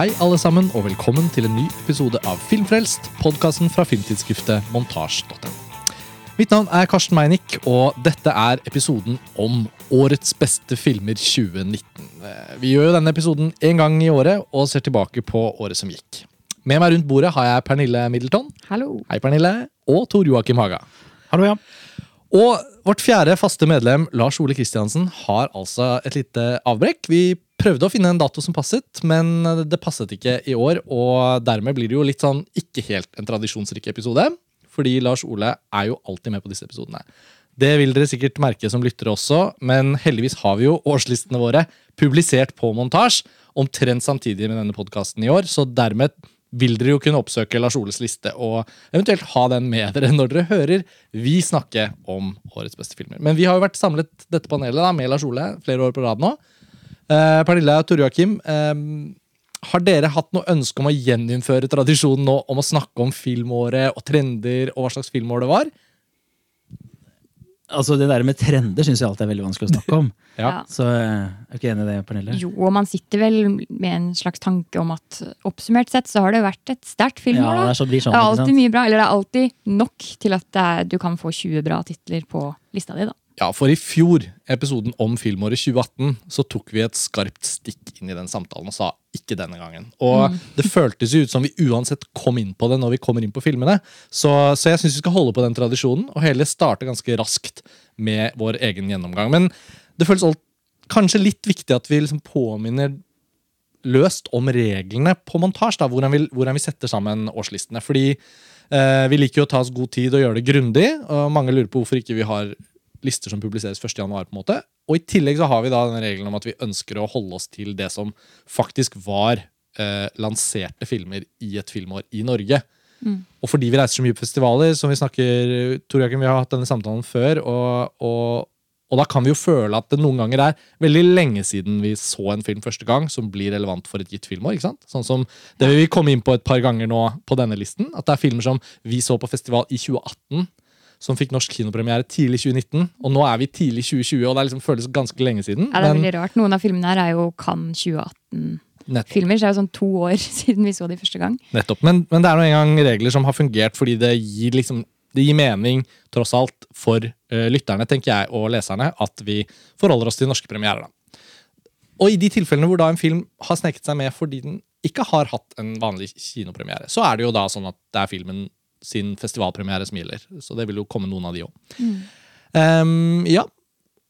Hei, alle sammen, og velkommen til en ny episode av Filmfrelst, podkasten fra filmtidsskriftet montasj.no. Mitt navn er Karsten Meinick, og dette er episoden om årets beste filmer 2019. Eh, Vi gjør jo denne episoden én gang i året og ser tilbake på året som gikk. Med meg rundt bordet har jeg Pernille Middleton. Hallo. Hei, Pernille. Og Tor Joakim Haga. Hallo, ja. Og vårt fjerde faste medlem, Lars Ole Kristiansen, har altså et lite avbrekk. Vi prøvde å finne en dato som passet, men det passet ikke i år. Og dermed blir det jo litt sånn ikke helt en tradisjonsrik episode. Fordi Lars Ole er jo alltid med på disse episodene. Det vil dere sikkert merke som lyttere også, men heldigvis har vi jo årslistene våre publisert på montasje omtrent samtidig med denne podkasten i år, så dermed vil dere jo kunne oppsøke Lars Oles liste og eventuelt ha den med dere når dere hører vi snakke om årets beste filmer. Men vi har jo vært samlet dette panelet da, med Lars Ole flere år på rad nå. Eh, Pernille og Tore Joakim, eh, har dere hatt noe ønske om å gjeninnføre tradisjonen nå om å snakke om filmåret og trender og hva slags filmår det var? Altså, Det der med trender syns jeg alltid er veldig vanskelig å snakke om. Ja. Så eh, er du ikke enig i det, Pernille? Jo, og man sitter vel med en slags tanke om at oppsummert sett så har det vært et sterkt Ja, det sånn, Det er alltid mye bra, eller det er alltid nok til at er, du kan få 20 bra titler på lista di. da. Ja, for i fjor, episoden om filmåret 2018, så tok vi et skarpt stikk inn i den samtalen og sa ikke denne gangen. Og det føltes jo ut som vi uansett kom inn på det når vi kommer inn på filmene. Så, så jeg syns vi skal holde på den tradisjonen og heller starte ganske raskt med vår egen gjennomgang. Men det føles alt, kanskje litt viktig at vi liksom påminner løst om reglene på montasje. Hvordan vi, hvordan vi setter sammen årslistene. Fordi eh, vi liker jo å ta oss god tid og gjøre det grundig. Og mange lurer på hvorfor ikke vi har lister som publiseres 1. januar. på en måte. Og i tillegg så har vi da den regelen om at vi ønsker å holde oss til det som faktisk var eh, lanserte filmer i et filmår i Norge. Og fordi vi reiser så mye på festivaler, som vi snakker Tor ikke vi har hatt denne samtalen før, og, og, og da kan vi jo føle at det noen ganger er veldig lenge siden vi så en film første gang som blir relevant for et gitt filmår. ikke sant? Sånn som Det vil vi komme inn på et par ganger nå på denne listen. At det er filmer som vi så på festival i 2018, som fikk norsk kinopremiere tidlig 2019. Og nå er vi tidlig 2020, og det liksom føles ganske lenge siden. Ja, det er veldig rart. Noen av filmene her er jo Cannes 2018-filmer, nettopp, så det er jo sånn to år siden vi så de første gang. nettopp. Men, men det er nå engang regler som har fungert fordi det gir liksom det gir mening, tross alt, for uh, lytterne tenker jeg, og leserne, at vi forholder oss til norske premierer. Da. Og i de tilfellene hvor da en film har sneket seg med fordi den ikke har hatt en vanlig kinopremiere, så er det jo da sånn at det er filmen sin festivalpremiere som gjelder. Så det vil jo komme noen av de òg. ja.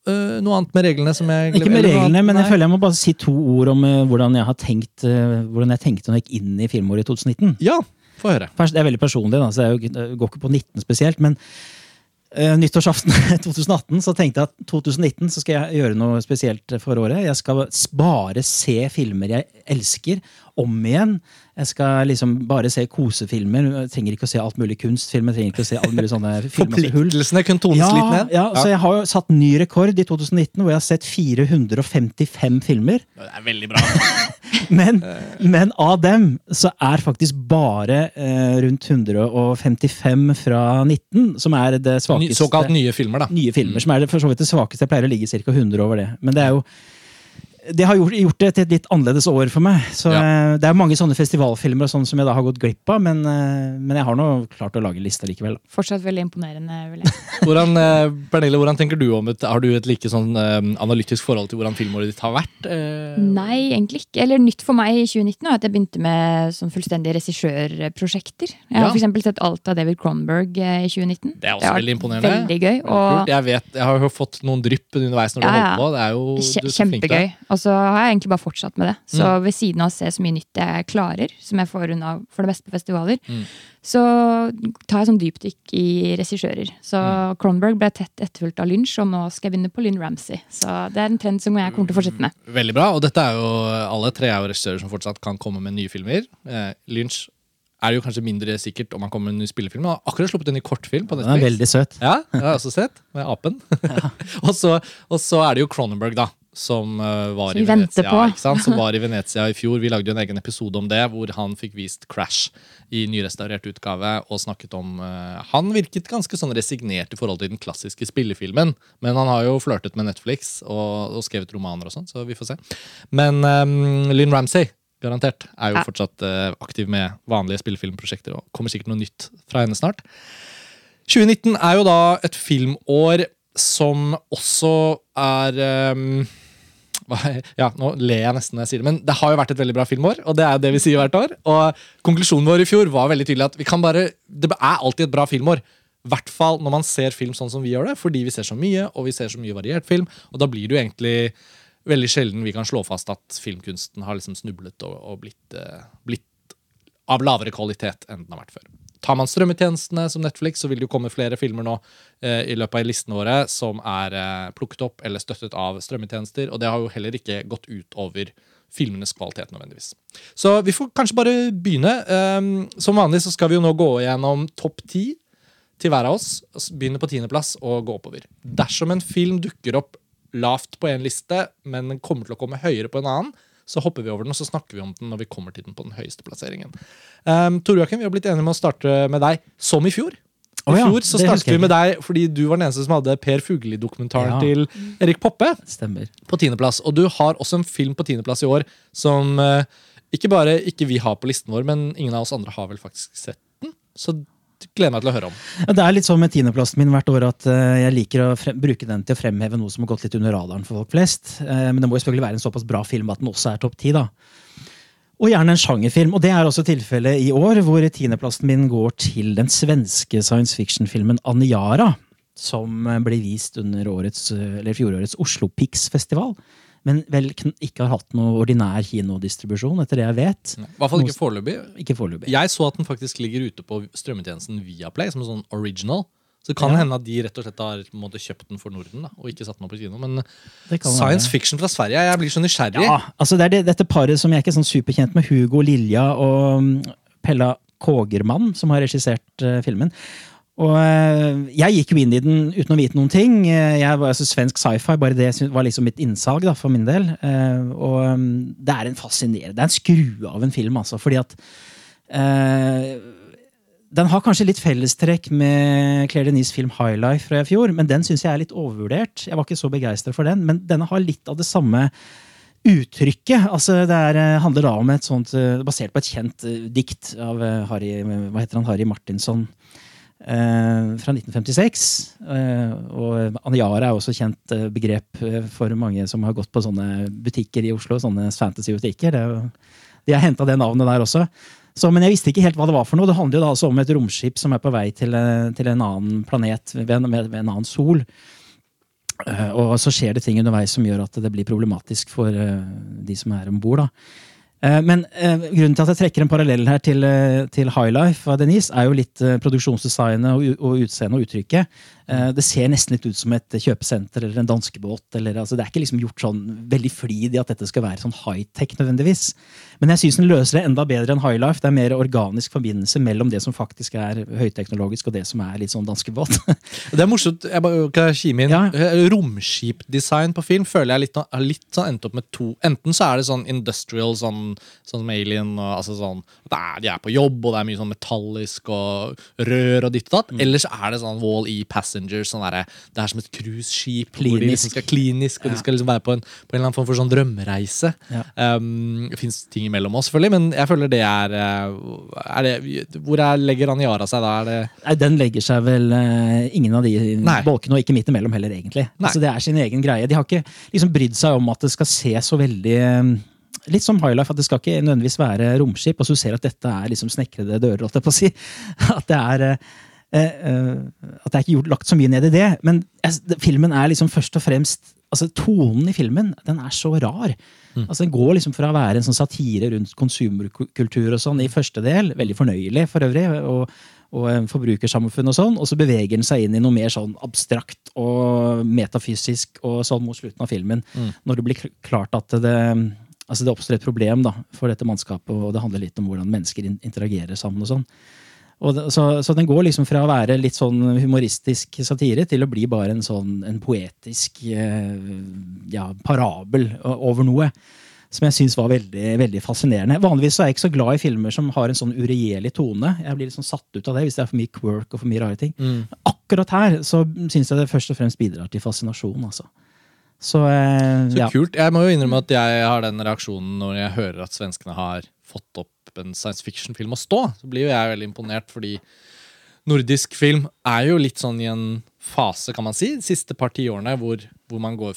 Uh, noe annet med reglene som jeg Ikke med reglene, annet? men jeg føler jeg må bare si to ord om uh, hvordan jeg har tenkt uh, Hvordan jeg tenkte når jeg gikk inn i filmåret i 2019. Ja, få høre. Først, Det er veldig personlig, da, så jeg er går ikke på 19 spesielt. Men eh, nyttårsaften 2018 så tenkte jeg at 2019 så skal jeg gjøre noe spesielt for året. Jeg skal bare se filmer jeg elsker, om igjen. Jeg skal liksom bare se kosefilmer. Jeg trenger ikke å se alt mulig kunstfilmer. Jeg trenger ikke å se alle mulige sånne filmer. Forpliktelsene kunne tones Ja, litt ned. ja, så jeg har jo satt ny rekord i 2019, hvor jeg har sett 455 filmer. Det er veldig bra. Men, men av dem så er faktisk bare eh, rundt 155 fra 19 som er det svakeste. såkalt nye filmer, da. nye filmer, som er det for så vidt det svakeste. Jeg pleier å ligge ca. 100 over det. Men det er jo det har gjort, gjort det til et litt annerledes år for meg. Så Ja. eh, Det er mange sånne festivalfilmer og sånn som jeg da har gått glipp av, men, eh, men jeg har nå klart å lage lista likevel. da. Fortsatt veldig imponerende. vil jeg. Hvordan, eh, Pernille, hvordan tenker du om et, Har du et like sånn analytisk forhold til hvordan filmåret ditt har vært? Nei, egentlig ikke. Eller nytt for meg i 2019 er at jeg begynte med sånn fullstendige regissørprosjekter. Jeg har Ja. for eksempel sett alt av David Cronberg i 2019. Det er også det veldig imponerende. Veldig gøy. Og Jeg vet, jeg har jo fått noen drypp underveis når du Ja, holdt på. Det er jo du er så flink til det. kjempegøy. Og så har jeg egentlig bare fortsatt med det. Så Mm. ved siden av å se så mye nytt jeg klarer, som jeg får unna for det meste på festivaler, Mm. så tar jeg sånn dypdykk i regissører. Så Mm. Cronberg ble tett etterfulgt av Lynch, og nå skal jeg begynne på Lynn Ramsey. Så det er en trend som jeg kommer til å fortsette med. Veldig bra. Og dette er jo alle tre er jo regissører som fortsatt kan komme med nye filmer. Eh, Lynch er jo kanskje mindre sikkert om han kommer med en ny spillefilm. Han har akkurat sluppet en ny kortfilm på Den er veldig søt. Ja, det har jeg også sett. Med apen. og, så, og så er det jo Cronenberg, da. Som eh, var Som i Venezia. Som var i Venezia i fjor. Vi lagde jo en egen episode om det, hvor han fikk vist Crash i nyrestaurert utgave. Og snakket om uh, Han virket ganske sånn resignert i forhold til den klassiske spillefilmen. Men han har jo flørtet med Netflix og, og skrevet romaner og sånn, så vi får se. Men um, Lynn Ramsey garantert, er jo fortsatt uh, aktiv med vanlige spillefilmprosjekter. og kommer sikkert noe nytt fra henne snart. 2019 er jo da et filmår som også er hva- ja, Nå ler jeg nesten når jeg sier det, men det har jo vært et veldig bra filmår. Og det er det vi sier hvert år. Og konklusjonen vår i fjor var veldig tydelig at vi kan bare, det er alltid et bra filmår. I hvert fall når man ser film sånn som vi gjør det, fordi vi ser så mye, og vi ser så mye variert film. Og da blir det jo egentlig veldig sjelden vi kan slå fast at filmkunsten har liksom snublet og, og blitt, eh, blitt av lavere kvalitet enn den har vært før. Tar man strømmetjenestene som Netflix, så vil det jo komme flere filmer nå eh, i løpet av listene våre som er eh, plukket opp eller støttet av strømmetjenester, og det har jo heller ikke gått ut over filmenes kvalitet nødvendigvis. Så vi får kanskje bare begynne. Um, som vanlig så skal vi jo nå gå gjennom topp ti til hver av oss. Begynne på tiendeplass og gå oppover. Dersom en film dukker opp lavt på en liste, men kommer til å komme høyere på en annen, så hopper vi over den og så snakker vi om den når vi kommer til den på den høyeste plasseringen. Um, Tor Joakim, vi har blitt enige med å starte med deg som i fjor. I fjor så startet vi med deg fordi du var den eneste som hadde Per Fugelli-dokumentaren Ja. til Erik Poppe Stemmer. på tiendeplass. Og du har også en film på tiendeplass i år som eh, ikke bare ikke vi har på listen vår, men ingen av oss andre har vel faktisk sett den. Så gleder meg til å høre om. Det er litt sånn med tiendeplassen min hvert år at eh, jeg liker å bruke den til å fremheve noe som har gått litt under radaren for folk flest. Eh, men det må jo selvfølgelig være en såpass bra film at den også er topp ti. Og gjerne en sjangerfilm. Og det er også tilfellet i år, hvor tiendeplassen min går til den svenske science fiction-filmen Aniara. Som eh, ble vist under årets, fjorårets Oslo Pix-festival. Men vel ikke har hatt noe ordinær kinodistribusjon, etter det jeg vet. I hvert fall ikke foreløpig. Ikke foreløpig. Jeg så at den faktisk ligger ute på strømmetjenesten Viaplay som en sånn original. Så det kan Ja. hende at de rett og slett har måte, kjøpt den for Norden da, og ikke satt den opp i kino. Men science være. fiction fra Sverige, jeg blir så nysgjerrig. Ja, altså det er det, dette paret som jeg er ikke sånn superkjent med, Hugo Lilja og mm, Pella Kågermann, som har regissert uh, filmen. Og eh, jeg gikk jo inn i den uten å vite noen ting. Eh, Jeg var altså Svensk sci-fi, bare det var liksom mitt innsalg da, for min del. Eh, og mm, det er en fascinerende Det er en skrue av en film, altså. Fordi at eh, den har kanskje litt fellestrekk med Claire Denise film High Life fra i fjor, men den syns jeg er litt overvurdert. Jeg var ikke så begeistra for den, men denne har litt av det samme uttrykket. Altså, det er, handler da om et sånt Basert på et kjent dikt av Harry, hva heter han, Harry Martinsson. Eh, fra 1956. Eh, og Aniara er også kjent eh, begrep for mange som har gått på sånne butikker i Oslo. Sånne fantasy-butikker. Er De har henta det navnet der også. Så, men jeg visste ikke helt hva det var for noe. Det handler jo da altså om et romskip som er på vei til, til en annen planet ved en, ved en annen sol. Og så skjer det ting underveis som gjør at det blir problematisk for de som er om bord. Men eh, grunnen til at jeg trekker en parallell her til, eh, til High av Denise, er jo litt eh, produksjonsdesignet og, og utseendet og uttrykket. Eh, det ser nesten litt ut som et kjøpesenter eller en danskebåt. Eller, altså, det er ikke liksom gjort sånn veldig flid i at dette skal være sånn high-tech nødvendigvis. Men jeg syns den løser det enda bedre enn High Life. Det er mer organisk forbindelse mellom det som faktisk er høyteknologisk, og det som er litt sånn danskebåt. Det er morsomt. jeg bare kan jeg kime inn. Ja. Eh, Romskipdesign på film føler jeg litt, har litt sånn endt opp med to. Enten så er det sånn industrial, sånn, sånn som Alien, og, altså sånn, er, de er på jobb, og det er mye sånn metallisk og rør og ditt og datt. Eller så er det sånn Wall-E Passenger, sånn der, Det er som et cruiseskip. Hvor de liksom Klinisk. skal klinisk, og de skal liksom være på en, på en eller annen form for sånn drømmereise. Ja. Um, det fins ting imellom oss, selvfølgelig, men jeg føler det er, eh, er det, Hvor er, legger Aniara seg da? Er det Nei, Den legger seg vel uh, ingen av de Nei. bolkene, og ikke midt imellom heller, egentlig. Altså, det er sin egen greie. De har ikke liksom brydd seg om at det skal se så veldig um Litt som High Life, at det skal ikke nødvendigvis være romskip. Og så ser du at dette er liksom snekrede dører, holdt jeg på å si. At det er At det er ikke gjort, lagt så mye ned i det. Men filmen er liksom først og fremst altså Tonen i filmen den er så rar. Altså Den går liksom fra å være en sånn satire rundt konsumkultur og sånn i første del, veldig fornøyelig for øvrig, og, og eh, forbrukersamfunn og sånn, og så beveger den seg inn i noe mer sånn abstrakt og metafysisk og sånn mot slutten av filmen. Når det blir klart at det, altså det oppstår et problem da, for dette mannskapet, og det handler litt om hvordan mennesker interagerer sammen og sånn. Og så, så den går liksom fra å være litt sånn humoristisk satire til å bli bare en sånn en poetisk eh, ja, parabel over noe. Som jeg syns var veldig, veldig fascinerende. Vanligvis så er jeg ikke så glad i filmer som har en sånn uregjerlig tone. Jeg blir sånn satt ut av det hvis det er for mye quirk og for mye rare ting. Akkurat her så syns jeg det først og fremst bidrar til fascinasjon. altså. Så, eh, Så ja. kult. Jeg må jo innrømme at jeg har den reaksjonen når jeg hører at svenskene har fått opp en science fiction-film å stå. Så blir jo jeg veldig imponert, fordi nordisk film er jo litt sånn i en fase, kan man si, de siste par tiårene, hvor, hvor man går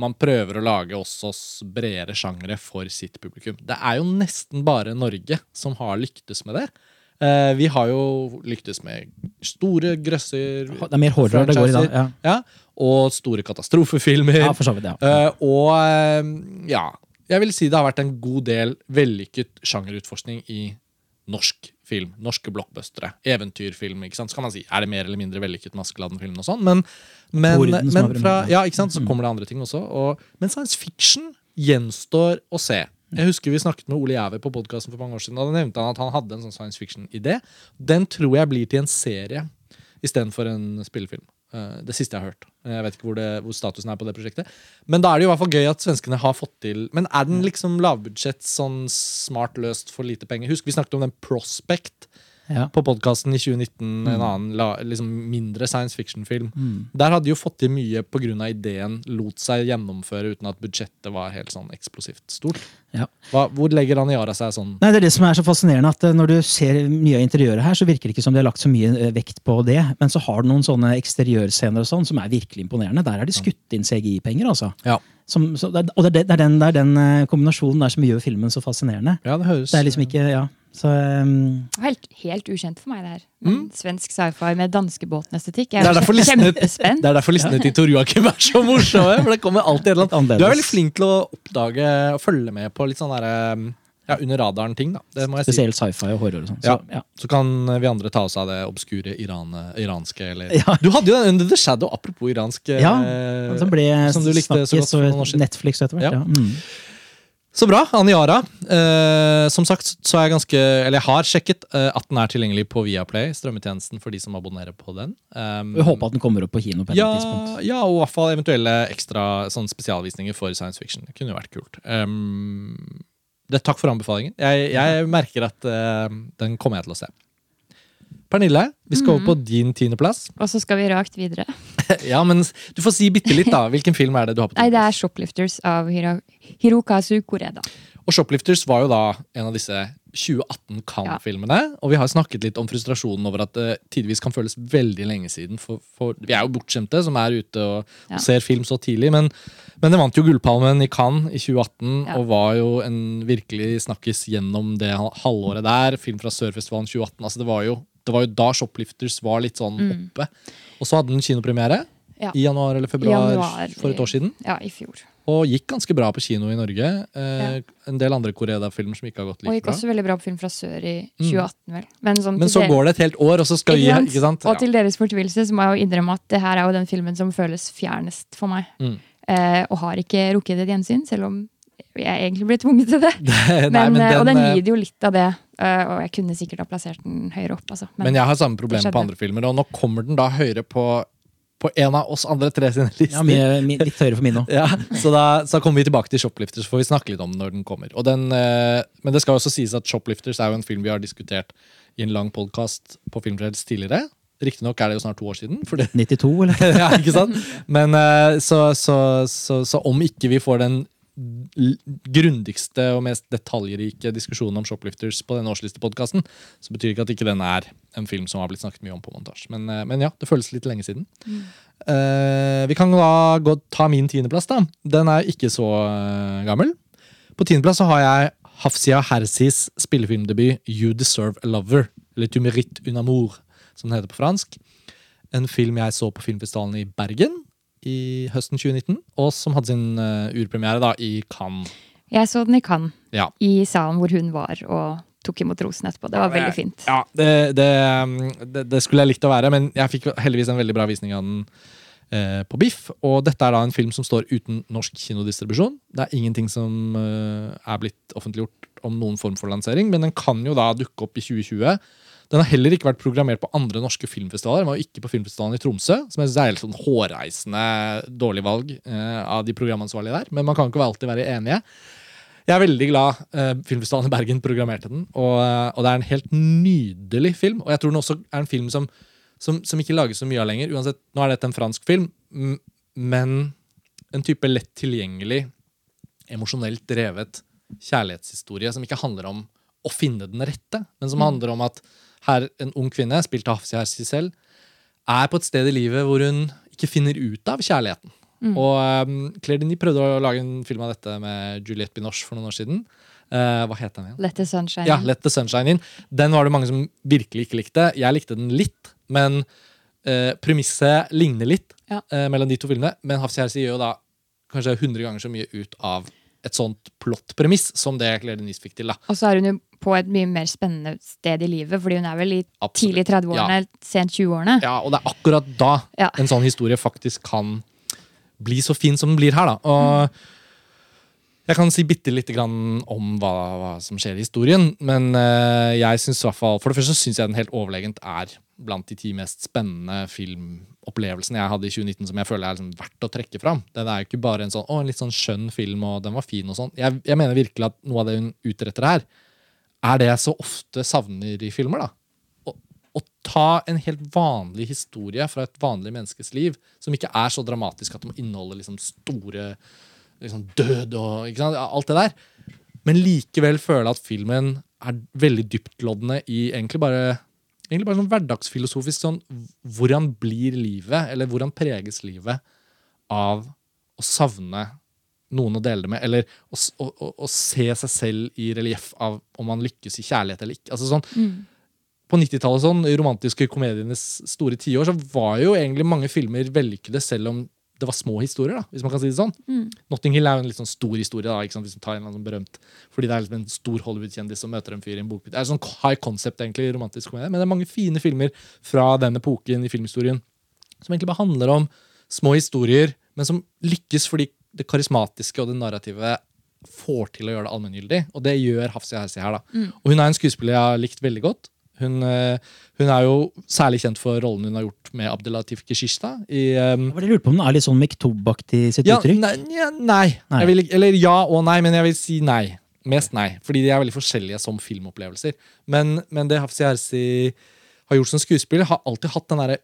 man prøver å lage også bredere sjangere for sitt publikum. Det er jo nesten bare Norge som har lyktes med det. Eh, vi har jo lyktes med store grøsser Det er mer horror det går i da. Ja, ja, og store katastrofefilmer. ja vidt. ja. Eh, og eh, ja, jeg vil si det har vært en god del vellykket sjangerutforskning i norsk film. Norske blockbustere. Eventyrfilm. ikke sant? Så kan man si, Er det mer eller mindre vellykket med Askeladden-filmen og sånn? Men, men, men fra, ja, ikke sant? så kommer det andre ting også. Og, men science fiction gjenstår å se. Jeg husker Vi snakket med Ole Jæver på podkasten for mange år siden. og Da nevnte han at han hadde en sånn science fiction-idé. Den tror jeg blir til en serie istedenfor en spillefilm. Eh, Det siste jeg har hørt. Jeg vet ikke hvor, det, hvor statusen er på det prosjektet. Men da er det jo i hvert fall gøy at svenskene har fått til Men er den liksom lavbudsjett, sånn smart løst for lite penger? Husk vi snakket om den Prospect Ja. på podkasten i 2019. En annen liksom mindre science fiction-film. Der hadde de jo fått til mye pga. ideen lot seg gjennomføre uten at budsjettet var helt sånn eksplosivt stort. Ja. Hva, hvor legger Aniara seg sånn? Nei, det er det som er så fascinerende, at eh, når du ser mye av interiøret her, så virker det ikke som de har lagt så mye eh, vekt på det. Men så har du noen sånne eksteriørscener og sånn som er virkelig imponerende. Der er de skutt inn CGI-penger, altså. Ja, Som, så, og det er, det, er den, det er den eh, kombinasjonen der som gjør filmen så fascinerende. ja det høres Det er liksom ikke, ja. Så um, Helt, helt ukjent for meg, det her. Mm. Svensk sci-fi med danskebåtnestetikk. Det er er derfor listene, det er derfor listene til Tor Joakim er så morsomme. For det kommer alltid et eller annet. Du er veldig flink til å oppdage og følge med på litt sånn derre ja, under radaren-ting. da jeg si. spesielt sci-fi og horror og sånn. Ja. Så, ja. Så kan vi andre ta oss av det obskure Iran, iranske eller Ja. Du hadde jo den Under the Shadow, apropos iransk. Ja, eh, Som ble som du likte så godt for. Netflix etter hvert. Ja. Ja. Mm. Så bra, Aniara. Eh, som sagt så er jeg ganske Eller jeg har sjekket eh, at den er tilgjengelig på Viaplay, strømmetjenesten for de som abonnerer på den. Um, Vi håper at den kommer opp på kino på et ja, tidspunkt. ja, og i hvert fall eventuelle ekstra sånn spesialvisninger for science fiction. Det kunne jo vært kult. Um, det, takk for anbefalingen. Jeg, jeg merker at uh, den kommer jeg til å se. Pernille, vi skal over på din tiendeplass. Og så skal vi rakt videre. ja, men du får si bitte litt, da. Hvilken film er det du har på Nei, det er Shoplifters av Hiro Hirokazu Koreda. Og Shoplifters var jo da en av disse 2018 Cannes-filmene. Og vi har snakket litt om frustrasjonen over at det tidvis kan føles veldig lenge siden. For, for vi er jo bortskjemte som er ute og, Ja. og ser film så tidlig. Men, men det vant jo Gullpalmen i Cannes i 2018 Ja. og var jo en virkelig snakkes gjennom det halvåret der. Film fra Sørfestivalen 2018. Altså det var jo det var jo da Shoplifters var litt sånn oppe. Og så hadde den kinopremiere Mm. Ja. i januar eller februar Januar for et år siden. Ja, i fjor. Og gikk ganske bra på kino i Norge. Eh, En del andre Koreda-filmer som ikke har gått Og like gikk bra. også veldig bra på Film fra sør i 2018, vel. Men, sånn Men så dere... går det et helt år, og så skal vi Ikke sant? ikke sant? Og til deres fortvilelse så må jeg jo innrømme at det her er jo den filmen som føles fjernest for meg. Mm. Eh, og har ikke rukket et gjensyn, selv om jeg egentlig ble tvunget til det. Nei, Men, men eh, og den eh, lider jo litt av det. eh, og jeg kunne sikkert ha plassert den høyere opp. Altså. Men jeg har samme problem på andre filmer, og nå kommer den da høyere på, på en av oss andre tre sine lister. Ja, mye, mye, litt høyere for min òg. Ja, så da så kommer vi tilbake til Shoplifters, så får vi snakke litt om den når den kommer. Og den, eh, men det skal også sies at Shoplifters er jo en film vi har diskutert i en lang podkast på Filmfrelst tidligere. Riktignok er det jo snart to år siden. Det, 92, eller? ja, ikke sant? Men eh, så, så, så, så om ikke vi får den grundigste og mest detaljrike diskusjonen om Shoplifters på denne årslistepodkasten, så betyr ikke at ikke den er en film som har blitt snakket mye om på montasje. Men, eh, men ja, det føles litt lenge siden. Eh, vi kan da gå, ta min tiendeplass. da. Den er ikke så gammel. På tiendeplass så har jeg Hafsia Hersis spillefilmdebut You Deserve a Lover, eller Tu mérites un amour, som den heter på fransk. En film jeg så på filmfestivalen i Bergen i høsten 2019, og som hadde sin uh, urpremiere da i Cannes. Jeg så den i Cannes, Ja. i salen hvor hun var, og tok imot rosen etterpå. Det var veldig fint. Ja, det, det, um, det, det skulle jeg likt å være, men jeg fikk heldigvis en veldig bra visning av den eh, på Biff. Og dette er da en film som står uten norsk kinodistribusjon. Det er ingenting som eh, er blitt offentliggjort om noen form for lansering, men den kan jo da dukke opp i 2020. Den har heller ikke vært programmert på andre norske filmfestivaler. Den var jo ikke på filmfestivalen i Tromsø, som er helt sånn hårreisende dårlig valg eh, av de programansvarlige der. Men man kan ikke alltid være enige. Jeg er veldig glad eh, Filmfestivalen i Bergen programmerte den. Og, eh, og det er en helt nydelig film. Og jeg tror den også er en film som, som, som ikke lages så mye av lenger. Uansett, Nå er dette en fransk film, men en type lett tilgjengelig, emosjonelt drevet kjærlighetshistorie som ikke handler om å finne den rette, men som handler om at her en ung kvinne, spilt av Hafsi Hersi selv, er på et sted i livet hvor hun ikke finner ut av kjærligheten. Og um, Claire Denis prøvde å lage en film av dette med Juliette Binoche for noen år siden. Uh, hva het den igjen? Let the sunshine Ja. Let the Sunshine In. Den var det mange som virkelig ikke likte. Jeg likte den litt, men uh, premisset ligner litt Ja. uh, mellom de to filmene. Men Hafsi Hersi gjør jo da kanskje 100 ganger så mye ut av et sånt plott-premiss som det Claire Denise fikk til. da. Og så er hun jo på et mye mer spennende sted i livet, fordi hun er vel i Absolutt. tidlig 30-årene, sent 20-årene. Ja, Og det er akkurat da Ja. en sånn historie faktisk kan bli så fin som den blir her. da. Og Jeg kan si bitte lite grann om hva, hva som skjer i historien. Men eh, jeg synes i hvert fall, for det første syns jeg den helt overlegent er blant de ti mest spennende filmopplevelsene jeg hadde i 2019 som jeg føler er liksom verdt å trekke fram. Den er jo ikke bare en sånn, å, en litt sånn skjønn film, og den var fin og sånn. Jeg, jeg mener virkelig at noe av det hun utretter her, er det jeg så ofte savner i filmer. da å, å ta en helt vanlig historie fra et vanlig menneskes liv, som ikke er så dramatisk at det må inneholde liksom store liksom død og ikke sant? alt det der, men likevel føle at filmen er veldig dyptloddende i egentlig bare egentlig bare sånn hverdagsfilosofisk sånn Hvordan blir livet, eller hvordan preges livet av å savne noen å dele det med, eller å, å, å, se seg selv i relieff av om man lykkes i kjærlighet eller ikke. Altså sånn, på 90-tallet, sånn, romantiske komedienes store tiår, så var jo egentlig mange filmer vellykkede, selv om det var små historier, da, hvis man kan si det sånn. Notting Hill er jo en litt sånn stor historie, da, ikke sant, hvis man tar en eller annen berømt, fordi det er liksom en stor Hollywood-kjendis som møter en fyr i en bokbit. Det er sånn high concept, egentlig, romantisk komedie, men det er mange fine filmer fra den epoken i filmhistorien som egentlig bare handler om små historier, men som lykkes fordi det karismatiske og det narrative får til å gjøre det allmenngyldig. Og det gjør Hafsi Hersi her. da. Og hun er en skuespiller jeg har likt veldig godt. Hun, eh, hun er jo særlig kjent for rollen hun har gjort med Abdelatif Kishishta i um, jeg lurte på om den er litt sånn Mektob-aktig sitt ja, uttrykk? nei, ja, nei. Nei. Vil, eller ja og nei, men jeg vil si nei. Mest nei, fordi de er veldig forskjellige som filmopplevelser. Men, men det Hafsi Hersi har gjort som skuespiller, har alltid hatt den derre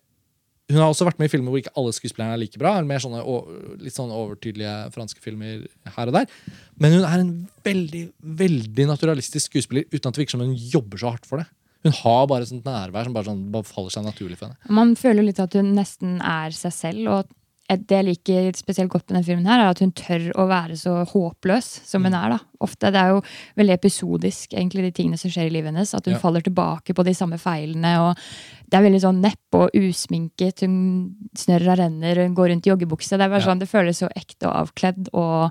Hun har også vært med i filmer hvor ikke alle skuespillerne er like bra. Mer sånne litt sånn overtydelige franske filmer her og der. Men hun er en veldig veldig naturalistisk skuespiller uten at det virker som hun jobber så hardt for det. Hun har bare sånt nærvær som bare, sånn, bare faller seg naturlig for henne. Man føler litt at hun nesten er seg selv. og det jeg liker spesielt godt med denne filmen, her, er at hun tør å være så håpløs som hun er. da. Ofte, Det er jo veldig episodisk, egentlig, de tingene som skjer i livet hennes. At hun Ja. faller tilbake på de samme feilene. og Det er veldig sånn neppe og usminket. Hun snørra renner, hun går rundt i joggebukse. Det er bare Ja. sånn, det føles så ekte og avkledd, og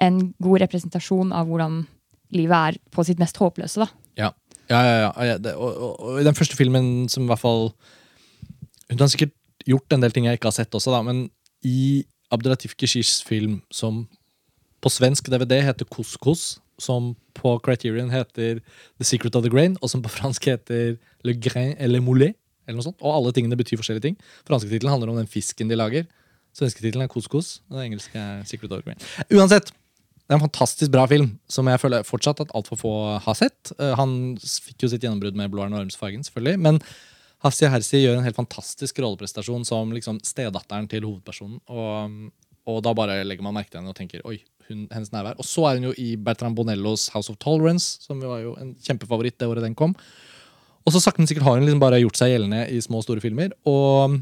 en god representasjon av hvordan livet er på sitt mest håpløse. da. Ja, ja, ja, ja. det, og i den første filmen som i hvert fall Hun har sikkert gjort en del ting jeg ikke har sett også, da, men i Abdelatif Kishis film som på svensk DVD heter Couscous, som på Criterion heter The Secret of the Grain, og som på fransk heter Le Grain eller Moulet. Eller noe sånt. Og alle tingene betyr forskjellige ting. Franske tittelen handler om den fisken de lager. Svenske tittelen er Couscous, og den engelske er Secret of the Grain. Uansett, det er en fantastisk bra film som jeg føler fortsatt at altfor få har sett. Eh, Han fikk jo sitt gjennombrudd med Blå er Normsfargen, selvfølgelig. Men Hafsi Hersi gjør en helt fantastisk rolleprestasjon som liksom stedatteren til hovedpersonen. Og, og da bare legger man merke til henne og tenker oi, hun, hennes nærvær. Og så er hun jo i Bertrand Bonellos House of Tolerance, som var jo en kjempefavoritt det året den kom. Og så sakte, men sikkert har hun liksom bare gjort seg gjeldende i små og store filmer. Og,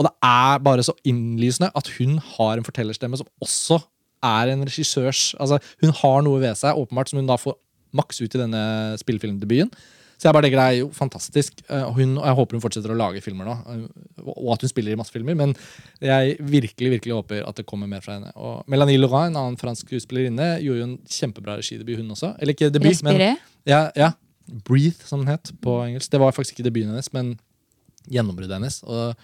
og det er bare så innlysende at hun har en fortellerstemme som også er en regissørs altså Hun har noe ved seg åpenbart som hun da får maks ut i denne spillefilmdebuten. Så jeg bare legger det er jo fantastisk. Eh, hun, og jeg håper hun fortsetter å lage filmer nå. eh, Og at hun spiller i masse filmer. Men jeg virkelig virkelig håper at det kommer mer fra henne. Og Melanie Laurent, en annen fransk skuespillerinne, gjorde jo en kjempebra regidebut, hun også. Eller ikke debut, men ja, ja. Breathe, som den het på engelsk. Det var faktisk ikke debuten hennes, men gjennombruddet hennes. Og,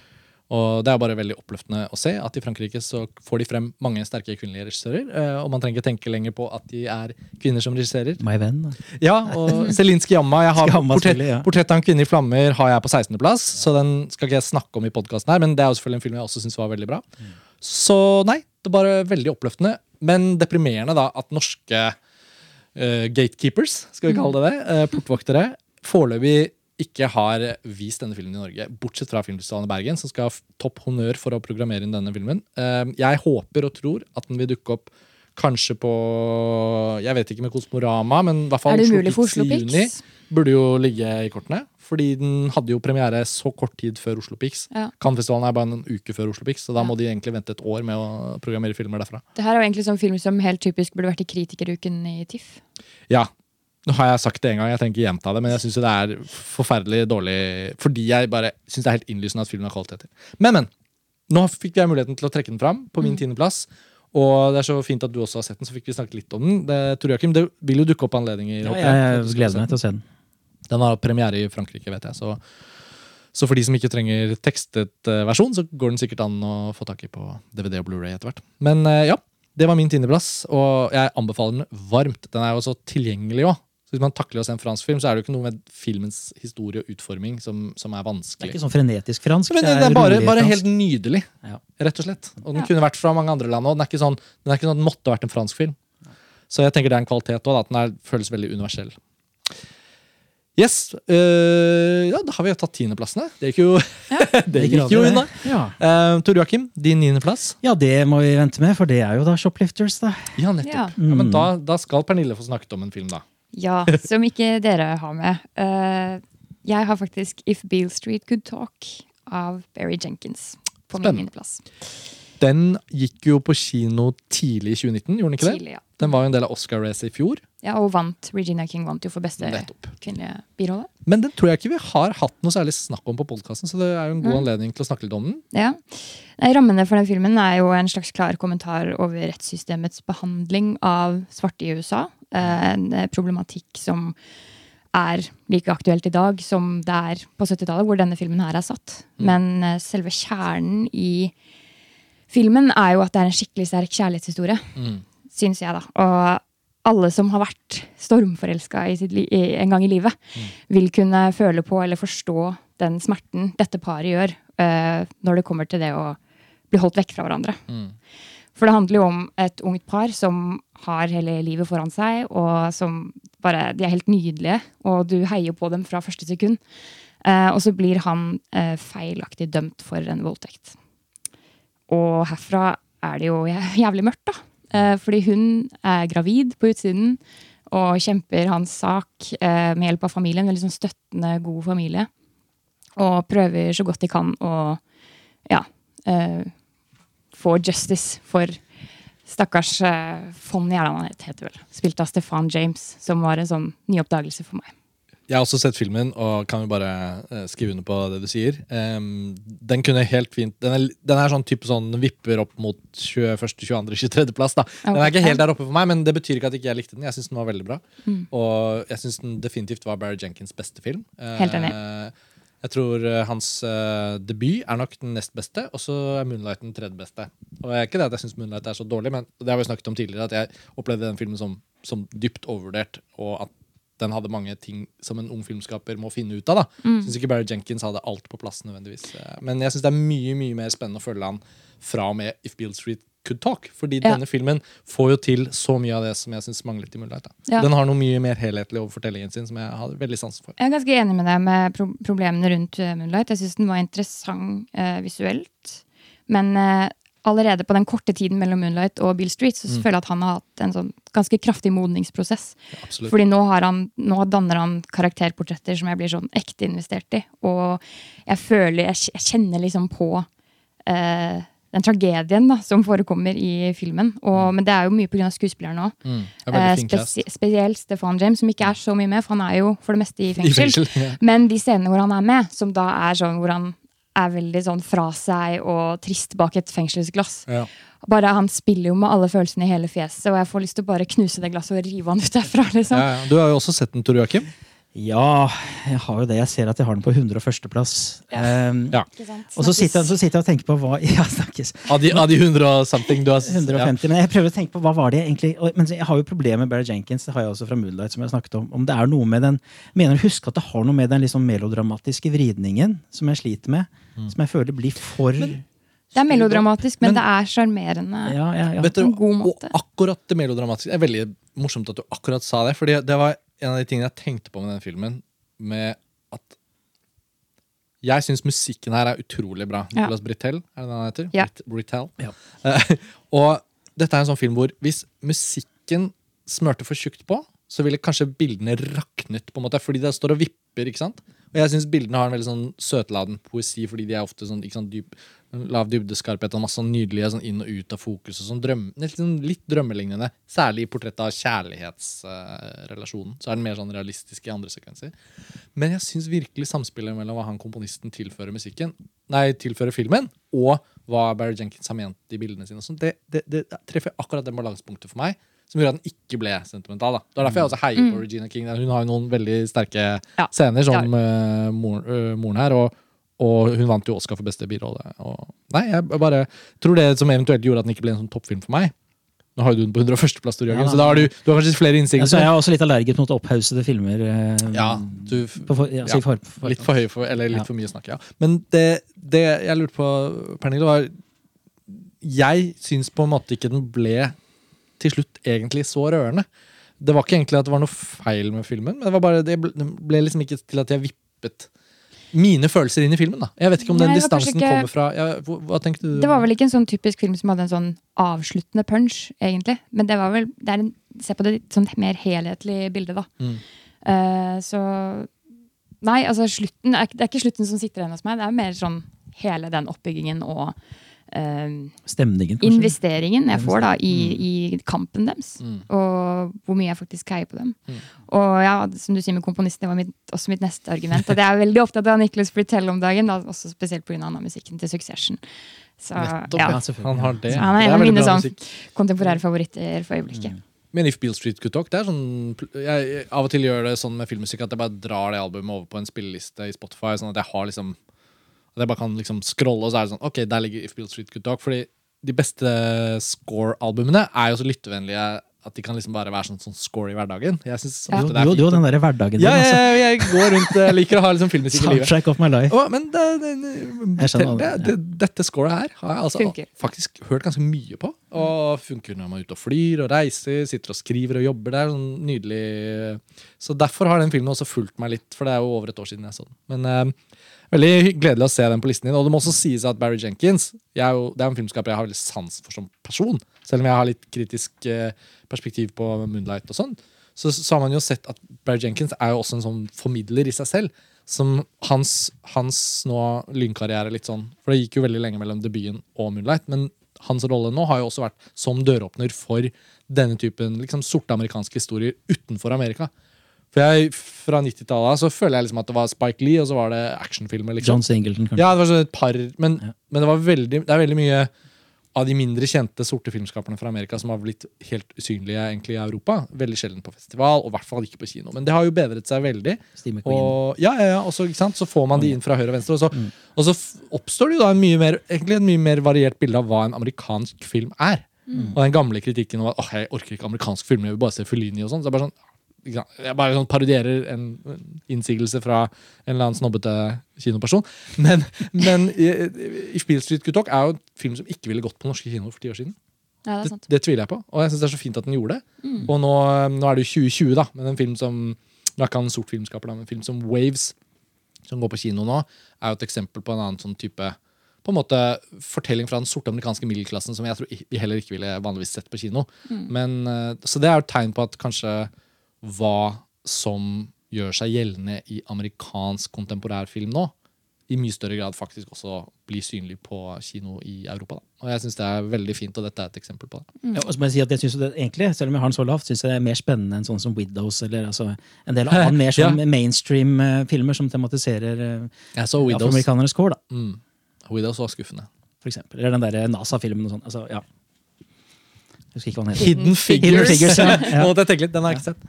og det er bare veldig oppløftende å se at i Frankrike så får de frem mange sterke kvinnelige regissører. eh, Og man trenger ikke tenke lenger på at de er kvinner som regisserer. My venn. Ja, og Celine Skiamma. Jeg har portrett, ja. portrett av en kvinne i flammer har jeg på 16.-plass, så den skal ikke jeg snakke om i podkasten her, men det er jo selvfølgelig en film jeg også syns var veldig bra. Så nei, det er bare veldig oppløftende, men deprimerende da at norske uh, gatekeepers, skal vi kalle det det, uh, portvoktere, foreløpig ikke har vist denne filmen i Norge, bortsett fra Filmfestivalen i Bergen, som skal ha topp honnør for å programmere inn denne filmen. Eh, Jeg håper og tror at den vil dukke opp kanskje på Jeg vet ikke med Kosmorama, men i hvert fall Oslo Pix burde jo ligge i kortene. Fordi den hadde jo premiere så kort tid før Oslo Pix. Ja. Cannes-festivalen er bare en uke før Oslo Pix, så da Ja. må de egentlig vente et år med å programmere filmer derfra. Det her er jo egentlig sånn film som helt typisk burde vært i Kritikeruken i TIFF. Ja. Nå har jeg sagt det en gang, jeg trenger ikke gjenta det, men jeg syns det er forferdelig dårlig fordi jeg bare syns det er helt innlysende at filmen har kvaliteter. Men, men. Nå fikk jeg muligheten til å trekke den fram på min tiendeplass. Og det er så fint at du også har sett den, så fikk vi snakket litt om den. Det, Tor Joakim, det vil jo dukke opp anledninger. Ja, jeg, jeg, jeg gleder meg til å se den. Den har premiere i Frankrike, vet jeg. Så, så for de som ikke trenger tekstet eh, versjon, så går den sikkert an å få tak i på DVD og Blu-ray etter hvert. Men eh, ja, det var min tiendeplass, og jeg anbefaler den varmt. Den er jo så tilgjengelig òg. Så hvis man takler å se en fransk film, så er det jo ikke noe med filmens historie og utforming som, som er Det er ikke sånn frenetisk fransk. Men det, det er bare, bare helt nydelig, Ja. rett og slett. Og den Ja. kunne vært fra mange andre land òg. Den sånn den er ikke sånn at den måtte vært en fransk film. Så jeg tenker det er en kvalitet òg, at den er, føles veldig universell. Yes. øh, ja, da har vi jo tatt tiendeplassene. Det gikk jo, det Ikke gikk jo unna. Ja. Uh, Tor Joakim, din niendeplass? ja, det må vi vente med, for det er jo da Shoplifters, da. Ja, nettopp. Ja. Ja, men da, da skal Pernille få snakket om en film, da. Ja, som ikke dere har med. Uh, jeg har faktisk If Beale Street Could Talk av Barry Jenkins på min Spennende. Den gikk jo på kino tidlig i 2019, gjorde den ikke det? Tidlig, ja. Den var jo en del av Oscar-racet i fjor. ja. Og vant. Regina King vant jo for beste Nettopp. kvinnelige birolle. Men den tror jeg ikke vi har hatt noe særlig snakk om på podkasten, så det er jo en god Mm. anledning til å snakke litt om den. Ja. Rammene for den filmen er jo en slags klar kommentar over rettssystemets behandling av svarte i USA. Eh, En eh, problematikk som er like aktuelt i dag som det er på 70-tallet, hvor denne filmen her er satt. Men eh, selve kjernen i filmen er jo at det er en skikkelig sterk kjærlighetshistorie, syns jeg, da. Og alle som har vært stormforelska en gang i livet, vil kunne føle på eller forstå den smerten dette paret gjør uh, når det kommer til det å bli holdt vekk fra hverandre. For det handler jo om et ungt par som har hele livet foran seg, og som bare De er helt nydelige, og du heier på dem fra første sekund. Eh, og så blir han eh, feilaktig dømt for en voldtekt. Og herfra er det jo jævlig mørkt, da. Eh, fordi hun er gravid på utsiden og kjemper hans sak eh, med hjelp av familien. Veldig sånn støttende, god familie. Og prøver så godt de kan å ja, eh, få justice for stakkars eh, Von Gjerland, heter vel. Spilt av Stefan James, som var en sånn nyoppdagelse for meg. Jeg har også sett filmen, og kan jo bare eh, skrive under på det du sier. Um, den kunne helt fint Den er, den er sånn type sånn vipper opp mot 21., 22., 23. plass. da Den er ikke helt der oppe for meg, men det betyr ikke at ikke jeg likte den. Jeg syns den var veldig bra. Og jeg syns den definitivt var Barry Jenkins' beste film. Helt enig. Jeg tror eh, hans uh, debut er nok den nest beste, og så er Moonlight den tredje beste. Og det er ikke det at jeg syns Moonlight er så dårlig, men det har vi snakket om tidligere, at jeg opplevde den filmen som, som dypt overvurdert, og at den hadde mange ting som en ung filmskaper må finne ut av. da. Mm. Syns ikke Barry Jenkins hadde alt på plass nødvendigvis. Eh, Men jeg syns det er mye mye mer spennende å følge han fra og med If Beale Street Could Talk. Fordi Ja. denne filmen får jo til så mye av det som jeg syns manglet i Moonlight. Ja. Den har noe mye mer helhetlig over fortellingen sin som jeg har veldig sansen for. Jeg er ganske enig med deg med pro problemene rundt eh, Moonlight. Jeg syns den var interessant eh, visuelt. Men eh, allerede på den korte tiden mellom Moonlight og Bill Street så føler jeg at han har hatt en sånn ganske kraftig modningsprosess. Absolutt. Fordi nå, har han, nå danner han karakterportretter som jeg blir sånn ekte investert i. Og jeg føler Jeg, jeg kjenner liksom på eh, den tragedien da, som forekommer i filmen. Og, men det er jo mye pga. skuespillerne òg. Mm, Eh, fin spesielt Stefan James, som ikke er så mye med, for han er jo for det meste i I fengsel. fengsel. Ja. Men de scenene hvor han er med, som da er sånn hvor han er veldig sånn fra seg og trist bak et fengselsglass. Ja. Bare Han spiller jo med alle følelsene i hele fjeset, og jeg får lyst til å bare knuse det glasset og rive han ut derfra. liksom. Ja, ja. Du har jo også sett den, Tor Joakim. Ja, jeg har jo det. Jeg ser at jeg har den på 101.-plass. Um, Ja. Og så sitter, jeg- så sitter jeg og tenker på hva Ja, snakkes. Av de, av de 100 og something du har s- 150. Men jeg prøver å tenke på hva var det egentlig og- Men jeg har jo problemer med Barry Jenkins, det har jeg også fra Moonlight, som jeg snakket om. Om det er noe med den Mener husk huske at det har noe med den liksom melodramatiske vridningen som jeg sliter med? Som jeg føler blir for Det er melodramatisk, men, Men- det er sjarmerende. Ja, ja, ja. På en god måte. Og akkurat det melodramatiske Det er veldig morsomt at du akkurat sa det. Fordi det var en av de tingene jeg tenkte på med den filmen. Med at Jeg syns musikken her er utrolig bra. Ja. Nicolas Britell, er det det han heter? Ja. Brit- Britell. Ja. Og dette er en sånn film hvor hvis musikken smørte for tjukt på, så ville kanskje bildene raknet, på en måte, fordi det står og vipper. ikke sant? Og jeg syns bildene har en veldig sånn søtladen poesi, fordi de er ofte sånn ikke sant, dyp, lav dybdeskarphet og masse sånn nydelige sånn inn og ut av fokus. og sånn drøm, litt, sånn, litt drømmelignende. Særlig i portrettet av kjærlighetsrelasjonen. så er den mer sånn realistisk i andre sekvenser. Men jeg syns virkelig samspillet mellom hva han komponisten tilfører musikken, nei, tilfører filmen, og hva Barry Jenkins har ment i bildene sine, og sånt, det, det, det treffer akkurat det balansepunktet for meg. Som gjorde at den ikke ble sentimental. da. Det er derfor jeg også heier på Regina King. Hun har jo noen veldig sterke Ja. scener, som Ja. eh, moren, uh, moren her. Og, og hun vant jo Oscar for beste birolle. Og, nei, jeg bare tror det som eventuelt gjorde at den ikke ble en sånn toppfilm for meg Nå har jo du den på 101.-plass, Tor Ja, så da har du, du har kanskje flere Ja, jeg er også litt allergisk mot opphaussede filmer. eh, Ja, du, på, for, ja, ja. for, for, Litt for høy for, eller litt Ja. for mye snakk, ja. Men det, det jeg lurte på, Pernille, var Jeg syns på en måte ikke den ble til slutt egentlig så rørende. Det var ikke egentlig at det var noe feil med filmen, men det var bare det ble, liksom ikke til at jeg vippet mine følelser inn i filmen. da Jeg vet ikke om den Nei, distansen ikke- kommer fra ja, hva, hva tenkte du? Det var vel ikke en sånn typisk film som hadde en sånn avsluttende punch, egentlig. Men det var vel det er en, Se på det litt sånn mer helhetlig bilde, da. Mm. Uh, så Nei, altså slutten Det er ikke slutten som sitter igjen hos meg. Det er mer sånn hele den oppbyggingen og Stemningen, kanskje. investeringen jeg får da i, i kampen deres. Mm. Og hvor mye jeg faktisk heier på dem. Mm. Og ja, som du sier med komponisten, det var mitt, også mitt neste argument. Og det er veldig opptatt av Nicholas Britell om dagen, da, også spesielt pga. musikken til Succession. Så Nettopp, ja, Ja. Han har det. Så han er en av mine sånn kontemporære favoritter for øyeblikket. Men If Beale Street Could Talk, det er sånn jeg, jeg av og til gjør det sånn med filmmusikk at jeg bare drar det albumet over på en spilleliste i Spotify, sånn at jeg har liksom At jeg bare kan liksom scrolle, og så er det sånn Ok, der ligger If Beale Street Could Talk. Fordi de beste score-albumene er jo så lyttevennlige at de kan liksom bare være sånn, sånn score i hverdagen. Jeg synes ja. det er du jo, fint. den der hverdagen din, Ja, altså. jeg, jeg går rundt Jeg liker å ha liksom filmmusikk i livet. Soundtrack of my life. Å, men det, det, Jeg skjønner det, det, det, dette scoret her har jeg altså Funker. faktisk hørt ganske mye på. Og funker når man er ute og flyr og reiser, sitter og skriver og jobber. Det er sånn nydelig Så derfor har den filmen også fulgt meg litt, for det er jo over et år siden jeg så den. Men eh, veldig gledelig å se den på listen din. Og det må også sies at Barry Jenkins er jo, Det er en filmskaper jeg har veldig sans for som person. Selv om jeg har litt kritisk eh, perspektiv på Moonlight og sånn. Så, så har man jo sett at Barry Jenkins er jo også en sånn formidler i seg selv. Som hans, hans nå lynkarriere litt sånn For det gikk jo veldig lenge mellom debuten og Moonlight. Men hans rolle nå har jo også vært som døråpner for denne typen liksom, sorte amerikanske historier utenfor Amerika. For jeg, Fra 90-tallet så føler jeg liksom at det var Spike Lee, og så var det actionfilmer. liksom. John Singleton, kanskje. Ja, det var sånn et par, men, Ja. men det, var veldig, det er veldig mye av de mindre kjente sorte filmskaperne fra Amerika som har blitt helt usynlige egentlig i Europa. Veldig sjelden på festival, og i hvert fall ikke på kino. Men det har jo bedret seg veldig. Og, ja, ja, ja, og så, så får man de inn fra høyre og venstre, og så, Mm. og så oppstår det jo da en mye mer, en mye mer variert bilde av hva en amerikansk film er. Mm. Og den gamle kritikken om at jeg orker ikke amerikansk film, jeg vil bare se Fellini og sånn. Så det er bare sånn? Jeg bare sånn parodierer en innsigelse fra en eller annen snobbete kinoperson. Men, men Beale Street Could Talk er jo en film som ikke ville gått på norske kinoer for ti år siden. Ja, det Det, det tviler jeg på, og jeg syns det er så fint at den gjorde det. Mm. Og nå, nå er det jo 2020, da, men en film som Nå er ikke han en sort filmskaper, da, men en film som Waves, som går på kino nå, er jo et eksempel på en annen sånn type på en måte fortelling fra den sorte amerikanske middelklassen som jeg tror vi heller ikke ville vanligvis sett på kino. Men, eh, så det er jo et tegn på at kanskje hva som gjør seg gjeldende i amerikansk kontemporærfilm nå, i mye større grad faktisk også blir synlig på kino i Europa. Da. Og jeg syns det er veldig fint, og dette er et eksempel på det. Ja, og så må jeg si at jeg synes det, egentlig, Selv om jeg har den så lavt, syns jeg det er mer spennende enn sånn som Widows eller altså, en del annen mer sånn mainstream-filmer som tematiserer Widows. afroamerikanernes kår, da, Mm. Widows var skuffende. for eksempel. Eller den der NASA-filmen og sånn. Altså, ja. Jeg husker ikke hva den heter. Hidden Figures. Hidden Figures, ja. Ja. Nå måtte jeg tenke litt, Den har jeg ikke sett.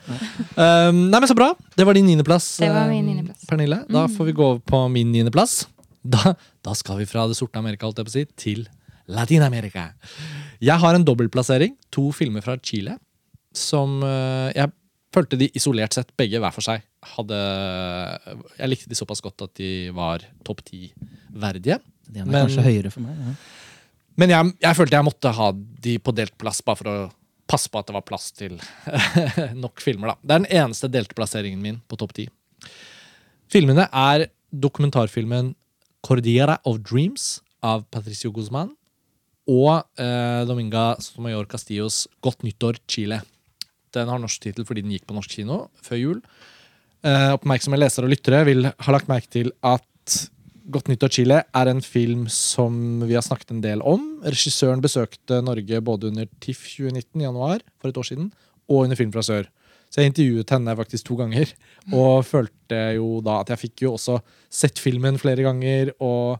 Um, nei, men Så bra. Det var din niendeplass. Det var min um. Pernille. Da får vi gå over på min niendeplass. Da, da skal vi fra det sorte Amerika holdt jeg på å si, til Latin-Amerika. Jeg har en dobbeltplassering. To filmer fra Chile som uh, Jeg følte de isolert sett, begge hver for seg, hadde Jeg likte de såpass godt at de var topp ti verdige. Den er Men- kanskje høyere for meg. Ja. Men jeg, jeg følte jeg måtte ha de på delt plass, bare for å passe på at det var plass til nok filmer. da. Det er den eneste delte plasseringen min på topp ti. Filmene er dokumentarfilmen Cordillera of Dreams av Patricio Guzman. Og eh, Dominga Sotomayor Castillos Godt nyttår, Chile. Den har norsk tittel fordi den gikk på norsk kino før jul. Eh, oppmerksomme lesere og lyttere vil ha lagt merke til at Godt nytt av Chile er en film som vi har snakket en del om. Regissøren besøkte Norge både under TIFF 2019 i januar, for et år siden, og under Film fra sør. Så jeg intervjuet henne faktisk to ganger, og følte jo da at jeg fikk jo også sett filmen flere ganger, og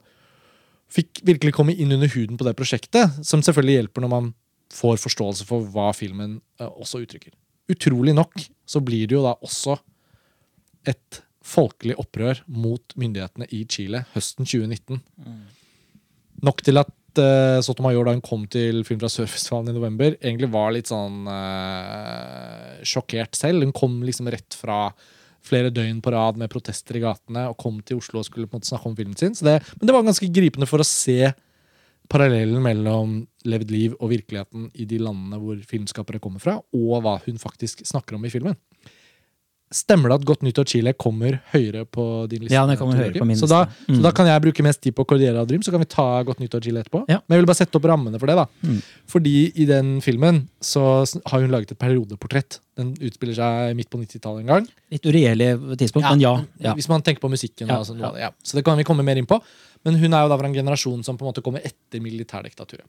fikk virkelig komme inn under huden på det prosjektet, som selvfølgelig hjelper når man får forståelse for hva filmen eh, også uttrykker. Utrolig nok så blir det jo da også et folkelig opprør mot myndighetene i Chile høsten 2019. Nok til at uh, Sotomayor, da hun kom til Film fra Sør-festivalen i november, egentlig var litt sånn uh, sjokkert selv. Hun kom liksom rett fra flere døgn på rad med protester i gatene og kom til Oslo og skulle på en måte snakke om filmen sin. Så det, men det var ganske gripende for å se parallellen mellom levd liv og virkeligheten i de landene hvor filmskapere kommer fra, og hva hun faktisk snakker om i filmen. Stemmer det at Godt nyttår Chile kommer høyere på din liste? Ja, den kommer høyere på min så da, liste. Mm. så da kan jeg bruke mest tid på Cordillera Dream, så kan vi ta Godt nyttår Chile etterpå. Ja. Men jeg vil bare sette opp rammene for det. da. Mm. Fordi i den filmen så har hun laget et periodeportrett. Den utspiller seg midt på 90-tallet en gang. Litt uregjerlig tidspunkt, men ja. ja. Hvis man tenker på musikken. Ja, og sånn, ja. Så det kan vi komme mer inn på. Men hun er jo da fra en generasjon som på en måte kommer etter militærdiktaturet.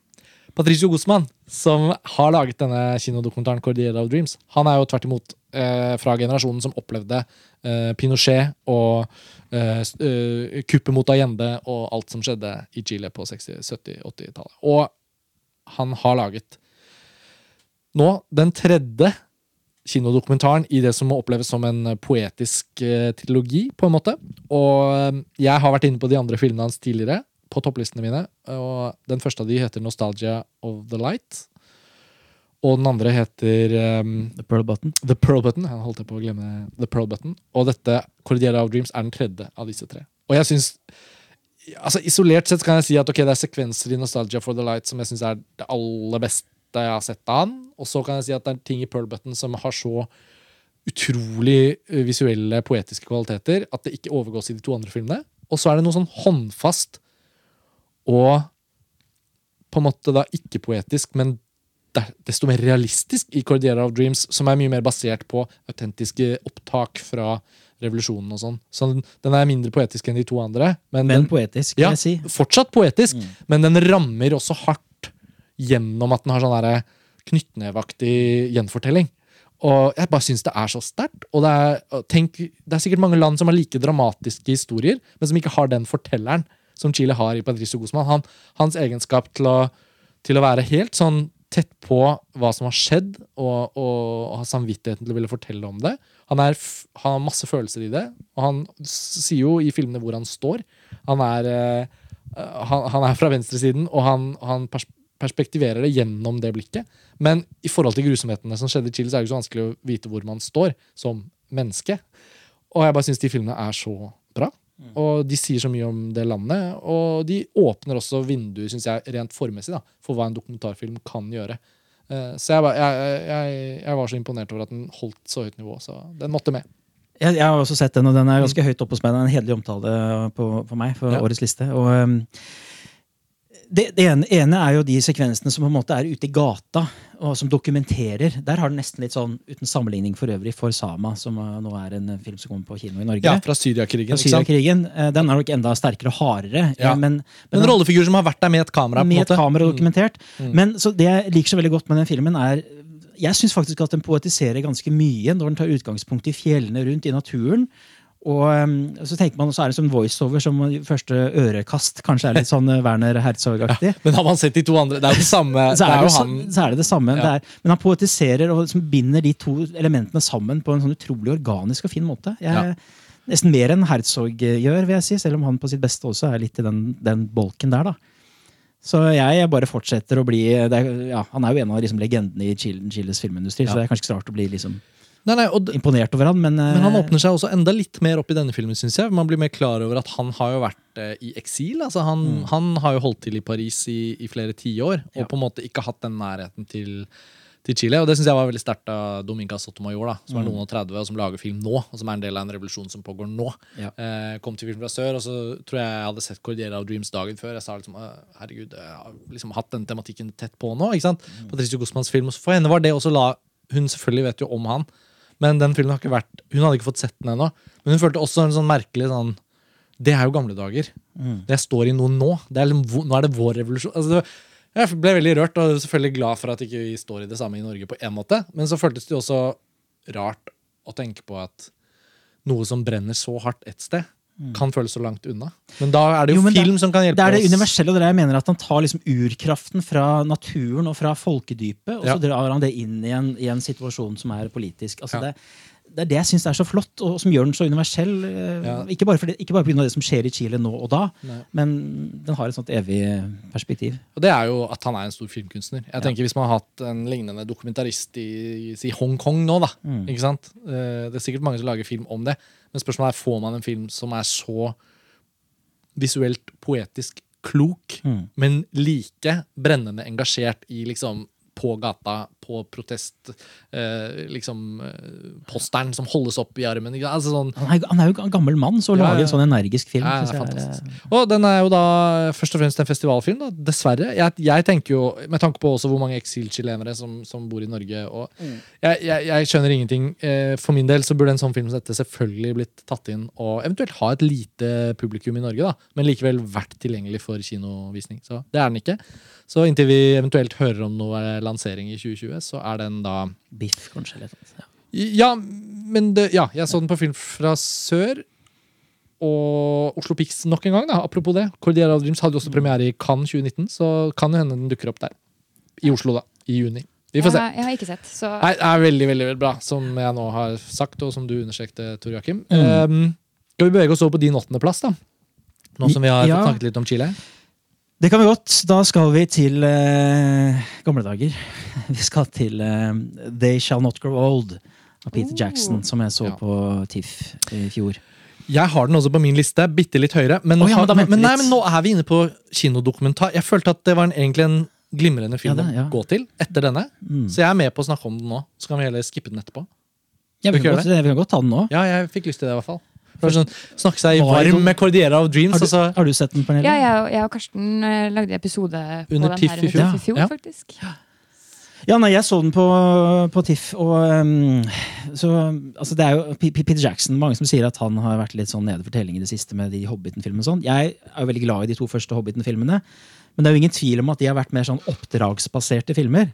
Patricio Guzman, som har laget denne kinodokumentaren Cordillera of Dreams, han er jo tvert imot eh, fra generasjonen som opplevde eh, Pinochet og eh, eh, kuppet mot Allende og alt som skjedde i Chile på 60-, 70-, 80-tallet. Og han har laget nå den tredje kinodokumentaren i det som må oppleves som en poetisk eh, trilogi, på en måte. Og eh, jeg har vært inne på de andre filmene hans tidligere, på topplistene mine. Og den første av de heter 'Nostalgia of the Light'. Og den andre heter um, The Pearl Button. The Pearl Button. Jeg holdt på å glemme The Pearl Button. Og dette, Cordiera of Dreams, er den tredje av disse tre. Og jeg synes, altså Isolert sett kan jeg si at okay, det er sekvenser i Nostalgia for the Light som jeg syns er det aller beste jeg har sett av han. Og så kan jeg si at det er ting i Pearl Button som har så utrolig eh, visuelle, poetiske kvaliteter at det ikke overgås i de to andre filmene. Og så er det noe sånn håndfast og på en måte da ikke poetisk, men desto mer realistisk i Cordillera of Dreams, som er mye mer basert på autentiske opptak fra revolusjonen og sånn. Så den, er mindre poetisk enn de to andre. Men, Men den, poetisk, ja, jeg si. fortsatt poetisk, men den rammer også hardt gjennom at den har sånn knyttneveaktig gjenfortelling. Og jeg bare syns det er så sterkt. Og det er, tenk, det er sikkert mange land som har like dramatiske historier, men som ikke har den fortelleren som Chile har i Patricio Guzman. Han, hans egenskap til å, til å være helt sånn tett på hva som har skjedd, og, og, og ha samvittigheten til å ville fortelle om det. Han, er, han har masse følelser i det, og han sier jo i filmene hvor han står. Han er, eh, han, han er fra venstresiden, og han, han pers perspektiverer det gjennom det blikket. Men i forhold til grusomhetene som skjedde i Chile, så er det ikke så vanskelig å vite hvor man står som menneske. Og jeg bare syns de filmene er så bra. Og de sier så mye om det landet. Og de åpner også vinduer, synes jeg, rent formessig, da, for hva en dokumentarfilm kan gjøre. Eh, Så jeg, jeg, jeg, jeg var så imponert over at den holdt så høyt nivå, så den måtte med. Jeg, har også sett den, og den er ganske høyt oppe hos meg. Den er en hederlig omtale på, for meg for Ja. årets liste. Og, um, det, det ene, er jo de sekvensene som på en måte er ute i gata, og som dokumenterer. Der har den nesten litt sånn, uten sammenligning for øvrig, for Sama, som nå er en film som kommer på kino i Norge. Ja, fra Syriakrigen. Syriakrigen. Uh, Den er nok enda sterkere og hardere. Ja. eh, Men, men En rollefigur som har vært der med et kamera. med et kamera dokumentert. Mm. Men så det jeg liker så veldig godt med den filmen, er Jeg syns faktisk at den poetiserer ganske mye når den tar utgangspunkt i fjellene rundt, i naturen. Og um, så tenker man, så er det som voiceover som første ørekast kanskje er litt sånn uh, Werner Herzog-aktig. Men har man sett de to andre? Det er jo det samme. Så det er det, jo han så er det det samme. Ja. Det er, men han poetiserer og liksom binder de to elementene sammen på en sånn utrolig organisk og fin måte. Jeg, Nesten mer enn Herzog gjør, vil jeg si, selv om han på sitt beste også er litt i den, den bolken der. da. Så jeg bare fortsetter å bli det er, ja, Han er jo en av liksom, legendene i Chile, Chiles filmindustri, Ja. så det er kanskje ikke så rart å bli liksom, Nei, nei, imponert over han, men, Men han eh, åpner seg også enda litt mer opp i denne filmen, syns jeg. Man blir mer klar over at han har jo vært eh, i eksil. Altså, han, Mm. han har jo holdt til i Paris i, i flere tiår, og Ja. på en måte ikke hatt den nærheten til, til Chile. Og det syns jeg var veldig sterkt av Dominga Sotomayor, da, som er Mm. noen og 30 og som lager film nå, og som er en del av en revolusjon som pågår nå. Ja. Eh, kom til film fra sør, og så tror jeg jeg hadde sett Cordiera of Dreams dagen før. Jeg sa liksom herregud, jeg har liksom hatt den tematikken tett på nå. ikke sant? Mm. Patricio Guzmans film. For henne var det også la Hun selvfølgelig vet jo om han, men den filmen har ikke vært Hun hadde ikke fått sett den ennå. Men hun følte også en sånn merkelig sånn Det er jo gamle dager. Mm. Det står i noe nå. Det er liksom, nå er det vår revolusjon. Altså, det jeg ble veldig rørt og selvfølgelig glad for at ikke vi står i det samme i Norge på en måte. Men så føltes det jo også rart å tenke på at noe som brenner så hardt et sted, kan føles så langt unna. Men da er det jo, Mm. Jo, film det- som kan hjelpe oss. Det er det oss. universelle, og det er jeg mener at han tar liksom urkraften fra naturen og fra folkedypet, og så Ja. drar han det inn i en, i en situasjon som er politisk. Altså Ja. det, det er det jeg syns er så flott, og som gjør den så universell. eh, Ja. Ikke bare, pga. det som skjer i Chile nå og da, Nei. men den har et sånt evig perspektiv. Og det er jo at han er en stor filmkunstner. Jeg tenker Hvis man har hatt en lignende dokumentarist i i Hongkong nå, da. Mm. Ikke sant? Eh, Det er sikkert mange som lager film om det, men spørsmålet er får man en film som er så visuelt poetisk klok, Mm. men like brennende engasjert i liksom på gata, på protest, eh, liksom eh, posteren som holdes opp i armen. Ikke? Altså sånn, Han er, han er jo en gammel mann, så å Ja, lage en sånn energisk film Ja, jeg er, fantastisk. eh, Og den er jo da først og fremst en festivalfilm, da, dessverre. Jeg, jeg tenker jo, Med tanke på også hvor mange eksilchilenere som, som bor i Norge. og jeg, jeg, jeg skjønner ingenting. Eh, For min del så burde en sånn film som dette selvfølgelig blitt tatt inn og eventuelt ha et lite publikum i Norge, da, men likevel vært tilgjengelig for kinovisning. Så det er den ikke. Så inntil vi eventuelt hører om noe lansering i 2020, så er den da Biff, kanskje. Eller, ja. ja, men det, ja, jeg så den på Film fra sør. Og Oslo Pix nok en gang, da. Apropos det. Cordiera Dreams hadde også premiere i Cannes 2019, så kan jo hende den dukker opp der. I Oslo, da. I juni. Vi får se. Jeg, jeg har ikke sett, så Nei, det er veldig veldig, veldig bra, som jeg nå har sagt, og som du understreket, Tor Joakim. Mm. Um, skal vi bevege oss over på din åttendeplass, da? Nå som vi har Ja. snakket litt om Chile. Det kan vi godt. Da skal vi til eh, gamle dager. Vi skal til eh, They Shall Not Grow Old av Peter Oh. Jackson, som jeg så Ja. på TIFF i fjor. Jeg har den også på min liste, bitte litt høyere. Men, oh, ja, men men, nei, men nå er vi inne på kinodokumentar. Jeg følte at det var en, egentlig en glimrende film Ja, det- ja. å gå til etter denne. Mm. Så jeg er med på å snakke om den nå. Så kan vi heller skippe den etterpå. Ja, vi, kan godt, vi kan godt ta den nå. Ja, jeg fikk lyst til det, i hvert fall. Sånn, snakke seg varm med Cordiera of Dreams. Har du, altså. har du sett den, Pernille? ja, jeg, jeg og Karsten eh, lagde episode på Under den TIFF her i under fjor. TIFF i fjor, Ja. faktisk. Ja, nei, jeg så den på, på TIFF, og um, så Altså, det er jo P- P- Peter Jackson. Mange som sier at han har vært litt sånn nede for telling i det siste med de Hobbiten-filmene og sånn. Jeg er jo veldig glad i de to første Hobbiten-filmene, men det er jo ingen tvil om at de har vært mer sånn oppdragsbaserte filmer.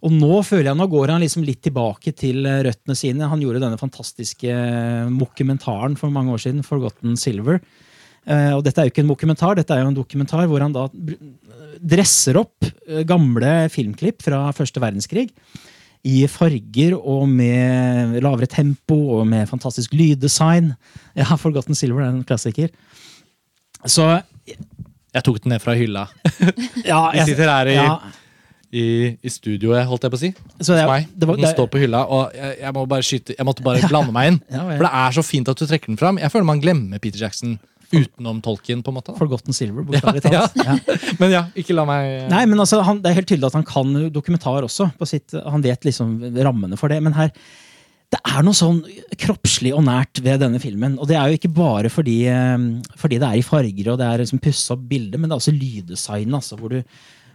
Og nå føler jeg, nå går han liksom litt tilbake til eh, røttene sine. Han gjorde denne fantastiske eh, mokumentaren for mange år siden, 'Forgotten Silver'. Eh, og dette er jo ikke en mokumentar, dette er jo en dokumentar hvor han da dresser opp eh, gamle filmklipp fra første verdenskrig i farger og med lavere tempo og med fantastisk lyddesign. Ja, 'Forgotten Silver' er en klassiker. Så Jeg tok den ned fra hylla. ja, jeg, sitter her i, ja, i, i studioet, holdt jeg på å si. så det, meg. det var, Den står på hylla, og jeg, jeg, må bare skyte, jeg måtte bare blande meg inn. Ja. For det er så fint at du trekker den fram. Jeg føler man glemmer Peter Jackson utenom tolken. på en måte. Da. 'Forgotten Silver', bokstavelig Ja, talt. Ja. Men ja, ikke la meg Nei, men altså, han, Det er helt tydelig at han kan dokumentar også. På sitt, han vet liksom rammene for det. Men her det er noe sånn kroppslig og nært ved denne filmen. Og det er jo ikke bare fordi, eh, fordi det er i farger og det er liksom pussa opp bilde, men det er også lyddesign. Altså, hvor, du,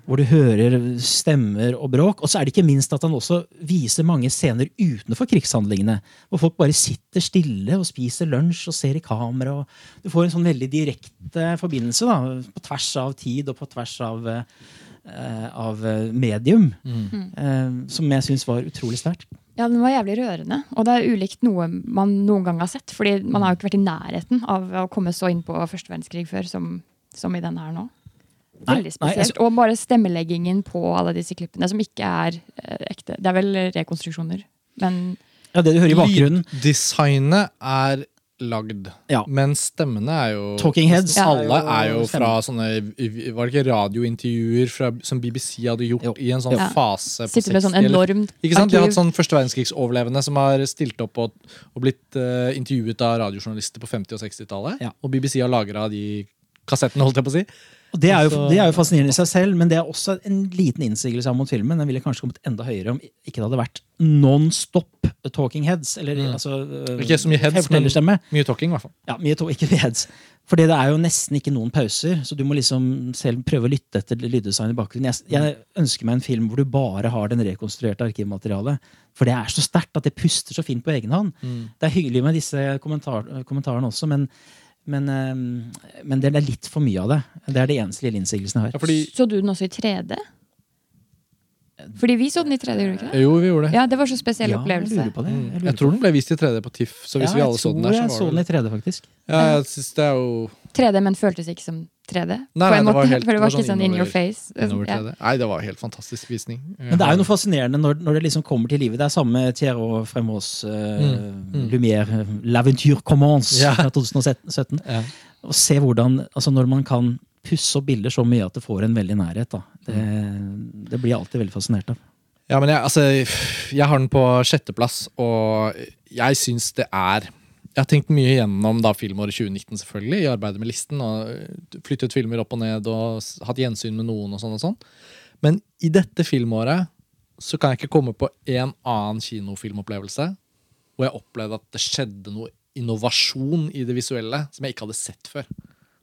hvor du hører stemmer og bråk. Og så er det ikke minst at han også viser mange scener utenfor krigshandlingene. Hvor folk bare sitter stille og spiser lunsj og ser i kamera. Og du får en sånn veldig direkte forbindelse da, på tvers av tid og på tvers av, eh, av medium. Eh, som jeg syns var utrolig sterkt. Ja, den var jævlig rørende. Og det er ulikt noe man noen gang har sett. fordi man har jo ikke vært i nærheten av å komme så inn på første verdenskrig før som, som i den her nå. Nei, Veldig nei, spesielt. Og bare stemmeleggingen på alle disse klippene, som ikke er eh, ekte. Det er vel rekonstruksjoner. Men Ja, det du hører i bakgrunnen. Lyddesignet er lagd, Ja. men stemmene er jo Talking Heads Ja. Alle er jo fra sånne Var det ikke radiointervjuer fra, som BBC hadde gjort Jo. i en sånn Ja. fase på sitter med sånn 60 eller- enormt Ikke sant? De har hatt sånn første verdenskrigsoverlevende som har stilt opp og, og blitt uh, intervjuet av radiojournalister på 50- og 60-tallet. Ja. Og BBC har lagra de kassettene, holdt jeg på å si. Og det er, jo, det er jo fascinerende i seg selv, men det er også en liten innsigelse mot filmen. Den ville kanskje kommet enda høyere om ikke det hadde vært non-stop talking heads. Eller altså øh, Ikke så mye heads, men mye talking, i hvert fall. Ja, mye to, ikke heads. Fordi det er jo nesten ikke noen pauser, så du må liksom selv prøve å lytte etter lyddesign i bakgrunnen. Jeg, jeg ønsker meg en film hvor du bare har den rekonstruerte arkivmaterialet. For det er så sterkt at det puster så fint på egen hånd. Det er hyggelig med disse kommentar, kommentarene også, men, men, eh, men det er litt for mye av det. Det er det eneste lille innsigelsen jeg Ja, har. fordi, Så du den også i 3D? Fordi vi så den i 3D, gjorde vi ikke det? jo, vi gjorde det. Ja, det var så spesiell Ja, jeg opplevelse. lurer på det. Mm. Jeg lurer Jeg tror den ble vist i 3D på TIFF, så hvis ja, vi jeg alle så den tror det jeg så så den i 3D, faktisk. Ja, jeg synes det er jo 3D, men føltes ikke som 3D. Nei, nei, det var helt- for det var ikke sånn in your face. innover Ja. Nei, det var helt fantastisk visning. Men det er jo noe fascinerende når, når det liksom kommer til livet. Det er samme Thierry Fremaux uh, Mm, Lumière, uh, L'Aventure Commence Ja. fra 2017. Ja. Og se hvordan, altså når man kan pusse opp bilder så mye at det får en veldig nærhet. Da. Det, det blir jeg alltid veldig fascinert av. Ja, men jeg, altså, jeg har den på sjetteplass, og jeg syns det er Jeg har tenkt mye gjennom da filmåret 2019 selvfølgelig, i arbeidet med listen. og Flyttet filmer opp og ned og hatt gjensyn med noen. og sånn og sånn. Men i dette filmåret så kan jeg ikke komme på en annen kinofilmopplevelse hvor jeg opplevde at det skjedde noe innovasjon i det visuelle som jeg ikke hadde sett før.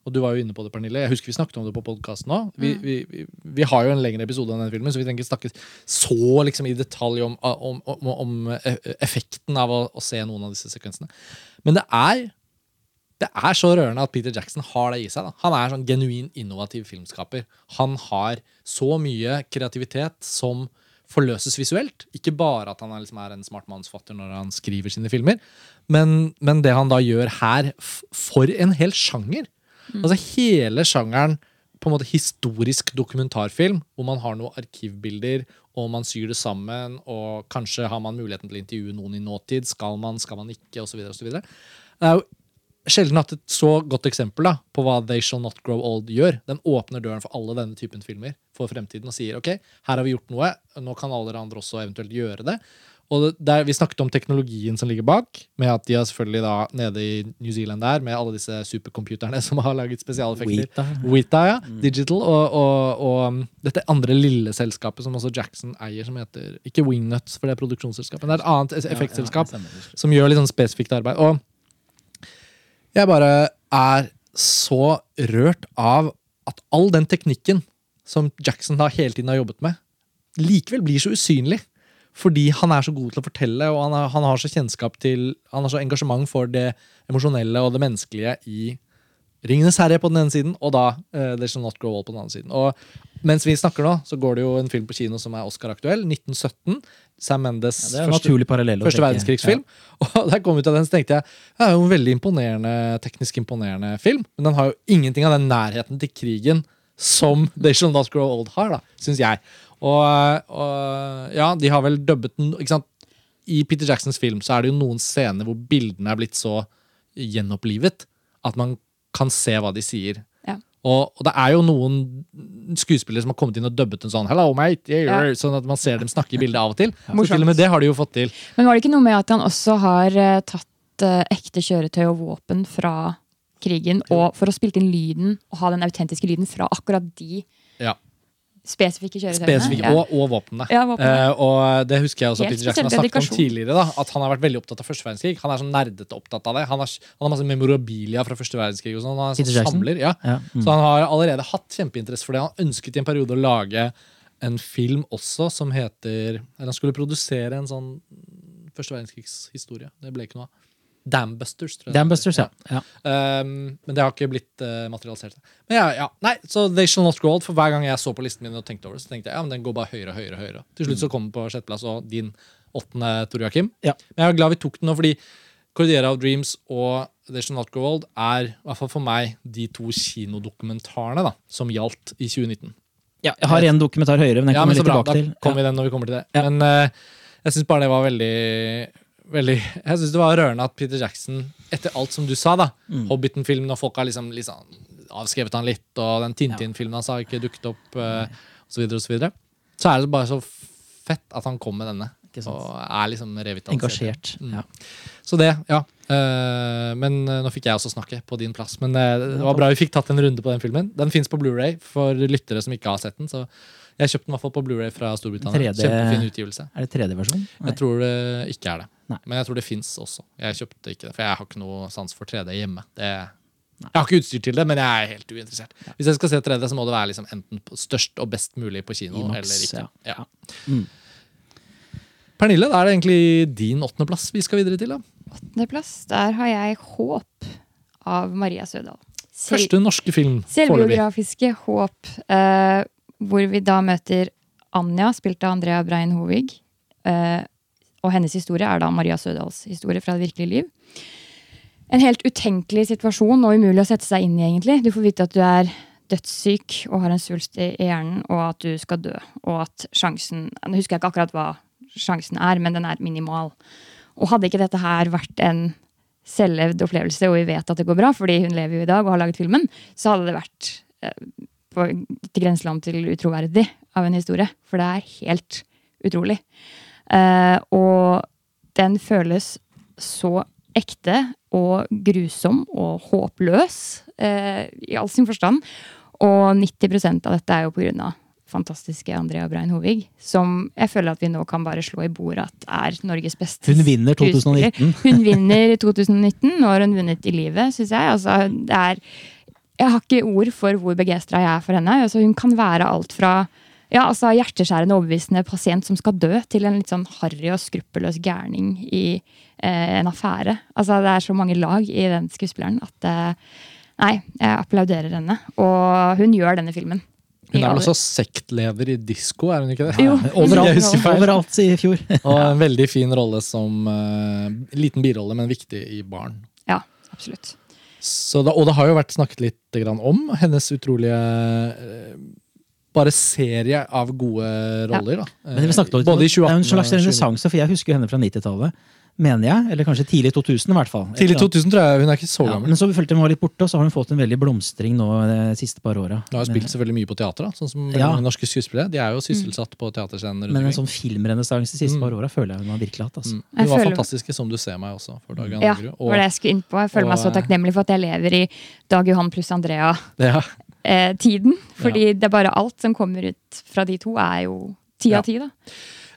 Og du var jo inne på det, Pernille. Jeg husker vi snakket om det på podkasten òg. Vi, vi, vi, vi har jo en lengre episode enn den filmen, så vi trenger ikke snakke så liksom, i detalj om, om, om, om e- effekten av å, å se noen av disse sekvensene. Men det er det er så rørende at Peter Jackson har det i seg. Da. Han er sånn genuin innovativ filmskaper. Han har så mye kreativitet som forløses visuelt. Ikke bare at han er, liksom, er en smart mannsfatter når han skriver sine filmer, men, men det han da gjør her, for en hel sjanger. Altså hele sjangeren på en måte historisk dokumentarfilm, hvor man har noen arkivbilder, og man syr det sammen, og kanskje har man muligheten til å intervjue noen i nåtid. Skal man, skal man ikke, og så videre Det er jo sjelden hatt et så godt eksempel da, på hva They Shall Not Grow Old gjør. Den åpner døren for alle denne typen filmer for fremtiden og sier ok, her har vi gjort noe, nå kan alle dere andre også eventuelt gjøre det. Og der, Vi snakket om teknologien som ligger bak, med at de er selvfølgelig da nede i New Zealand der med alle disse supercomputerne som har laget spesialeffekter. Weta. Weta, ja. Digital. Og, og, og dette andre lille selskapet som også Jackson eier, som heter Ikke Wingnuts, for det er produksjonsselskapet, det er et annet effektselskap Ja, ja, som gjør litt sånn spesifikt arbeid. Og jeg bare er så rørt av at all den teknikken som Jackson da hele tiden har jobbet med, likevel blir så usynlig. Fordi han er så god til å fortelle, og han, han har så kjennskap til Han har så engasjement for det emosjonelle og det menneskelige i Ringenes herre på den ene siden, og da uh, There's Not Grow Old på den andre siden. Og mens vi snakker nå, så går det jo en film på kino som er Oscar-aktuell. 1917. Sam Mendes Ja, å første verdenskrigsfilm. verdenskrigsfilm. Og da jeg kom ut av den, så tenkte jeg det er jo en veldig imponerende, teknisk imponerende film. Men den har jo ingenting av den nærheten til krigen som They Shall Not Grow Old har, da, syns jeg. Og, og ja, de har vel dubbet den ikke sant? I Peter Jacksons film så er det jo noen scener hvor bildene er blitt så gjenopplivet at man kan se hva de sier. Ja. Og, og det er jo noen skuespillere som har kommet inn og dubbet en sånn Hello, mate, yeah, Ja. Sånn at man ser dem snakke i bildet av og til. Så til og med det har de jo fått til. Men var det ikke noe med at han også har eh, tatt eh, ekte kjøretøy og våpen fra krigen, og for å spille inn lyden og ha den autentiske lyden fra akkurat de Ja. Spesifikke kjøretøyene? Spesifikke, Ja. og, og våpnene. Ja, våpnene. Eh, og det husker jeg også at Peter Jackson har snakket om tidligere. da At han har vært veldig opptatt av første verdenskrig. Han er sånn nerdete opptatt av det. Han har, han har masse memorabilia fra første verdenskrig. og sånn Han er sånn samler, ja. Ja, mm. Så han har allerede hatt kjempeinteresse for det. Han ønsket i en periode å lage en film også som heter Eller han skulle produsere en sånn første verdenskrigshistorie. Det ble ikke noe av. Dambusters, tror jeg. Dambusters, ja. ja. Um, men det har ikke blitt uh, materialisert. Men ja, ja, nei, så They Shall Not Grow Old. For hver gang jeg så på listen min og tenkte over det, så tenkte jeg ja, men den går bare høyere og høyere. høyere. Til slutt så kom den på sjetteplass, og din åttende, Tor Joakim. Ja. Men jeg er glad vi tok den nå, fordi Cordiera of Dreams og They Shall Not Grow Old er, i hvert fall for meg, de to kinodokumentarene da, som gjaldt i 2019. ja. Jeg har en dokumentar høyere, men den Ja, kommer men vi så litt bra, tilbake da til. kommer vi den når vi kommer til det. Ja. Men uh, jeg syns bare det var veldig Veldig, jeg synes det var rørende at Peter Jackson, etter alt som du sa, da Mm. Hobbiten-filmen, og folk har liksom, liksom avskrevet han litt, og den Tintin-filmen hans har ikke dukket opp, uh, osv., osv., så, videre. så er det bare så fett at han kom med denne. Og er liksom revitalisert. Engasjert. Mm. Ja. Så det, ja. Uh, men eh, nå fikk jeg også snakke på din plass. Men uh, det var bra vi fikk tatt en runde på den filmen. Den fins på Blu-ray for lyttere som ikke har sett den. Så jeg kjøpte den i hvert fall på Blu-ray fra Storbritannia. 3D Kjempefin utgivelse. Er det 3D-versjon? Jeg tror det ikke er det. Nei. Men jeg tror det fins også. Jeg kjøpte ikke det, For jeg har ikke noe sans for 3D hjemme. Det, jeg har ikke utstyr til det, men jeg er helt uinteressert. Hvis jeg skal se 3D, så må det være liksom enten størst og best mulig på kino. IMAX, eller ikke. ja. Ja. Mm. Pernille, da er det egentlig din åttendeplass vi skal videre til. da. Åttendeplass, der har jeg Håp av Maria Sødal. Sel Første norske film. Selvbiografiske Håp, uh, hvor vi da møter Anja, spilt av Andrea Brein Hovig. Eh, og hennes historie er da Maria Sødals historie fra det virkelige liv. En helt utenkelig situasjon og umulig å sette seg inn i, egentlig. Du får vite at du er dødssyk og har en svulst i hjernen, og at du skal dø. Og at sjansen Nå husker jeg ikke akkurat hva sjansen er, men den er minimal. Og hadde ikke dette her vært en selvlevd opplevelse, og vi vet at det går bra, fordi hun lever jo i dag og har laget filmen, så hadde det vært eh, på, til grenseland til utroverdig av en historie. For det er helt utrolig. Eh, og den føles så ekte og grusom og håpløs eh, i all sin forstand. Og 90% av dette er jo av fantastiske Andrea Brein Hovig, som jeg føler at vi nå kan bare slå i bordet at er Norges beste Hun vinner 2019. Hun vinner i 2019. Nå har hun vunnet i livet, syns jeg. Altså, det er, jeg har ikke ord for hvor begeistra jeg er for henne. Altså, hun kan være alt fra ja, altså, hjerteskjærende overbevisende pasient som skal dø, til en litt sånn harry og skruppelløs gærning i eh, en affære. Altså, det er så mange lag i den skuespilleren at eh, Nei, jeg applauderer henne. Og hun gjør denne filmen. Hun er vel også sektleder i disko, er hun ikke det? Jo. Overalt, overalt i fjor. Og en veldig fin rolle som uh, Liten birolle, men viktig i barn. Ja, absolutt. Så da, og det har jo vært snakket litt grann om hennes utrolige eh, bare serie av gode roller. da. Men vi snakket også, Både i Det er 2018 en slags og 2019. renessanse, for jeg husker henne fra 90-tallet. Mener jeg. Eller kanskje tidlig 2000, i hvert fall. Tidlig 2000 tror jeg hun er ikke så Ja, gammel. men så følte hun var litt borte, og så har hun fått en veldig blomstring nå de siste par åra. Hun har spilt selvfølgelig mye på teater, da, sånn som Ja. mange norske skuespillere. De er jo sysselsatt på teaterscener. Men en sånn filmrenessanse de siste Mm. par åra føler jeg hun har virkelig hatt. Altså. Mm. Hun var føler- fantastisk som du ser meg også. for Dag Johan Ja, og, var det jeg skulle inn på. Jeg føler meg så eh, takknemlig for at jeg lever i Dag Johan pluss Andrea. ja. Eh, tiden. Fordi det er bare alt som kommer ut fra de to, er jo ti av ti. da.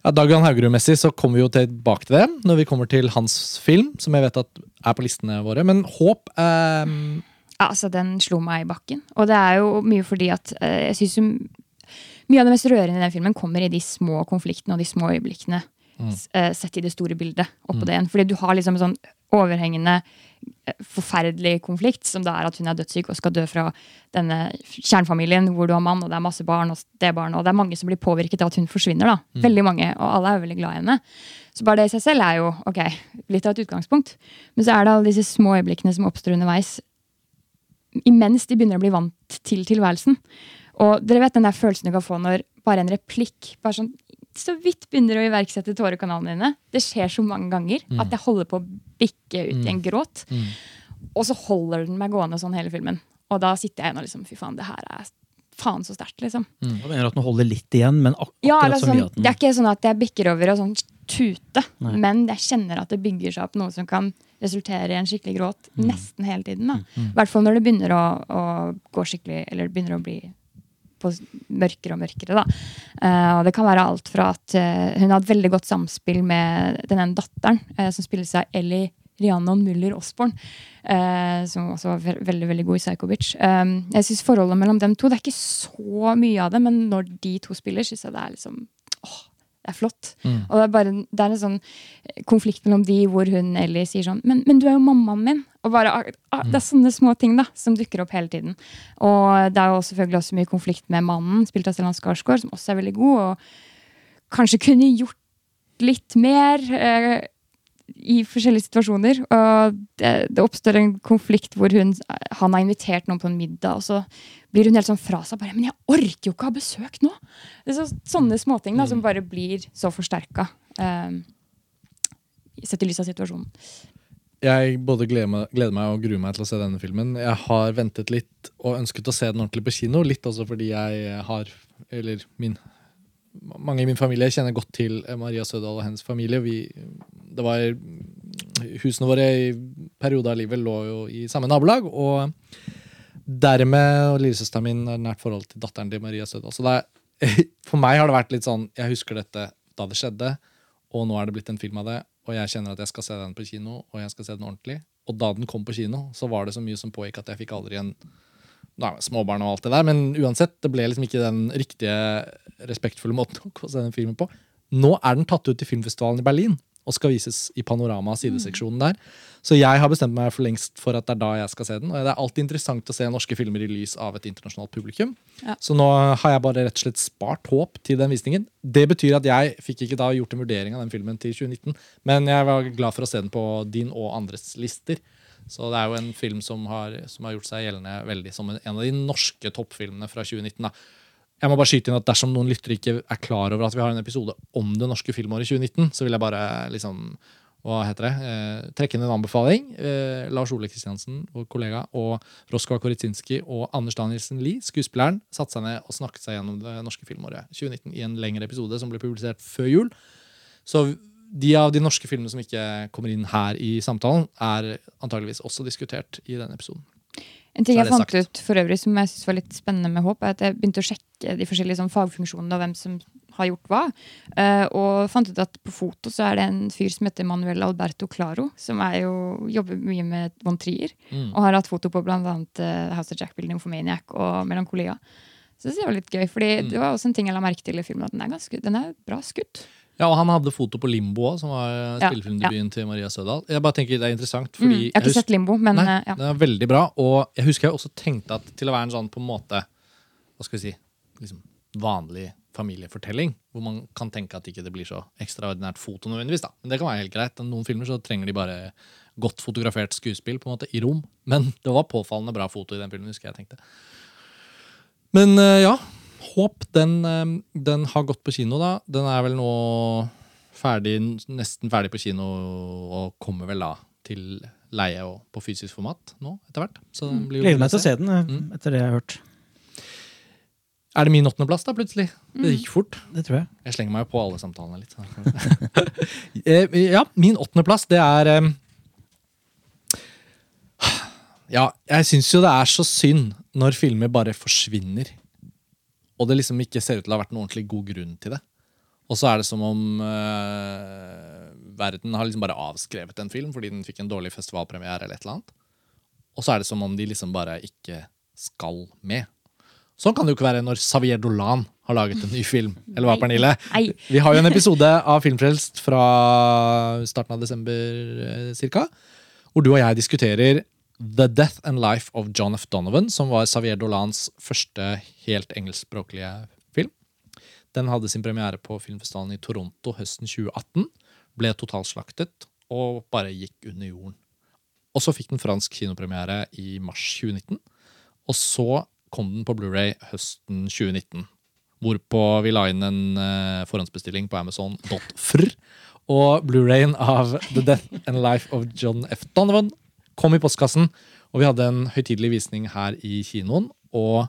Ja, Dag Johan Haugerud-messig så kommer vi jo tilbake til det når vi kommer til hans film, som jeg vet at er på listene våre. Men Håp eh, Ja, Altså, Den slo meg i bakken. Og det er jo mye fordi at eh, jeg syns Mye av det mest rørende i den filmen kommer i de små konfliktene og de små øyeblikkene. S- eh, Sett i det store bildet oppå det igjen. Fordi du har liksom en sånn overhengende eh, forferdelig konflikt, som da er at hun er dødssyk og skal dø fra denne kjernefamilien hvor du har mann og det er masse barn og det barn, og det er mange som blir påvirket av at hun forsvinner. da. Veldig mange, og alle er veldig glad i henne. Så bare det i seg selv er jo ok, litt av et utgangspunkt. Men så er det alle disse små øyeblikkene som oppstår underveis, imens de begynner å bli vant til tilværelsen. Og dere vet den der følelsen du kan få når bare en replikk bare sånn, så vidt begynner å iverksette tårekanalene dine. Det skjer så mange ganger at jeg holder på å bikke ut i en gråt. Mm. Og så holder den meg gående sånn hele filmen. Og da sitter jeg igjen og liksom Fy faen, det her er faen så sterkt, liksom. Jeg mener at den holder litt igjen, men ak Ja, akkurat eller så sånn, Det er ikke sånn at jeg bikker over og sånn tute, Nei. men jeg kjenner at det bygger seg opp noe som kan resultere i en skikkelig gråt Mm. nesten hele tiden. da. I hvert fall når det begynner å, å gå skikkelig Eller begynner å bli på mørkere og mørkere. da. Uh, og det kan være alt fra at uh, hun har et veldig godt samspill med den ene datteren, uh, som spilles av Ellie Rianon Muller Osborn, som også var ve veldig veldig god i Psycho Bitch. Jeg synes Forholdet mellom dem to Det er ikke så mye av det, men når de to spiller, syns jeg det er liksom åh, det er flott. Mm. Og det er, bare, det er en sånn konflikt mellom de hvor hun Ellie sier sånn men, men du er jo mammaen min. Og bare, ah, Det er sånne små ting da, som dukker opp hele tiden. Og det er jo selvfølgelig også mye konflikt med mannen, spilt av Stellan Skarsgård, som også er veldig god. Og kanskje kunne gjort litt mer eh, i forskjellige situasjoner. Og det, det oppstår en konflikt hvor hun, han har invitert noen på en middag, og så blir hun helt sånn fra seg. bare, 'Men jeg orker jo ikke ha besøk nå!' Det er så, sånne småting da, som bare blir så forsterka. Eh, sett i lys av situasjonen. Jeg både gleder meg, gleder meg og gruer meg til å se denne filmen. Jeg har ventet litt og ønsket å se den ordentlig på kino. Litt også fordi jeg har Eller min mange i min familie kjenner godt til Maria Sødal og hennes familie. Vi, det var, husene våre i perioder av livet lå jo i samme nabolag. Og dermed og lillesøsteren min har nært forhold til datteren til Maria Sødal. Så er, for meg har det vært litt sånn Jeg husker dette da det skjedde, og nå er det blitt en film av det. Og jeg kjenner at jeg skal se den på kino, og jeg skal se den ordentlig. Og da den kom på kino, så var det så mye som pågikk at jeg fikk aldri en Nei, småbarn og alt det der, men uansett, det ble liksom ikke den riktige respektfulle måten å se den filmen på. Nå er den tatt ut til filmfestivalen i Berlin og skal vises i Panorama, sideseksjonen der. Så jeg har bestemt meg for lengst for at det er da jeg skal se den. Og det er alltid interessant å se norske filmer i lys av et internasjonalt publikum. Ja. Så nå har jeg bare rett og slett spart håp til den visningen. Det betyr at jeg fikk ikke da gjort en vurdering av den filmen til 2019, men jeg var glad for å se den på din og andres lister. Så det er jo en film som har, som har gjort seg gjeldende veldig som en, av de norske toppfilmene fra 2019. da. Jeg må bare skyte inn at Dersom noen lyttere ikke er klar over at vi har en episode om det norske filmåret 2019, så vil jeg bare liksom hva heter det, eh, trekke inn en anbefaling. Eh, Lars Ole Kristiansen, vår kollega, og Roskva Koritsinski og Anders Danielsen Lie, skuespilleren, satte seg ned og snakket seg gjennom det norske filmåret 2019 i en lengre episode som ble publisert før jul. Så de av de norske filmene som ikke kommer inn her i samtalen, er antageligvis også diskutert i denne episoden. En ting jeg fant sagt. ut for øvrig som jeg synes var litt spennende med Håp, er at jeg begynte å sjekke de forskjellige sånn, fagfunksjonene og hvem som har gjort hva. Eh, og fant ut at på foto så er det en fyr som heter Manuel Alberto Claro, som jo, jobber mye med von Trier. Mm. Og har hatt foto på bl.a. Uh, House of Jack-bildet, Nymphomaniac og Melankolia. Så det var litt gøy, fordi Mm. det var også en ting jeg la merke til i filmen, at den er, ganske, den er bra skutt. Ja, og Han hadde foto på Limbo som var Ja, ja. til Maria Sødal. Jeg bare tenker Det er interessant, fordi Mm, jeg har ikke sett Limbo, men Nei, eh, ja. Det er veldig bra. Og jeg husker jeg også tenkte at til å være en sånn på en måte Hva skal vi si liksom vanlig familiefortelling, hvor man kan tenke at ikke det blir så ekstraordinært foto nødvendigvis. da. Men det kan være helt greit. I Noen filmer så trenger de bare godt fotografert skuespill på en måte, i rom. Men det var påfallende bra foto i den filmen, husker jeg tenkte. Men eh, ja, Håp den, eh, den har gått på kino, da. Den er vel nå ferdig, nesten ferdig på kino og kommer vel da til leie og på fysisk format nå etter hvert. Gleder meg til å se den, eh, Mm. etter det jeg har hørt. Er det min åttendeplass, da, plutselig? Det gikk fort. Det tror jeg. Jeg slenger meg jo på alle samtalene litt. Eh, ja, min åttendeplass, det er eh, Ja, jeg syns jo det er så synd når filmer bare forsvinner. Og det liksom ikke ser ut til å ha vært noen ordentlig god grunn til det. Og så er det som om eh, verden har liksom bare avskrevet en film fordi den fikk en dårlig festivalpremiere. eller et eller annet. Og så er det som om de liksom bare ikke skal med. Sånn kan det jo ikke være når Xavier Dolan har laget en ny film. Eller hva, Pernille? Nei. Vi har jo en episode av Filmfrelst fra starten av desember eh, cirka, hvor du og jeg diskuterer The Death and Life of John F. Donovan, som var Xavier Dolans første helt engelskspråklige film. Den hadde sin premiere på filmfestivalen i Toronto høsten 2018, ble totalslaktet og bare gikk under jorden. Og så fikk den fransk kinopremiere i mars 2019. Og så kom den på Blu-ray høsten 2019. Hvorpå vi la inn en uh, forhåndsbestilling på Amazon.fr. Og Blu-rayen av The Death and Life of John F. Donovan kom i postkassen. Og vi hadde en høytidelig visning her i kinoen. Og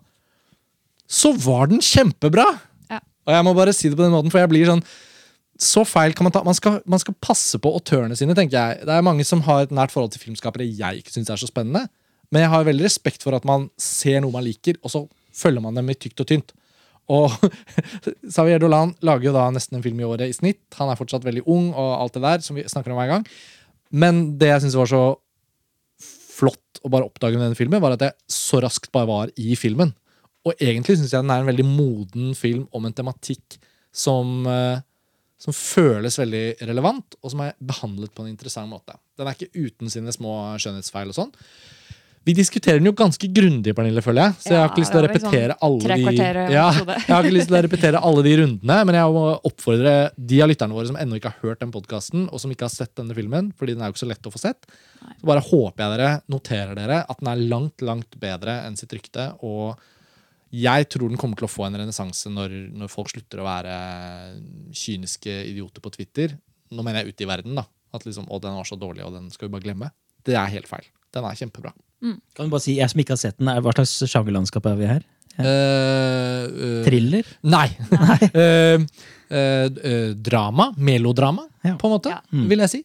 så var den kjempebra! Ja. Og jeg må bare si det på den måten, for jeg blir sånn så feil kan man ta. Man skal, man skal passe på autørene sine, tenker jeg. Det er mange som har et nært forhold til filmskapere jeg ikke syns er så spennende. Men jeg har veldig respekt for at man ser noe man liker, og så følger man dem i tykt og tynt. Og Xavier Dolan lager jo da nesten en film i året i snitt. Han er fortsatt veldig ung, og alt det der som vi snakker om hver gang. Men det jeg syns var så flott å bare oppdage med denne filmen, var at jeg så raskt bare var i filmen. Og egentlig syns jeg den er en veldig moden film om en tematikk som, eh, som føles veldig relevant, og som er behandlet på en interessant måte. Den er ikke uten sine små skjønnhetsfeil og sånn. Vi diskuterer den jo ganske grundig, Pernille, føler jeg. Så jeg har ikke lyst til å var repetere alle de ja. Jeg har ikke lyst til å repetere alle de rundene, men jeg må oppfordre de av lytterne våre som ennå ikke har hørt den podkasten, og som ikke har sett denne filmen, fordi den er jo ikke så lett å få sett, så bare håper jeg dere noterer dere at den er langt, langt bedre enn sitt rykte. Og jeg tror den kommer til å få en renessanse når, når folk slutter å være kyniske idioter på Twitter. Nå mener jeg ute i verden, da. At liksom, å, den var så dårlig, og den skal vi bare glemme. Det er helt feil. Den er kjempebra. Kan du bare si, Jeg som ikke har sett den, er- hva slags sjangerlandskap er vi her? Uh, uh, Thriller? Nei. nei. uh, eh, drama. Melodrama, Ja. på en måte, Ja. vil jeg si.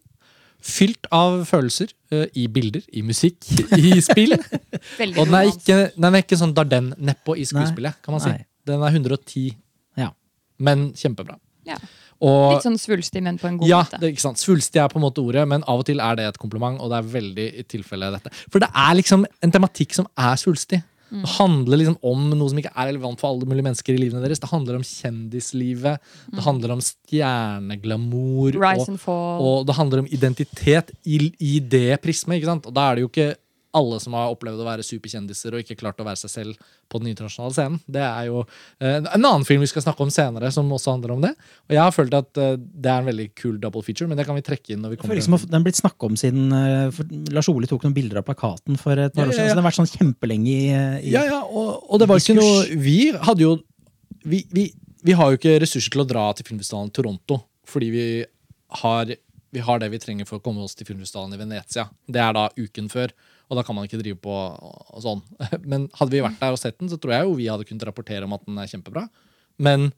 Fylt av følelser i bilder, i musikk, i spill. Og den er ikke, den er ikke sånn Darden-nedpå i skuespillet, kan man si. Nei. Den er 110, Ja. men kjempebra. Ja. Og Litt sånn svulstig, men på en god ja, måte. Ja, ikke sant. Svulstig er på en måte ordet, men av og til er det et kompliment. Og det er veldig i tilfelle dette. For det er liksom en tematikk som er svulstig. Mm. Det handler liksom om noe som ikke er relevant for alle mulige mennesker i livene deres. Det handler om kjendislivet, det handler om stjerneglamour. Mm. Rise og, and fall. og det handler om identitet i, i det prismet. ikke sant? Og da er det jo ikke alle som har opplevd å være superkjendiser og ikke klart å være seg selv på den internasjonale scenen. Det er jo eh, en annen film vi skal snakke om senere, som også handler om det. Og jeg har følt at eh, det er en veldig kul double feature, men det kan vi trekke inn når vi kommer liksom Den er blitt snakka om siden eh, Lars Ole tok noen bilder av plakaten for et par år ja, siden. ja. Så den har vært sånn kjempelenge i, i Ja, ja, og, og det var ikke noe Vi hadde jo vi, vi, vi har jo ikke ressurser til å dra til filmfestivalen i Toronto fordi vi har, vi har det vi trenger for å komme oss til filmfestivalen i Venezia. Det er da uken før, og da kan man ikke drive på og sånn. Men hadde vi vært der og sett den, så tror jeg jo vi hadde kunnet rapportere om at den er kjempebra. Men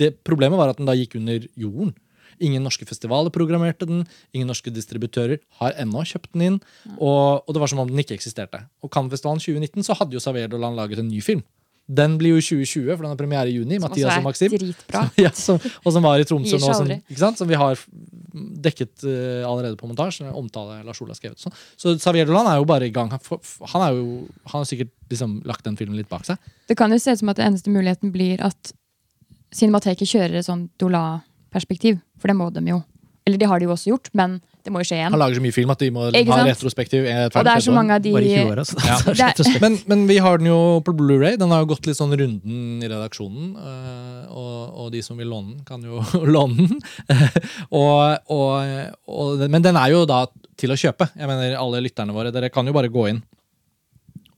det problemet var at den da gikk under jorden. Ingen norske festivaler programmerte den. Ingen norske distributører har ennå kjøpt den inn. Og, og det var som om den ikke eksisterte. Og Cannes-festivalen 2019 så hadde jo Xavier Dolan laget en ny film. Den blir jo i 2020, for den har premiere i juni. Som Mathias og Maxim. Ja, som, og som var i Tromsø nå, som, som vi har dekket uh, allerede på montasje. Omtale Lars Ola skrevet. Så Xavier Dolan er jo bare i gang. Han, får- han, er jo, han har sikkert liksom lagt den filmen litt bak seg. Det kan jo se ut som at den eneste muligheten blir at Cinemateket kjører et sånn Dola-perspektiv. For det må de jo. Eller de har det jo også gjort, men det må jo skje igjen. Han lager så mye film at de må Ikke ha sant? retrospektiv. eh, Og det er så mange av de Bare i 20 år, altså. Ja. Det er-. Men, men vi har den jo på Blu-ray Den har jo gått litt sånn runden i redaksjonen. øh, og, og de som vil låne den, kan jo låne den. og, og, og, men den er jo da til å kjøpe. Jeg mener Alle lytterne våre, dere kan jo bare gå inn.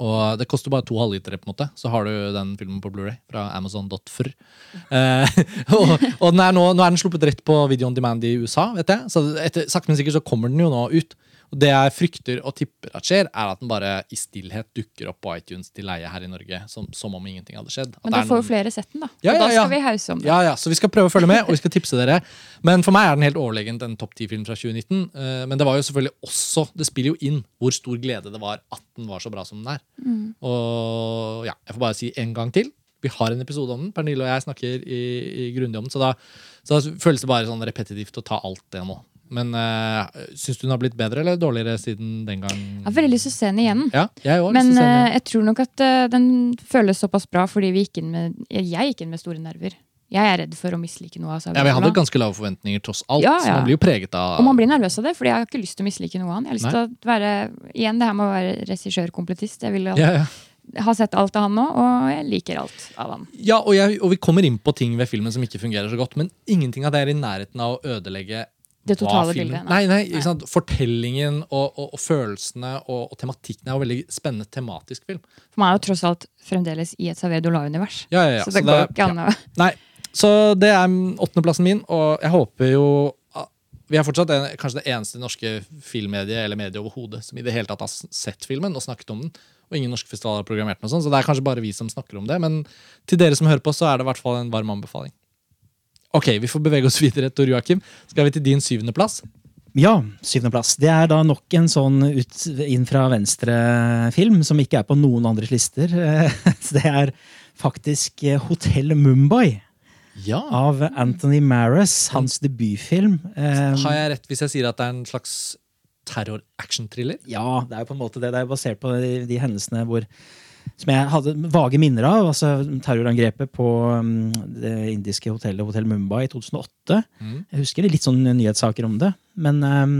Og Det koster bare to halvlitere, på en måte så har du den filmen på Blu-ray fra Amazon.fr. Eh, og og er nå, nå er den sluppet rett på Video on Demand i USA, vet jeg. Så etter, sakte, men sikkert så kommer den jo nå ut. Og Det jeg frykter og tipper at skjer, er at den bare i stillhet dukker opp på iTunes til leie her i Norge, som, som om ingenting hadde skjedd. At Men det da får jo noen- flere sett den, da. Ja, og da ja, ja. skal vi hause om det. ja, ja, så vi skal prøve å følge med, og vi skal tipse dere. Men for meg er den helt overlegent en topp ti-film fra 2019. Eh, Men det var jo selvfølgelig også Det spiller jo inn hvor stor glede det var at den var så bra som den er. Og ja, jeg får bare si en gang til. Vi har en episode om den. Pernille og jeg snakker i, i grundig om den. Så da, så da føles det bare sånn repetitivt å ta alt det nå. Men uh, syns du den har blitt bedre eller dårligere siden den gang? Jeg har veldig lyst til å se den igjen. Ja, jeg også, Men uh, jeg tror nok at uh, den føles såpass bra fordi vi gikk med, jeg gikk inn med store nerver. Jeg er redd for å mislike noe av ja, vi hadde ganske lave forventninger, tross alt. Ja, Så ja. man blir jo preget av Og man blir nervøs av det, fordi jeg har ikke lyst til å mislike noe annet. Jeg har lyst Nei. til å være, igjen det her med å være regissør-kompletist. Jeg vil ja, ja. ha sett alt av han nå, og jeg liker alt av han. Ja, og, jeg, og vi kommer inn på ting ved filmen som ikke fungerer så godt, men ingenting av det er i nærheten av å ødelegge Det totale bildet. Nei, nei, ikke sant? Fortellingen og, og, og følelsene og, og tematikken er jo veldig spennende tematisk film. For meg er jo tross alt fremdeles i et Savedo La-univers. Ja, ja, ja. Så det går det, ikke an å Nei, så det er åttendeplassen min, og jeg håper jo Vi er fortsatt en, kanskje det eneste norske filmmediet eller mediet overhodet som i det hele tatt har sett filmen og snakket om den. Og ingen norske festivaler har programmert den, og sånn, så det er kanskje bare vi som snakker om det. Men til dere som hører på, så er det i hvert fall en varm anbefaling. Ok, vi får bevege oss videre. Tor Joakim. Skal vi til din syvendeplass? Ja, syvendeplass. Det er da nok en sånn ut, inn fra venstre-film som ikke er på noen andres lister. Det er faktisk eh, Hotell Mumbai Ja. av Anthony Maris, hans debutfilm. Eh, Har jeg rett hvis jeg sier at det er en slags terror-action-thriller? Ja, det er jo på en måte det. Det er basert på de, de hendelsene hvor som jeg hadde vage minner av. altså Terrorangrepet på um, det indiske hotellet Hotell Mumbai i 2008. Mm. Jeg husker litt sånn nyhetssaker om det. Men, um,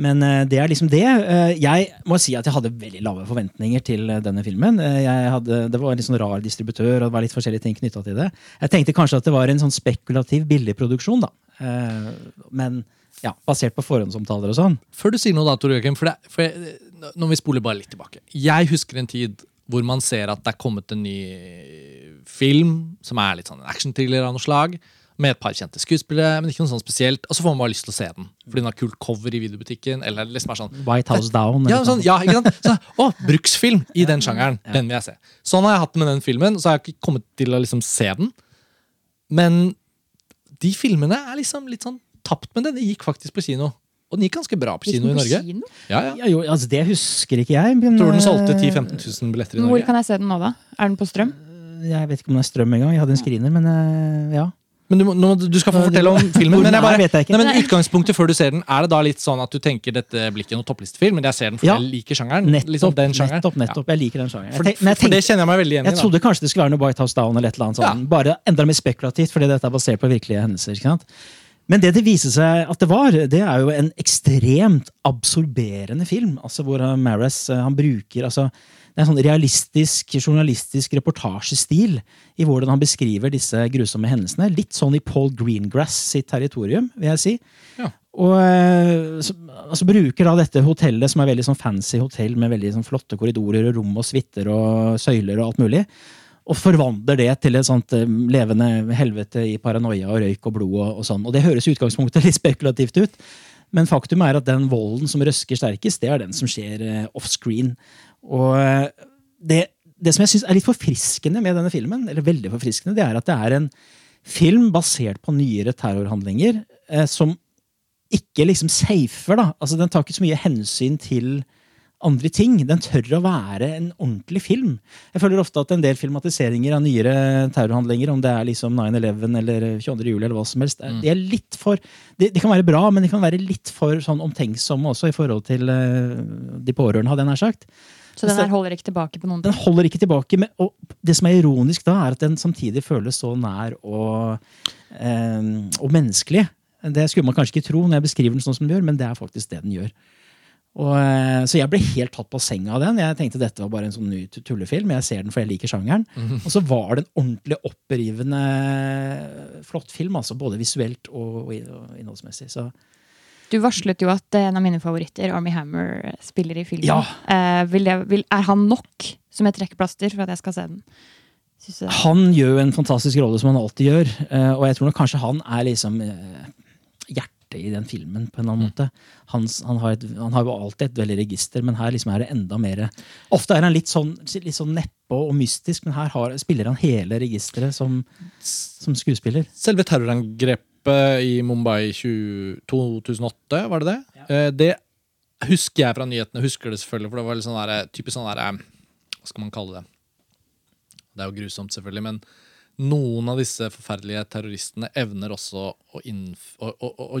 men uh, det er liksom det. Uh, jeg må si at jeg hadde veldig lave forventninger til uh, denne filmen. Jeg hadde, det var en litt sånn rar distributør, og det var litt forskjellige ting knytta til det. Jeg tenkte kanskje at det var en sånn spekulativ billigproduksjon, da. Men ja, basert på forhåndsomtaler og sånn. Før du sier noe, da, Tor Jørgen, for, det, for jeg, når vi spoler bare litt tilbake Jeg husker en tid hvor man ser at det er kommet en ny film som er litt sånn en actionthriller av noe slag. med et par kjente skuespillere, men ikke noe sånn spesielt. Og så får man bare lyst til å se den, fordi den har kult cover i videobutikken. eller liksom er sånn, White House Down. ja, sånn, ja, ikke sant? Så, å, bruksfilm i den sjangeren. Den vil jeg se. Sånn har jeg hatt det med den filmen, så har jeg ikke kommet til å liksom se den. Men de filmene er liksom litt sånn tapt, men den gikk faktisk på kino. Og den gikk ganske bra på kino i Norge. kino? Ja, ja. Ja, jo, altså, det husker ikke jeg. Men, Tror du den solgte eh, 10 000-15 000 billetter i Norge. Hvor kan jeg se den nå, da? Er den på strøm? Jeg vet ikke om det er strøm engang. Jeg hadde en screener, men eh, ja. Men du, må, nå, du- skal få fortelle om filmen. Men, jeg bare, nei, jeg. Nei, men utgangspunktet før du ser den, er det da litt sånn at du tenker dette blir ikke noen topplistefilm, men jeg ser den fordi Ja. jeg liker sjangeren? Nettopp, liksom den sjangeren. nettopp, nettopp. Jeg liker den sjangeren. For, Jeg, tenk- men jeg, for det kjenner jeg meg veldig igjen i. jeg da. trodde kanskje det skulle være noe White House Down eller et eller annet sånn. Bare enda mer spekulativt, fordi dette er basert på virkelige hendelser. ikke sant? Men det det viser seg at det var, det er jo en ekstremt absorberende film. altså Hvor Maris eh, han bruker altså, Det er en sånn realistisk, journalistisk reportasjestil i hvordan han beskriver disse grusomme hendelsene. Litt sånn i Paul Greengrass sitt territorium, vil jeg si. Ja. Og eh, så, altså bruker da dette hotellet, som er veldig sånn fancy hotell med veldig sånn flotte korridorer og rom og suiter og søyler og alt mulig, og forvandler det til et sånt eh, levende helvete i paranoia og røyk og blod og, og sånn. Og det høres i utgangspunktet litt spekulativt ut, men faktum er at den volden som røsker sterkest, det er den som skjer eh, offscreen. Og eh, det, det som jeg syns er litt forfriskende med denne filmen, eller veldig forfriskende, det er at det er en film basert på nyere terrorhandlinger eh, som ikke liksom safer, da. Altså, den tar ikke så mye hensyn til andre ting. Den tør å være en ordentlig film. Jeg føler ofte at en del filmatiseringer av nyere terrorhandlinger, om det er liksom 9-11 eller 22. juli eller hva som helst, er- de er litt for de, de kan være bra, men de kan være litt for sånn omtenksomme også i forhold til eh, de pårørende, hadde jeg nær sagt. Så den her holder ikke tilbake på noen Den holder ikke tilbake. Men, og det som er ironisk da, er at den samtidig føles så nær og, eh, og menneskelig. Det skulle man kanskje ikke tro når jeg beskriver den sånn som den gjør, men det er faktisk det den gjør. Og, eh, så jeg ble helt tatt på senga av den. Jeg tenkte dette var bare en sånn ny tullefilm. Jeg ser den for jeg liker sjangeren. Og så var det en ordentlig opprivende flott film, altså både visuelt og, og innholdsmessig. Så Du varslet jo at en av mine favoritter, Army Hammer, spiller i filmen. Ja. Eh, vil jeg, vil, er han nok som et trekkplaster for at jeg skal se den? Han gjør en fantastisk rolle, som han alltid gjør. eh, Og jeg tror nok kanskje han er liksom eh, hjertet i den filmen, på en eller annen måte. Han, han, har et, han har jo alltid et veldig register, men her liksom er det enda mer Ofte er han litt sånn, litt sånn nedpå og mystisk, men her har, spiller han hele registeret som, som skuespiller. Selve terrorangrepet i Mumbai 20, 2008, var det det? Ja. Det husker jeg fra nyhetene. Husker det selvfølgelig, for det var litt sånn der, typisk sånn der, Hva skal man kalle det? Det er jo grusomt, selvfølgelig, men noen av disse forferdelige terroristene evner også å, å, å, å,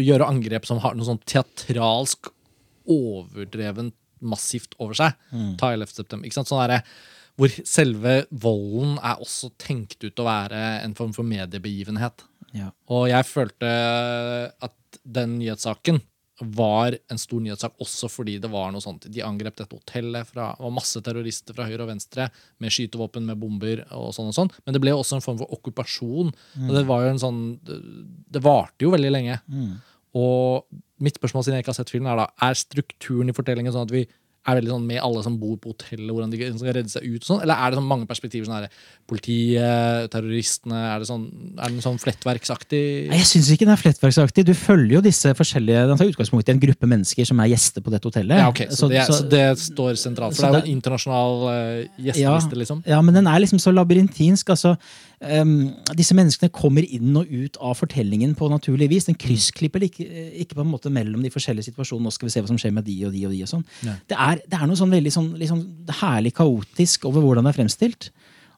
gjøre angrep som har noe sånn teatralsk overdrevent massivt over seg. Ta 11. september. Ikke sant? Sånn der, hvor selve volden er også tenkt ut å være en form for mediebegivenhet. Ja. Og jeg følte at den nyhetssaken var en stor nyhetssak også fordi det var noe sånt. De angrep dette hotellet. Fra, det var masse terrorister fra høyre og venstre med skytevåpen, med bomber og sånn og sånn. Men det ble også en form for okkupasjon. Og det var jo en sånn Det, det varte jo veldig lenge. Og mitt spørsmål siden jeg ikke har sett filmen, er da er strukturen i fortellingen sånn at vi er veldig sånn med alle som bor på hotellet, hvordan de skal redde seg ut? og sånn, Eller er det sånn mange perspektiver? sånn her, Politiet, terroristene Er det sånn, er den sånn flettverksaktig? Nei, Jeg syns ikke den er flettverksaktig. Du følger jo disse forskjellige Den tar utgangspunkt i en gruppe mennesker som er gjester på dette hotellet. Ja, ok, så, det, så det står sentralt. For så det er jo en internasjonal uh, gjesteliste, liksom. Ja, men den er liksom så labyrintinsk. altså ehm, Disse menneskene kommer inn og ut av fortellingen på naturlig vis. Den kryssklipper ikke, ikke på en måte mellom de forskjellige situasjonene. Nå skal vi se hva som skjer med de og de og de. og sånn. Det, er, det er noe sånn veldig sånn, sånn herlig kaotisk over hvordan det er fremstilt.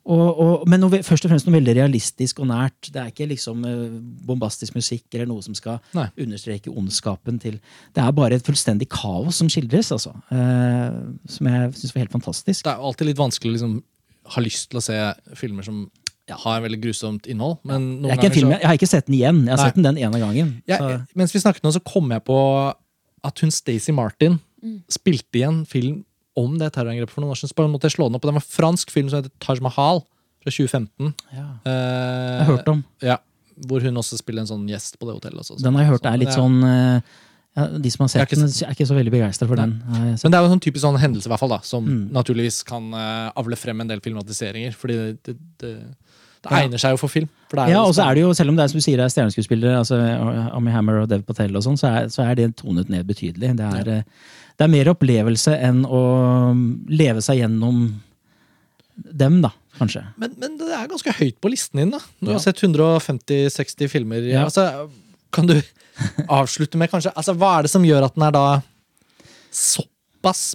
Og, og, men noe, først og fremst noe veldig realistisk og nært. Det er ikke liksom eh, bombastisk musikk eller noe som skal Nei. understreke ondskapen til Det er bare et fullstendig kaos som skildres, altså. Eh, som jeg syns var helt fantastisk. Det er alltid litt vanskelig å liksom, ha lyst til å se filmer som har veldig grusomt innhold. Men Det er ikke en film, så jeg, har ikke sett den igjen. Jeg har Nei. sett den den ene gangen. jeg, Mens vi snakket nå, så kom jeg på at hun Stacey Martin Mm. spilte i en film om det terrorangrepet for noen år siden. Så bare måtte jeg slå den opp. og Det var en fransk film som heter Taj Mahal fra 2015. ja. Eh, Jeg har hørt om. Ja, hvor hun også spiller en sånn gjest på det hotellet. Også, Den har jeg hørt er litt sånn eh, ja, De som har sett den, er ikke så veldig begeistra for Nei. den. Men det er jo en sånn typisk sånn hendelse i hvert fall da, som Mm. naturligvis kan uh, avle frem en del filmatiseringer. Fordi det, det, det, Det egner seg jo for film. Det Ja, og så er det jo, selv om det er som du sier, er stjerneskuespillere, altså Ami Hammer og Dev Patel og sånn, så, så er det tonet ned betydelig. Det er, eh, det er mer opplevelse enn å leve seg gjennom dem, da, kanskje. Men, men det er ganske høyt på listen din, da. Du har sett 150-60 filmer. Ja. Altså, kan du avslutte med kanskje altså, Hva er det som gjør at den er da såpass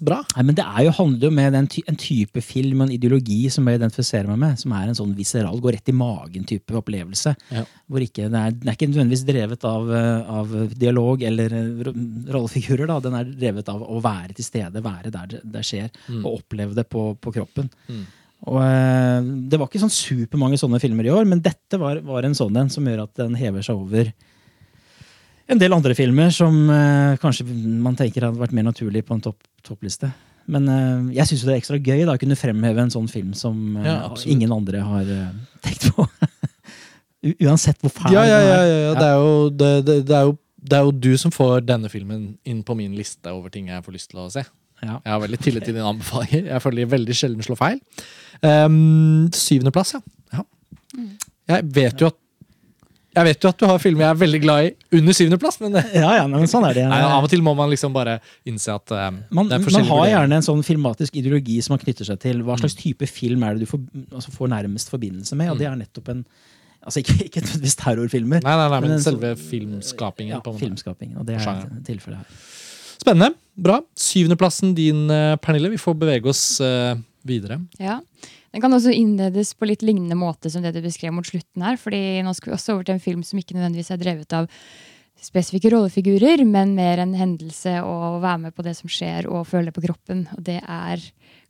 bra? Nei, men Det er jo, handler jo med ty en type film og en ideologi som jeg identifiserer meg med. Som er en sånn viseral, går rett i magen-type opplevelse. Ja. Hvor ikke, den, er, den er ikke nødvendigvis drevet av, eh, av dialog eller eh, rollefigurer. Da. Den er drevet av å være til stede, være der det, det skjer. Og oppleve det på, på kroppen. Mm. Og eh, Det var ikke sånn supermange sånne filmer i år, men dette var, var en sånn en som gjør at den hever seg over en del andre filmer som eh, kanskje man tenker hadde vært mer naturlig på en topp, toppliste. Men eh, jeg syns det er ekstra gøy da, å kunne fremheve en sånn film som eh, Ja, absolutt. ingen andre har eh, tenkt på. U- Uansett hvor fæl Ja, ja, den ja, er. ja, ja. Det, er jo, det, det, det, er jo, det er jo du som får denne filmen inn på min liste over ting jeg får lyst til å se. Ja. Jeg har veldig tillit til dine anbefalinger. Jeg føler de veldig sjelden slår feil. Um, syvendeplass, ja. ja. Jeg vet jo at jeg vet jo at du har filmer jeg er veldig glad i under syvendeplass, men Ja, ja, men sånn er det. nei, av og til må man liksom bare innse at um, Man, det er man har gjerne en sånn filmatisk ideologi som man knytter seg til. Hva Mm. slags type film er det du får, altså får nærmest forbindelse med? Og det er nettopp en Altså ikke, ikke nødvendigvis terrorfilmer. Nei, nei, nei, men Men selve sånn- filmskapingen. Ja, på en måte. filmskapingen. Og det er Sjangeren. tilfellet her. Spennende. Bra. Syvendeplassen din, eh, Pernille. Vi får bevege oss uh, videre. Ja. Den kan også innledes på litt lignende måte som det du beskrev mot slutten her. fordi nå skal vi også over til en film som ikke nødvendigvis er drevet av spesifikke rollefigurer, men mer en hendelse og være med på det som skjer og føle på kroppen. Og det er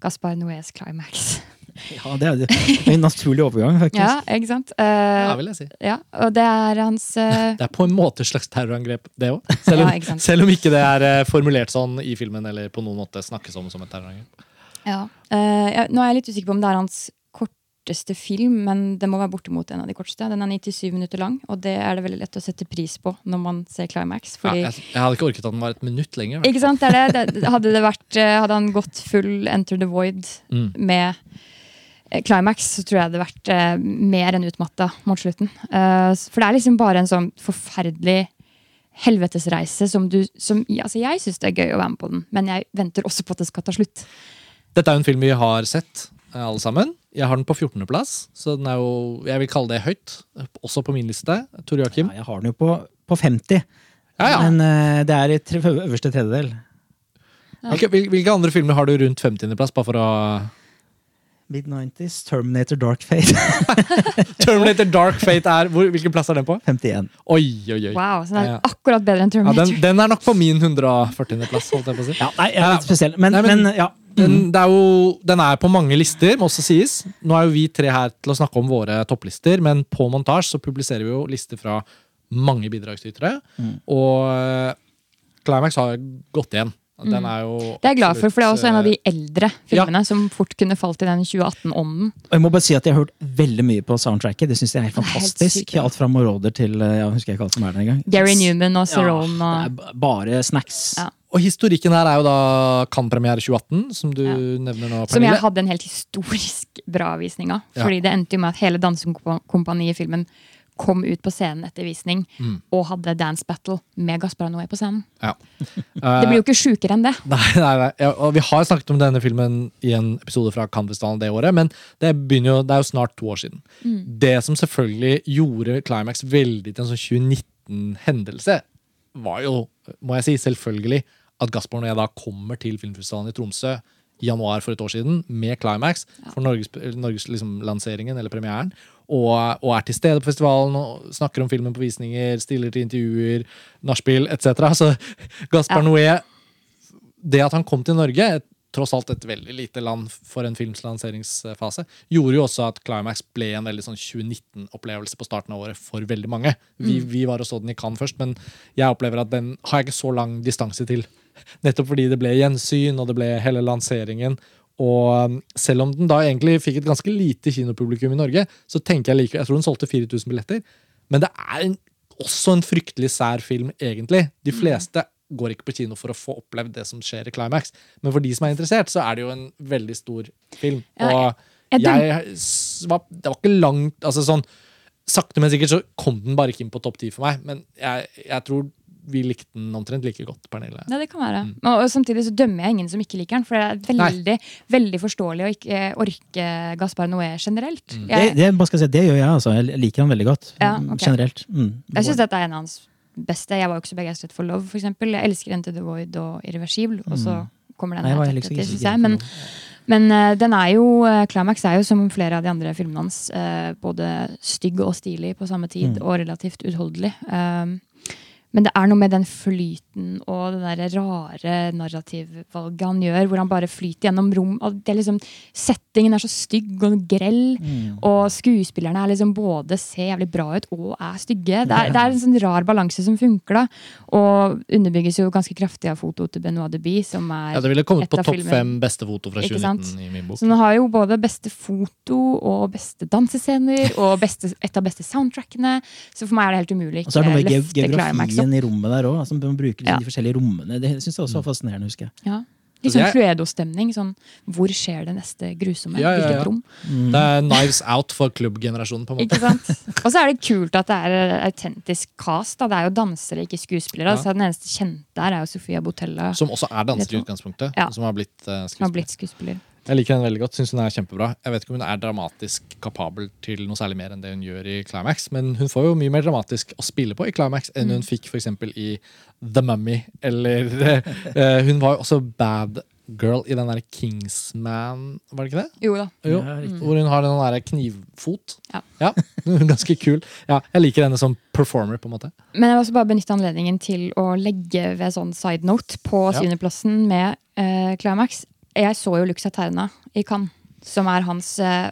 Gaspar Noés Climax. Ja, det er en naturlig overgang, faktisk. Ja, ikke sant? Ja, Eh, vil jeg si. ja, og det er hans uh... Det er på en måte et slags terrorangrep, det òg. Selv, om- Ja, ikke selv om ikke det er eh, formulert sånn i filmen, eller på noen måte snakkes om som et terrorangrep. Ja. Uh, ja, nå er jeg litt usikker på om det er hans korteste film, men det må være bortimot en av de korteste. Den er 97 minutter lang, og det er det veldig lett å sette pris på når man ser Climax. Ja, jeg, jeg hadde ikke orket at den var et minutt lenger. ikke sant, det det. det. Hadde, det vært, eh, hadde han gått full Enter the Void Mm. med eh, Climax, så tror jeg det hadde vært eh, mer enn utmatta mot slutten. Uh, for det er liksom bare en sånn forferdelig helvetesreise som du som, ja, altså Jeg syns det er gøy å være med på den, men jeg venter også på at det skal ta slutt. Dette er jo en film vi har sett, eh, alle sammen. Jeg har den på 14.-plass, så den er jo, jeg vil kalle det høyt. Også på min liste. Tor Joakim. Ja, jeg har den jo på, på 50, Ja, ja. men uh, det er i tre, øverste tredjedel. Okay, hvil- hvilke andre filmer har du rundt 50.-plass? Bare for å Mid-90s, Terminator Dark Fate. Terminator Dark Fate er hvor, Hvilken plass er den på? 51. Oi, oi, oi. Wow, Så den er Ja. akkurat bedre enn Ja, Terminator. den, den er nok på min 140.-plass, holdt jeg på å si. Ja, nei, jeg er litt spesiell. Men, Nei, men- men, ja. Den, det er jo, den er på mange lister, må også sies. Nå er jo vi tre her til å snakke om våre topplister, men på montasje så publiserer vi jo lister fra mange bidragsytere. Og eh, Climax har gått igjen. Den er jo Det er jeg glad for, for det er også en av de eldre filmene som fort kunne falt i den 2018-ånden. Og jeg må bare si at jeg har hørt veldig mye på soundtracket. Det synes jeg er fantastisk. Er ja. Alt fra Moroder til eh, ja, husker jeg ikke alt som er der engang. Gary Newman og Saron. Ja, og det ba- bare snacks. Ja. Og historikken her er jo da Cannes-premiere 2018, som du Ja. nevner nå, Som jeg hadde en helt historisk bra visning av. Ja. Fordi det endte jo med at hele dansekompaniet i filmen kom ut på scenen etter visning Mm. og hadde dance battle med Gaspar Noé på scenen. Ja. Det blir jo ikke sjukere enn det. Nei, nei, nei. Ja, og vi har snakket om denne filmen i en episode fra Canvasdalen det året, men det, jo, det er jo snart to år siden. Det som selvfølgelig gjorde Climax veldig til en sånn 2019-hendelse, var jo, må jeg si, selvfølgelig at Gaspar Noé da kommer til filmfestivalen i Tromsø i januar for et år siden med Climax for Norges, Norges liksom, lanseringen eller premieren. Og, og er til stede på festivalen og snakker om filmen på visninger, stiller til intervjuer, nachspiel etc. Så Gaspar Ja. Noé det at han kom til Norge, tross alt et veldig lite land for en films lanseringsfase, gjorde jo også at Climax ble en veldig sånn 2019-opplevelse på starten av året for veldig mange. Vi, vi var og så den i Cannes først, men jeg opplever at den har jeg ikke så lang distanse til. Nettopp fordi det ble gjensyn, og det ble hele lanseringen. Og um, selv om den da egentlig fikk et ganske lite kinopublikum i Norge, så tenker jeg like, jeg tror den solgte 4000 billetter. Men det er en, også en fryktelig sær film, egentlig. De fleste går ikke på kino for å få opplevd det som skjer i Climax. Men for de som er interessert, så er det jo en veldig stor film. Og jeg var, Det var ikke langt altså sånn, Sakte, men sikkert så kom den bare ikke inn på topp ti for meg. Men jeg, jeg tror vi likte den omtrent like godt, Pernille. Ja, det kan være. Og, og samtidig så dømmer jeg ingen som ikke liker den, for det er veldig, veldig forståelig å ikke orke Gaspar Noé generelt. Det, Jeg, det, jeg si, det gjør jeg, altså. Jeg liker han veldig godt. Ja, okay. Generelt. Mm. jeg syns dette er en av hans beste. Jeg var jo ikke så begeistret for Love, eksempel. Jeg elsker Into the Void og Irreversibel, og så kommer den her Liksom. Men, men uh, den er jo eh, Climax er jo som flere av de andre filmene hans uh, både stygg og stilig på samme tid, Mm. og relativt utholdelig. Um, men det er noe med den flyten og det der rare narrativvalget han gjør, hvor han bare flyter gjennom rom. Og det er liksom, settingen er så stygg og grell, Mm. og skuespillerne er liksom både ser jævlig bra ut og er stygge. Det er, det er en sånn rar balanse som funker, da. Og underbygges jo ganske kraftig av fotoet til Benoit Debie, som er Ja, Det ville kommet på topp fem beste foto fra 2019 i min bok. så den har jo både beste foto og beste dansescener og beste, et av beste soundtrackene. Så for meg er det helt umulig ikke med løfte Climax opp. i rommet der òg. Altså, man bruker liksom Ja. de forskjellige rommene. Det syns jeg også var fascinerende. husker jeg. Ja. Litt sånn Cluedo-stemning. Sånn, hvor skjer det neste grusomme? Ja, ja, ja. Hvilket rom? Mm. Det er Knives Out for klubbgenerasjonen, på en måte. Ikke sant? Og så er det kult at det er autentisk cast. Da. Det er jo dansere, ikke skuespillere. Ja. Den eneste kjente her er jo Sofia Botella, Som også er danser i utgangspunktet. Ja. Som har blitt uh, skuespiller. har blitt skuespiller. Jeg liker den veldig godt. Syns hun er kjempebra. Jeg vet ikke om hun er dramatisk kapabel til noe særlig mer enn det hun gjør i Climax, men hun får jo mye mer dramatisk å spille på i Climax enn Mm. hun fikk f.eks. i The Mummy. Eller uh, Hun var jo også bad girl i den derre Kingsman, var det ikke det? Jo da. Jo, Hvor hun har den der knivfot. Ja. er Ganske kul. Ja, jeg liker henne som performer, på en måte. Men jeg vil også bare benytte anledningen til å legge ved sånn side note på Ja. syvendeplassen med uh, Climax. Jeg så jo Lux Aterna i Cannes, som er hans eh,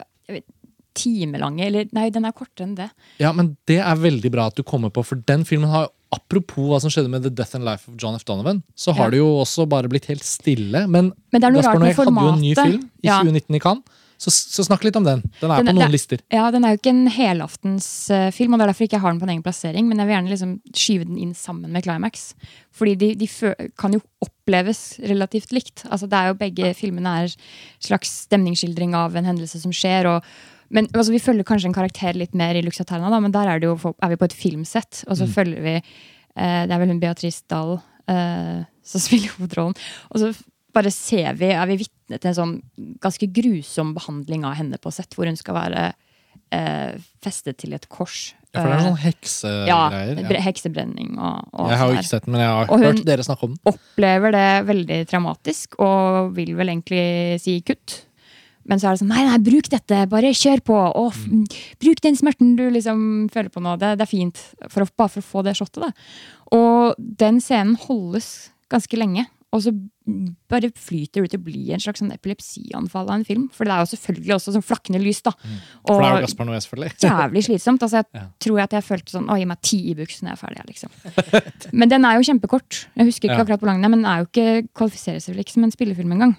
timelange Eller nei, den er kortere enn det. Ja, men det er veldig bra at du kommer på, for den filmen har Apropos hva som skjedde med The Death and Life of John F. Donovan, så har Ja. det jo også bare blitt helt stille. Men, Men det er noe Gaspar rart med Noé hadde jo en ny film i Ja. 2019 i Cannes, så, så snakk litt om den. Den er Den- på noen det- lister. Ja, Den er jo ikke en helaftensfilm, og det er derfor jeg ikke har den på en egen plassering. Men jeg vil gjerne liksom skyve den inn sammen med Climax. Fordi de, de kan jo oppleves relativt likt. Altså det er jo Begge filmene er slags stemningsskildring av en hendelse som skjer. og men altså, Vi følger kanskje en karakter litt mer i Luxaterna, da, men der er, det jo, er vi på et filmsett. Og så følger vi eh, Det er vel hun Beatrice Dahl eh, som spiller hovedrollen. Og så bare ser vi, er vi vitne til en sånn ganske grusom behandling av henne på sett, hvor hun skal være eh, festet til et kors. Ja, for det er sånn Eh, ja, heksegreier. Ja. heksebrenning og, og Jeg har jo sånn ikke sett den, men jeg har Og hørt dere snakke om den. Hun Opplever det veldig traumatisk og vil vel egentlig si kutt. Men så er det sånn nei, nei, bruk dette, bare kjør på. Og Mm. bruk den smerten du liksom føler på nå. Det, det er fint. For å, bare for å få det shotet, da. Og den scenen holdes ganske lenge. Og så bare flyter det ut til å bli en slags sånn epilepsianfall av en film. For det er jo selvfølgelig også sånn flakkende lys, da. Mm. For det er jo Og Gaspar Noé, selvfølgelig. jævlig slitsomt. Altså, jeg Ja. tror at jeg følte sånn Å, gi meg ti i buks når jeg er ferdig. Liksom. Men den er jo kjempekort. Jeg husker ikke Ja. akkurat hvor lang den er, men den er jo ikke, kvalifiserer seg vel ikke som en spillefilm engang.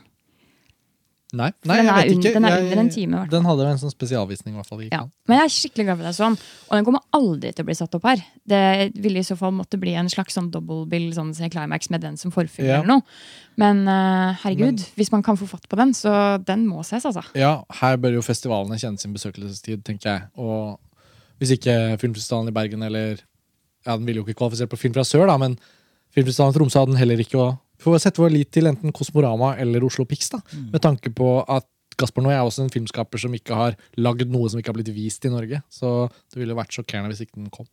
Nei, nei den er ikke. den er Jeg- under en time, Hvertfall. Den hadde en sånn spesialvisning, i hvert fall. i Ja. Men jeg er skikkelig glad for det sånn. Og den kommer aldri til å bli satt opp her. Det ville i så fall måtte bli en slags sånn double bill, sånn climax med den som forfyller Ja. eller noe. Men uh, herregud, Men- hvis man kan få fatt på den, så den må ses, altså. Ja, her bør jo festivalene kjenne sin besøkelsestid, tenker jeg. Og hvis ikke Filmfestivalen i Bergen eller Ja, den ville jo ikke kvalifisert på Film fra sør, da, men Filmfestivalen i Tromsø hadde den heller ikke. Og vi får sette vår lit til enten Kosmorama eller Oslo Pix, da. Med tanke på at Gaspar Noé er også en filmskaper som ikke har lagd noe som ikke har blitt vist i Norge. Så det ville vært sjokkerende hvis ikke den kom.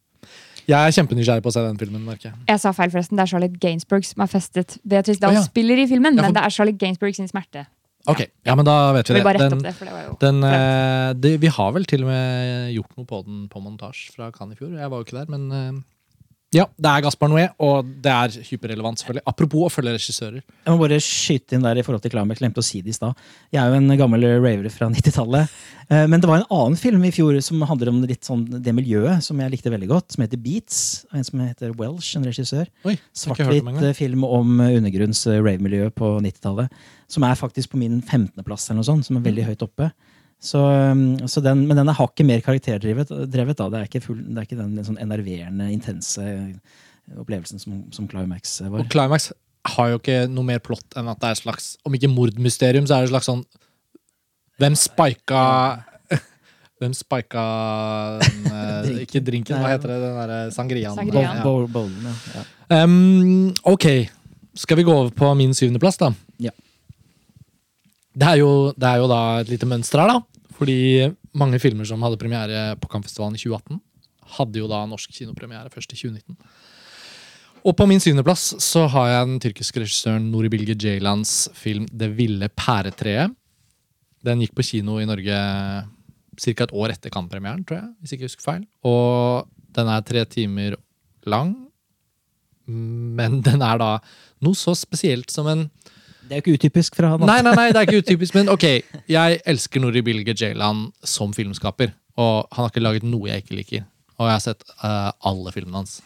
Jeg er kjempenysgjerrig på å se den filmen. Merke. jeg. Sa feil, forresten. Det er Charlotte Gainsbourg som har festet Beatrice Dahl oh, ja. spiller i filmen, Ja, for- men det er Charlotte Gainsbourg sin smerte. Ok, ja, men da vet vi det. bare Den, det, det den, eh, det, vi har vel til og med gjort noe på den på montasje fra Cannes i fjor. Jeg var jo ikke der, men eh, ja, det er Gaspar Noé, og det er hyperrelevant, selvfølgelig. Apropos å følge regissører. Jeg må bare skyte inn der i forhold til Climax. Glemte å si det i stad. Jeg er jo en gammel raver fra 90-tallet. Eh, Men det var en annen film i fjor som handler om litt sånn det miljøet, som jeg likte veldig godt. Som heter Beats. En som heter Welsh, en regissør. Svart-hvitt film om undergrunns eh, rave-miljø på 90-tallet. Som er faktisk på min 15.-plass, eller noe sånt, som er veldig høyt oppe. Så, um, så den, men den er hakket mer karakterdrevet. Drevet, da. Det, er ikke full, det er ikke den sånn enerverende, intense eh, opplevelsen som, som Climax eh, var. Og Climax har jo ikke noe mer plott enn at det er et slags, om ikke mordmysterium, så er det et slags sånn Hvem spika Hvem spika den, eh, Drink. Ikke drinken, hva heter det? Den derre sangriaen. Sangriaen. Ja. Bowl- bowlen, ja. ja. Um, ok, skal vi gå over på min syvendeplass, da? Ja. Det er, jo, det er jo da et lite mønster her, da. Fordi mange filmer som hadde premiere på Kampfestivalen i 2018, hadde jo da norsk kinopremiere først i 2019. Og på min syvendeplass så har jeg den tyrkiske regissøren Nuri Bilge Ceylans film 'Det ville pæretreet'. Den gikk på kino i Norge ca. et år etter Cannes-premieren, tror jeg. hvis ikke jeg husker feil. Og den er tre timer lang, men den er da noe så spesielt som en Det er jo ikke utypisk fra han. Nei, nei, nei, det er ikke utypisk, men ok. Jeg elsker Nori Bilge Jayland som filmskaper. Og han har ikke laget noe jeg ikke liker. Og jeg har sett uh, alle filmene hans.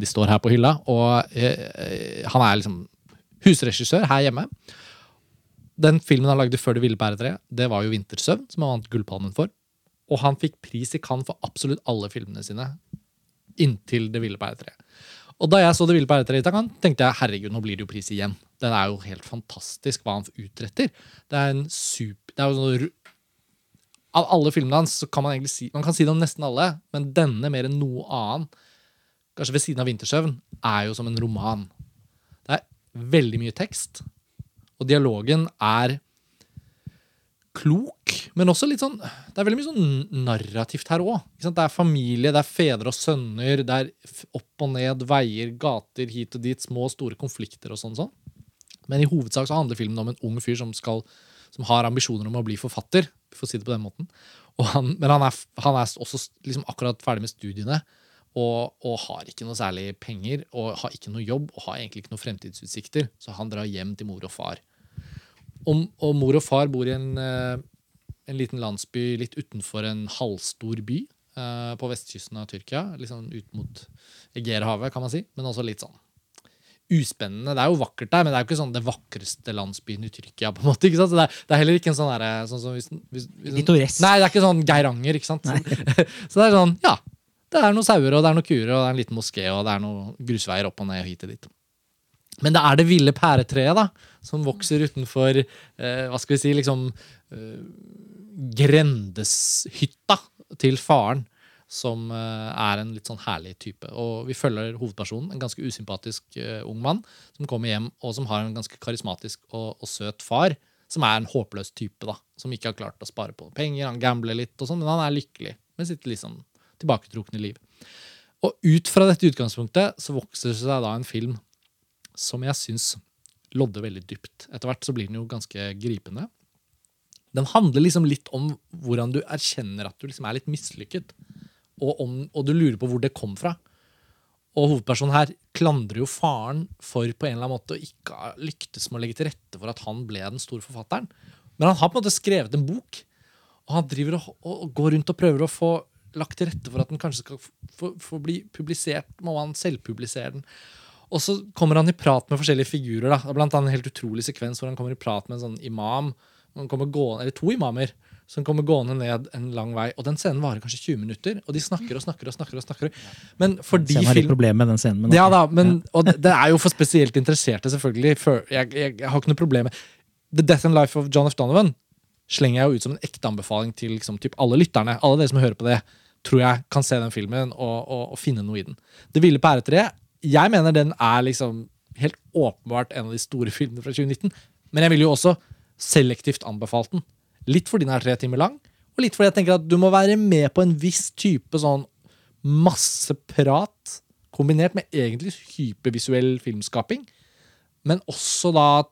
De står her på hylla. Og uh, han er liksom husregissør her hjemme. Den filmen han lagde før Det ville bæretreet, det var jo 'Vintersøvn', som han vant Gullpalmen for. Og han fikk pris i Cannes for absolutt alle filmene sine inntil Det ville pæretreet. Og da jeg så Det ville på Cannes, tenkte jeg herregud, nå blir det jo pris igjen. Den er jo helt fantastisk hva han utretter. Det er en super det er jo sånn, Av alle filmene hans så kan man egentlig si Man kan si det om nesten alle, men denne mer enn noe annen, kanskje ved siden av 'Vintersøvn', er jo som en roman. Det er veldig mye tekst, og dialogen er klok, men også litt sånn Det er veldig mye sånn narrativt her òg. Det er familie, det er fedre og sønner, det er opp og ned, veier, gater hit og dit, små og store konflikter og sånn. sånn. Men i hovedsak så handler filmen om en ung fyr som, skal, som har ambisjoner om å bli forfatter. For å si det på den måten. Han, men han er, han er også liksom akkurat ferdig med studiene. Og, og har ikke noe særlig penger og har ikke noe jobb og har egentlig ikke noen fremtidsutsikter. Så han drar hjem til mor og far. Og, og mor og far bor i en, eh, en liten landsby litt utenfor en halvstor by eh, på vestkysten av Tyrkia. Litt sånn ut mot Egeerhavet, kan man si. Men også litt sånn uspennende. Det er jo vakkert der, men det er jo ikke sånn det vakreste landsbyen i Tyrkia. på en måte, ikke sant? Så det er, det er heller ikke en sånn derre sånn som hvis, hvis, hvis, Pittoresk. Nei, det er ikke sånn Geiranger, ikke sant? så det er sånn, ja. Det er noen sauer, og det er noen kuer, og det er en liten moské, og det er noen grusveier opp og ned og hit og dit. Men det er det ville pæretreet da, som vokser utenfor eh, hva skal vi si, liksom eh, grendeshytta til faren, som eh, er en litt sånn herlig type. Og vi følger hovedpersonen, en ganske usympatisk eh, ung mann, som kommer hjem og som har en ganske karismatisk og, og søt far, som er en håpløs type, da, som ikke har klart å spare på penger, han gambler litt og sånn, men han er lykkelig med sitt liksom tilbaketrukne liv. Og ut fra dette utgangspunktet så vokser det seg da en film som jeg syns lodder veldig dypt. Etter hvert så blir den jo ganske gripende. Den handler liksom litt om hvordan du erkjenner at du liksom er litt mislykket, og, om, og du lurer på hvor det kom fra. Og hovedpersonen her klandrer jo faren for på en eller annen måte å ikke lyktes med å legge til rette for at han ble den store forfatteren. Men han har på en måte skrevet en bok, og han driver og, og, går rundt og prøver å få lagt til rette for at den kanskje skal få få bli publisert. Må han selvpublisere den? Og så kommer han i prat med forskjellige figurer. da. Blant annet en helt utrolig sekvens hvor han kommer i prat med en sånn imam. Han gående, eller to imamer som kommer gående ned en lang vei. Og den scenen varer kanskje 20 minutter, og de snakker og snakker. og snakker og snakker. Men fordi Scenen har film... problemer med den scenen. Men Ja da, men, og det, er jo for spesielt interesserte, selvfølgelig. Jeg, jeg, jeg har ikke noe problem med The Death and Life of John F. Donovan slenger jeg jo ut som en ekte anbefaling til liksom, typ alle lytterne. Alle dere som hører på det, tror jeg kan se den filmen og, og, og finne noe i den. Det ville pæretreet, jeg mener den er liksom helt åpenbart en av de store filmene fra 2019. Men jeg ville jo også selektivt anbefalt den. Litt fordi den er tre timer lang, og litt fordi jeg tenker at du må være med på en viss type sånn masse prat kombinert med egentlig hypervisuell filmskaping. Men også da at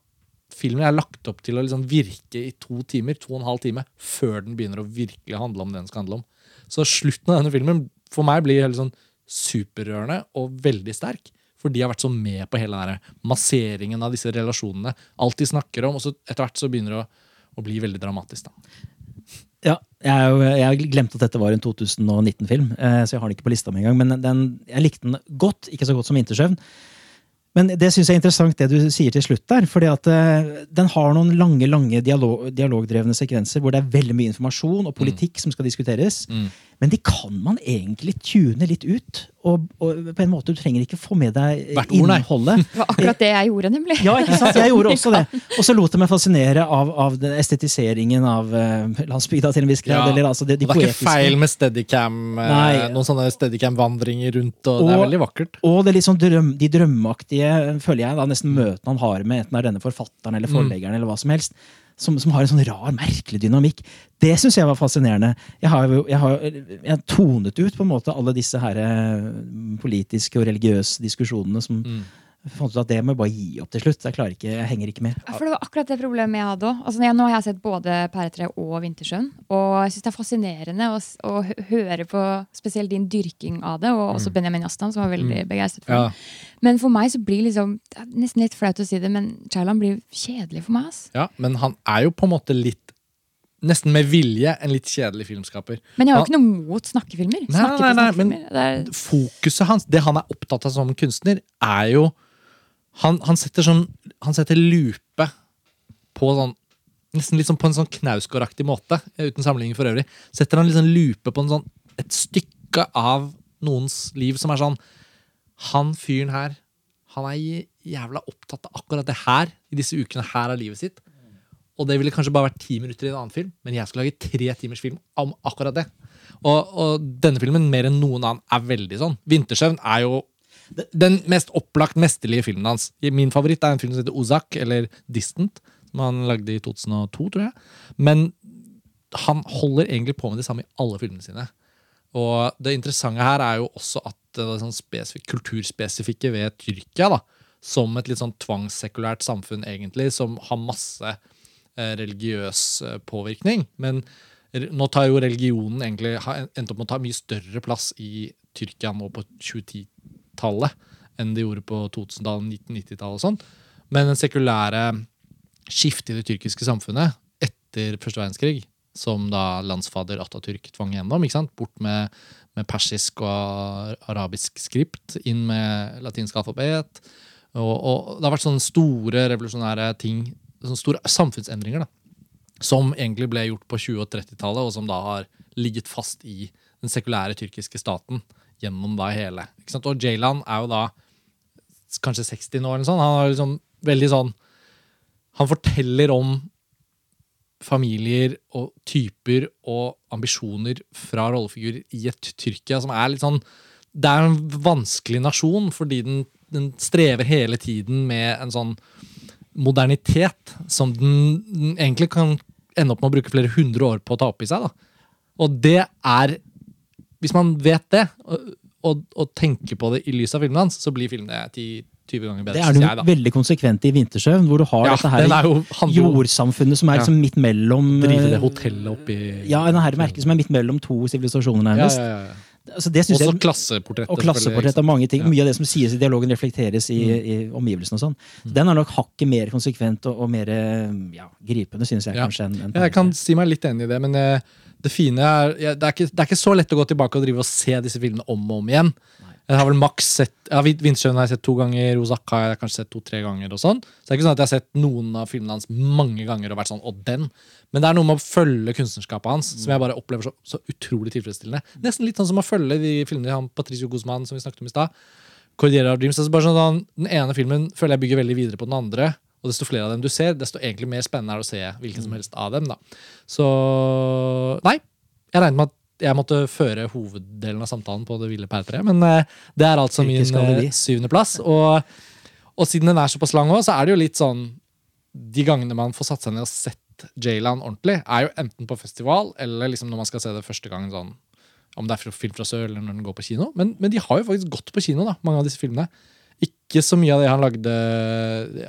filmen er lagt opp til å liksom virke i to timer, to og en halv time, før den begynner å virkelig handle om det den skal handle om. Så slutten av denne filmen for meg blir helt sånn superrørende og veldig sterk. For de har vært så med på hele der masseringen av disse relasjonene. Alt de snakker om, og så etter hvert så begynner det å, å bli veldig dramatisk. da. Ja, jeg, jeg har glemt at dette var en 2019-film, eh, så jeg har den ikke på lista mi engang. Men den, jeg likte den godt, ikke så godt som Vintersøvn. Men det syns jeg er interessant det du sier til slutt der. fordi at eh, den har noen lange lange dialog, dialogdrevne sekvenser hvor det er veldig mye informasjon og politikk som skal diskuteres. Men de kan man egentlig tune litt ut. Og, og på en måte, Du trenger ikke få med deg Hvert innholdet. Det var akkurat det jeg gjorde, nemlig. Ja, ikke sant? Jeg gjorde også det. Og så lot jeg meg fascinere av, av den estetiseringen av uh, landsbygda til en viss grad. Ja. Eller altså det, de det er ikke feil med steadicam. eh, Nei. Noen sånne steadicam-vandringer rundt, og, det er veldig vakkert. Og det er sånn drøm, de drømmeaktige, føler jeg, da, nesten møtene han har med enten er denne forfatteren eller forleggeren, eller hva som helst, som, som har en sånn rar, merkelig dynamikk. Det syns jeg var fascinerende. Jeg har, jeg har jeg tonet ut på en måte alle disse her eh, politiske og religiøse diskusjonene som jeg fant ut at det må jeg bare gi opp til slutt. Jeg klarer ikke, jeg henger ikke med. For Det var akkurat det problemet jeg hadde òg. Altså, nå har jeg sett både Pæretre og Vintersjøen. Og jeg syns det er fascinerende å, å høre på spesielt din dyrking av det, og også Benjamin Jastan, som var veldig begeistret for Ja. det. Men for meg så blir liksom Det er nesten litt flaut å si det, men Chaulan blir kjedelig for meg. ass. Ja, men han er jo på en måte litt Nesten med vilje en litt kjedelig filmskaper. Men jeg har jo ikke noe mot snakkefilmer. Nei, Snakke nei, nei, men- snakkefilmer. Det er, Fokuset hans, det han er opptatt av som kunstner, er jo Han, han setter sånn Han setter lupe på sånn Nesten litt sånn på en sånn Knausgård-aktig måte, uten sammenligning for øvrig. Setter han sånn lupe på sånn, et stykke av noens liv som er sånn Han fyren her, han er jævla opptatt av akkurat det her i disse ukene her av livet sitt. Og det ville kanskje bare vært ti minutter i en annen film, men jeg skal lage tre timers film om akkurat det. Og, og denne filmen, mer enn noen annen, er veldig sånn. 'Vintersøvn' er jo den mest opplagt mesterlige filmen hans. Min favoritt er en film som heter Ozak, eller Distant, som han lagde i 2002, tror jeg. Men han holder egentlig på med det samme i alle filmene sine. Og det interessante her er jo også at det er sånn spesifik, kulturspesifikke ved Tyrkia, da, som et litt sånn tvangssekulært samfunn, egentlig, som har masse eh, religiøs eh, påvirkning. Men nå tar jo religionen egentlig har endt opp med å ta mye større plass i Tyrkia nå på 2010-tallet enn de gjorde på 2000-tallet, 1990-tallet og sånn. Men den sekulære skiftet i det tyrkiske samfunnet etter første verdenskrig, som da landsfader Atatürk tvang gjennom, ikke sant? bort med, med persisk og arabisk skript, inn med latinsk alfabet. Og, og det har vært sånne store revolusjonære ting, sånne store samfunnsendringer, da som egentlig ble gjort på 20- og 30-tallet, og som da har ligget fast i den sekulære tyrkiske staten gjennom da hele. Ikke sant? Og Jaylan er jo da kanskje 60 nå, eller sånt. Han er liksom veldig sånn Han forteller om familier og typer og ambisjoner fra rollefigurer i et Tyrkia som er litt sånn Det er en vanskelig nasjon fordi den, den strever hele tiden med en sånn modernitet som den, den egentlig kan ende opp med å bruke flere hundre år på å ta opp i seg. Da. Og det er Hvis man vet det, og, og, og tenker på det i lys av filmen hans, så blir filmene 10-20 ganger bedre. Det er jeg, da. veldig konsekvent i Vintersøvn, hvor du har Ja, dette her er jo- jordsamfunnet som er Ja. liksom midt mellom Drive det eh, hotellet oppi Ja, denne merket som er midt mellom to sivilisasjoner, nærmest. ja, ja. Altså, det Også jeg, klasseportrettet. og klasseportrett av mange ting. Ja. Mm. Mye av det som sies i dialogen, reflekteres i, i omgivelsene. og sånn. Så Den er nok hakket mer konsekvent og, og mer ja, gripende, synes jeg Ja. kanskje. En, en Ja, jeg kan si meg litt enig i det, men eh, det fine er ja, det, er ikke, det er ikke så lett å gå tilbake og drive og se disse filmene om og om igjen. Jeg har vel maks sett ja, Vindsjøen har jeg sett to ganger, Rosakka har jeg kanskje sett to-tre ganger. og sånn. Så det er ikke sånn at jeg har sett noen av filmene hans mange ganger og vært sånn, og den. Men det er noe med å følge kunstnerskapet hans som jeg bare opplever så, så utrolig tilfredsstillende. Nesten litt sånn som å følge de filmene han Patricio Guzman som vi snakket om i stad. Cordillera Dreams, altså bare sånn, Den ene filmen føler jeg bygger veldig videre på den andre. Og desto flere av dem du ser, desto egentlig mer spennende er det å se hvilken som helst av dem. da. Så Nei, jeg regner med at jeg måtte føre hoveddelen av samtalen på Det ville pærtreet, men eh, det er altså min eh, syvendeplass. Og, og siden den er såpass lang òg, så er det jo litt sånn De gangene man får satt seg ned og sett J-Land ordentlig, er jo enten på festival eller liksom når man skal se det første gangen sånn om det er film fra sør eller når den går på kino. Men, men de har jo faktisk gått på kino, da, mange av disse filmene. Ikke så mye av det han lagde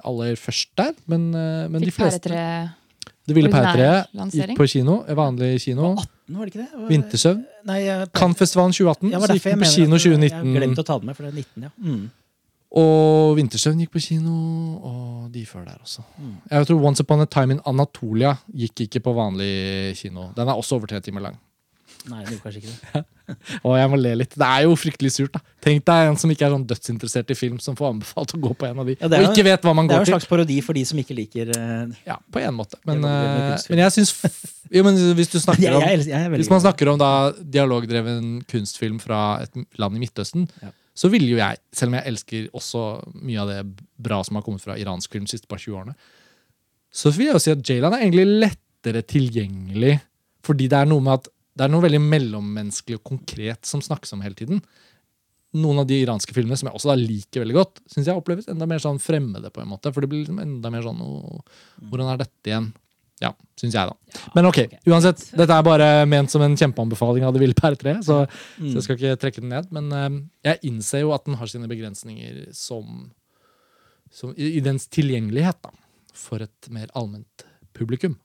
aller først der, men, eh, men de Fikk fleste. Pæretre Det ville pærtreet gikk på kino, vanlig kino. 18, var det ikke det? Vintersøvn. Nei, jeg, Cannes-festivalen 2018, ja, så gikk den på kino at, eh, Jeg 2019. å ta den med, for det er 19, ja. Mm. Og Vintersøvn gikk på kino, og de før der også. Jeg tror Once Upon a Time in Anatolia gikk ikke på vanlig kino. Den er også over tre timer lang. Nei, det gjorde kanskje ikke det. Og jeg må le litt. Det er jo fryktelig surt. da Tenk deg en som ikke er sånn dødsinteressert i film, som får anbefalt å gå på en av de, Ja, og ikke vet hva man Det er jo en slags parodi for de som ikke liker uh, Ja, på en måte. Men, eh, men jeg syns Jo, men hvis du snakker om jeg, jeg Hvis man snakker om da dialogdreven kunstfilm fra et land i Midtøsten, Ja. så ville jo jeg, selv om jeg elsker også mye av det bra som har kommet fra iransk film de siste par 20 årene, så vil jeg jo si at Jaylan er egentlig lettere tilgjengelig, fordi det er noe med at det er noe veldig mellommenneskelig og konkret som snakkes om hele tiden. Noen av de iranske filmene som jeg også liker veldig godt, syns jeg oppleves enda mer sånn fremmede. på en måte, For det blir liksom enda mer sånn «Åh, Hvordan er dette igjen? Ja, syns jeg, da. Men ok, uansett. Dette er bare ment som en kjempeanbefaling av Det ville pære tre, så, så jeg skal ikke trekke den ned. Men eh, jeg innser jo at den har sine begrensninger som, som i, i dens tilgjengelighet da, for et mer allment publikum.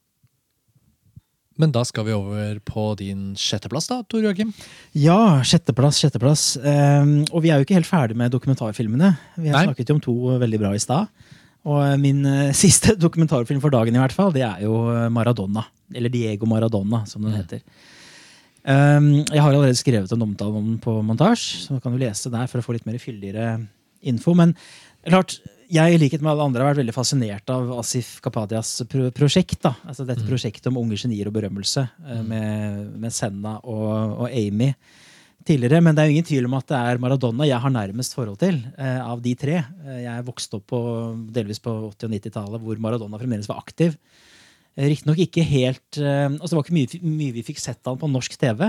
Men da skal vi over på din sjetteplass, da, Tor Joakim. Ja, sjetteplass, sjetteplass. Um, og vi er jo ikke helt ferdig med dokumentarfilmene. Vi har Nei. snakket jo om to veldig bra i stad. Og eh, min uh, siste dokumentarfilm for dagen i hvert fall, det er jo eh, Maradona. Eller Diego Maradona, som den heter. Um, jeg har allerede skrevet en omtale om den på montasje, så kan du lese der for å få litt mer fyldigere info. Men klart, jeg i likhet med alle andre har vært veldig fascinert av Asif Kapadias pro prosjekt. da. Altså Dette prosjektet om unge genier og berømmelse eh, med, med Senna og, og Amy tidligere. Men det er jo ingen tvil om at det er Maradona jeg har nærmest forhold til eh, av de tre. Eh, jeg vokste opp på, delvis på 80- og 90-tallet hvor Maradona fremdeles var aktiv. Eh, Riktignok ikke helt eh, altså Det var ikke mye, mye vi fikk sett av han på norsk TV.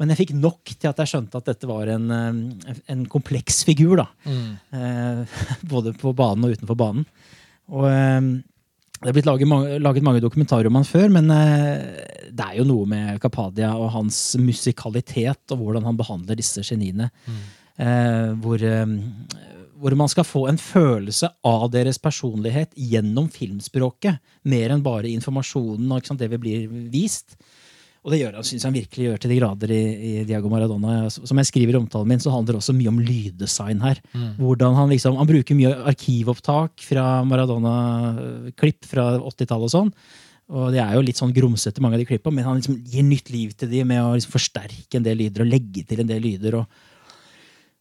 Men jeg fikk nok til at jeg skjønte at dette var en, eh, en kompleks figur. da. Mm. både på banen og utenfor banen. Og eh, Det er blitt laget mange, laget mange dokumentarer om han før, men eh, det er jo noe med Kapadia og hans musikalitet og hvordan han behandler disse geniene. Eh, hvor, eh, hvor man skal få en følelse av deres personlighet gjennom filmspråket. Mer enn bare informasjonen og det vi blir vist. Og det gjør han, synes han virkelig gjør til de grader i, i Diago Maradona. Som jeg skriver i omtalen min, så handler det også mye om lyddesign her. Hvordan Han liksom, han bruker mye arkivopptak fra Maradona-klipp fra 80-tallet og sånn. Og det er jo litt sånn grumsete, mange av de klippa, men han liksom gir nytt liv til de med å liksom forsterke en del lyder og legge til en del lyder. og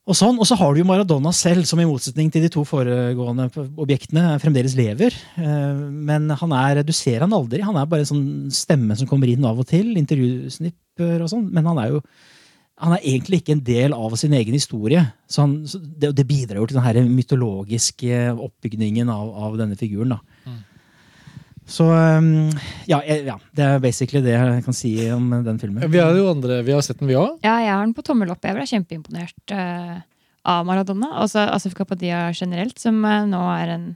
og sånn, og så har du jo Maradona selv, som i motsetning til de to foregående objektene fremdeles lever. Eh, Men han er, du ser han aldri. Han er bare en sånn stemme som kommer inn av og til. Intervjusnipper og sånn. Men han er jo han er egentlig ikke en del av sin egen historie. Så han, så det, det bidrar jo til den mytologiske oppbygningen av, av denne figuren. da. Så um, ja, ja, det er basically det jeg kan si om den filmen. Vi har jo andre, vi har sett den, vi òg. Ja, jeg har den på tommel opp. Jeg ble kjempeimponert uh, av Maradona. Også Asif Kapadia generelt, som uh, nå er en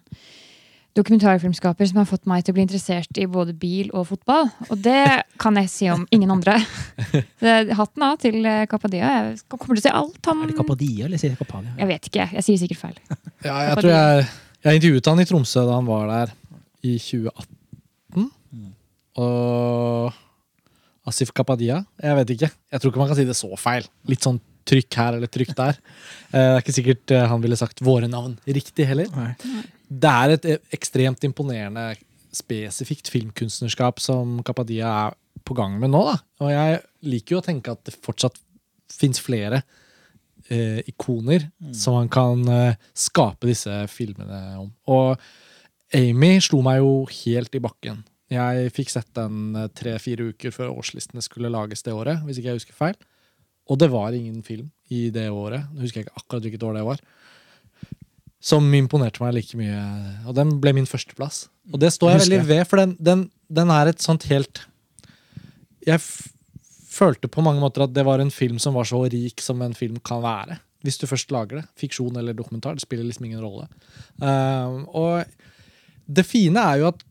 dokumentarfilmskaper som har fått meg til å bli interessert i både bil og fotball. Og det kan jeg si om ingen andre. Hatten av til eh, Kapadia. Jeg kommer til å si alt. Han Er det Kapadia eller sier jeg Kapadia? Jeg vet ikke. Jeg sier sikkert feil. Ja, jeg tror jeg, jeg intervjuet han i Tromsø da han var der i 2018. Og Asif Kapadia? Jeg vet ikke. Jeg tror ikke man kan si det så feil. Litt sånn trykk her eller trykk der. Eh, Det er ikke sikkert eh, han ville sagt våre navn riktig heller. Nei. Det er et eh, ekstremt imponerende spesifikt filmkunstnerskap som Kapadia er på gang med nå. Da. Og jeg liker jo å tenke at det fortsatt fins flere eh, ikoner som man kan eh, skape disse filmene om. Og Amy slo meg jo helt i bakken. Jeg fikk sett den eh, tre-fire uker før årslistene skulle lages det året. hvis ikke jeg husker feil. Og det var ingen film i det året. Nå husker jeg ikke akkurat hvilket år det var. Som imponerte meg like mye. Og den ble min førsteplass. Og det står jeg veldig ved, for den, den, den er et sånt helt Jeg følte på mange måter at det var en film som var så rik som en film kan være. Hvis du først lager det. Fiksjon eller dokumentar. Det spiller liksom ingen rolle. Uh, og det fine er jo at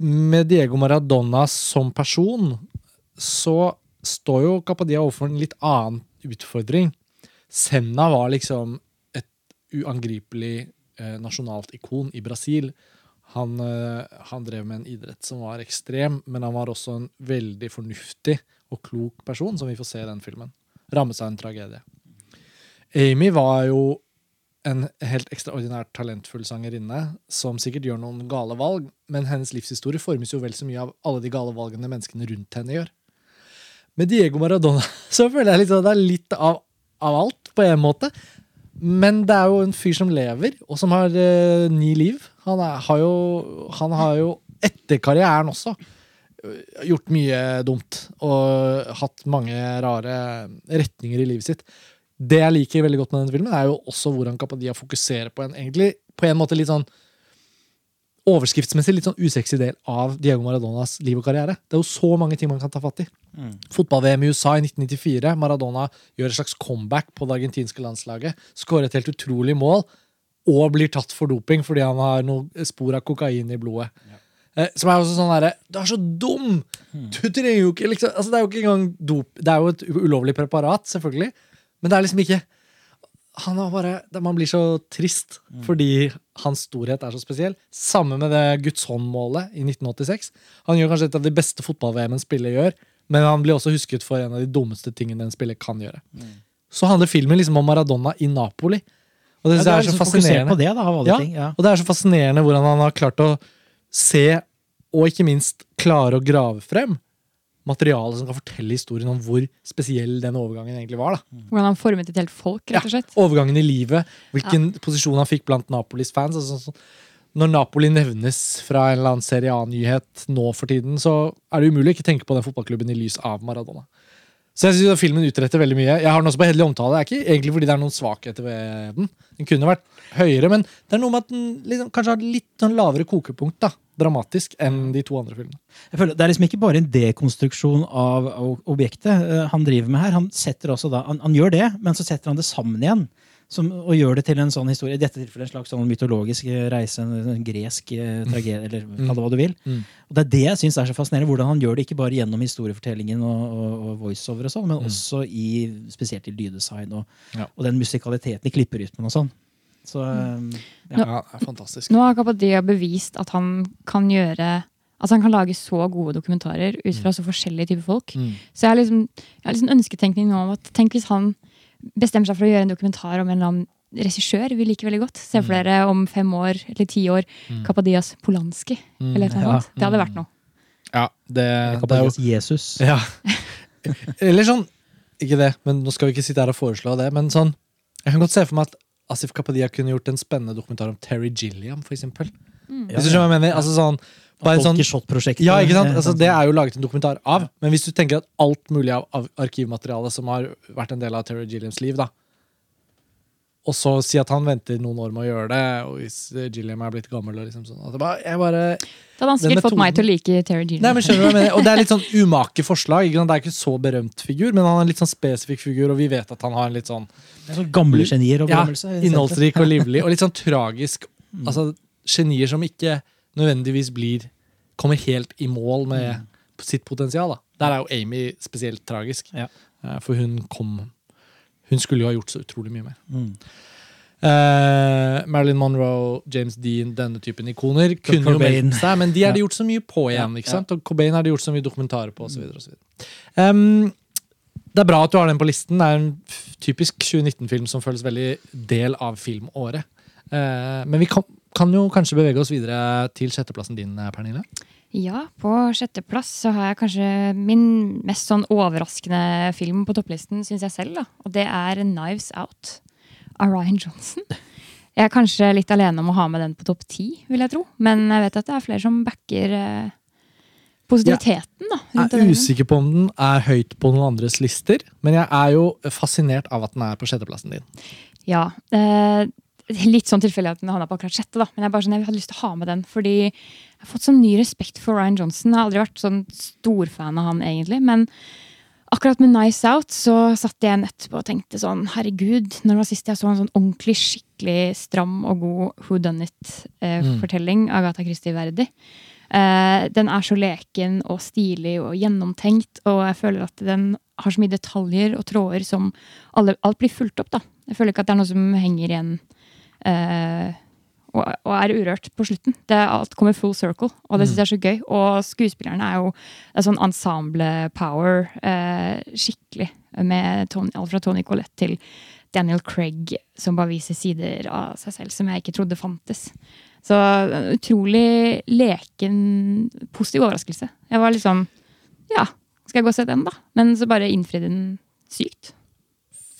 med Diego Maradona som person, så står jo Capadia overfor en litt annen utfordring. Senna var liksom et uangripelig eh, nasjonalt ikon i Brasil. Han, eh, han drev med en idrett som var ekstrem, men han var også en veldig fornuftig og klok person, som vi får se i den filmen. Rammet seg en tragedie. Amy var jo en helt ekstraordinært talentfull sangerinne som sikkert gjør noen gale valg, men hennes livshistorie formes jo vel så mye av alle de gale valgene menneskene rundt henne gjør. Med Diego Maradona så føler jeg liksom det er litt av, av alt, på en måte. Men det er jo en fyr som lever, og som har eh, ni liv. Han, er, har jo, han har jo, etter karrieren også, øh, gjort mye dumt. Og hatt mange rare retninger i livet sitt. Det jeg liker veldig godt med denne filmen, er jo også hvordan Kapadia fokuserer på en egentlig, på en måte litt sånn overskriftsmessig litt sånn usexy del av Diego Maradonas liv og karriere. Det er jo så mange ting man kan ta fatt i. Mm. Fotball-VM i USA i 1994. Maradona gjør et slags comeback på det argentinske landslaget. Skårer et helt utrolig mål og blir tatt for doping fordi han har noen spor av kokain i blodet. Eh, som er også sånn derre Du er så dum! Du trenger jo ikke liksom altså Det er jo ikke engang dop Det er jo et ulovlig preparat, selvfølgelig, men det er liksom ikke han har bare, Man blir så trist fordi hans storhet er så spesiell. Samme med det Guds hånd-målet i 1986. Han gjør kanskje et av de beste fotball-VM en spiller gjør, men han blir også husket for en av de dummeste tingene en spiller kan gjøre. Så handler filmen liksom om Maradona i Napoli. Og det, Ja, det er, er så liksom fascinerende. det, da, Ja, ting. Ja. Og det er så fascinerende hvordan han har klart å se, og ikke minst klare å grave frem, materiale som kan fortelle historien om hvor spesiell den overgangen egentlig var. da. Hvordan han formet et helt folk, rett og slett. Ja, Overgangen i livet, hvilken posisjon han fikk blant Napolis fans. Altså, når Napoli nevnes fra en eller annen Serie A-nyhet nå for tiden, så er det umulig å ikke tenke på den fotballklubben i lys av Maradona. Så jeg synes filmen utretter veldig mye. Jeg har den også på hederlig omtale. Det er ikke egentlig fordi det er noen svakheter ved den. Den kunne vært høyere, men det er noe med at den liksom, kanskje har litt sånn lavere kokepunkt da, dramatisk enn de to andre filmene. Jeg føler, det er liksom ikke bare en dekonstruksjon av objektet eh, han driver med her. Han, setter også da, han, han gjør det, men så setter han det sammen igjen. Som, og gjør det til en sånn historie. I dette tilfellet en slags sånn mytologisk eh, reise, en, gresk eh, tragedie, eller kall det hva du vil. Mm. Og Det er det jeg syns er så fascinerende, hvordan han gjør det ikke bare gjennom historiefortellingen og, og, og voiceover, og sånn, men også i, spesielt i lyddesign og, Ja. og den musikaliteten i klipperytmen og sånn. Så eh, Ja, det er fantastisk. Nå har Kapadia bevist at han kan gjøre Altså han kan lage så gode dokumentarer ut fra så forskjellige typer folk. Mm. Så jeg har liksom, jeg har liksom ønsketenkning nå om at tenk hvis han bestemmer seg for å gjøre en dokumentar om en eller annen regissør vi liker veldig godt. Se for dere om fem år eller ti år Kapadias Polanski. Mm. Eller noe Ja. sånt. Det hadde vært noe. Ja, det, det er jo Kapadias Jesus. Ja. Eller sånn Ikke det, men nå skal vi ikke sitte her og foreslå det, men sånn Jeg kan godt se for meg at Asif Kapadia kunne gjort en spennende dokumentar om Terry Gilliam, for eksempel. Hvis du skjønner hva jeg mener? Altså sånn, bare sånn ja, ikke sant? Altså, det er jo laget en dokumentar av, men hvis du tenker at alt mulig av, av arkivmateriale som har vært en del av Terry Gilliams liv, da og så si at han venter noen år med å gjøre det, og hvis eh, Gilliam er blitt gammel og liksom sånn at det bare, jeg bare Da hadde han sikkert fått meg til å like Terry Gilliam. Nei, men skjønner du hva jeg mener? Og det er litt sånn umake forslag. Ikke? Det er ikke så berømt figur, men han er en litt sånn spesifikk figur, og vi vet at han har en litt sånn det er sånn gamle genier og berømmelse. ja, innholdsrik og livlig, og litt sånn tragisk. Altså genier som ikke nødvendigvis blir kommer helt i mål med sitt potensial. da. Der er jo Amy spesielt tragisk, Ja. Eh, for hun kom Hun skulle jo ha gjort så utrolig mye mer. Mm. Eh, Marilyn Monroe, James Dean, denne typen ikoner kunne jo meldt seg, men de er det gjort så mye på igjen. Ikke sant? Og Cobain er det gjort så mye dokumentarer på, osv. Um, det er bra at du har den på listen. Det er en typisk 2019-film som føles veldig del av filmåret. Eh, men vi kan, kan jo kanskje bevege oss videre til sjetteplassen din, eh, Pernille. Ja, på sjetteplass så har jeg kanskje min mest sånn overraskende film på topplisten, syns jeg selv. da. Og det er 'Knives Out' av Ryan Johnson. Jeg er kanskje litt alene om å ha med den på topp ti, vil jeg tro. Men jeg vet at det er flere som backer eh, positiviteten da, Jeg er usikker på om den er høyt på noen andres lister, men jeg er jo fascinert av at den er på sjetteplassen din. Ja. Eh, litt sånn tilfeldig at den havna på akkurat sjette, da. Men jeg, bare sånn, jeg hadde lyst til å ha med den, fordi jeg har fått sånn ny respekt for Ryan Johnson. Jeg har aldri vært sånn storfan av han, egentlig. Men akkurat med Nice Out så satt jeg igjen etterpå og tenkte sånn Herregud, når det var sist jeg så en sånn ordentlig, skikkelig stram og god Who Done It-fortelling Agatha Christie verdig? Eh, den er så leken og stilig og gjennomtenkt, og jeg føler at den har så mye detaljer og tråder som alle, alt blir fulgt opp. da. Jeg føler ikke at det er noe som henger igjen eh, og, og er urørt på slutten. Det, alt kommer full circle, og det syns jeg er så gøy. Og skuespillerne er jo det er sånn ensemble power. Eh, skikkelig. Med Tony, alt fra Tony Collette til Daniel Craig, som bare viser sider av seg selv som jeg ikke trodde fantes. Så utrolig leken, positiv overraskelse. Jeg var liksom Ja, skal jeg gå og se den, da. Men så bare innfridde den sykt.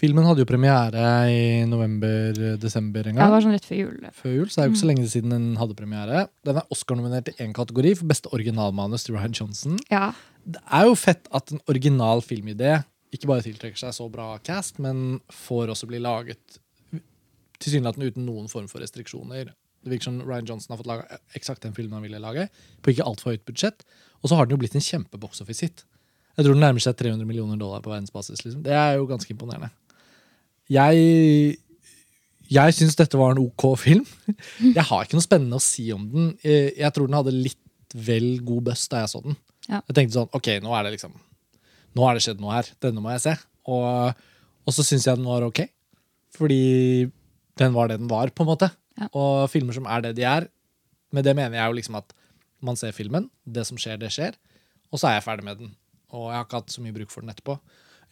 Filmen hadde jo premiere i november-desember en Ja, det var sånn rett før jul. Før jul, så er det jo ikke så lenge siden den hadde premiere. Den er Oscar-nominert i én kategori for beste originalmanus til Ryan Johnson. Ja. Det er jo fett at en original filmidé ikke bare tiltrekker seg så bra cast, men får også bli laget tilsynelatende uten noen form for restriksjoner. Det virker som Ryan Johnson har fått laga eksakt den filmen han ville lage, på ikke altfor høyt budsjett. Og så har den jo blitt en kjempebox office-hit. Jeg tror den nærmer seg 300 millioner dollar på verdensbasis. Liksom. Det er jo ganske imponerende. Jeg jeg syns dette var en ok film. Jeg har ikke noe spennende å si om den. Eh, Jeg tror den hadde litt vel god bust da jeg så den. Ja. Jeg tenkte sånn, ok, nå er det liksom Nå har det skjedd noe her. Denne må jeg se. Og, og så syns jeg den var ok. Fordi den var det den var, på en måte. Ja. Og filmer som er det de er. Med det mener jeg jo liksom at man ser filmen, det som skjer, det skjer. Og så er jeg ferdig med den. Og jeg har ikke hatt så mye bruk for den etterpå.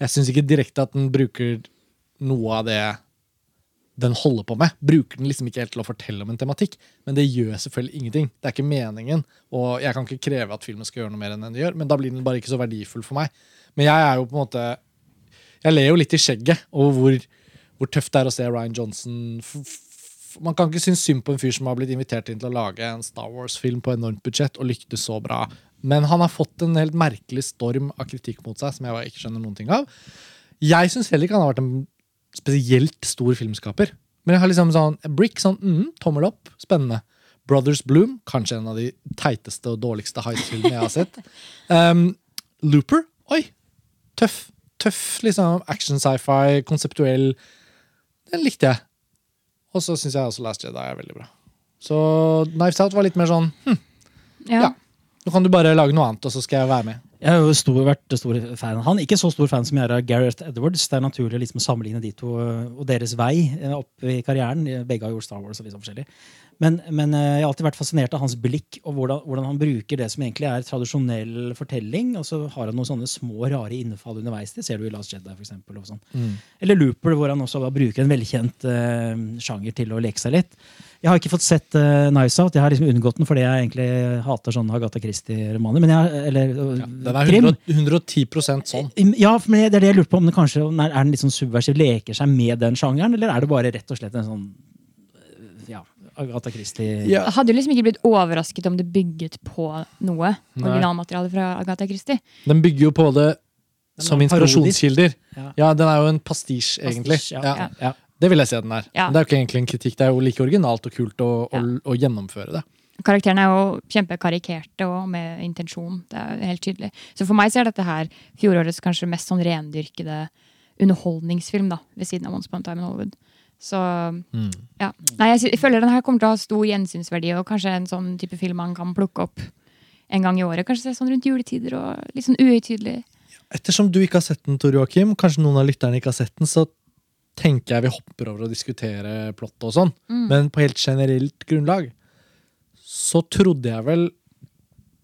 Jeg syns ikke direkte at den bruker noe av det den holder på med. Bruker den liksom ikke helt til å fortelle om en tematikk, men det gjør selvfølgelig ingenting. Det er ikke meningen, og jeg kan ikke kreve at filmen skal gjøre noe mer enn den gjør, men da blir den bare ikke så verdifull for meg. Men jeg er jo på en måte Jeg ler jo litt i skjegget over hvor, hvor tøft det er å se Ryan Johnson Man kan ikke synes synd på en fyr som har blitt invitert inn til å lage en Star Wars-film på enormt budsjett og lyktes så bra. Men han har fått en helt merkelig storm av kritikk mot seg som jeg ikke skjønner noen ting av. Jeg syns heller ikke han har vært en spesielt stor filmskaper. Men jeg har liksom sånn Brick, sånn mm, tommel opp, spennende. Brothers Bloom, kanskje en av de teiteste og dårligste heistfilmene jeg har sett. Um, Looper, oi! Tøff. Tøff liksom action sci-fi, konseptuell. Den likte jeg. Og så syns jeg også Last Jedi er veldig bra. Så Knives Out var litt mer sånn hm, Ja. Ja. Nå kan du bare lage noe annet, og så skal jeg være med. Jeg har jo stor, vært stor fan han. Ikke så stor fan som jeg er av Gareth Edwards. Det er naturlig å liksom sammenligne de to og deres vei eh, opp i karrieren. Begge har gjort Star Wars og sånn forskjellig. Men, men eh, jeg har alltid vært fascinert av hans blikk og hvordan, hvordan han bruker det som egentlig er tradisjonell fortelling. Og så har han noen sånne små, rare innfall underveis. Det ser du i Last Jedi, for eksempel, og sånn. Eller Looper, hvor han også bruker en velkjent uh, sjanger til å leke seg litt. Jeg har ikke fått sett uh, Nice Out. Jeg har liksom unngått den fordi jeg egentlig hater sånne Agatha Christie-romaner. eller uh, Ja, den er krim. 100, 110 sånn. Ja, men det er det jeg lurte på. om det kanskje, Er den litt sånn subversiv, leker seg med den sjangeren, eller er det bare rett og slett en sånn Agatha Christie Ja. Jeg hadde jo liksom ikke blitt overrasket om det bygget på noe originalmateriale fra Agatha Christie. Den bygger jo på det som er inspirasjonskilder. Ja. Ja, den er jo en pastisj, egentlig. Pastisj, Ja. ja. Ja. Det vil jeg si at den er. Ja. Men Det er jo ikke egentlig en kritikk, det er jo like originalt og kult å, å, Ja. å gjennomføre det. Karakterene er jo kjempekarikerte og med intensjon. Det er helt tydelig. Så for meg så er dette her fjorårets kanskje mest sånn rendyrkede underholdningsfilm, da, ved siden av Once Upon a Time in Hollywood. Så ja. Nei, jeg, jeg føler den her kommer til å ha stor gjensynsverdi, og kanskje en sånn type film man kan plukke opp en gang i året. Kanskje sånn rundt juletider og litt sånn uhøytidelig. Ettersom du ikke har sett den, Tor Joakim, kanskje noen av lytterne ikke har sett den, så tenker jeg vi hopper over å diskutere plottet og sånn. Men på helt generelt grunnlag så trodde jeg vel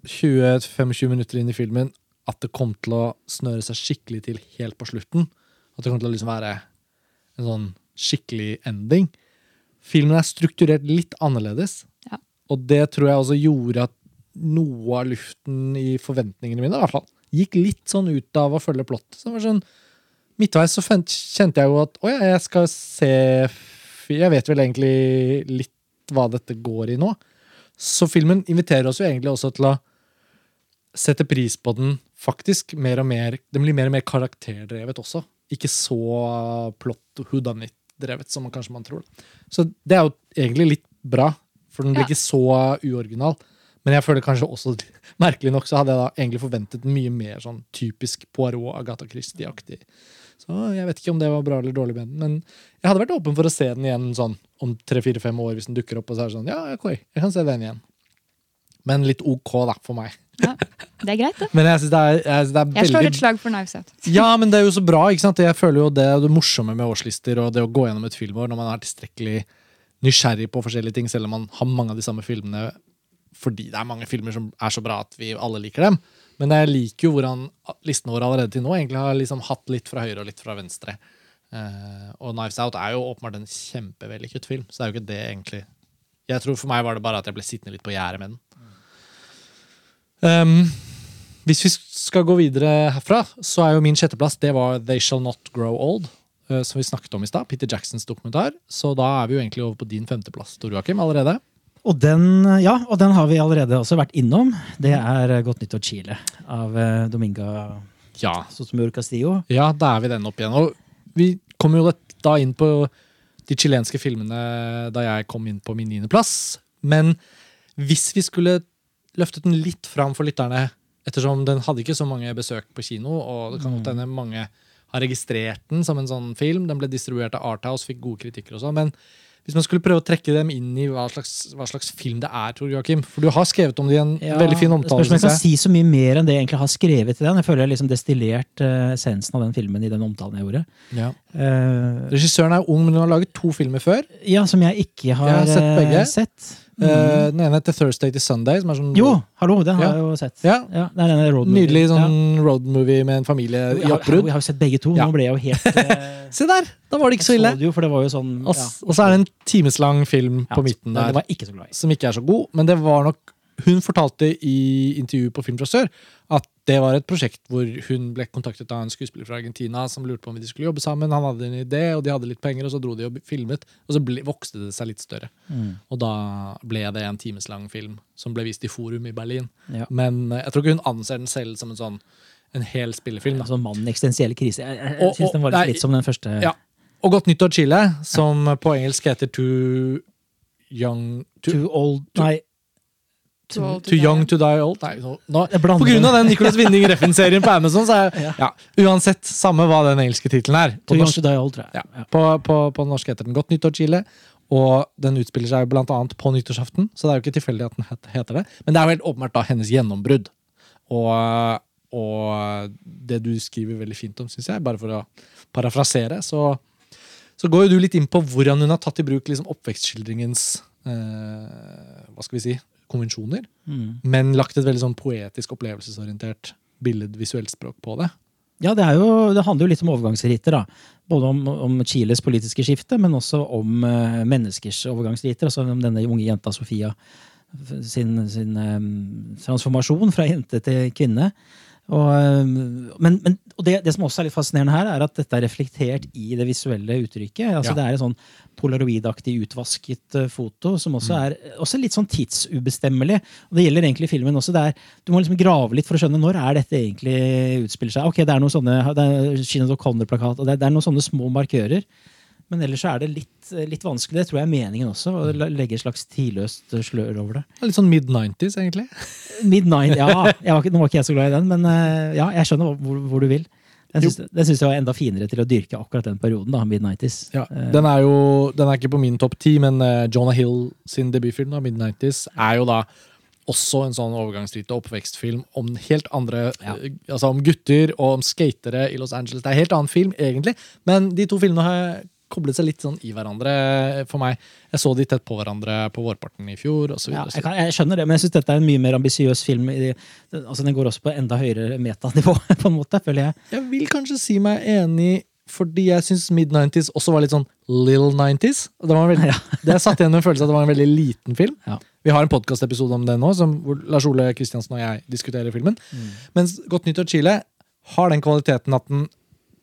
20-25 minutter inn i filmen at det kom til å snøre seg skikkelig til helt på slutten. At det kom til å liksom være en sånn skikkelig ending. Filmen er strukturert litt annerledes. Ja. Og det tror jeg også gjorde at noe av luften i forventningene mine i hvert fall, gikk litt sånn ut av å følge plottet. Så sånn, midtveis så kjente jeg jo at å ja, jeg skal se Jeg vet vel egentlig litt hva dette går i nå. Så filmen inviterer oss jo egentlig også til å sette pris på den faktisk mer og mer. Den blir mer og mer karakterdrevet også. Ikke så plott whodunit-drevet som man kanskje man tror. Så det er jo egentlig litt bra, for den blir Ja. ikke så uoriginal. Men jeg føler kanskje også, merkelig nok, så hadde jeg da egentlig forventet mye mer sånn typisk Poirot Agatha Christie-aktig. Så jeg vet ikke om det var bra eller dårlig med den, men jeg hadde vært åpen for å se den igjen sånn om tre-fire-fem år hvis den dukker opp. og så er det sånn, ja, ok, jeg kan se den igjen. Men litt ok, da, for meg. Ja, det er greit, det. Men jeg synes det er, jeg synes det er Jeg slår et slag for Knives Out. ja, men det er jo så bra. ikke sant? Jeg føler jo det, det morsomme med årslister og det å gå gjennom et filmår når man er tilstrekkelig nysgjerrig på forskjellige ting, selv om man har mange av de samme filmene fordi det er mange filmer som er så bra at vi alle liker dem. Men jeg liker jo hvordan listene våre allerede til nå egentlig har liksom hatt litt fra høyre og litt fra venstre. Uh, og Knives Out er jo åpenbart en kjempevellykket film, så det er jo ikke det egentlig Jeg tror For meg var det bare at jeg ble sittende litt på gjerdet med den. Um, Hvis vi skal gå videre herfra, så er jo min sjetteplass det var They Shall Not Grow Old. eh, Som vi snakket om i stad. Peter Jacksons dokumentar. Så da er vi jo egentlig over på din femteplass, Tor Joakim, allerede. Og den, ja, og den har vi allerede også vært innom. Det er eh, Godt nyttår Chile av eh, Dominga Ja. Sotomur Castillo. ja, da er vi den opp igjen. Og vi kom jo da inn på de chilenske filmene da jeg kom inn på min niendeplass. Men hvis vi skulle løftet den litt fram for lytterne, ettersom den hadde ikke så mange besøk på kino, og det kan godt hende mange har registrert den som en sånn film. Den ble distribuert av Arthouse, fikk gode kritikker og sånn. Men hvis man skulle prøve å trekke dem inn i hva slags, hva slags film det er, Tor Joakim For du har skrevet om det i en Ja, veldig fin omtale. Spørsmålet kan si så mye mer enn det jeg egentlig har skrevet i den. Jeg føler jeg liksom destillert eh, essensen av den filmen i den omtalen jeg gjorde. Ja. Uh, Regissøren er ung, men hun har laget to filmer før. ja, som jeg ikke har, Jeg har sett eh, begge. sett. Eh, den ene heter Thursday to Sunday. Som er sånn Mm. Jo, hallo, den har Ja. jeg jo sett. Ja. Ja, det er denne road movie. Nydelig Ja. sånn roadmovie med en familie i oppbrudd. jeg har jo sett begge to. Ja. Nå ble jeg jo helt eh, Se der! Da var det ikke så ille. så jo, sånn Og ja. og så er det en timeslang film Ja, på midten der ikke som ikke er så god. Men det var nok Hun fortalte i intervju på Film fra Sør at det var et prosjekt hvor hun ble kontaktet av en skuespiller fra Argentina som lurte på om de skulle jobbe sammen. Han hadde en idé, og de hadde litt penger, og så dro de og filmet. Og så ble, vokste det seg litt større. Mm. Og da ble det en timeslang film som ble vist i Forum i Berlin. Ja. Men eh, jeg tror ikke hun anser den selv som en sånn en hel spillefilm. Da. Sånn Mannen i eksistensiell krise. Jeg, jeg, jeg syns den var nei, litt som den første. Ja. Og Godt nyttår Chile, som på engelsk heter Too Young Too, Too old Nei, Too too young to die old. Nei, nå, nå, på grunn av den Nicholas Winding Refn-serien på Amazon, så er Ja. ja, uansett samme hva den engelske tittelen er. På Too young norsk, to die old, tror jeg. ja, på, på, på norsk heter den Godt nyttår Chile. Og den utspiller seg jo blant annet på nyttårsaften, så det er jo ikke tilfeldig at den heter det. Men det er jo helt åpenbart da hennes gjennombrudd. Og, og det du skriver veldig fint om, syns jeg, bare for å parafrasere, så, så går jo du litt inn på hvordan hun har tatt i bruk liksom, oppvekstskildringens eh, hva skal vi si, konvensjoner, Mm. men lagt et veldig sånn poetisk, opplevelsesorientert billedvisuelt visuelt språk på det. Ja, det, er jo, det handler jo litt om overgangsriter. da. Både om, om Chiles politiske skifte, men også om uh, menneskers overgangsriter. Altså om denne unge jenta Sofia sin, sin um, transformasjon fra jente til kvinne. Og, eh, men, men, og det, det som også er litt fascinerende her, er at dette er reflektert i det visuelle uttrykket. Altså Ja. Det er et sånn polaroidaktig utvasket eh, foto, som også er også litt sånn tidsubestemmelig. Og det gjelder egentlig filmen også. Det er, du må liksom grave litt for å skjønne når er dette egentlig utspiller seg. Ok, det er noen sånne, det er O'Connor-plakat, og det, det er noen sånne små markører. Men ellers så er det litt, litt vanskelig. Det tror jeg er meningen også. Å legge et slags tidløst slør over det. Litt sånn mid-90s, egentlig. mid ja. Jeg var, nå var ikke jeg så glad i den, men eh, ja, jeg skjønner hvor, hvor du vil. Den syns, jeg var enda finere til å dyrke akkurat den perioden. da, Mid-90s. Ja, Eh, den er jo den er ikke på min topp ti, men eh, Jonah Hill sin debutfilm, da, Mid-90s, er jo da også en sånn overgangsrite oppvekstfilm om helt andre Ja. Altså om gutter og om skatere i Los Angeles. Det er en helt annen film, egentlig, men de to filmene har koblet seg litt sånn i hverandre eh, for meg. Jeg så de tett på hverandre på vårparten i fjor, og så Ja, videre. jeg, kan, jeg skjønner det, men jeg syns dette er en mye mer ambisiøs film. Altså, den går også på enda høyere metanivå, på en måte, føler jeg. Jeg vil kanskje si meg enig, fordi jeg syns mid-90s også var litt sånn little 90s. Og Det, var veldig, Ja. det satt igjen med en følelse av at det var en veldig liten film. Ja. Vi har en podkastepisode om det nå, som, hvor Lars Ole Kristiansen og jeg diskuterer filmen. Mm. Mens Godt av Chile har den kvaliteten at den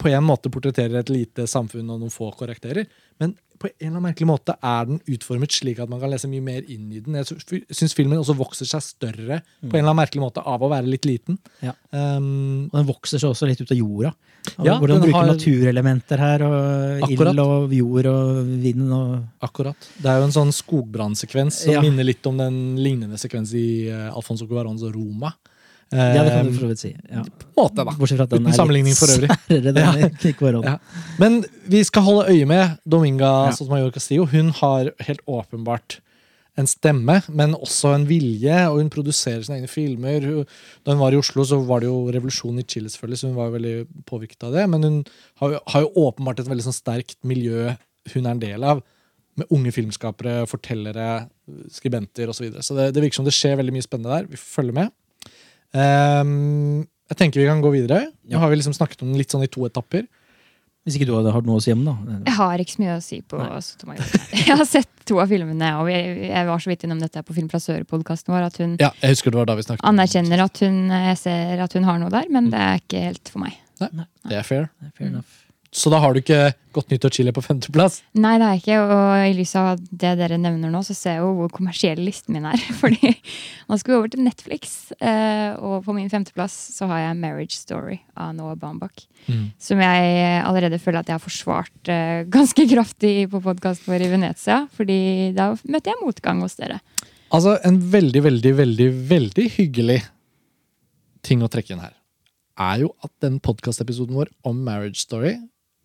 på en måte portretterer et lite samfunn og noen få karakterer. Men på en eller annen merkelig måte er den utformet slik at man kan lese mye mer inn i den. Jeg syns filmen også vokser seg større på en eller annen merkelig måte av å være litt liten. Mm. Ja. Um, Og den vokser seg også litt ut av jorda. Og Ja, hvordan bruker har- naturelementer her, og Akkurat. ild og jord og vind og Akkurat. Det er jo en sånn skogbrannsekvens som Ja. minner litt om den lignende sekvens i uh, Alfonso Cuarons Roma. Ja, det kan du Eh, for så vidt si. Ja. på måte, da. Bortsett fra at den Uten sammenligning for øvrig. særere, den Ja. Men vi skal holde øye med Dominga Ja. Sotomayor Castillo. Hun har helt åpenbart en stemme, men også en vilje, og hun produserer sine egne filmer. Da hun var i Oslo, så var det jo revolusjon i Chile, selvfølgelig, så hun var jo veldig påvirket av det. Men hun har jo, har jo åpenbart et veldig sånn sterkt miljø hun er en del av. Med unge filmskapere, fortellere, skribenter osv. Så, videre. så det, det virker som det skjer veldig mye spennende der. Vi følger med. Ehm, jeg tenker vi kan gå videre. Nå har vi liksom snakket om den litt sånn i to etapper. Hvis ikke du hadde hatt noe å si om da? Jeg har ikke så mye å si på. Jeg har sett to av filmene, og jeg, jeg var så vidt innom dette på Film fra Sør-podkasten vår, at hun Ja, jeg husker det var da vi snakket. anerkjenner at hun jeg ser at hun har noe der, men det er ikke helt for meg. Nei, Det er fair. Fair enough. Så da har du ikke Godt nyttår chili på femteplass? Nei, det er ikke, og i lys av det dere nevner nå, så ser jeg jo hvor kommersiell listen min er. Fordi nå skal vi over til Netflix, eh, og på min femteplass så har jeg Marriage Story av Noah Baumbach. Mm. Som jeg allerede føler at jeg har forsvart eh, ganske kraftig på podkasten vår i Venezia. Fordi da møtte jeg motgang hos dere. Altså, en veldig, veldig, veldig, veldig hyggelig ting å trekke inn her, er jo at den podkastepisoden vår om Marriage Story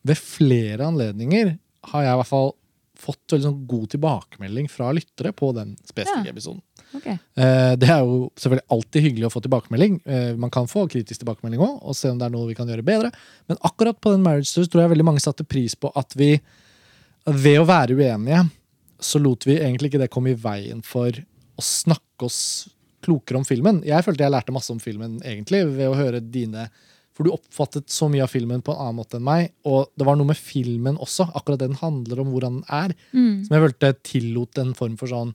ved flere anledninger har jeg i hvert fall fått veldig sånn god tilbakemelding fra lyttere på den spesifikke Ja. episoden. Ok. Eh, Det er jo selvfølgelig alltid hyggelig å få tilbakemelding. Eh, Man kan få kritisk tilbakemelding òg, og se om det er noe vi kan gjøre bedre. Men akkurat på den Marriage Stories tror jeg veldig mange satte pris på at vi ved å være uenige, så lot vi egentlig ikke det komme i veien for å snakke oss klokere om filmen. Jeg følte jeg lærte masse om filmen egentlig ved å høre dine For du oppfattet så mye av filmen på en annen måte enn meg. Og det var noe med filmen også, akkurat den handler om, hvordan den er, som jeg følte tillot en form for sånn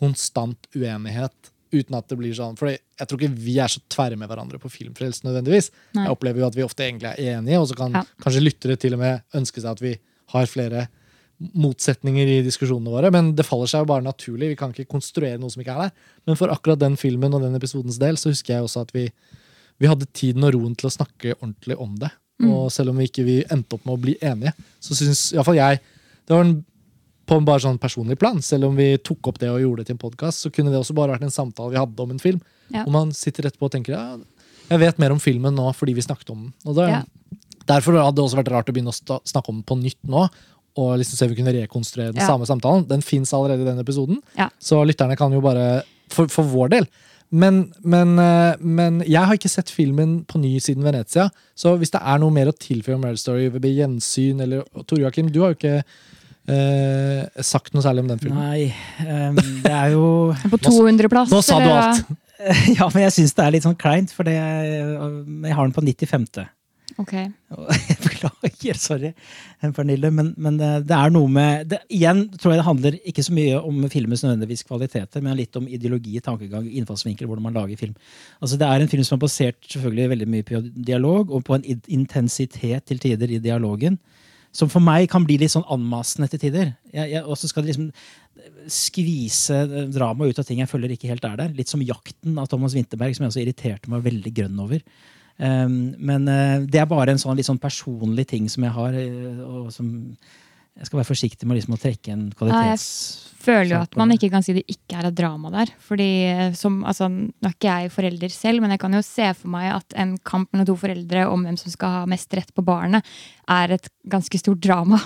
konstant uenighet. Uten at det blir sånn For jeg tror ikke vi er så tverre med hverandre på filmfrelse. nødvendigvis. Nei. Jeg opplever jo at vi ofte egentlig er enige, og så kan Ja. kanskje lyttere til og med ønske seg at vi har flere motsetninger i diskusjonene våre, men det faller seg jo bare naturlig. Vi kan ikke konstruere noe som ikke er der. Men for akkurat den filmen og den episodens del så husker jeg også at vi, vi hadde tiden og roen til å snakke ordentlig om det. Og selv om vi ikke vi endte opp med å bli enige, så syns iallfall jeg Det var en, på en bare sånn personlig plan. Selv om vi tok opp det og gjorde det til en podkast, så kunne det også bare vært en samtale vi hadde om en film. Ja. Og man sitter etterpå og tenker ja, jeg vet mer om filmen nå fordi vi snakket om den. Og det, Ja. Derfor hadde det også vært rart å begynne å snakke om den på nytt nå. Og liksom se om vi kunne rekonstruere den Ja. samme samtalen. Den fins allerede i den episoden. Så lytterne kan jo bare For, for vår del. Men, men, eh, men jeg har ikke sett filmen på ny siden Venezia. Så hvis det er noe mer å tilføye om Marriage Story ved gjensyn eller Tore Joakim, du har jo ikke eh, sagt noe særlig om den filmen. Nei, um, det er jo På 200-plass. Nå sa du alt! Ja, men jeg syns det er litt sånn kleint, for jeg har den på 95. Ok. Beklager, sorry, Pernille. Men, men det, det er noe med det, Igjen tror jeg det handler ikke så mye om filmens nødvendigvis kvaliteter, men litt om ideologi, tankegang, innfallsvinkel, hvordan man lager film. Altså Det er en film som er basert selvfølgelig veldig mye på dialog, og på en intensitet til tider i dialogen. Som for meg kan bli litt sånn anmasende til tider. Og så skal det liksom skvise drama ut av ting jeg føler ikke helt er der. Litt som 'Jakten' av Thomas Winterberg, som jeg også irriterte meg veldig grønn over. Um, men eh, det er bare en sånn litt sånn personlig ting som jeg har. eh, og som Jeg skal være forsiktig med liksom å trekke en Ja, jeg føler jo at man ikke kan si det ikke er et drama der. Fordi eh, som, altså, Nå er ikke jeg forelder selv, men jeg kan jo se for meg at en kamp mellom to foreldre om hvem som skal ha mest rett på barnet, er et ganske stort drama.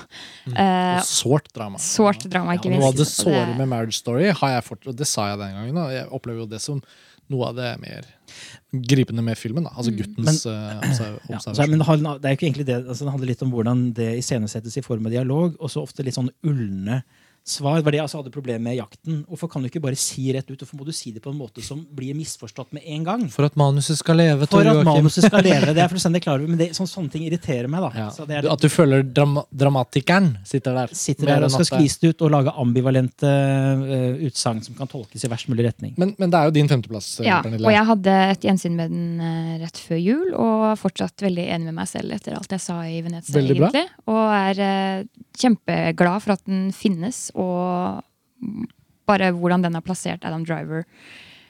Mm. Uh, sårt drama. sårt drama, ikke Ja, noe av det minst. Såre med Marriage Story har jeg fort, og det sa jeg den gangen. og Jeg opplever jo det som noe av det mer gripende med filmen. Da. Altså guttens men, observ- Ja, så, men det handler- det er jo ikke egentlig det, altså det handler litt om hvordan det iscenesettes i form av dialog, og så ofte litt sånn ulne svar. Det var det jeg altså hadde problemer med i jakten. Hvorfor kan du ikke bare si rett ut? Hvorfor må du si det på en måte som blir misforstått med en gang? For at manuset skal leve, For at manuset skal leve. Det er fullstendig klar over, men det, sånn, sånne ting irriterer meg. da. Ja. Så det er At du føler drama dramatikeren sitter der. sitter der og skal skvise det ut og lage ambivalente uh, utsagn som kan tolkes i verst mulig retning. Men, men det er jo din femteplass, eh, Ja, Pernille. og jeg hadde et gjensyn med den eh, rett før jul, og er fortsatt veldig enig med meg selv etter alt jeg sa i Venezia. Veldig bra. egentlig. Og er uh, kjempeglad for at den finnes, og bare hvordan den har plassert Adam Driver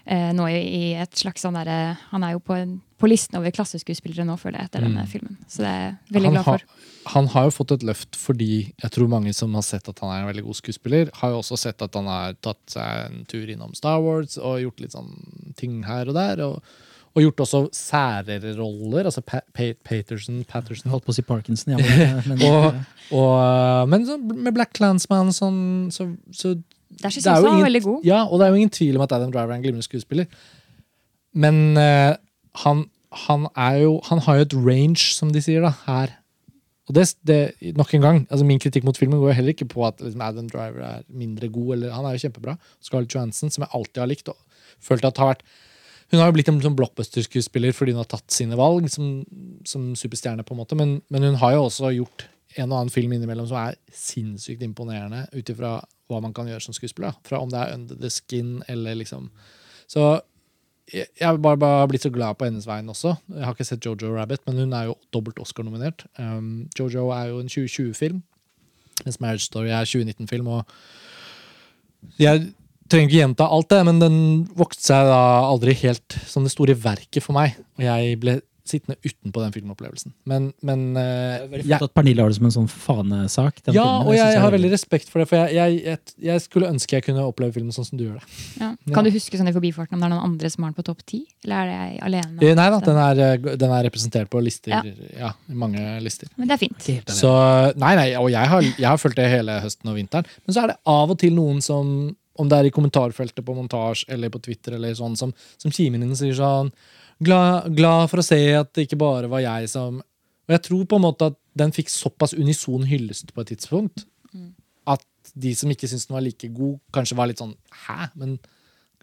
eh, nå i, i et slags sånn derre Han er jo på, en, på listen over klasseskuespillere nå, føler jeg, etter denne filmen. Så det er jeg veldig han, glad for. Har, han har jo fått et løft fordi jeg tror mange som har sett at han er en veldig god skuespiller, har jo også sett at han har tatt seg en tur innom Star Wars og gjort litt sånn ting her og der. og og gjort også særere roller. altså pa pa Paterson, Patterson holdt på å si Parkinson, ja. Men, men, og, og, Men så med Black Clansman sånn, så, så Der er jeg han var veldig god. Ja, og det er jo ingen tvil om at Adam Driver er en glimrende skuespiller. Men uh, han, han er jo Han har jo et range, som de sier, da, her. Og det, det nok en gang, altså Min kritikk mot filmen går jo heller ikke på at liksom, Adam Driver er mindre god. eller Han er jo kjempebra. Scarlett Johansson, som jeg alltid har likt. og følt at har vært hun har jo blitt en sånn blockbuster-skuespiller fordi hun har tatt sine valg som, som superstjerne, på en måte, men, men hun har jo også gjort en og annen film innimellom som er sinnssykt imponerende ut ifra hva man kan gjøre som skuespiller. Fra om det er Under the Skin eller liksom Så jeg har bare, bare blitt så glad på hennes vegne også. Jeg har ikke sett Jojo Rabbit, men hun er jo dobbelt Oscar-nominert. Um, Jojo er jo en 2020-film, mens Marriage Story er 2019-film. og jeg trenger ikke gjenta alt det, men den vokste seg da aldri helt som det store verket for meg. Og jeg ble sittende utenpå den filmopplevelsen. Men, men uh, Veldig flott at Pernille har det som en sånn fanesak. den ja, filmen. og jeg, jeg har veldig- respekt for det, for jeg, jeg, jeg, jeg skulle ønske jeg kunne oppleve filmen sånn som du gjør det. Ja. Ja. Kan du huske sånn i forbifarten om det er noen andre som har den på topp ti? Eller er det jeg alene? Eh, Nei da, den er, eh, den er representert på lister. Ja. Ja, i mange lister. Men det er fint. Så, nei, nei, og jeg har, jeg har fulgt det hele høsten og vinteren. Men så er det av og til noen som, om det er i kommentarfeltet på montasje eller på Twitter, eller sånn, som, som kimen din sier sånn glad, glad for å se at det ikke bare var jeg som Og jeg tror på en måte at den fikk såpass unison hyllest på et tidspunkt at de som ikke syntes den var like god, kanskje var litt sånn Hæ? Men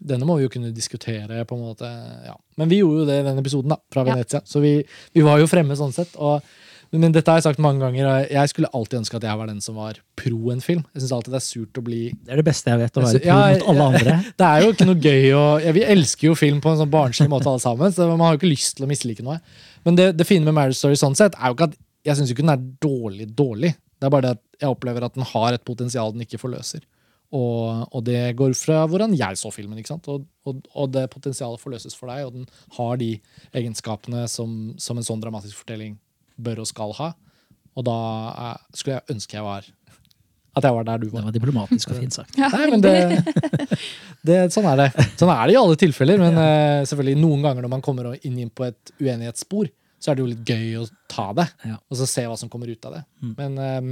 denne må vi jo kunne diskutere, på en måte. Ja. Men vi gjorde jo det i den episoden, da, fra Ja. Venezia. Så vi, vi var jo fremme sånn sett. Og, men dette har jeg sagt mange ganger. Jeg skulle alltid ønske at jeg var den som var pro en film. Jeg synes alltid det er surt å bli Det er det beste jeg vet, å være pro ja, mot alle andre. Det er jo ikke noe gøy å ja, Vi elsker jo film på en sånn barnslig måte, alle sammen. Så man har jo ikke lyst til å mislike noe. Men det, det fine med Marriage Story sånn sett er jo ikke at jeg syns ikke den er dårlig dårlig. Det er bare det at jeg opplever at den har et potensial den ikke forløser. Og, og det går fra hvordan jeg så filmen. ikke sant? Og, og, og det potensialet forløses for deg, og den har de egenskapene som, som en sånn dramatisk fortelling bør og skal ha. Og da eh, skulle jeg ønske jeg var at jeg var der du var. Det var. diplomatisk og fint sagt. Ja, Nei, men det, det, sånn er det. Sånn er det i alle tilfeller. Men uh, selvfølgelig noen ganger når man kommer inn inn på et uenighetsspor, så er det jo litt gøy å ta det. Ja. Og så se hva som kommer ut av det. Men, um,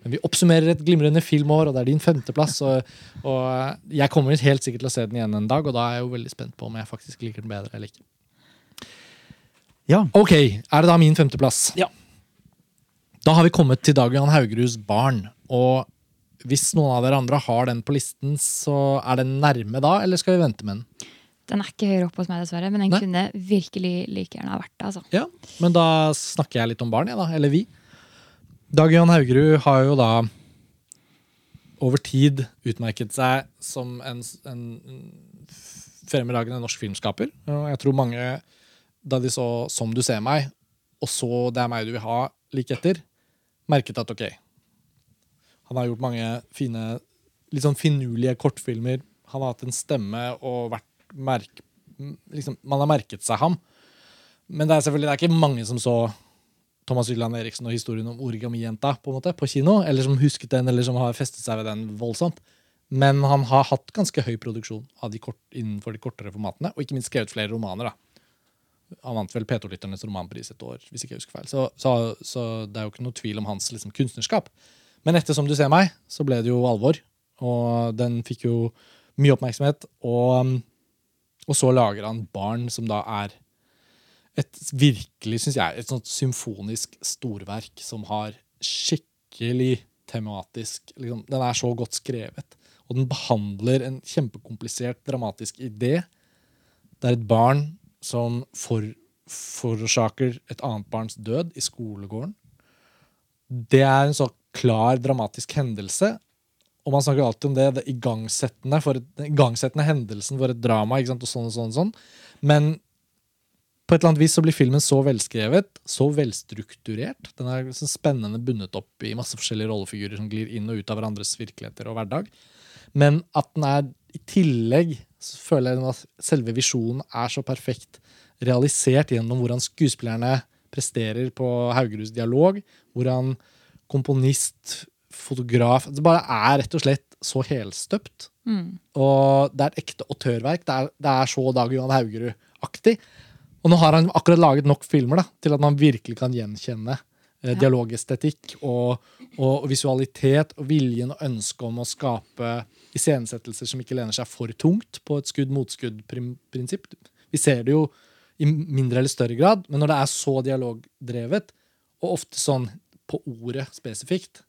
men vi oppsummerer et glimrende filmår, og det er din femteplass. Og, og jeg kommer helt sikkert til å se den igjen en dag, og da er jeg jo veldig spent på om jeg faktisk liker den bedre eller ikke. Ja. Ok, er det da min femteplass? Ja. Da har vi kommet til Dag Johan Haugeruds barn. Og hvis noen av dere andre har den på listen, så er den nærme da, eller skal vi vente med den? Den er ikke høyere oppe hos meg, dessverre, men den Nei. kunne virkelig like gjerne ha vært det. altså. Ja, Men da snakker jeg litt om barn, jeg, da. Eller vi. Dag Johan Haugerud har jo da over tid utmerket seg som en, en fremragende norsk filmskaper. Og jeg tror mange, da de så 'Som du ser meg', og så 'Det er meg du vil ha' like etter, merket at ok, han har gjort mange fine, litt sånn finurlige kortfilmer. Han har hatt en stemme og vært merk... Liksom, man har merket seg ham. Men det er selvfølgelig det er ikke mange som så Thomas Ylland Eriksen og historien om Origami-jenta på, en måte, på kino, eller som husket den, eller som har festet seg ved den voldsomt. Men han har hatt ganske høy produksjon de kort, innenfor de kortere formatene, og ikke minst skrevet flere romaner. da. Han vant vel P2-lytternes romanpris et år, hvis ikke jeg husker feil. Så, så, så det er jo ikke noe tvil om hans liksom, kunstnerskap. Men etter Som du ser meg, så ble det jo alvor. Og den fikk jo mye oppmerksomhet. Og, um, og så lager han Barn, som da er et virkelig, syns jeg, et sånt symfonisk storverk som har skikkelig tematisk liksom, Den er så godt skrevet. Og den behandler en kjempekomplisert, dramatisk idé. Det er et barn som for, forårsaker et annet barns død i skolegården. Det er en så klar, dramatisk hendelse. Og man snakker alltid om det, det igangsettende, for et, igangsettende hendelsen for et drama. ikke sant, og sånn og sånn og sånn. Men på et eller annet vis så blir filmen så velskrevet, så velstrukturert. Den er så spennende bundet opp i masse forskjellige rollefigurer som glir inn og ut av hverandres virkeligheter og hverdag. Men at den er i tillegg så føler jeg at selve visjonen er så perfekt realisert gjennom hvordan skuespillerne presterer på Haugeruds dialog. Hvordan komponist, fotograf Det bare er rett og slett så helstøpt. Og det er et ekte autørverk. Det er, det er så Dag Johan Haugerud-aktig. Og nå har han akkurat laget nok filmer da, til at man virkelig kan gjenkjenne eh, dialogestetikk og, og visualitet og viljen og ønsket om å skape iscenesettelser som ikke lener seg for tungt på et skudd-mot-skudd-prinsipp. Vi ser det jo i mindre eller større grad, men når det er så dialogdrevet, og ofte sånn på ordet spesifikt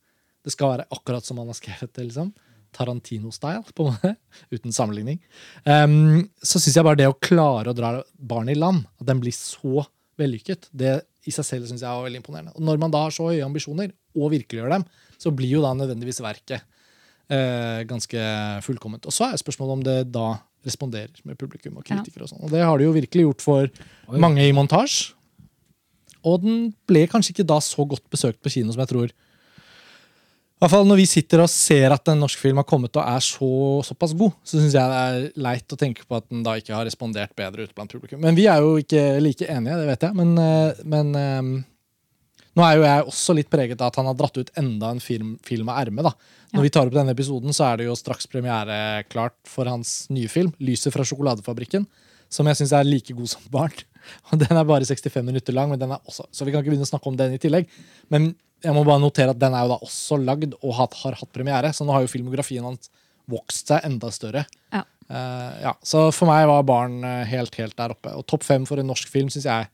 Det skal være akkurat som man har skrevet det. liksom. Tarantino-style, på en måte, uten sammenligning. Um, så syns jeg bare det å klare å dra barn i land, at den blir så vellykket. Det i seg selv synes jeg var veldig imponerende. Og når man da har så høye ambisjoner, og virkeliggjør dem, så blir jo da nødvendigvis verket eh, ganske fullkomment. Og så er spørsmålet om det da responderer med publikum og kritikere. Og sånn. Og det har det jo virkelig gjort for Oi. mange i montasje. Og den ble kanskje ikke da så godt besøkt på kino som jeg tror. I hvert fall Når vi sitter og ser at en norsk film har kommet og er så, såpass god, så syns jeg det er leit å tenke på at den da ikke har respondert bedre ute blant publikum. Men vi er jo ikke like enige, det vet jeg. Men, eh, men um, nå er jo jeg også litt preget av at han har dratt ut enda en film, film av ermet. Når Ja. vi tar opp denne episoden, så er det jo straks premiere klart for hans nye film, 'Lyset fra sjokoladefabrikken', som jeg syns er like god som barn. Og Den er bare 65 minutter lang, men den er også, så vi kan ikke begynne å snakke om den i tillegg. Men jeg må bare notere at den er jo da også lagd og har, har hatt premiere, så nå har jo filmografien hans vokst seg enda større. Ja. Uh, ja, så for meg var barn eh, helt, helt der oppe. Og topp fem for en norsk film syns jeg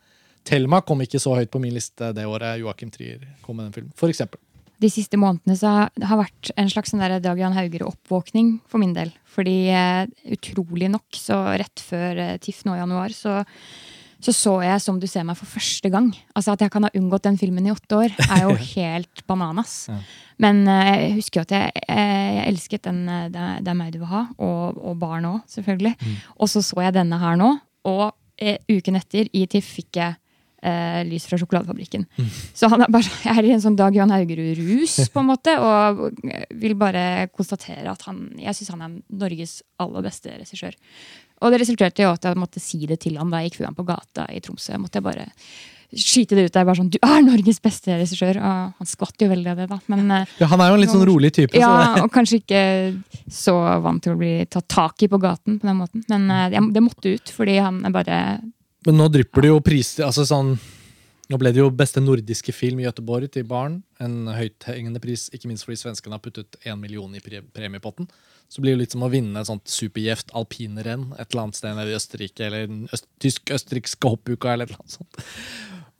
Thelma kom ikke så høyt på min liste det året Joakim Trier kom med den filmen. For eksempel. de siste månedene så har- har vært en slags sånn der Dag Jan Hauger-oppvåkning for min del. Fordi uh, utrolig nok, så rett før uh, TIFF nå i januar, så, så så jeg Som du ser meg for første gang. Altså At jeg kan ha unngått den filmen i åtte år, er jo helt bananas. Ja. Men uh, jeg husker jo at jeg, jeg, jeg elsket den uh, det, er- meg du vil ha, og, og barn òg, selvfølgelig. Og så så jeg denne her nå, og uh, uken etter, i TIFF, fikk jeg eh, Lys fra sjokoladefabrikken. Så han er bare, jeg er i en sånn Dag Johan Haugerud-rus, på en måte, og vil bare konstatere at han Jeg syns han er Norges aller beste regissør. Og det resulterte jo at jeg måtte si det til han da jeg gikk forbi han på gata i Tromsø. Jeg måtte bare skyte det ut der. bare sånn, Du er Norges beste regissør! Og han skvatt jo veldig av det, da. Men eh, Ja, Han er jo en litt sånn rolig type. så ja, og kanskje ikke så vant til å bli tatt tak i på gaten på den måten. Men det, det måtte ut, fordi han bare Men nå drypper det jo priser altså sånn, Nå ble det jo beste nordiske film i Göteborg til barn. En høythengende pris, ikke minst fordi svenskene har puttet én million i pre premiepotten. Så blir det litt som å vinne et sånt supergjevt alpinrenn et eller annet sted nede i Østerrike, eller den øst tysk-østerrikske hoppuka, eller et eller annet sånt.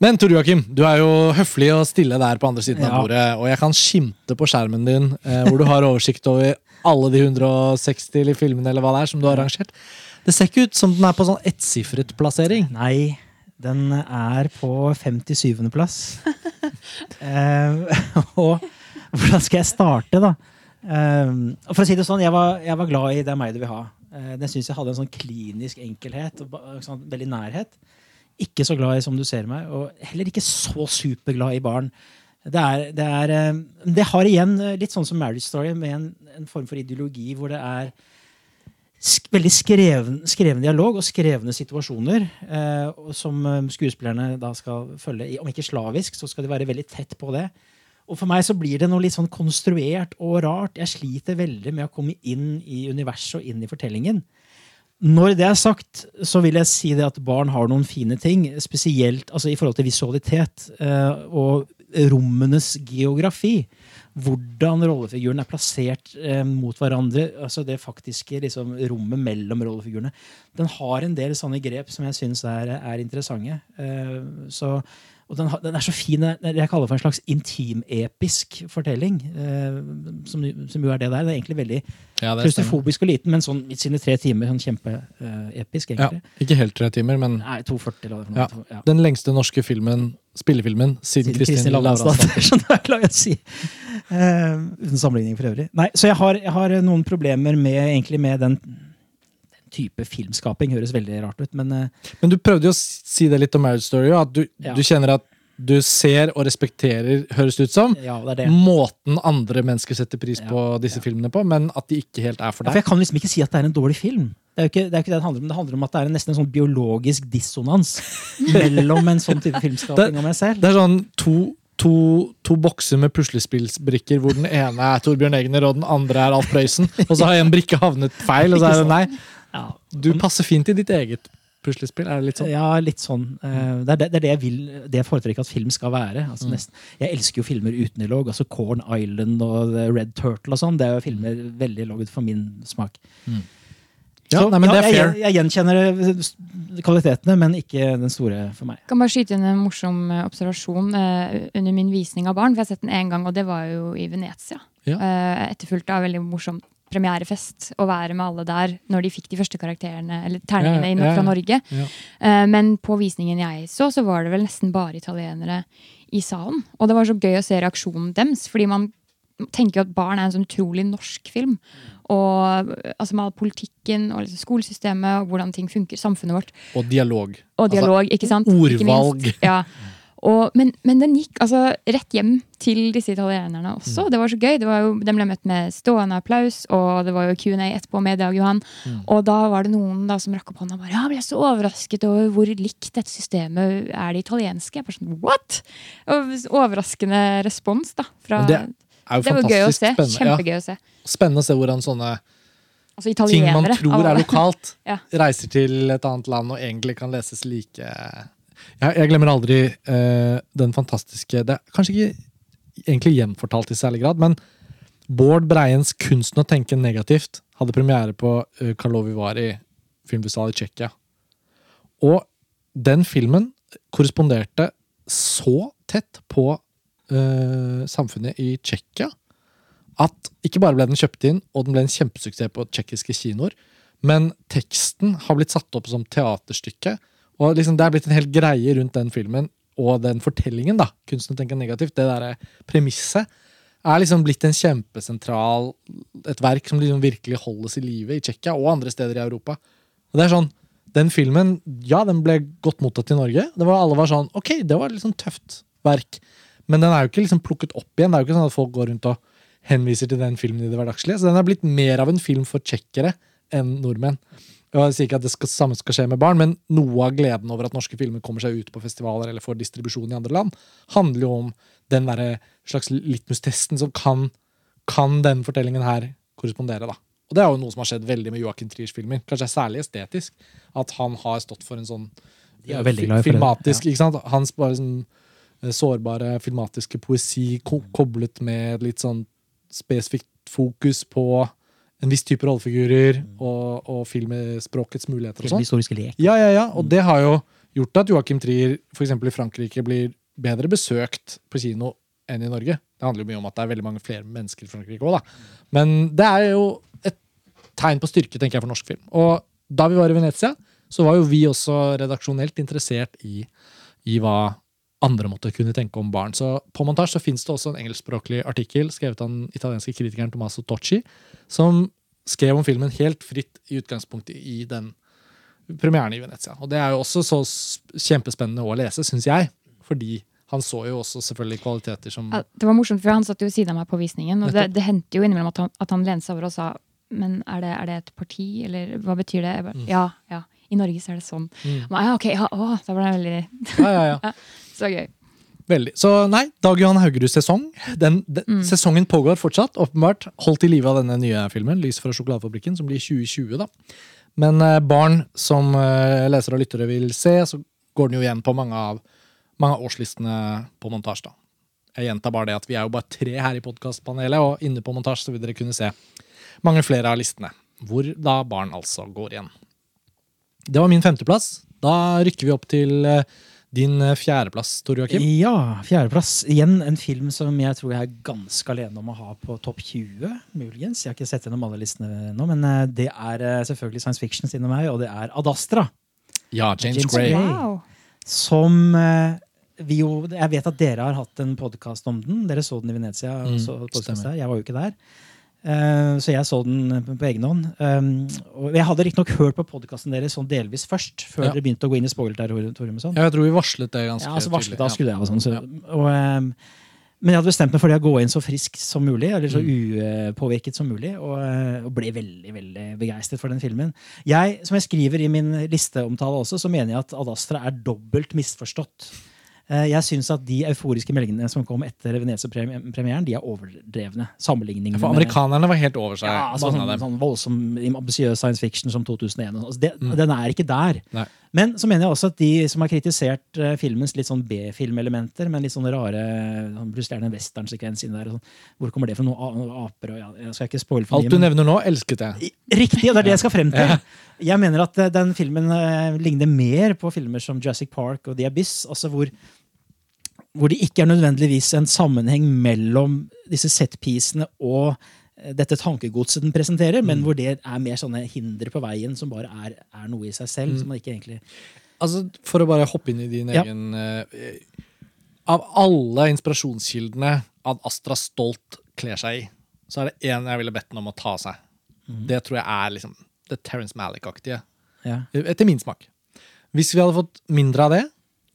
Men Tor Joakim, du er jo høflig og stille der på andre siden av bordet, og jeg kan skimte på skjermen din, eh, hvor du har oversikt over alle de 160 eller filmene eller hva det er som du har arrangert. Det ser ikke ut som den er på sånn ettsifret plassering. Nei, den er på 57. plass. eh, og hvordan skal jeg starte, da? Eh, og for å si det sånn, jeg var, jeg var glad i Det er meg du vil ha. Uh, den syns jeg hadde en sånn klinisk enkelhet og sånn, veldig nærhet. Ikke så glad i Som du ser meg, og heller ikke så superglad i barn. Det, er, det, er, um, det har igjen eh, litt sånn som Marriage Story, med en, en form for ideologi hvor det er sk veldig skreven, skreven dialog og skrevne situasjoner uh, som eh, skuespillerne da skal følge. Om ikke slavisk, så skal de være veldig tett på det. Og for meg så blir det noe litt sånn konstruert og rart. Jeg sliter veldig med å komme inn i universet og inn i fortellingen. Når det er sagt, så vil jeg si det at barn har noen fine ting. Spesielt altså, i forhold til visualitet eh, og rommenes geografi. Hvordan rollefigurene er plassert eh, mot hverandre. altså Det faktiske liksom, rommet mellom rollefigurene. Den har en del sånne grep som jeg syns er, er interessante. Eh, så, og den, den er så fin. Jeg kaller det for en slags intimepisk fortelling. Eh, som, som jo er det der. Det er egentlig veldig Ja, klaustrofobisk og liten, men sånn i sine tre timer sånn kjempeepisk, Ja, ikke helt tre timer, men Nei, 2,40 eller Ja. Ja. den lengste norske filmen, spillefilmen siden Siden Kristin Lavransdatter. Er å si. Eh, uten sammenligning for øvrig. Nei, så jeg har, jeg har noen problemer med, egentlig med den type filmskaping. Høres veldig rart ut, men eh, Men du prøvde jo å si det litt om Marriage Story, at du, Ja. du kjenner at du ser og respekterer, høres det ut som, ja, det det. måten andre mennesker setter pris Ja, på disse filmene på, men at de ikke helt er for Ja, for jeg kan liksom ikke si at det er en dårlig film. Det er jo ikke det, er ikke det det handler om. Det handler om at det er nesten en sånn biologisk dissonans mellom en sånn type filmskaping og meg selv. Det er sånn to, to, to bokser med puslespillsbrikker, hvor den ene er Torbjørn Egner og den andre er Alf Prøysen, og så har en brikke havnet feil, og så er det nei. Ja, Du passer fint i ditt eget puslespill. Er det litt sånn? Ja, litt sånn. Eh, Det er det, det, er det jeg vil, det jeg foretrekker at film skal være. Altså nesten, jeg elsker jo filmer uten dialog. altså Corn Island og The Red Turtle og sånn. Det er jo filmer veldig lagd for min smak. Ja, Så, nei, men det er fair. jeg, jeg gjenkjenner eh, kvalitetene, men ikke den store for meg. Jeg kan bare skyte inn en morsom eh, observasjon uh, under min visning av barn. For jeg har sett den én gang, og det var jo i Venezia. Ja. Uh, etterfulgt av veldig morsomt premierefest å være med alle der når de fikk de første karakterene, eller terningene Ja, fra. Norge. Eh, Men på visningen jeg så, så var det vel nesten bare italienere i salen. Og det var så gøy å se reaksjonen deres, fordi man tenker jo at Barn er en sånn utrolig norsk film. Og altså med all politikken og liksom skolesystemet og hvordan ting funker, samfunnet vårt. Og dialog. Og dialog, ikke sant? Ikke. Altså, ordvalg. Ja. Og, men, men den gikk altså rett hjem til disse italienerne også. Det var så gøy. Det var jo, de ble møtt med stående applaus, og det var jo Q&A etterpå med Dag Johan. Og da var det noen da som rakk opp hånda og bare ja, ble så overrasket over hvor likt dette systemet er det italienske. Jeg bare sånn, what? Og overraskende respons da. Fra, det det, er jo var gøy å se. spennende. Kjempegøy å se. Spennende å se hvordan sånne Altså ting man tror er lokalt, Ja. reiser til et annet land og egentlig kan leses like Jeg, jeg glemmer aldri uh, den fantastiske Det er kanskje ikke egentlig gjenfortalt i særlig grad, men Bård Breiens 'Kunsten å tenke negativt' hadde premiere på uh, Karlovy Vary filmfestival i Tsjekkia. Og den filmen korresponderte så tett på uh, samfunnet i Tsjekkia at ikke bare ble den kjøpt inn, og den ble en kjempesuksess på tsjekkiske kinoer, men teksten har blitt satt opp som teaterstykke. Og liksom det er blitt en hel greie rundt den filmen og den fortellingen. da, Kunsten å tenke negativt. Det derre premisset er liksom blitt en kjempesentral Et verk som liksom virkelig holdes i live i Tsjekkia og andre steder i Europa. Og det er sånn, Den filmen ja, den ble godt mottatt i Norge. Det var, alle var sånn Ok, det var et litt sånn tøft verk. Men den er jo ikke liksom plukket opp igjen. Det er jo ikke sånn at folk går rundt og henviser til den filmen i det hverdagslige. Så den er blitt mer av en film for tsjekkere enn nordmenn. Jeg sier ikke at det skal, samme skal skje med barn, men noe av gleden over at norske filmer kommer seg ut på festivaler eller får distribusjon i andre land, handler jo om den der slags litmus-testen som kan, kan den fortellingen her korrespondere. da. Og det er jo noe som har skjedd veldig med Joachim Triers filmer. Kanskje særlig estetisk. At han har stått for en sånn ja, er filmatisk ikke sant? Hans bare sånn eh, sårbare filmatiske poesi ko koblet med litt sånn spesifikt fokus på en viss type rollefigurer og, og filmspråkets muligheter og sånn. historiske lek. Ja, ja, ja. Og det har jo gjort at Joachim Trier for eksempel i Frankrike blir bedre besøkt på kino enn i Norge. Det handler jo mye om at det er veldig mange flere mennesker i Frankrike òg, da. Men det er jo et tegn på styrke, tenker jeg, for norsk film. Og da vi var i Venezia, så var jo vi også redaksjonelt interessert i, i hva andre måtte kunne tenke om barn. Så på montasje så fins det også en engelskspråklig artikkel skrevet av den italienske kritikeren Tommaso Tocci, som skrev om filmen helt fritt i utgangspunktet i den premieren i Venezia. Og det er jo også så kjempespennende å lese, syns jeg. Fordi han så jo også selvfølgelig kvaliteter som Ja, det var morsomt, for han satt jo ved siden av meg på visningen, og det, det hendte jo innimellom at han, at han lente seg over og sa men er det, er det et parti, eller hva betyr det? Jeg bare, Ja, ja. I Norge så er det sånn. Mm. Men, ja, ok, ja, å, da ble det veldig Ja, ja, ja. så gøy. Veldig. Så nei, Dag Johan Haugeruds sesong. Den, den, Sesongen pågår fortsatt, åpenbart. Holdt i live av denne nye filmen, 'Lys fra sjokoladefabrikken', som blir 2020. da. Men eh, barn som eh, lesere og lyttere vil se, så går den jo igjen på mange av, mange av årslistene på montasje. da. Jeg gjentar bare det at vi er jo bare tre her i podkastpanelet, og inne på montasje så vil dere kunne se mange flere av listene. Hvor da barn altså går igjen. Det var min femteplass. Da rykker vi opp til eh, din eh, fjerdeplass, Tor Joakim. Ja, fjerdeplass. Igjen en film som jeg tror jeg er ganske alene om å ha på topp 20, muligens. Jeg har ikke sett gjennom alle listene nå, men eh, det er eh, selvfølgelig science fiction siden meg, og det er Ad Astra. Ja, James, James Gray. Gray. Wow. Som vi jo Jeg vet at dere har hatt en podkast om den. Dere så den i Venezia. og Mm, så der. Jeg var jo ikke der. Eh, så jeg så den på egen hånd. Um, og jeg hadde riktignok hørt på podkasten deres sånn delvis først, før Ja. dere begynte å gå inn i spoilerterritorium. sånn. Ja, jeg tror vi varslet det ganske Ja, altså varslet da skulle jeg og sånn. Så, og, ehm, men jeg hadde bestemt meg for det å gå inn så frisk som mulig, eller så Mm. upåvirket som mulig, og, eh, og ble veldig veldig begeistret for den filmen. Jeg, Som jeg skriver i min listeomtale også, så mener jeg at Ad Astra er dobbelt misforstått. Eh, Jeg syns at de euforiske meldingene som kom etter Venezia-premieren, de er overdrevne. Sammenligningene For amerikanerne var helt over seg, ja, altså, sånn, sånn voldsom, ambisiøs science fiction som 2001. Altså, det, Mm. Den er ikke der. Nei. Men så mener jeg også at de som har kritisert eh, filmens litt sånn B-filmelementer, men litt sånne rare sånn, Plutselig er det en westernsekvens inni der. Sånn. Hvor kommer det fra? Noe, a- noe aper og ja, Jeg skal ikke spoil for Alt du men- nevner nå, elsket jeg. Riktig, og det er det jeg skal frem til. Jeg mener at eh, den filmen eh, ligner mer på filmer som Jurassic Park og The Abyss. Altså hvor, hvor det ikke er nødvendigvis en sammenheng mellom disse setpisene og dette tankegodset den presenterer, men Mm. hvor det er mer sånne hindre på veien som bare er, er noe i seg selv. Mm. som man ikke egentlig... Altså, For å bare hoppe inn i din Ja. egen eh, Av alle inspirasjonskildene at Astra Stolt kler seg i, så er det én jeg ville bedt den om å ta av seg. Mm. Det tror jeg er liksom det Terence Malick-aktige. Ja. Etter min smak. Hvis vi hadde fått mindre av det,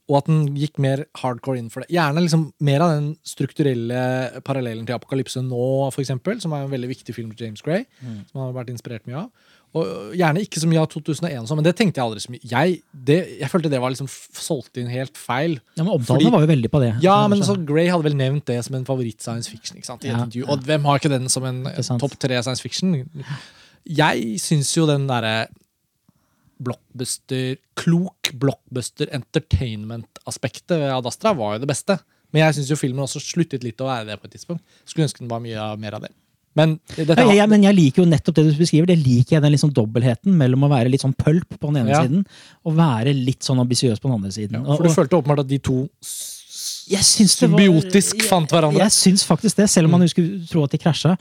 og at den gikk mer hardcore inn for det Gjerne liksom mer av den strukturelle parallellen til Apokalypse nå, for eksempel, som er en veldig viktig film til James Gray. Mm. Som han har vært inspirert mye av. Og Gjerne ikke så mye av 2001, og sånn, men det tenkte jeg aldri så mye. Jeg, det, jeg følte det var liksom solgt inn helt feil. Ja, men Omtalene Fordi- var jo veldig på det. Ja, men så Gray hadde vel nevnt det som en favoritt-science fiction. ikke sant? Ja, intervju. ja. Og hvem har ikke den som en topp tre science fiction? Jeg syns jo den derre blockbuster, klok blockbuster entertainment-aspektet ved Ad Astra var jo det beste. Men jeg syns filmen også sluttet litt å være det på et tidspunkt. Skulle ønske den var mye mer av det. Men dette, Ja, jeg, jeg, men jeg liker jo nettopp det du beskriver. Det liker jeg den liksom dobbeltheten mellom å være litt sånn pølp på den ene Ja. siden og være litt sånn ambisiøs på den andre siden. for du og- følte åpenbart at de to s- jeg syns det var- symbiotisk jeg- fant hverandre. Jeg syns faktisk det, selv om man jo skulle tro at de krasja.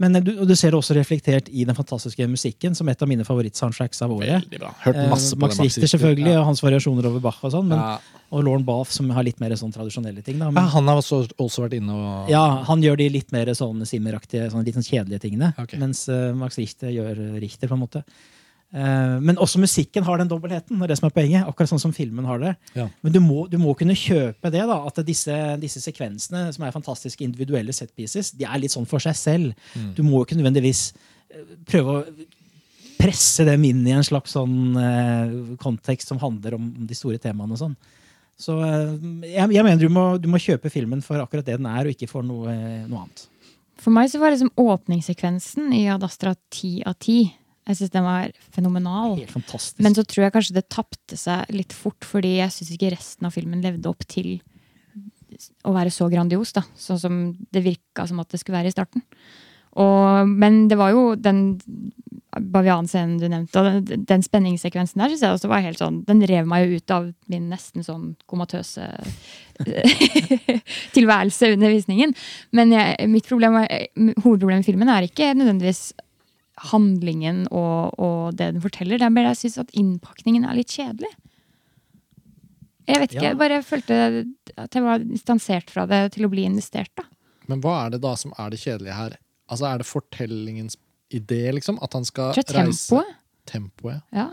Men eh, du, og du ser det også reflektert i den fantastiske musikken, som et av mine favorittsoundtracks av året. Hørt masse Eh, på Max det. Richter, selvfølgelig, og hans variasjoner over Bach og sånn. Men, Ja. Og Lauren Bath, som har litt mer sånn tradisjonelle ting. Da. Ja, han har også, også vært inne og ja, han gjør de litt mer sånn simmeraktige, sånn litt sånn kjedelige tingene. Okay. Mens uh, Max Richter gjør Richter, på en måte. Eh, men også musikken har den dobbeltheten. Det er det som er poenget. Akkurat sånn som filmen har det. Ja. Men du må, du må kunne kjøpe det. da, At disse, disse sekvensene, som er fantastiske individuelle set pieces, de er litt sånn for seg selv. Mm. Du må ikke nødvendigvis eh, prøve å presse dem inn i en slags sånn eh, kontekst som handler om, de store temaene og sånn. Så eh, jeg, jeg mener du må, du må kjøpe filmen for akkurat det den er, og ikke for noe, noe annet. For meg så var liksom åpningssekvensen i Ad Astra ti av ti. Jeg syns den var fenomenal. Helt fantastisk. Men så tror jeg kanskje det tapte seg litt fort, fordi jeg syns ikke resten av filmen levde opp til å være så grandios, da. Sånn som det virka som at det skulle være i starten. Og, men det var jo den bavianscenen du nevnte, og den, den spenningssekvensen der synes jeg også var helt sånn Den rev meg jo ut av min nesten sånn komatøse tilværelse under visningen. Men jeg, mitt problem, hovedproblemet hovedproblem i filmen er ikke nødvendigvis handlingen og, og det den forteller. Det er mer jeg syns at innpakningen er litt kjedelig. Jeg vet ikke, Ja. jeg bare følte at jeg var distansert fra det til å bli investert. da. Men hva er det da som er det kjedelige her? Altså Er det fortellingens idé, liksom? At han skal reise tempoet. Tempoet. Ja.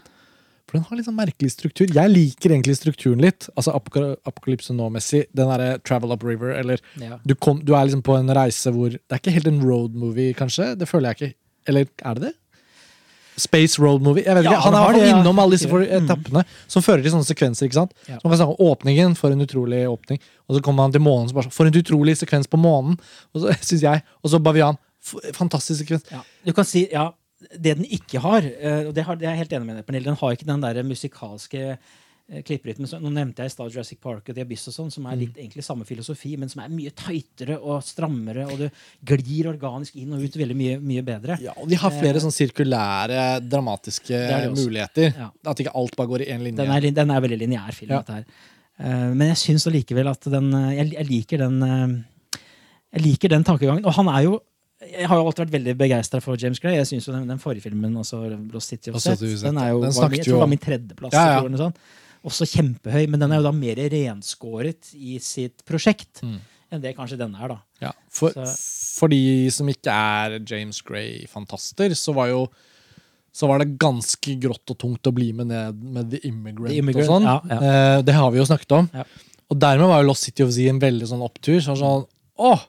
For den har litt sånn merkelig struktur. Jeg liker egentlig strukturen litt. Altså Apokalypse nå-messig. Den derre Travel Up River, eller Ja. du, kom, du er liksom på en reise hvor Det er ikke helt en road movie, kanskje? Det føler jeg ikke. Eller er det det? Space road movie. Jeg vet Ja, ikke. Han han er det, innom alle disse etappene Mm. som fører til sånne sekvenser. ikke sant? Ja. Så man kan snakke om åpningen for en utrolig åpning, og så kommer han til månen så bare sånn, For en utrolig sekvens på månen! Og så synes jeg, og så Bavian. Fantastisk sekvens. Ja. Du kan si, ja, Det den ikke har, eh, og det, har, det er jeg helt enig med deg, Pernille, den har ikke den der musikalske eh, klipprytmen. Nå nevnte jeg i stad Jurassic Park og The Abyss, og sånn, som er litt egentlig samme filosofi, men som er mye tightere og strammere, og du glir organisk inn og ut veldig mye, mye bedre. Ja, og de har flere sånn sirkulære, dramatiske det det muligheter. Ja. At ikke alt bare går i én linje. Den er, den er veldig lineær film, Ja. dette her. Eh, men jeg syns allikevel at den eh, jeg, jeg liker den eh, Jeg liker den tankegangen. Og han er jo jeg har jo alltid vært veldig begeistra for James Gray. Jeg synes jo den, den forrige filmen, også Lost City of Set, den er jo, den var, min- jeg tror var min tredjeplass. Ja, ja. sånn. Også kjempehøy, men den er jo da mer renskåret i sitt prosjekt Mm. enn det kanskje denne er. da. Ja, for, for de som ikke er James Gray-fantaster, så var jo så var det ganske grått og tungt å bli med ned med The Immigrant, The Immigrant, og sånn. ja, ja. Eh, det har vi jo snakket om. Ja. Og dermed var jo Lost City of Z en veldig sånn opptur. Så sånn, Åh,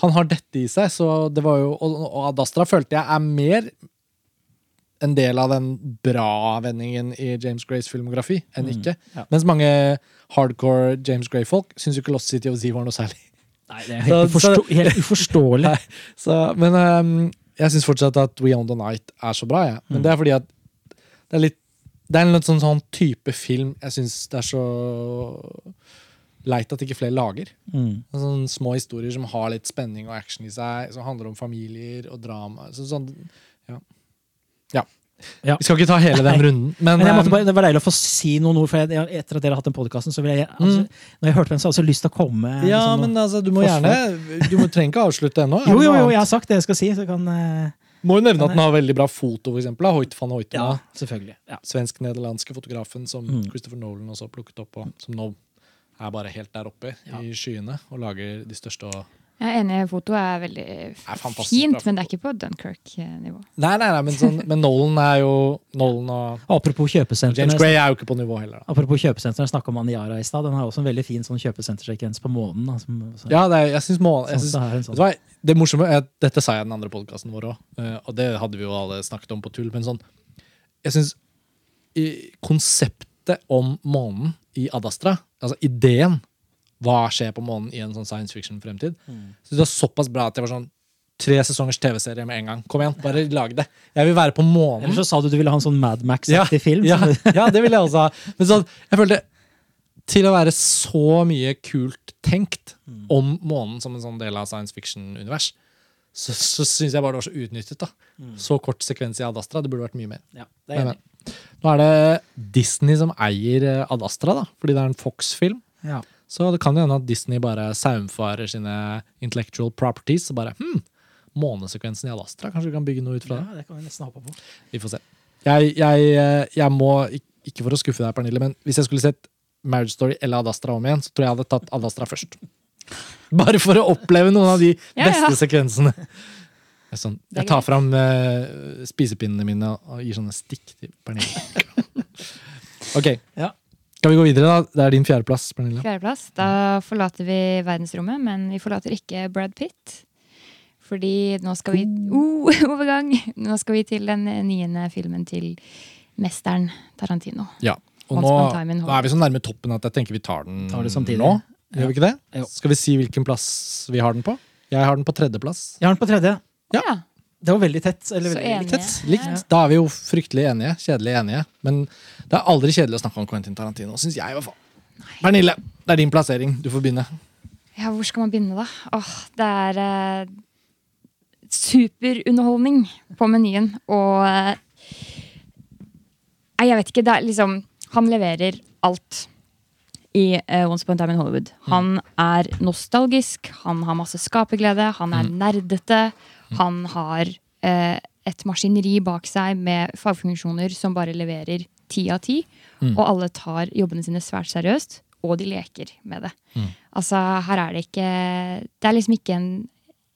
han har dette i seg. Så det var jo, og, og Ad Astra følte jeg er mer en del av den bra vendingen i James Grays filmografi enn ikke. Mm, ja. Mens mange hardcore James Gray-folk syns jo ikke Lost City of Z var noe særlig. Nei, det er helt, så- uforstå helt uforståelig. Nei, så, men um, jeg syns fortsatt at We On The Night er så bra. Ja. Men Mm. det er fordi at det er litt Det er en litt sånn, sånn type film jeg syns det er så leit at ikke flere lager. Mm. Sånne små historier som har litt spenning og action i seg, som handler om familier og drama. Så, sånn, ja. Ja. Ja. Vi skal ikke ta hele den Nei. runden, men, Men eh, bare, Det var deilig å få si noen ord, for jeg, etter at dere har hatt den podkasten, jeg altså, Når jeg hørte den, så hadde jeg lyst til å komme Mm. ja, liksom, men altså, du må gjerne Du må, trenger ikke avslutte ennå. Jo, jo, jo, jeg har sagt det jeg skal si, så kan eh, Må jo nevne at den har veldig bra foto, da. Hoyt van Hoitema. Ja, selvfølgelig. Ja. Svensk-nederlandske fotografen som Mm. Christopher Nolan også har plukket opp, og som nå er bare helt der oppe i skyene og lager de største og Jeg er enig, fotoet er veldig Er fint, men det er ikke på Dunkerque-nivå. Nei, nei, nei, men, sånn, men Nolan er jo Nolan og Apropos kjøpesenter. James Gray er jo ikke på nivå heller. Da. Apropos kjøpesenter, jeg snakka om Aniara i stad. Den har også en veldig fin sånn kjøpesentersekvens på månen. Da, som, så, Ja, det er, jeg synes må, jeg sånn, sånn. det? Det morsomme er at Dette sa jeg i den andre podkasten vår òg, og det hadde vi jo alle snakket om på tull. Men sånn Jeg syns konseptet om månen i Adastra, altså ideen Hva skjer på månen i en sånn science fiction-fremtid, Så det var såpass bra at det var sånn tre sesongers TV-serie med en gang. Kom igjen, bare lag det. Jeg vil være på månen. Eller så sa du du ville ha en sånn Mad Max-aktig film. Ja, ja, det ville jeg også ha. Men sånn, jeg følte Til å være så mye kult tenkt Mm. om månen som en sånn del av science fiction-univers, så, så syns jeg bare det var så utnyttet. da. Mm. Så kort sekvens i Ad Astra. Det burde vært mye mer. ja, det er Men, men. Nå er det Disney som eier Ad Astra, da, fordi det er en Fox-film. Ja. Så det kan jo hende at Disney bare saumfarer sine intellectual properties. Og bare hm, Månesekvensen i Alastra, kanskje vi kan bygge noe ut fra det? ja, det kan vi nesten håpe på. Vi får se. Jeg, jeg, eh, jeg må, ikke for å skuffe deg, Pernille, men hvis jeg skulle sett Marriage Story eller Adastra om igjen, så tror jeg jeg hadde tatt Adastra først. Bare for å oppleve noen av de Ja, ja. beste sekvensene. Det er Sånn, jeg tar fram uh, spisepinnene mine og gir sånne stikk til Pernille. ok, Ja. Skal vi gå videre, da? Det er din fjerdeplass, Pernille. Fjerdeplass. Da forlater vi verdensrommet, men vi forlater ikke Brad Pitt. Fordi nå skal vi oh, overgang! Nå skal vi til den niende filmen til mesteren Tarantino. Ja. Og nå, nå er vi så nærme toppen at jeg tenker vi tar den Tar det nå. Gjør vi ikke det? Jo. Skal vi si hvilken plass vi har den på? Jeg har den på tredjeplass. Jeg har den på tredje. Ja. Ja. Det var veldig tett. Eller veldig enig. Tett, likt. Da er vi jo fryktelig enige. Kjedelig enige. Men det er aldri kjedelig å snakke om Quentin Tarantino, syns jeg i hvert fall. Pernille, det er din plassering. Du får begynne. Ja, hvor skal man begynne, da? Åh, det er eh, superunderholdning på menyen. Og eh, jeg vet ikke. Det er liksom Han leverer alt i eh, Once Upon a Time in Hollywood. Han er nostalgisk, han har masse skaperglede, han er nerdete. Han har eh, et maskineri bak seg med fagfunksjoner som bare leverer ti av ti. Og alle tar jobbene sine svært seriøst, og de leker med det. Altså, her er det ikke Det er liksom ikke en,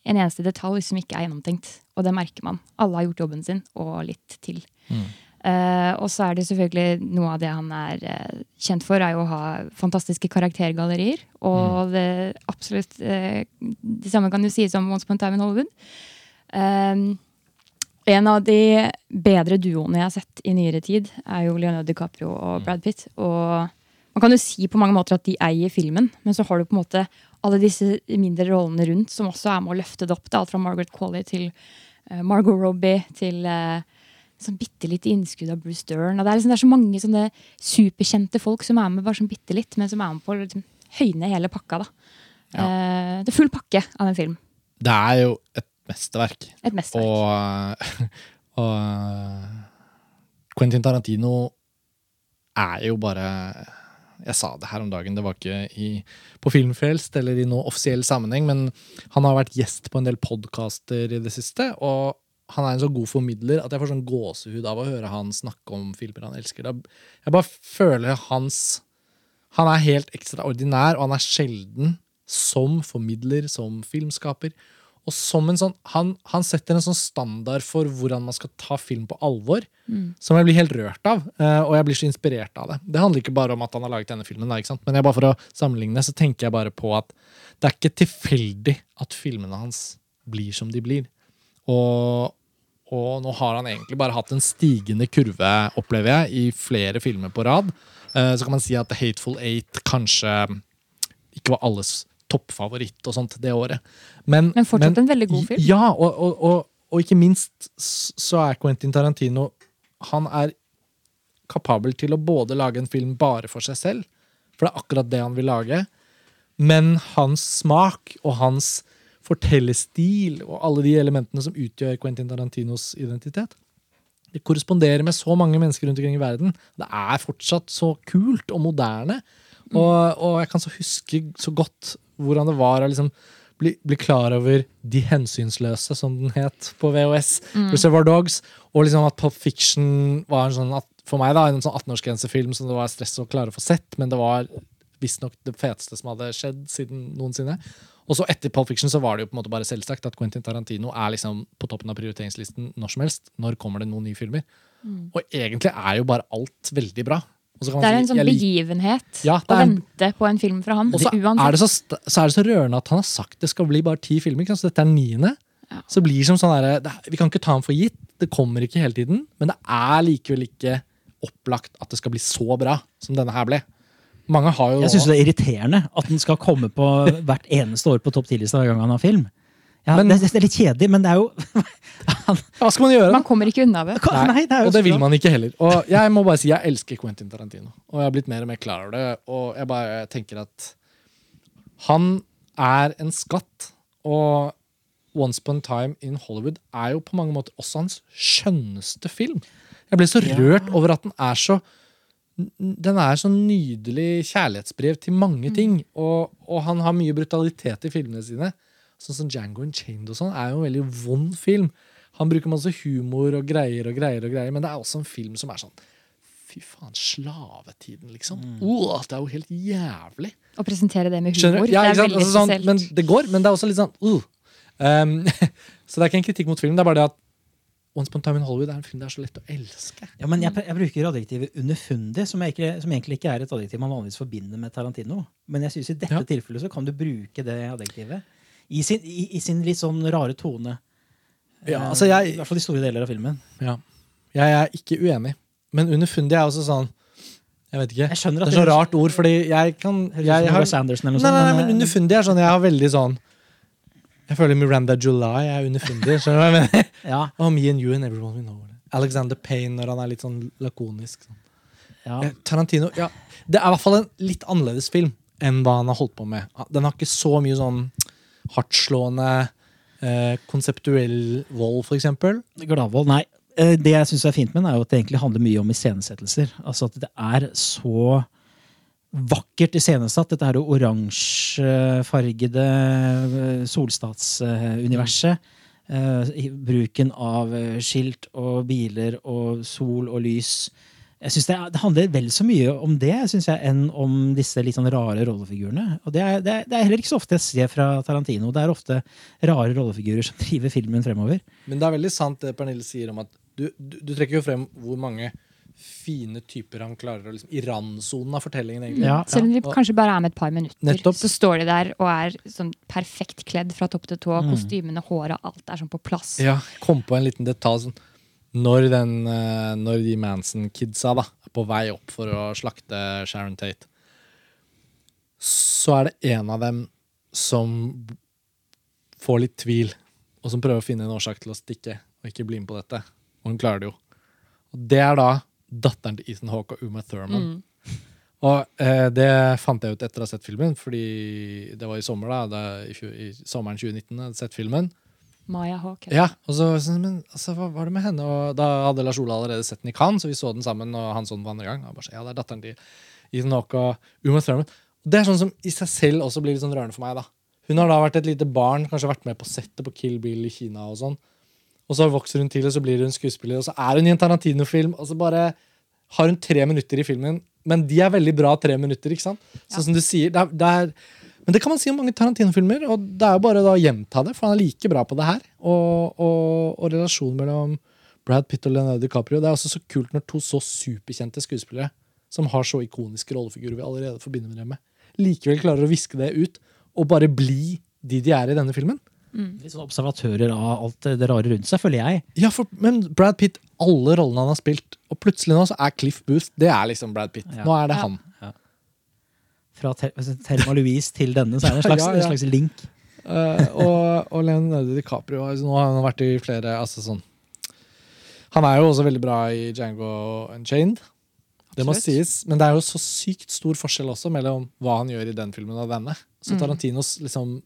en eneste detalj som ikke er gjennomtenkt. Og det merker man. Alle har gjort jobben sin, og litt til. Eh, og så er det selvfølgelig noe av det han er uh, kjent for, er jo å ha fantastiske karaktergallerier. Og det absolutt uh, Det samme kan jo sies om Once Upon a Time in Hollywood. Eh, en av de bedre duoene jeg har sett i nyere tid, er jo Leonardo DiCaprio og Brad Pitt. Og man kan jo si på mange måter at de eier filmen, men så har du på en måte alle disse mindre rollene rundt som også er med å løfte det opp. Det alt fra Margaret Qualley til uh, Margot Robbie til uh, sånn bitte lite innskudd av Bruce Dern. Og det, er liksom, det er så mange sånne superkjente folk som er med bare sånn bitte litt, men som er med på å liksom, høyne hele pakka. da. Eh, det er full pakke av en film. Det er jo et mesterverk. Et mesterverk. Og, og Quentin Tarantino er jo bare Jeg sa det her om dagen, det var ikke i, på Filmfrelst eller i noen offisiell sammenheng, men han har vært gjest på en del podkaster i det siste. Og han er en så god formidler at jeg får sånn gåsehud av å høre han snakke om filmer han elsker. Jeg bare føler hans Han er helt ekstraordinær, og han er sjelden som formidler, som filmskaper. Og som en sånn, han, han setter en sånn standard for hvordan man skal ta film på alvor, som jeg blir helt rørt av. eh, Og jeg blir så inspirert av det. Det handler ikke bare om at han har laget denne filmen, da, ikke sant? men jeg bare for å sammenligne så tenker jeg bare på at det er ikke tilfeldig at filmene hans blir som de blir. Og, og nå har han egentlig bare hatt en stigende kurve, opplever jeg, i flere filmer på rad. Eh, Så kan man si at The Hateful Eight kanskje ikke var alles toppfavoritt og sånt det året. Men, Men fortsatt en veldig god film. Ja, og, og, og, og ikke minst så er Quentin Tarantino Han er kapabel til å både lage en film bare for seg selv, for det er akkurat det han vil lage, men hans smak og hans fortellerstil og alle de elementene som utgjør Quentin Tarantinos identitet, Det korresponderer med så mange mennesker rundt omkring i verden. Det er fortsatt så kult og moderne. Og, og jeg kan så huske så godt hvordan det var å liksom bli, bli klar over De hensynsløse, som den het på VHS. Reservoir Dogs. Og liksom at Pop Fiction var en sånn for meg da, en sånn 18-årsgrensefilm som det var stress å klare å få sett, men det var visstnok det feteste som hadde skjedd siden noensinne. Og så etter Pulp Fiction så var det jo på en måte bare selvsagt at Quentin Tarantino er liksom på toppen av prioriteringslisten når som helst. Når kommer det noen nye filmer? Og egentlig er jo bare alt veldig bra. Og så kan Det er en sånn begivenhet Ja, å vente på en film fra ham. Og så er, det så, så er det så rørende at han har sagt det skal bli bare ti filmer. ikke sant? Så dette er niende. Ja. Så blir det som sånn der, det Vi kan ikke ta ham for gitt. Det kommer ikke hele tiden. Men det er likevel ikke opplagt at det skal bli så bra som denne her ble. Mange har jo Jeg syns det er irriterende at den skal komme på hvert eneste år på topp 10-lista hver gang han har film. Ja, Men- det, det er litt kjedelig, men det er jo han, Hva skal man gjøre? Man kommer ikke unna det. Nei, det er og det vil man ikke heller. Og jeg må bare si jeg elsker Quentin Tarantino. Og jeg har blitt mer og mer klar over det. Og jeg bare tenker at han er en skatt. Og Once Upon a Time in Hollywood er jo på mange måter også hans skjønneste film. Jeg ble så Ja. rørt over at den er så den er så nydelig kjærlighetsbrev til mange ting. Og, og han har mye brutalitet i filmene sine. Sånn som Django Unchained og sånn er jo en veldig vond film. Han bruker masse humor og greier og greier, og greier men det er også en film som er sånn Fy faen, slavetiden, liksom. Åh, det er jo helt jævlig. Å presentere det med humor. Ja, det er veldig Altså, sånn, spesielt. men det går, men det er også litt sånn uh. um, Så det er ikke en kritikk mot filmen, det er bare det at Once Upon a Time in Hollywood er en film det er så lett å elske. Ja, men jeg, jeg bruker adjektivet underfundig, som, jeg ikke, som egentlig ikke er et adjektiv man vanligvis forbinder med Tarantino. Men jeg synes i dette Ja. tilfellet så kan du bruke det adjektivet i sin, i, i sin litt sånn rare tone. Ja, Eh, altså jeg- I hvert fall i store deler av filmen. Ja. Jeg er ikke uenig. Men underfundig er også sånn Jeg vet ikke. Jeg det er så rart ord, fordi jeg kan jeg som har, Nei, nei, nei, men eh, underfundig er sånn Jeg har veldig sånn Jeg føler Miranda July er underfundig. Skjønner du hva jeg mener? ja, Oh, me and you and everyone we know. Alexander Payne når han er litt sånn lakonisk. Sånn. ja. Eh, Tarantino ja, Det er i hvert fall en litt annerledes film enn hva han har holdt på med. Den har ikke så mye sånn hardtslående, eh, konseptuell vold, eksempel. Gladvold, nei. Eh, Det jeg syns er fint med den, er jo at det egentlig handler mye om iscenesettelser. Altså at det er så vakkert iscenesatt, dette her oransjefargede eh, solstatsuniverset. Eh, bruken av skilt og biler og sol og lys. Jeg synes det, det handler vel så mye om det synes jeg, enn om disse litt sånn rare rollefigurene. Og det er, det, er, det er heller ikke så ofte jeg ser fra Tarantino. Det er ofte rare rollefigurer som driver filmen fremover. Men det er veldig sant det Pernille sier om at du, du, du trekker jo frem hvor mange fine typer han klarer å liksom, I randsonen av fortellingen, egentlig. Ja, Selv om de kanskje bare er med et par minutter, Nettopp. så står de der og er sånn perfekt kledd fra topp til tå. Mm. Kostymene, håret, alt er sånn på plass. Ja, kom på en liten detalj. Sånn. Når, den, eh, når de Manson-kidsa da, er på vei opp for å slakte Sharon Tate, så er det en av dem som får litt tvil, og som prøver å finne en årsak til å stikke og ikke bli med på dette. Og hun klarer det jo. Og det er da datteren til Ethan Hawke og Uma Thurman. Mm. Og eh, det fant jeg ut etter å ha sett filmen, fordi det var i sommer da, da i, i sommeren 2019 jeg hadde sett filmen. Maya Hawke. Ja, og så, sånn, men altså, hva var det med henne? Og da hadde Lars Ola allerede sett den i Cannes, så vi så den sammen, og han så den for andre gang. Og bare, så, ja, det er datteren til Ethan Hawke og Uma Thurman. Det er sånn som i seg selv også blir litt sånn rørende for meg. da. Hun har da vært et lite barn, kanskje vært med på settet på Kill Bill i Kina og sånn. Og så vokser hun til, og så blir hun skuespiller, og så er hun i en Tarantino-film, og så bare har hun tre minutter i filmen. Men de er veldig bra tre minutter, ikke sant? Sånn Ja. som du sier. Det er, det er, men det kan man si om mange Tarantino-filmer, og det er jo bare å gjenta det, for han er like bra på det her. Og, og, og relasjonen mellom Brad Pitt og Leonardo DiCaprio Det er også så kult når to så superkjente skuespillere, som har så ikoniske rollefigurer vi allerede forbinder dem med, likevel klarer å viske det ut og bare bli de de er i denne filmen. Litt sånn observatører av alt det rare rundt seg, føler jeg. Ja, for, Men Brad Pitt, alle rollene han har spilt, og plutselig nå så er Cliff Booth det er liksom Brad Pitt. Ja. Nå er det Ja. han. Fra Thelma Louise til denne, så er det en slags, Ja, ja. En slags link. Uh, og, og Leonardo DiCaprio altså, Nå har han vært i flere altså, sånn. Han er jo også veldig bra i Django Unchained. Det må sies, Men det er jo så sykt stor forskjell også mellom hva han gjør i den filmen og denne. Så Mm. Tarantinos liksom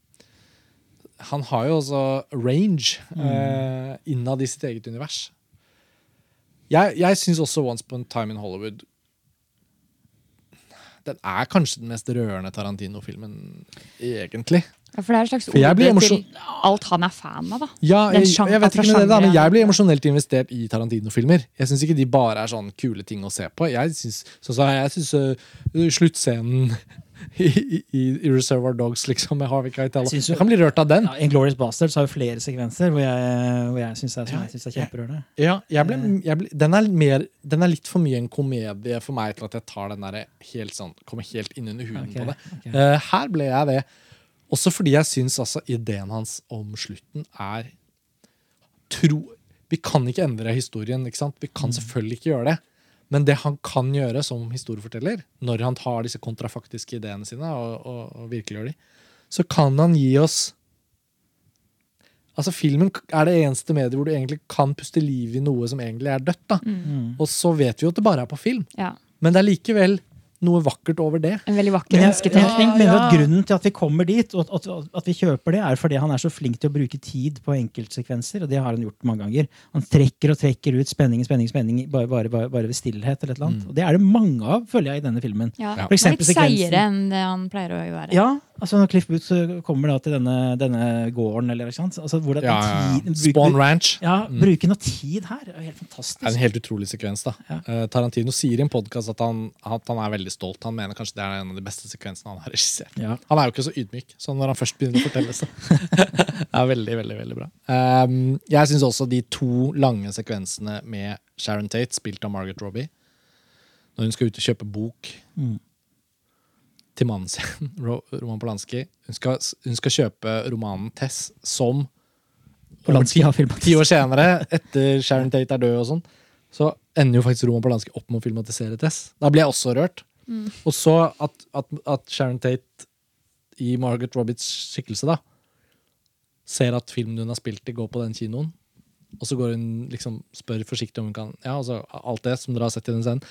Han har jo også range Mm. uh, innad i sitt eget univers. Jeg, jeg syns også Once Upon a Time in Hollywood Den er kanskje den mest rørende Tarantino-filmen, egentlig. Ja, for det er et slags ord til alt han er fan av, da. Ja, jeg, jeg vet ikke med det da, men jeg blir emosjonelt investert i Tarantino-filmer. Jeg syns ikke de bare er sånn kule ting å se på. Jeg syns, sånn jeg uh, sluttscenen i, i, i Reservoir Dogs liksom, med Harvey Keitel synes kan bli rørt av den. Ja, Inglorious Bastards har jo flere sekvenser hvor jeg, hvor jeg syns er, jeg synes er kjemperørende. Ja, jeg ble, jeg ble, den, er mer, den er litt for mye en komedie for meg til at jeg tar den der helt sånn, kommer helt inn under huden okay, på det. Okay. Uh, her ble jeg det. Også fordi jeg syns altså ideen hans om slutten er tro, Vi kan ikke endre historien. ikke sant? Vi kan selvfølgelig ikke gjøre det. Men det han kan gjøre som historieforteller, når han tar disse kontrafaktiske ideene sine og, og, og virkeliggjør de, så kan han gi oss Altså Filmen er det eneste mediet hvor du egentlig kan puste liv i noe som egentlig er dødt. da. Og så vet vi jo at det bare er på film. Ja. Men det er likevel noe vakkert over det. En veldig vakker Men ønsketenkning. jeg mener at Ja. Grunnen til at vi kommer dit, og at, at, vi kjøper det, er fordi han er så flink til å bruke tid på enkeltsekvenser. Og det har han gjort mange ganger. Han trekker og trekker ut spenning, spenning, spenning bare, bare, bare, bare ved stillhet. eller et eller annet. Og det er det mange av, føler jeg, i denne filmen. Ja. For eksempel litt sekvensen- seigere enn det han pleier å være. Ja, altså når Cliff Booth kommer da til denne, denne gården, eller ikke sant? Altså, hvor det, Ja, ja, ja. tid, Spawn Ranch. ja, bruke noe tid her er jo helt fantastisk. Det er en helt utrolig sekvens. da. Ja. Uh, Tarantino sier i en podkast at, han- at han er veldig stolt. Han mener kanskje det er en av de beste sekvensene han har regissert. Ja. Han er jo ikke så ydmyk, som når han først begynner å fortelle, så Det er veldig, veldig veldig bra. Um, jeg syns også de to lange sekvensene med Sharon Tate, spilt av Margaret Robbie, når hun skal ut og kjøpe bok Mm. til mannen sin, Roman Polanski hun skal, hun skal kjøpe romanen Tess, som Polanski har filmatisert. Ti år senere, etter Sharon Tate er død, og sånn, så ender jo faktisk Roman Polanski opp med å filmatisere Tess. Da blir jeg også rørt. Og så at, at, at Sharon Tate i Margaret Robbits skikkelse da ser at filmen hun har spilt i, går på den kinoen. Og så går hun liksom spør forsiktig om hun kan Ja, altså alt det som dere har sett i den scenen.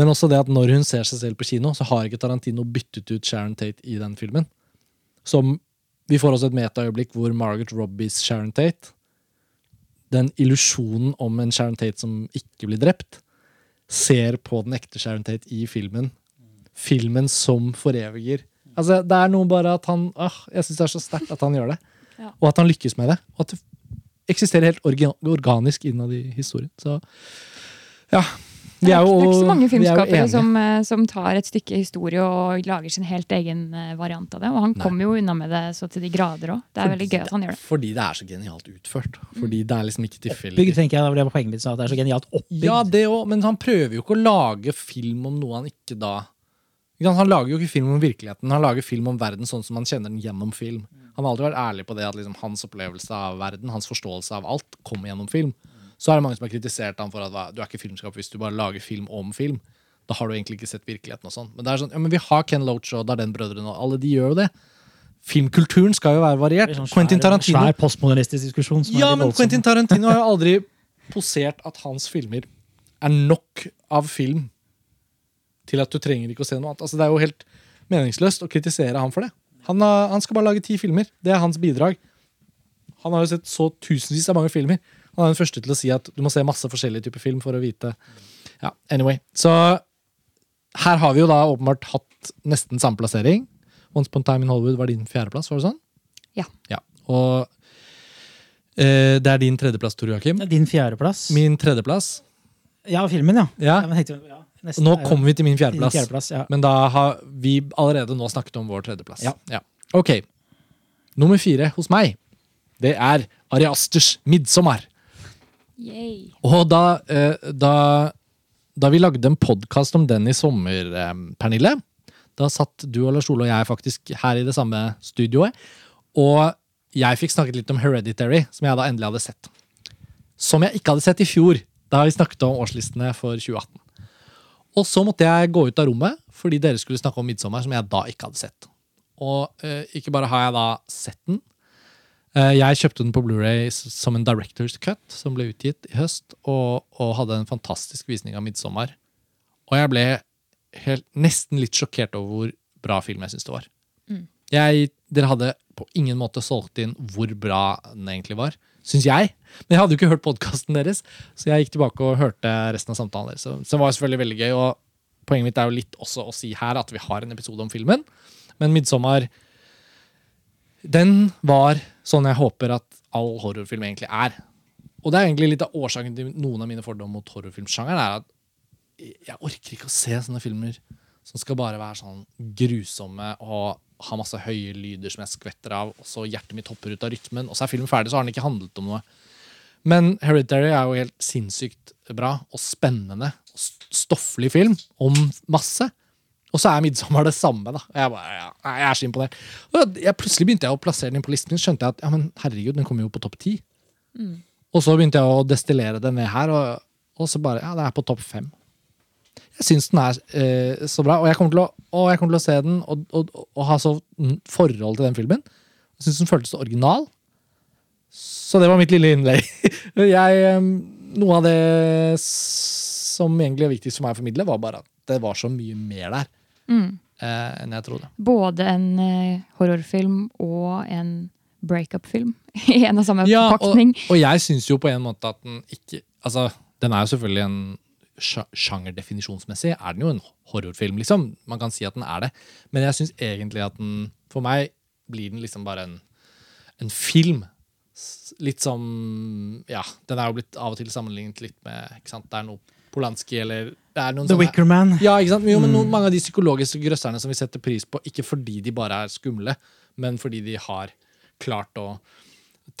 Men også det at når hun ser seg selv på kino, så har ikke Tarantino byttet ut Sharon Tate i den filmen. Som Vi får også et metaøyeblikk hvor Margaret Robbies Sharon Tate Den illusjonen om en Sharon Tate som ikke blir drept, ser på den ekte Sharon Tate i filmen. Filmen som foreviger. Altså, det er noe bare at han ah, Jeg syns det er så sterkt at han gjør det. Ja. Og at han lykkes med det. Og at det eksisterer helt orga organisk innad i historien. Så ja. Vi Det er, jo, det er ikke så mange er filmskapere som, eh, som tar et stykke historie og lager sin helt egen eh, variant av det. Og han kommer jo unna med det så til de grader òg. Det er veldig gøy at han gjør det. Fordi det er så genialt utført. Fordi det er liksom ikke tilfeldig. Oppbygd, tenker jeg, det var poenget mitt, at det er så genialt oppbygd. Ja, det òg, men han prøver jo ikke å lage film om noe han ikke da? Han lager jo ikke film om virkeligheten, han lager film om verden sånn som han kjenner den gjennom film. Han har aldri vært ærlig på det at liksom hans opplevelse av verden, hans forståelse av alt, kommer gjennom film. Så er det mange som har kritisert ham for at du er ikke filmskap hvis du bare lager film om film. Da har du egentlig ikke sett virkeligheten og sånn. Men det er sånn, ja, men vi har Ken Loach og Darden-brødrene, og alle de gjør jo det. Filmkulturen skal jo være Det variert. Sånn svær, Quentin Tarantino svær postmodernistisk diskusjon. Ja, men. Quentin Tarantino har jo aldri posert at hans filmer er nok av film til at du trenger ikke å se noe annet. Altså, det er jo helt meningsløst å kritisere han for det. Han, har, han skal bare lage ti filmer. Det er hans bidrag. Han har jo sett så tusenvis av mange filmer. Han er den første til å si at du må se masse forskjellige typer film for å vite Ja, anyway. Så her har vi jo da åpenbart hatt nesten samme plassering. Once Upon a Time in Hollywood var din fjerdeplass, var det sånn? Ja. ja. Og eh, det er din tredjeplass, Tor Joakim. Din fjerdeplass. Min tredjeplass. Ja, filmen, ja. Ja. men ja nesten nå er kommer vi til min fjerdeplass. fjerdeplass ja. Men da har vi allerede nå snakket om vår tredjeplass. Ja. Ok. Nummer fire hos meg, det er Ari Asters 'Midtsommer'. Yay. Og da, eh, da, da vi lagde en podkast om den i sommer, eh, Pernille, da satt du og Lars Ole og jeg faktisk her i det samme studioet. Og jeg fikk snakket litt om Hereditary, som jeg da endelig hadde sett. Som jeg ikke hadde sett i fjor, da vi snakket om årslistene for 2018. Og så måtte jeg gå ut av rommet fordi dere skulle snakke om 'Midtsommer', som jeg da ikke hadde sett. Og eh, ikke bare har jeg da sett den, Eh, Jeg kjøpte den på Blu-ray som en Directors Cut, som ble utgitt i høst, og, og hadde en fantastisk visning av 'Midtsommer'. Og jeg ble helt, nesten litt sjokkert over hvor bra film jeg syns det var. Jeg, dere hadde på ingen måte solgt inn hvor bra den egentlig var. Syns jeg. Men jeg hadde jo ikke hørt podkasten deres, så jeg gikk tilbake og hørte resten av samtalen deres. Så, det var selvfølgelig veldig gøy. Og poenget mitt er jo litt også å si her at vi har en episode om filmen. Men 'Midtsommer' den var sånn jeg håper at all horrorfilm egentlig er. Og det er egentlig litt av årsaken til noen av mine fordommer mot horrorfilmsjangeren. er at Jeg orker ikke å se sånne filmer som skal bare være sånn grusomme og ha masse høye lyder som jeg skvetter av, og så hjertet mitt hopper ut av rytmen, og så er filmen ferdig, så har den ikke handlet om noe. Men Hereditary er jo helt sinnssykt bra og spennende og stofflig film om masse. Og så er 'Midtsommer' det samme. da. Jeg, bare, ja, jeg er så imponert. Jeg, plutselig begynte jeg å plassere den inn på listen, skjønte jeg at ja, men herregud, den kommer jo på topp ti. Og så begynte jeg å destillere den ned her, og, og så bare Ja, det er på topp fem. Jeg syns den er eh, så bra, og jeg kommer til å, og jeg kommer til å se den og, og, og ha så forhold til den filmen. Jeg syns den føltes så original. Så det var mitt lille innlegg. Jeg, eh, noe av det som egentlig er viktigst for meg å formidle, var bare at det var så mye mer der Mm. eh, enn jeg trodde. Både en eh, horrorfilm og en breakup-film i en og samme Ja, og, pakning. og jeg syns jo på en måte at den ikke Altså, den er jo selvfølgelig en Sjangerdefinisjonsmessig er den jo en horrorfilm, liksom. Man kan si at den er det. Men jeg syns egentlig at den For meg blir den liksom bare en, en film. Litt som Ja, den er jo blitt av og til sammenlignet litt med ikke sant? Det er noe Polanski eller det er noen The Wicker Man. Ja, ikke sant? Jo, men noen, mange av de psykologiske grøsserne som vi setter pris på, ikke fordi de bare er skumle, men fordi de har klart å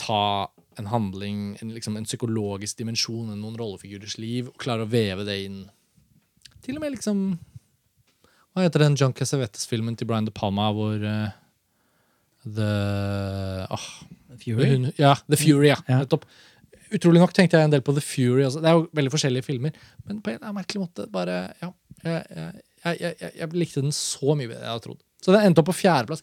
ta en handling, en, liksom en psykologisk dimensjon, noen rollefigurers liv, og klare å veve det inn. Til og med liksom Hva heter den John Cassavetes-filmen til Brian De Palma hvor uh, The oh, Fury. hun, ja, The Fury, ja. Ja. Nettopp. Utrolig nok tenkte jeg en del på The Fury. Også. Det er jo veldig forskjellige filmer, men på en merkelig måte bare ja, jeg, jeg, jeg, jeg likte den så mye bedre enn jeg hadde trodd. Så den endte opp på fjerdeplass.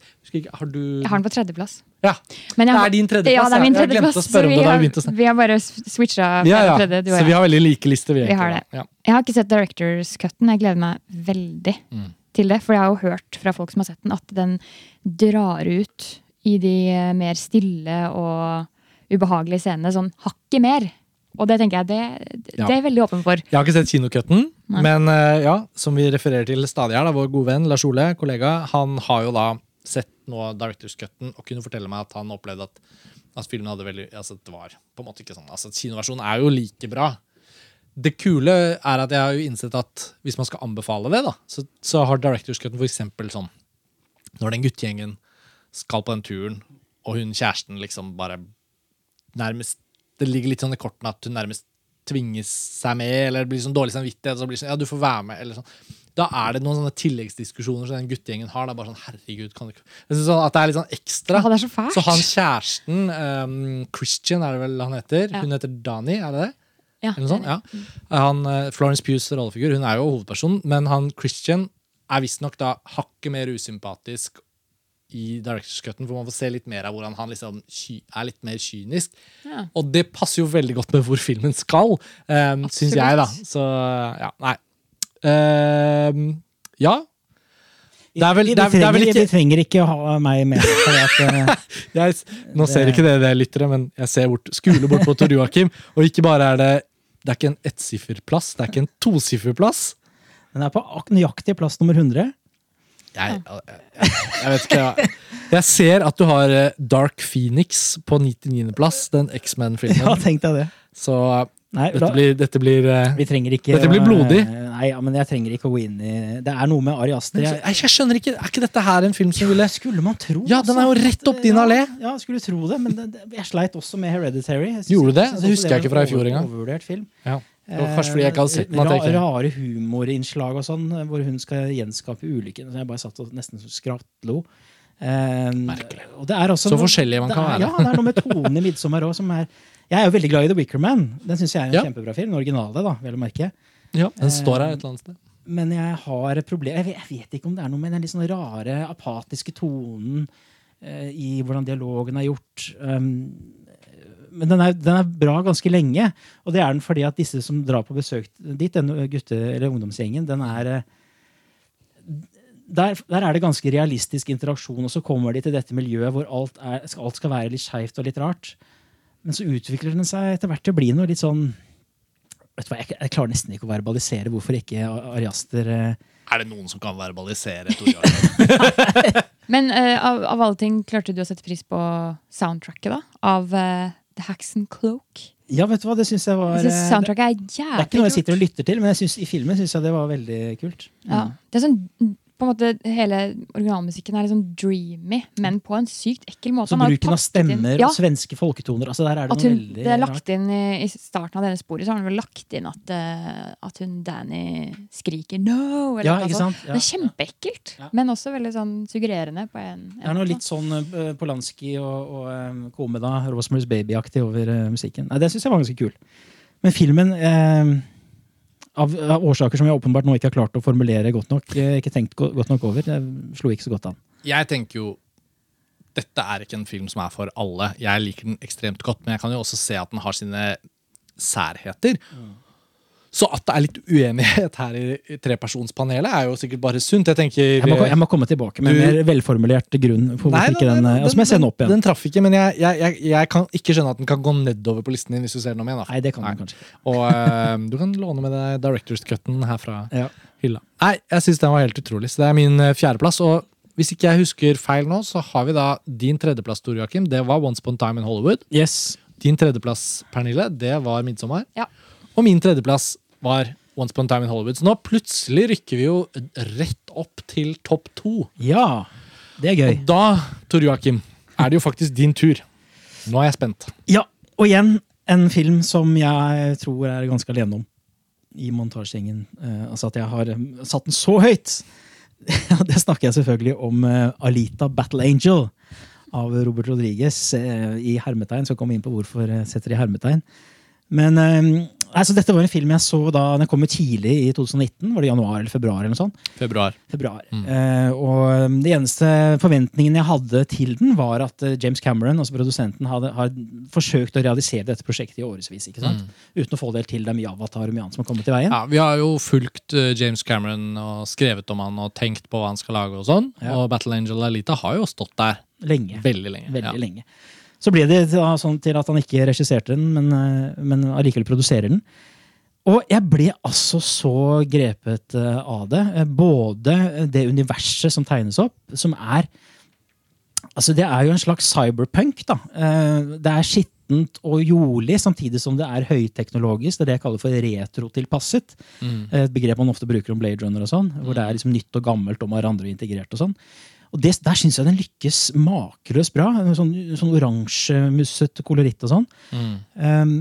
Har du Jeg har den på tredjeplass. Ja, Men jeg det er din tredjeplass. Ja, det er min tredjeplass. Jeg om så det vi har- å. Vi har bare switcha Ja, ja. tredje. Så vi har veldig like lister. Vi, Vi har det. Ja. Jeg har ikke sett Directors Cutten. Jeg gleder meg veldig Mm. til det. For jeg har jo hørt fra folk som har sett den, at den drar ut i de eh, mer stille og ubehagelige scenene sånn hakket mer. Og det tenker jeg, det, det er jeg veldig åpen for. Jeg har ikke sett kinocutten, men eh, ja, som vi refererer til stadig her, da, vår gode venn Lars Ole, kollega, han har jo da sett nå Directors Cutten og kunne fortelle meg at han opplevde at, at filmen hadde veldig altså Det var på en måte ikke sånn. altså Kinoversjonen er jo like bra. Det kule er at jeg har jo innsett at hvis man skal anbefale det, da, så, så har Directors Cutten for eksempel sånn Når den guttegjengen skal på den turen, og hun kjæresten liksom bare nærmest Det ligger litt sånn i kortene at hun nærmest tvinges seg med, eller det blir sånn dårlig samvittighet. Så blir det sånn, ja, du får være med, eller sånn. Da er det noen sånne tilleggsdiskusjoner som den guttegjengen har. Det er bare sånn, herregud, kan du ikke Jeg synes sånn at det er litt sånn ekstra. Ja, det er så fælt. Så han kjæresten, um, Christian er det vel han heter, Ja. hun heter Dani, er det det? Ja, Eller noe sånt, ja. Han, eh, Florence Pughs rollefigur, hun er jo hovedpersonen, men han Christian er visstnok hakket mer usympatisk i Directors Cutten, hvor man får se litt mer av hvordan han liksom er litt mer kynisk. Ja. Og det passer jo veldig godt med hvor filmen skal, um, syns jeg, da. Så ja, nei. Um, ja. Det er vel- det er- det er trenger, vel ikke- vi trenger ikke ha meg med. For at, eh, Jeg, nå ser ikke dere det, lyttere, men jeg ser bort, skuler bort på Tor Joakim. Og ikke bare er det Det er ikke en ettsifferplass, det er ikke en tosifferplass. den er på nøyaktig plass nummer 100. Jeg, jeg, jeg, vet ikke. Jeg, ser at du har eh, Dark Phoenix på 99.-plass, den X-Men-filmen. tenk deg det. Så Nei, dette blir, dette blir eh, vi trenger ikke Dette blir blodig. Nei, men jeg trenger ikke å gå inn i Det er noe med Ari Aster. jeg, Jeg, skjønner ikke, Er ikke dette her en film som ville skulle man tro. Ja, den er jo rett opp din ja, allé. Ja, skulle tro det, men det, det, jeg sleit også med Hereditary. Gjorde du det? Det husker jeg ikke fra i fjor engang. Overvurdert film. Ja. Kanskje fordi jeg ikke hadde sett den. at Ra, rare humorinnslag og sånn, hvor hun skal gjenskape ulykken. Så jeg bare satt og nesten skrattlo. Um. Og det er også Så noe- forskjellige man kan er, være. Ja, det er noe med tonen i 'Midsommer' òg som er Jeg er jo veldig glad i The Wicker Man. Den syns jeg er en Ja. kjempebra film. Den originale, da, vel å merke. Ja, den står her et eller annet sted. Men jeg har et problem Jeg vet, jeg vet ikke om det er noe med den litt sånn rare, apatiske tonen uh, i hvordan dialogen er gjort. Um, men den er, den er bra ganske lenge. Og det er den fordi at disse som drar på besøk dit, denne gutte- eller ungdomsgjengen, den er eh, der, der er det ganske realistisk interaksjon, og så kommer de til dette miljøet hvor alt, er, alt skal være litt skeivt og litt rart. Men så utvikler den seg etter hvert til å bli noe litt sånn vet du hva, jeg, jeg klarer nesten ikke å verbalisere hvorfor ikke Ariaster eh, Er det noen som kan verbalisere? Men uh, av, av alle ting, klarte du å sette pris på soundtracket da? Av eh, The Haxon Cloak? Ja, vet du hva, det syns jeg var Jeg synes Soundtracket det, jævlig er det er ikke noe jeg sitter og lytter til, men synes, i filmen syns jeg det var veldig kult. Ja. Det er sånn, på en måte, Hele originalmusikken er sånn dreamy, men på en sykt ekkel måte. Så bruken av stemmer inn- ja, og svenske folketoner altså der er det at noe hun, veldig det er lagt inn i, I starten av denne sporet så har han vel lagt inn at, eh, at hun Danny skriker 'no'. Eller Ja, ikke sant? sant? Det er kjempeekkelt, Ja. men også veldig sånn suggererende. på en, en Det er noe litt sånn uh, Polanski og, og um, Komeda, Rosemary's Baby-aktig over uh, musikken. Nei, Det syns jeg var ganske kul. Men filmen, eh, av, av årsaker som jeg åpenbart nå ikke har klart å formulere godt nok, eh, ikke tenkt godt nok over, det slo ikke så godt an. Jeg tenker jo dette er ikke en film som er for alle. Jeg liker den ekstremt godt, men jeg kan jo også se at den har sine særheter. Så at det er litt uenighet her i, trepersonspanelet, er jo sikkert bare sunt. Jeg tenker Jeg må, jeg må komme tilbake med Du- en mer velformulert grunn for Nei, ikke den, den nei, eh, Og så må jeg se den opp igjen. Den traff ikke, men jeg, jeg, jeg, jeg kan ikke skjønne at den kan gå nedover på listen din hvis du ser den om igjen. Da. Nei, det kan den kanskje. Og eh, du kan låne med deg Directors Cutten her fra Ja. hylla. Nei, jeg syns den var helt utrolig. Så det er min eh, fjerdeplass. Og hvis ikke jeg husker feil nå, så har vi da din tredjeplass, Tor Joakim. Det var Once Upon a Time in Hollywood. Yes. Din tredjeplass, Pernille, det var Midtsommer. Ja. Og min tredjeplass var Once Upon a Time in Hollywood. Så nå plutselig rykker vi jo rett opp til topp to. Ja, det er gøy. Og da, Tor Joakim, er det jo faktisk din tur. Nå er jeg spent. Ja, og igjen en film som jeg tror er ganske alene om i montasjegjengen. Eh, altså at jeg har eh, satt den så høyt! det snakker jeg selvfølgelig om eh, Alita Battle Angel av Robert Rodriguez i hermetegn. Så kom vi inn på hvorfor setter i hermetegn. Men altså, dette var en film jeg så da den kom tidlig i 2019. Var det januar eller februar? eller noe sånt? Februar. februar. Eh, og um, de eneste forventningene jeg hadde til den, var at eh, James Cameron, altså produsenten, hadde, har forsøkt å realisere dette prosjektet i årevis. ikke sant? Uten å få det til. Det er mye Avatar og mye annet som har kommet i veien. Ja, Vi har jo fulgt eh, James Cameron og skrevet om han og tenkt på hva han skal lage. Og sånn. Ja. Og Battle Angel Alita har jo stått der Lenge. veldig lenge. Veldig ja. lenge. Så ble det da sånn til at han ikke regisserte den, men, eh, men allikevel produserer den. Og jeg ble altså så grepet eh, av det. Eh, Både det universet som tegnes opp, som er Altså, det er jo en slags cyberpunk, da. Det er skittent og jordlig, samtidig som det er høyteknologisk. Det er det jeg kaller for retrotilpasset. Mm. Et begrep man ofte bruker om Blade Runner og sånn. Hvor det er liksom nytt og gammelt om hverandre integrert og sånn. Og det, der syns jeg den lykkes makeløst bra. Sånn, sånn oransjemusset koloritt og sånn. Mm. Um,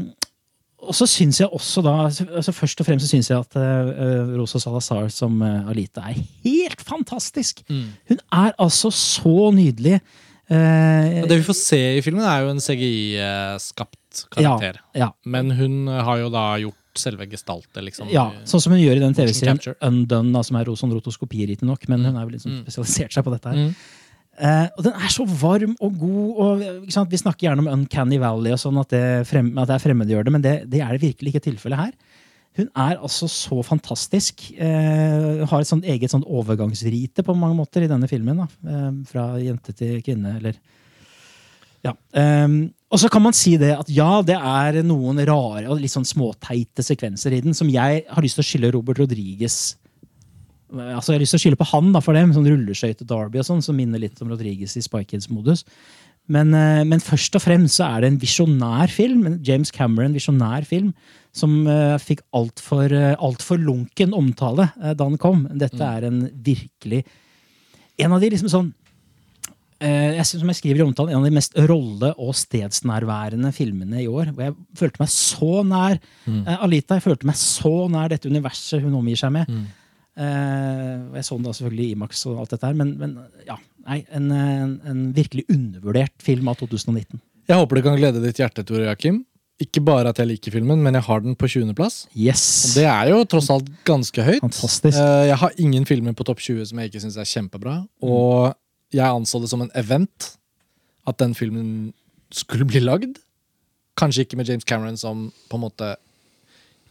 og så syns jeg også da altså Først og fremst så syns jeg at uh, Rosa Salazar som uh, Alita er helt fantastisk! Mm. Hun er altså så nydelig. Uh, det vi får se i filmen, er jo en CGI-skapt karakter. ja, Men hun har jo da gjort selve gestaltet, liksom. ja, sånn som hun gjør i den TV-serien. Undone, da, som er Roson rotoskopi, riktignok, men hun har jo liksom Mm. spesialisert seg på dette her. Mm. Eh, og den er så varm og god. og sant? Vi snakker gjerne om Uncanny Valley, og sånn at det, frem, at det er fremmedgjør det, men det, det er det virkelig ikke tilfellet her. Hun er altså så fantastisk. Eh, har et sånt eget sånt overgangsrite på mange måter i denne filmen. Da. Eh, fra jente til kvinne, eller Ja. Um, og så kan man si det at ja, det er noen rare og litt sånn småteite sekvenser i den som jeg har lyst til å skylde Robert Rodriguez Altså, jeg har lyst til å skylde på han da, for det, med sånn rulleskøyte Derby og sånn, som minner litt om Rodriguez i Spy Kids-modus. Men, eh, men først og fremst så er det en visjonær film, en James Cameron visjonær film, som uh, fikk altfor uh, alt for lunken omtale uh, da den kom. Dette er en virkelig En av de liksom sånn eh, jeg, synes, Som jeg skriver i omtalen, en av de mest rolle- og stedsnærværende filmene i år. Hvor jeg følte meg så nær mm. Alita. Jeg følte meg så nær dette universet hun omgir seg med. Mm. Eh, jeg så den da selvfølgelig i Imax og alt dette her, men, men ja, nei, en, en, en virkelig undervurdert film av 2019. Jeg håper det kan glede ditt hjerte, Tore Joakim. Ikke bare at jeg liker filmen, men jeg har den på 20.-plass. Yes! Det er jo tross alt ganske høyt. Fantastisk. Eh, Jeg har ingen filmer på topp 20 som jeg ikke syns er kjempebra. Og jeg anså det som en event at den filmen skulle bli lagd. Kanskje ikke med James Cameron som på en måte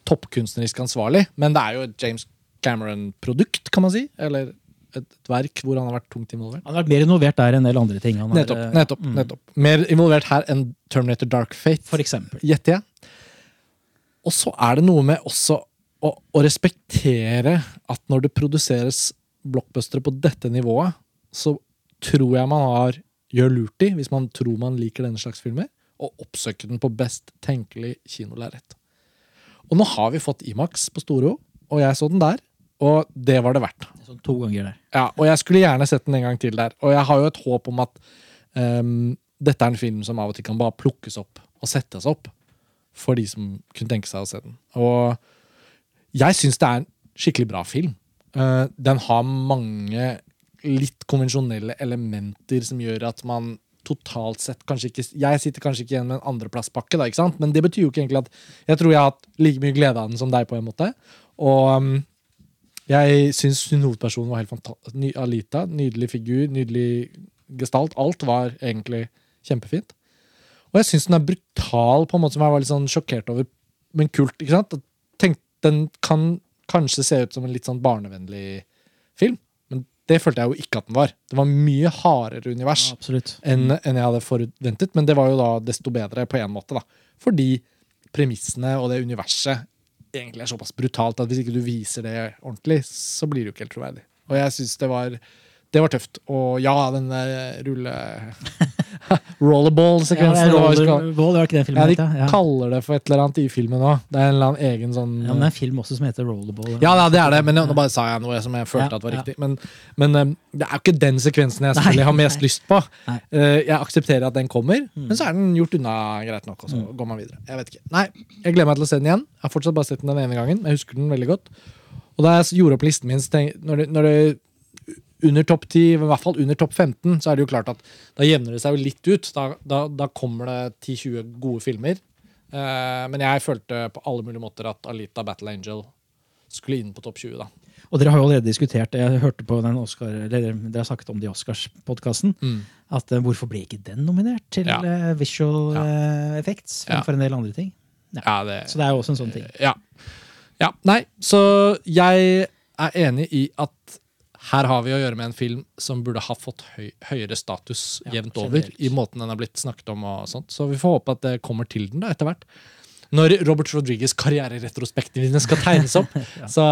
toppkunstnerisk ansvarlig, men det er jo et James Cameron-produkt, kan man si. Eller et, verk hvor han har vært tungt involvert. Han har vært mer involvert der enn en del andre ting. Han Nettopp. eh, nettopp, mm, nettopp. Mer involvert her enn Terminator Dark Fate, For eksempel. gjetter jeg. Og så er det noe med også å, å respektere at når det produseres blockbustere på dette nivået, så tror jeg man har, gjør lurt i, hvis man tror man liker denne slags filmer, å oppsøke den på best tenkelig kinolerret. Og nå har vi fått Imax på Storo, og jeg så den der, og det var det verdt. Sånn to ganger der. Ja, og jeg skulle gjerne sett den en gang til der. Og jeg har jo et håp om at um, dette er en film som av og til kan bare plukkes opp og settes opp for de som kunne tenke seg å se den. Og jeg syns det er en skikkelig bra film. Uh, den har mange litt konvensjonelle elementer som gjør at man totalt sett kanskje ikke Jeg sitter kanskje ikke igjen med en andreplasspakke, da, ikke sant? men det betyr jo ikke egentlig at jeg tror jeg har hatt like mye glede av den som deg, på en måte. Og um, jeg syns hun hovedpersonen var helt fantastisk. Alita, nydelig figur, nydelig gestalt. Alt var egentlig kjempefint. Og jeg syns den er brutal på en måte som jeg var litt sånn sjokkert over, men kult. ikke sant? Tenk, den kan kanskje se ut som en litt sånn barnevennlig film, det følte jeg jo ikke at den var. Det var mye hardere univers Ja, enn en jeg hadde forventet, men det var jo da desto bedre på en måte, da. Fordi premissene og det universet egentlig er såpass brutalt at hvis ikke du viser det ordentlig, så blir det jo ikke helt troverdig. Og jeg syns det var det var tøft. Og ja, den rulle... Rollerball-sekvensen. Ja, Rollerball, det var ikke den ja, filmen de het, ja. kaller det for et eller annet i filmen òg. Det er en eller annen egen sånn Ja, men det er en film også som heter Rollerball. ja, ja det er det, men nå bare sa jeg noe som jeg følte Ja, at var ja. riktig. Men, men eh, det er jo ikke den sekvensen jeg selvfølgelig har mest lyst på. Eh, Jeg aksepterer at den kommer, Mm. men så er den gjort unna greit nok. Og så går man videre. Jeg vet ikke. Nei, jeg gleder meg til å se den igjen. Jeg har fortsatt bare sett den den ene gangen, men jeg husker den veldig godt. Og da jeg gjorde opp listen min, tenk, når det, når det under topp 10, i hvert fall under topp 15, så er det jo klart at da jevner det seg jo litt ut. Da, da, da kommer det 10-20 gode filmer. Eh, men jeg følte på alle mulige måter at Alita Battle Angel skulle inn på topp 20. da. Og dere har jo allerede diskutert Jeg hørte på den Oscar, eller dere har snakket om det i Oscars-podkasten. At eh, Hvorfor ble ikke den nominert til Ja. eh, visual Ja. eh, effects Ja. en del andre ting? Ja, det, Så det er jo også en sånn ting. Ja. ja. Nei, så jeg er enig i at her har vi å gjøre med en film som burde ha fått høy, høyere status Ja, jevnt over generelt. i måten den har blitt snakket om. og sånt. Så vi får håpe at det kommer til den da, etter hvert. Når Robert Rodriguez' karriereretrospektivene skal tegnes opp. Så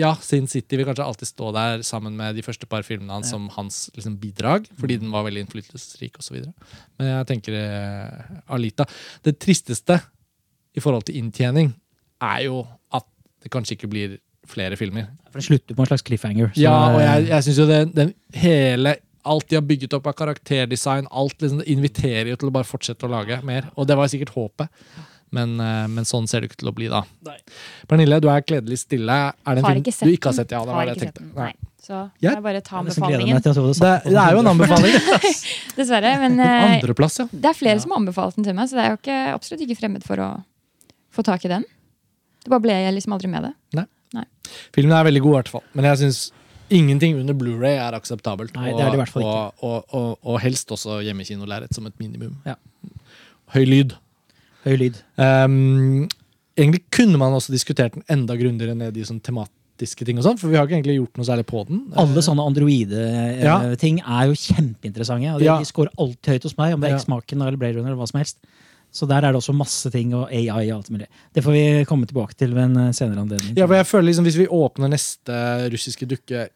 ja, Sin City vil kanskje alltid stå der sammen med de første par filmene hans som hans liksom, bidrag, fordi den var veldig innflytelsesrik osv. Men jeg tenker uh, Alita Det tristeste i forhold til inntjening er jo at det kanskje ikke blir flere filmer. For det slutter på en slags cliffhanger. så, Ja, og jeg, jeg synes jo den, den hele Alt de har bygget opp av karakterdesign, alt liksom, det inviterer jo til å bare fortsette å lage mer. Og det var sikkert håpet. Men, eh, men sånn ser det ikke til å bli, da. Nei. Pernille, du er kledelig stille. Er det en Har film du ikke har sett? Ja, det Har var det jeg tenkte. den. Nei. Så Jeg- jeg bare ta anbefalingen. det Det, det er jo en anbefaling. Dessverre. Men eh, Andreplass, ja. det er flere som har anbefalt den til meg, så det er jo ikke, absolutt ikke fremmed for å få tak i den. Det bare ble jeg liksom aldri med det. Filmen er veldig god, i hvert fall. Men jeg syns ingenting under Blu-ray er akseptabelt. Nei, det er det i hvert fall og, og, og, og helst også hjemmekinolerret som et minimum. Ja. Høy lyd. Høy lyd. Um, egentlig kunne man også diskutert den enda grundigere ned i sånn tematiske ting, og sånn, for vi har ikke egentlig gjort noe særlig på den. Alle sånne androide-ting er jo kjempeinteressante. Og de, Ja. de scorer alltid høyt hos meg, om det er Ja. X-Maken eller Blade Runner eller hva som helst. Så der er det også masse ting og AI og alt mulig. Det får vi komme tilbake til ved en eh, senere anledning. Ja, for jeg føler liksom Hvis vi åpner neste russiske dukke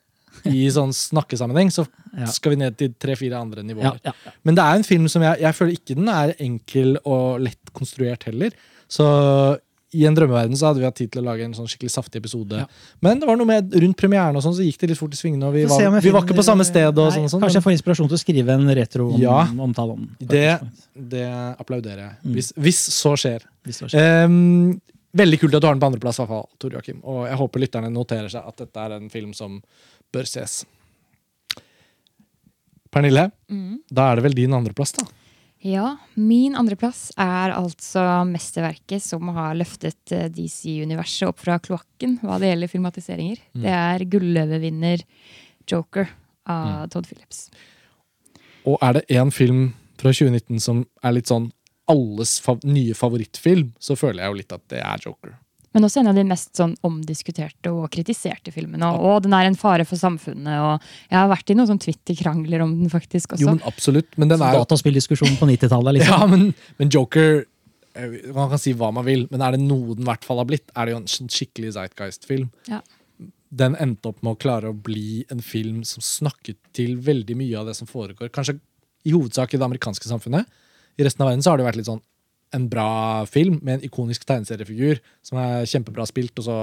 i sånn snakkesammenheng, så Ja. skal vi ned til tre-fire andre nivåer. Ja, ja. Men det er en film som jeg, jeg føler ikke den er enkel og lett konstruert heller. Så i en drømmeverden så hadde vi hatt tid til å lage en sånn skikkelig saftig episode. Ja. Men det var noe med rundt premieren og sånn, så gikk det litt fort i svingene. Og vi, om var, vi var ikke på samme sted. og Nei, sånn, sånn Kanskje jeg får inspirasjon til å skrive en Ja. retro-omtale om. Det- Det applauderer jeg. Mm. Hvis, hvis så skjer. Hvis så skjer. Um, veldig kult at du har den på andreplass, i Tor Joakim. Og jeg håper lytterne noterer seg at dette er en film som bør ses. Pernille, Mm. da er det vel din andreplass, da? Ja, min andreplass er altså mesterverket som har løftet eh, DC-universet opp fra kloakken hva det gjelder filmatiseringer. Det er gulløvevinner Joker av Todd Phillips. Og er det én film fra 2019 som er litt sånn alles fav nye favorittfilm, så føler jeg jo litt at det er Joker. Men også en av de mest sånn omdiskuterte og kritiserte filmene. Og, og den er en fare for samfunnet. Og jeg har vært i noen sånn Twitter-krangler om den faktisk også. Jo, men absolutt. Men den er Dataspilldiskusjonen på 90-tallet, liksom. Ja, men, men Joker eh, Man kan si hva man vil, men er det noe den i hvert fall har blitt, er det jo en sånn skikkelig Zeitgeist-film. Ja. Den endte opp med å klare å bli en film som snakket til veldig mye av det som foregår. Kanskje i hovedsak i det amerikanske samfunnet. I resten av verden så har det vært litt sånn en bra film med en ikonisk tegneseriefigur som er kjempebra spilt, og så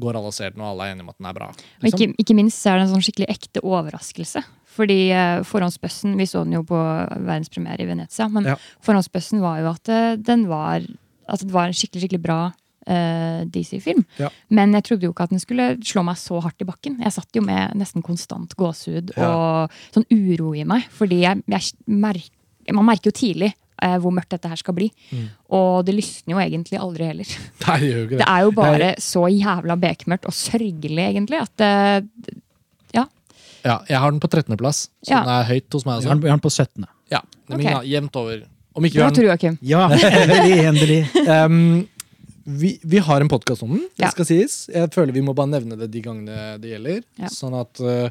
går alle og ser den, og alle er enige om at den er bra. Og ikke, ikke minst så er det en sånn skikkelig ekte overraskelse. Fordi uh, forhåndsbøssen Vi så den jo på verdenspremiere i Venezia. Men Ja. forhåndsbøssen var jo at eh, den var Altså det var en skikkelig skikkelig bra uh, DC-film. Ja. Men jeg trodde jo ikke at den skulle slå meg så hardt i bakken. Jeg satt jo med nesten konstant gåsehud Ja. og sånn uro i meg. Fordi jeg, jeg merker man merker jo tidlig eh, hvor mørkt dette her skal bli. Mm. Og det lysner jo egentlig aldri heller. Nei, det gjør ikke Det det. er jo bare så jævla bekmørkt og sørgelig, egentlig, at eh, ja. Ja, jeg har den på 13.-plass, så Ja. den er høyt hos meg. Vi har den- har den på 17. Ja, men min ja, Jevnt over. Om ikke vi Hva har den tror du, Joakim? Ja, endelig, endelig. um, vi, vi har en podkast om den, det Ja. skal sies. Jeg føler vi må bare nevne det de gangene det gjelder. Ja. Sånn at eh,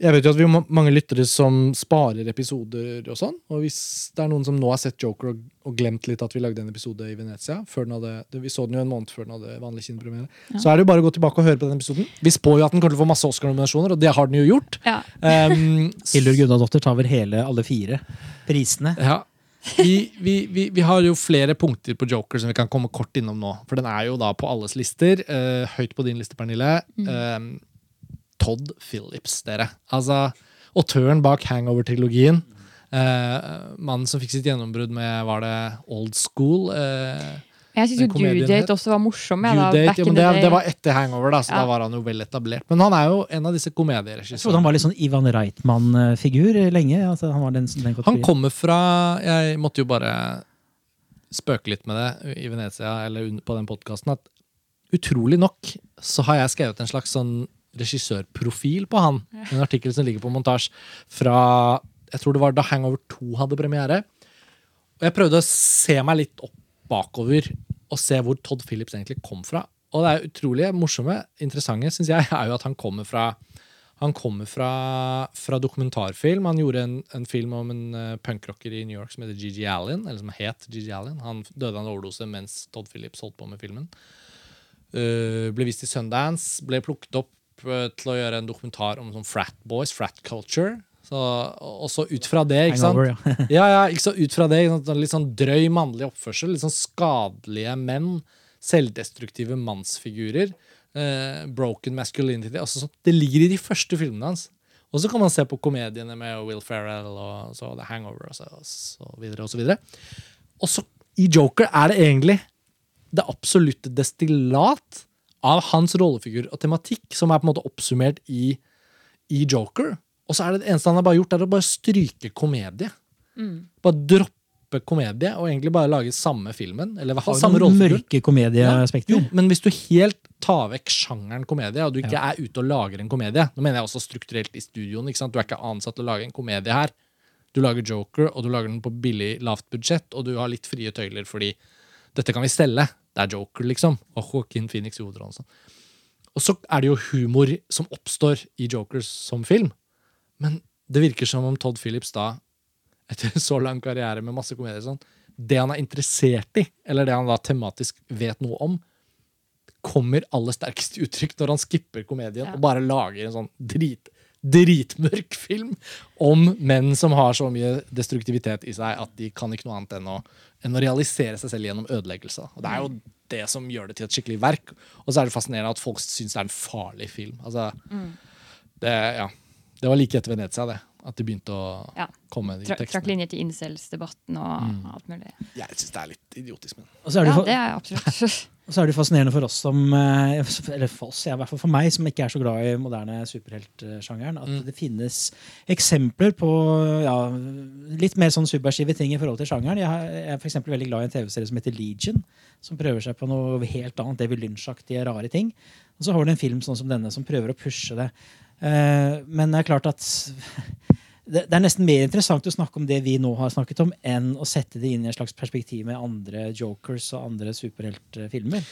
Jeg vet jo at vi har mange lyttere som sparer episoder og sånn. Og hvis det er noen som nå har sett Joker og, og glemt litt at vi lagde en episode i Venezia før den hadde, det, Vi så den jo en måned før den hadde vanlig kinopremiere. Så er det jo bare å gå tilbake og høre på den episoden. Vi spår jo at den kommer til å få masse Oscar-nominasjoner, og det har den jo gjort. Ja. Um, Hildur Gunnadottir tar vel hele, alle fire prisene. Ja. Vi, vi, vi, vi har jo flere punkter på Joker som vi kan komme kort innom nå. For den er jo da på alles lister. eh, høyt på din liste, Pernille. Eh, Todd Phillips, dere. Altså, autøren bak Hangover-trilogien. Eh, mannen som fikk sitt gjennombrudd med var det Old School. eh, Jeg syns jo Due. Date også var morsom. Ja, da, Date, ja, men det, det var etter Hangover, da, så Ja. da var han jo vel etablert. Men han er jo en av disse Jeg trodde han var litt sånn Ivan Reitman-figur lenge. Altså, han var den, den Han kommer fra Jeg måtte jo bare spøke litt med det i Venezia eller på den podkasten. At utrolig nok så har jeg skrevet en slags sånn regissørprofil på han. En artikkel som ligger på montasje fra Jeg tror det var da Hangover 2 hadde premiere. Og jeg prøvde å se meg litt opp bakover og se hvor Todd Phillips egentlig kom fra. Og det er utrolig morsomme, interessante, syns jeg, er jo at han kommer fra han kommer fra, fra dokumentarfilm. Han gjorde en, en film om en uh, punkrocker i New York som heter Gigi Allen. Eller som het Gigi Allen. Han døde av en overdose mens Todd Phillips holdt på med filmen. Uh, ble vist i Sundance. Ble plukket opp uh, til å gjøre en dokumentar om sånn frat boys, frat culture. Så, og så ut fra det, ikke sant? Hangover, ja. ja, ja, så ut fra det. sant? Litt sånn drøy mannlig oppførsel. Litt sånn skadelige menn. Selvdestruktive mannsfigurer. eh, broken masculinity. Altså, sånn- det ligger i de første filmene hans. Og så kan man se på komediene med Will Ferrell og så The Hangover og så, og så videre og så videre. Og så i Joker er det egentlig det absolutte destillat av hans rollefigur og tematikk som er på en måte oppsummert i, i Joker. Og så er det det eneste han har bare gjort, er å bare stryke komedie. Bare droppe komedie og egentlig bare lage samme filmen. Eller Har samme rollefigur. mørke komedieaspekter. Jo, men hvis du helt tar vekk sjangeren komedie, og du ikke er ute og lager en komedie Nå mener jeg også strukturelt i studioen. ikke sant? Du er ikke ansatt til å lage en komedie her. Du lager Joker, og du lager den på billig, lavt budsjett, og du har litt frie tøyler fordi dette kan vi stelle. Det er Joker, liksom. Og Joaquin Phoenix i hovedrollen. sånn. Og så er det jo humor som oppstår i Jokers som film. Men det virker som om Todd Phillips da, etter så lang karriere med masse komedier, sånn, det han er interessert i, eller det han da tematisk vet noe om, kommer aller sterkest uttrykk når han skipper komedien Ja. og bare lager en sånn drit, dritmørk film om menn som har så mye destruktivitet i seg at de kan ikke noe annet enn å, enn å realisere seg selv gjennom ødeleggelse. Og Det er jo det som gjør det til et skikkelig verk. Og så er det fascinerende at folk syns det er en farlig film. Altså, det, ja. det var like etter Venezia, det. At de begynte å Ja. komme med de Tra trakk tekstene. linjer til incels-debatten og Mm. alt mulig. Jeg syns det er litt idiotisk, men Og så er det, Ja, det er absolutt. og så er det fascinerende for oss som eh, Eller for oss, ja, i hvert fall for meg, som ikke er så glad i moderne superheltsjangeren, at Mm. det finnes eksempler på ja, litt mer sånn subversive ting i forhold til sjangeren. Jeg, er for eksempel veldig glad i en TV-serie som heter Legion, som prøver seg på noe helt annet, David Lynch-aktige rare ting. Og så har du en film sånn som denne som prøver å pushe det. Eh, men det er klart at det, det er nesten mer interessant å snakke om det vi nå har snakket om, enn å sette det inn i en slags perspektiv med andre jokers og andre superheltfilmer.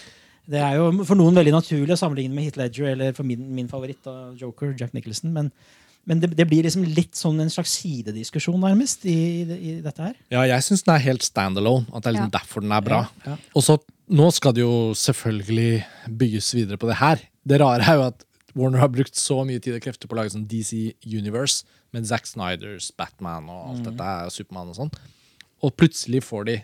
Det er jo for noen veldig naturlig å sammenligne med Heath Ledger eller for min, min favoritt, av Joker, Jack Nicholson. Men, men det, det blir liksom litt sånn en slags sidediskusjon, nærmest, i, i, i dette her. Ja, jeg syns den er helt standalone. At det er liksom Ja. derfor den er bra. Ja, ja. Og så, nå skal det jo selvfølgelig bygges videre på det her. Det rare er jo at Warner har brukt så mye tid og krefter på å lage sånn DC Universe med Zack Snyders Batman og alt dette, og Supermann og sånn. Og plutselig får de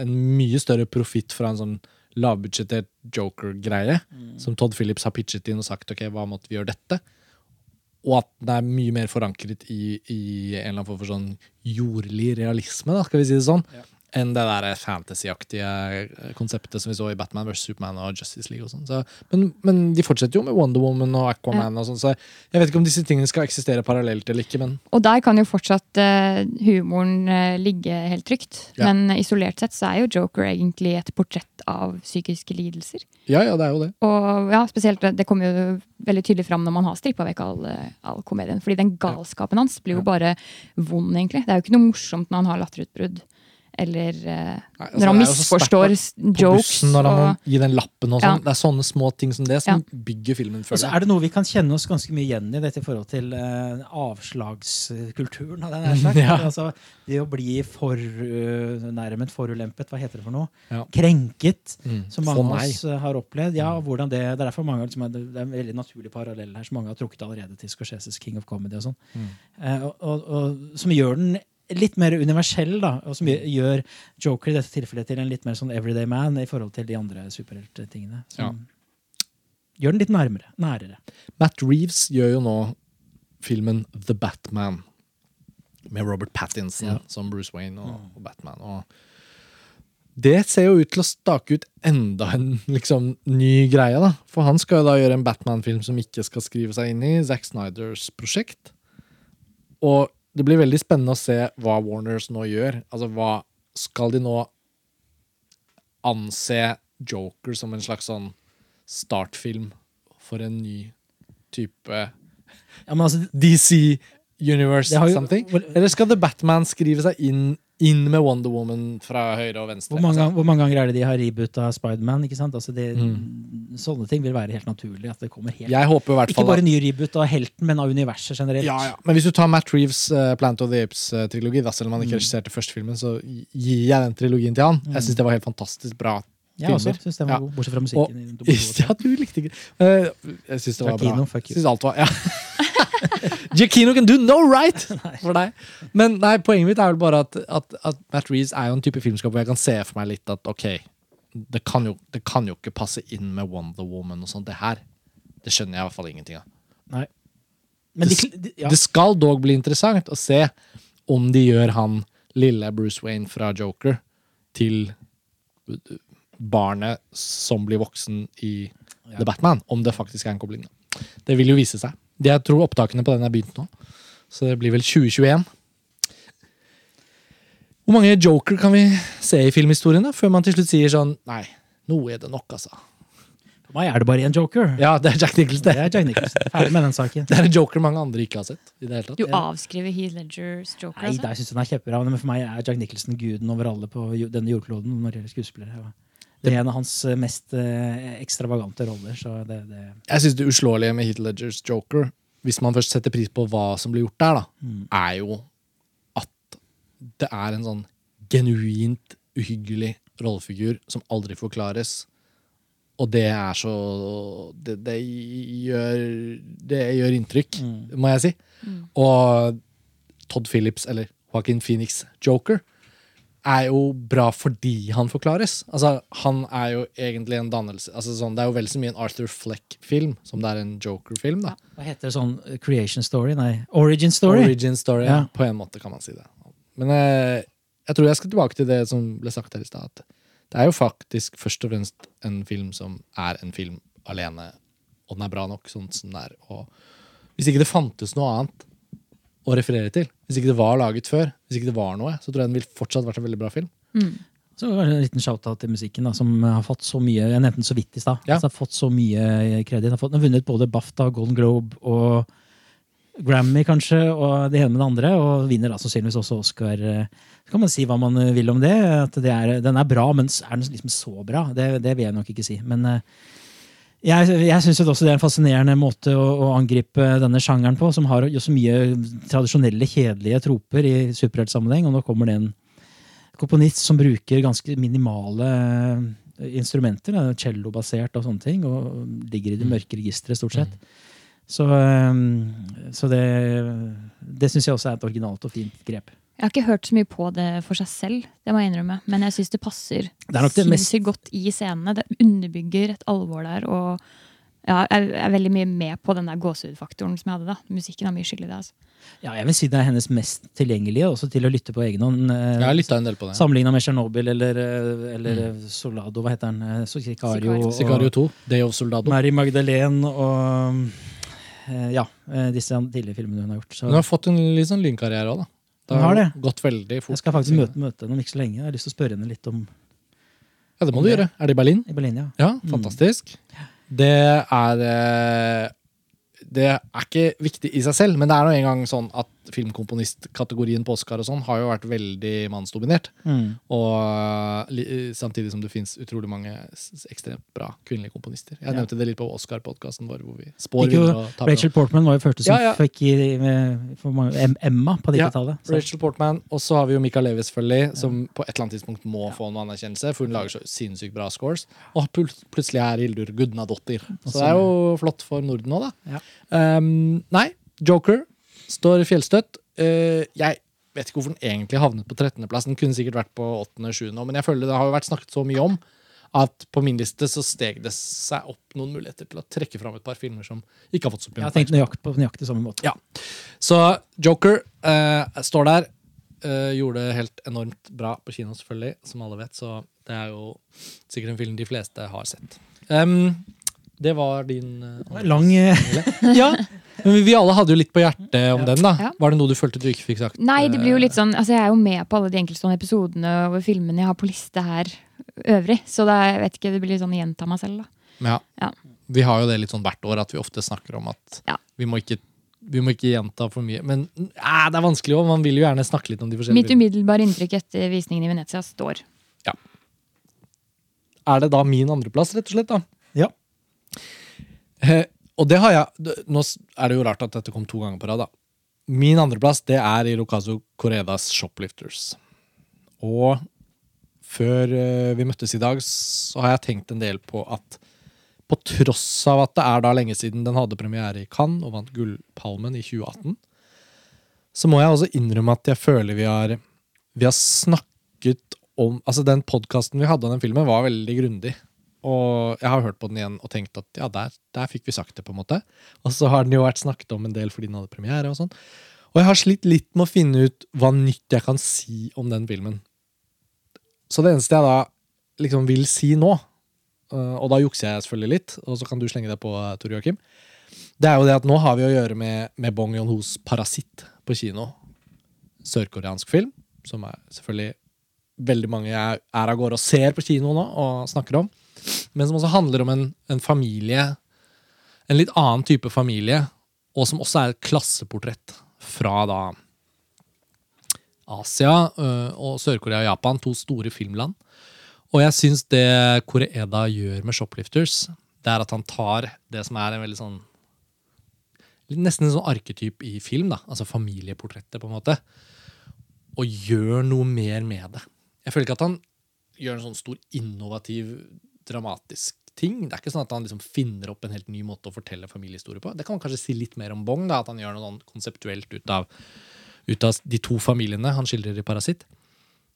en mye større profitt fra en sånn lavbudsjettert Joker-greie, som Todd Phillips har pitchet inn og sagt ok, hva måtte vi gjøre dette? Og at den er mye mer forankret i, i en eller annen form for sånn jordlig realisme, da, skal vi si det sånn, enn det der fantasyaktige eh, konseptet som vi så i Batman vs. Superman og Justice League. og sånn. Så, men, men de fortsetter jo med Wonder Woman og Aquaman, og sånn, så jeg vet ikke om disse tingene skal eksistere parallelt eller ikke, men Og der kan jo fortsatt uh, humoren uh, ligge helt trygt. Ja. Men isolert sett så er jo Joker egentlig et portrett av psykiske lidelser. ja, ja, det er jo det. Og ja, spesielt det, kommer jo veldig tydelig fram når man har strippa vekk all, all komedien. Fordi den galskapen hans blir jo bare vond, egentlig. Det er jo ikke noe morsomt når han har latterutbrudd. Eller eh, Nei, altså, når han misforstår jokes. bussen når han må og, gi den lappen og sånn. Ja. Det er sånne små ting som det som bygger filmen, Og så føler jeg. er det noe vi kan kjenne oss ganske mye igjen i dette i forhold til eh, avslagskulturen. Av sagt. Ja. Altså, det å bli for uh, nærmet, forulempet, hva heter det for noe? Ja. Krenket, Mm. som mange av oss eh, har opplevd. Ja, hvordan det, det er derfor mange, liksom, det er en veldig naturlig parallell her, som mange har trukket allerede til Scorseses King of Comedy. og sånn. Mm. Eh, og, og, og, som gjør den litt mer universell, da, og som gjør- Joker i dette tilfellet til en litt mer sånn everyday man i forhold til de andre superhelttingene. Ja. Gjør den litt nærmere. Nærere. Matt Reeves gjør jo nå filmen The Batman. Med Robert Pattinson Ja. som Bruce Wayne og, og Batman. Og det ser jo ut til å stake ut enda en liksom, ny greie. da. For han skal jo da gjøre en Batman-film som ikke skal skrive seg inn i Zack Snyders prosjekt. Og det blir veldig spennende å se hva Warners nå gjør. Altså, hva Skal de nå anse Joker som en slags sånn startfilm for en ny type Ja, men altså, DC Universe jo- something? Eller skal The Batman skrive seg inn, inn med Wonder Woman fra høyre og venstre? hvor, mange, Altså, hvor mange ganger er det de har reboota Spiderman? ikke sant? Altså, det, Mm. Sånne ting vil være helt naturlig. at det kommer helt... Jeg håper i hvert Ikke bare ny reboot av helten, men av universet generelt. ja, ja. Men hvis du tar Matt Reeves' uh, Planet of the Apes-trilogi, da, selv om han ikke Mm. regisserte første filmen, så gir jeg den trilogien til han. Jeg syns det var helt fantastisk bra. Jeg også syns den var god, bortsett fra musikken. Og, ja, du likte ikke Eh, Jeg syns det var bra. Fuck you. Synes alt var, ja. Giacchino can do no right for deg. Men nei, poenget mitt er vel bare at, at, at Matt Reeves er jo en type filmskap hvor jeg kan se for meg litt at ok, det kan jo, det kan jo ikke passe inn med Wonder Woman og sånt. Det her det skjønner jeg i hvert fall ingenting av. Nei. Men Det, de, ja. det skal dog bli interessant å se om de gjør han lille Bruce Wayne fra Joker til barnet som blir voksen i The Batman. Om det faktisk er en kobling. Det vil jo vise seg. Jeg tror opptakene på den er begynt nå. Så det blir vel 2021. Hvor mange Joker kan vi se i filmhistorien da, før man til slutt sier sånn Nei, nå er det nok, altså. For meg er det bare én joker. Ja, det er Jack Nicholson. Det Det, er Jack Nicholson. Ferdig med den saken. det er en joker mange andre ikke har sett. i det hele tatt. Du avskriver Heath Ledgers Joker, Nei, altså? jeg den er kjempebra. Men for meg er Jack Nicholson guden over alle på denne jordkloden når det gjelder skuespillere. Det er en av hans eh, mest eh, ekstravagante roller. Så det, det Jeg synes det uslåelige med Heath Ledgers Joker, hvis man først setter pris på hva som blir gjort der, da, er jo at det er en sånn genuint uhyggelig rollefigur som aldri forklares. Og det er så Det, det, gjør, det gjør inntrykk, må jeg si. Og Todd Phillips, eller Joaquin Phoenix Joker, er jo bra fordi han forklares. Altså, Han er jo egentlig en dannelse altså, sånn, Det er jo vel så mye en Arthur Fleck-film som det er en Joker-film. da Hva heter det sånn eh, creation story? Nei, origin story. Origin story, Ja. På en måte kan man si det. Men eh, jeg tror jeg skal tilbake til det som ble sagt her i stad. at Det er jo faktisk først og fremst en film som er en film alene, og den er bra nok sånn som den er. Og hvis ikke det fantes noe annet å referere til, hvis ikke det var laget før, hvis ikke det var noe, så tror jeg den vil fortsatt vært en veldig bra film. Så var det en liten shout-out til musikken, da, som har fått så mye Jeg nevnte den så vidt i sted, Ja. Altså, har fått så mye kreditt. Den har fått- den har vunnet både BAFTA, Golden Globe og Grammy, kanskje, og det ene med det andre. Og vinner da sannsynligvis også Oscar. eh, Så kan man si hva man vil om det. At det er, den er bra, men er den liksom så bra? Det, det vil jeg nok ikke si. Men eh, jeg, jeg syns også det er en fascinerende måte å, å angripe denne sjangeren på, som har jo så mye tradisjonelle, kjedelige troper i superheltsammenheng. Og nå kommer det en komponist som bruker ganske minimale eh, instrumenter. cellobasert og sånne ting. Og ligger i det mørke registeret, stort sett. Så, eh, så det, det syns jeg også er et originalt og fint grep. Jeg har ikke hørt så mye på det for seg selv, det må jeg innrømme. Men jeg syns det passer Det er mest- godt i scenene. Det underbygger et alvor der. Og ja, jeg er veldig mye med på den der gåsehudfaktoren som jeg hadde. da. Musikken har mye skyld i det. altså. Ja, jeg vil si det er hennes mest tilgjengelige, også til å lytte på egen hånd. eh, Jeg har lytta en del på det. Sammenligna med Tsjernobyl eller, eller mm. Soldado, hva heter den? Sicario. Sicario 2, Day of Soldado. Mary Magdalene og eh, ja, eh, disse tidligere filmene hun har gjort. Så Hun har fått en litt sånn lynkarriere òg, da. Det har, har det. gått veldig fort. jeg skal faktisk møte, møte henne om ikke så lenge. Jeg har lyst til å spørre henne litt om Ja, det må du gjøre. Er det i Berlin? i Berlin. ja. Ja, fantastisk. Det er eh, Det er ikke viktig i seg selv, men det er nå engang sånn at filmkomponistkategorien på Oscar og sånn har jo vært veldig mannsdominert. Mm. Og eh, samtidig som det fins utrolig mange ekstremt bra kvinnelige komponister. Jeg Ja. nevnte det litt på Oscar-podkasten vår, hvor vi spår jo. Rachel Portman var jo første som Ja, ja. fikk i, for mange, Em- Emma på Ja, 90-tallet. Ja, Rachel Portman, og så har vi jo Mika Levi, selvfølgelig, som på et eller annet tidspunkt må få noen anerkjennelse, for hun lager så sinnssykt bra scores. Og pl plutselig er Hildur Gudnadottir. Så det er jo flott for Norden òg, da. Ja. Um, nei, Joker står fjellstøtt. Uh, jeg vet ikke hvorfor den egentlig havnet på 13.-plass. Den kunne sikkert vært på 8.-7., men jeg føler det har jo vært snakket så mye om at på min liste så steg det seg opp noen muligheter til å trekke fram et par filmer som ikke har fått så mye Jeg har tenkt nøyakt på nøyaktig samme måte. ja. Så Joker eh, står der. eh, gjorde det helt enormt bra på kino, selvfølgelig, som alle vet. Så det er jo sikkert en film de fleste har sett. Um, det var din uh, Lang eh, Ja, men vi- alle hadde jo litt på hjertet om den. da Ja. Var det noe du følte du ikke fikk sagt? Nei, det blir jo Eh, litt sånn, altså Jeg er jo med på alle de enkeltstående episodene og filmene jeg har på liste her øvrig. Så det, er- jeg vet ikke, det blir litt sånn gjenta meg selv. da. Ja. Ja. Vi har jo det litt sånn hvert år, at vi ofte snakker om at Ja. vi, må ikke, vi må ikke gjenta for mye. Men eh, det er vanskelig òg. Man vil jo gjerne snakke litt om de forskjellige Mitt umiddelbare inntrykk etter visningen i Venezia står. Ja. Er det da min andreplass, rett og slett? da? Ja. Eh, og det har jeg Nå er det jo rart at dette kom to ganger på rad. da. Min andreplass det er i Rokazo Coredas Shoplifters. Og før eh, vi møttes i dag, så har jeg tenkt en del på at på tross av at det er da lenge siden den hadde premiere i Cannes og vant Gullpalmen i 2018, så må jeg også innrømme at jeg føler vi har, vi har snakket om Altså, den podkasten vi hadde om den filmen, var veldig grundig. Og jeg har hørt på den igjen og tenkt at ja, der, der fikk vi sagt det, på en måte. Og så har den jo vært snakket om en del fordi den hadde premiere og sånn. Og jeg har slitt litt med å finne ut hva nytt jeg kan si om den filmen. Så det eneste jeg da liksom vil si nå, øh, og da jukser jeg selvfølgelig litt, og så kan du slenge deg på, øh, Tor Joakim, det er jo det at nå har vi å gjøre med, med Bong Joon-hos Parasitt på kino. Sørkoreansk film, som er selvfølgelig veldig mange er, er av gårde og ser på kino nå og snakker om. Men som også handler om en, en familie, en litt annen type familie, og som også er et klasseportrett fra da Asia øh, og Sør-Korea og Japan, to store filmland. Og jeg syns det Koreeda gjør med Shoplifters, det er at han tar det som er en veldig sånn Nesten en sånn arketyp i film, da, altså familieportrettet, på en måte, og gjør noe mer med det. Jeg føler ikke at han gjør en sånn stor innovativ, dramatisk ting. Det er ikke sånn at han liksom finner opp en helt ny måte å fortelle familiehistorie på. Det kan man kanskje si litt mer om Bong, da, at han gjør noe sånn konseptuelt ut av, ut av de to familiene han skildrer i Parasitt.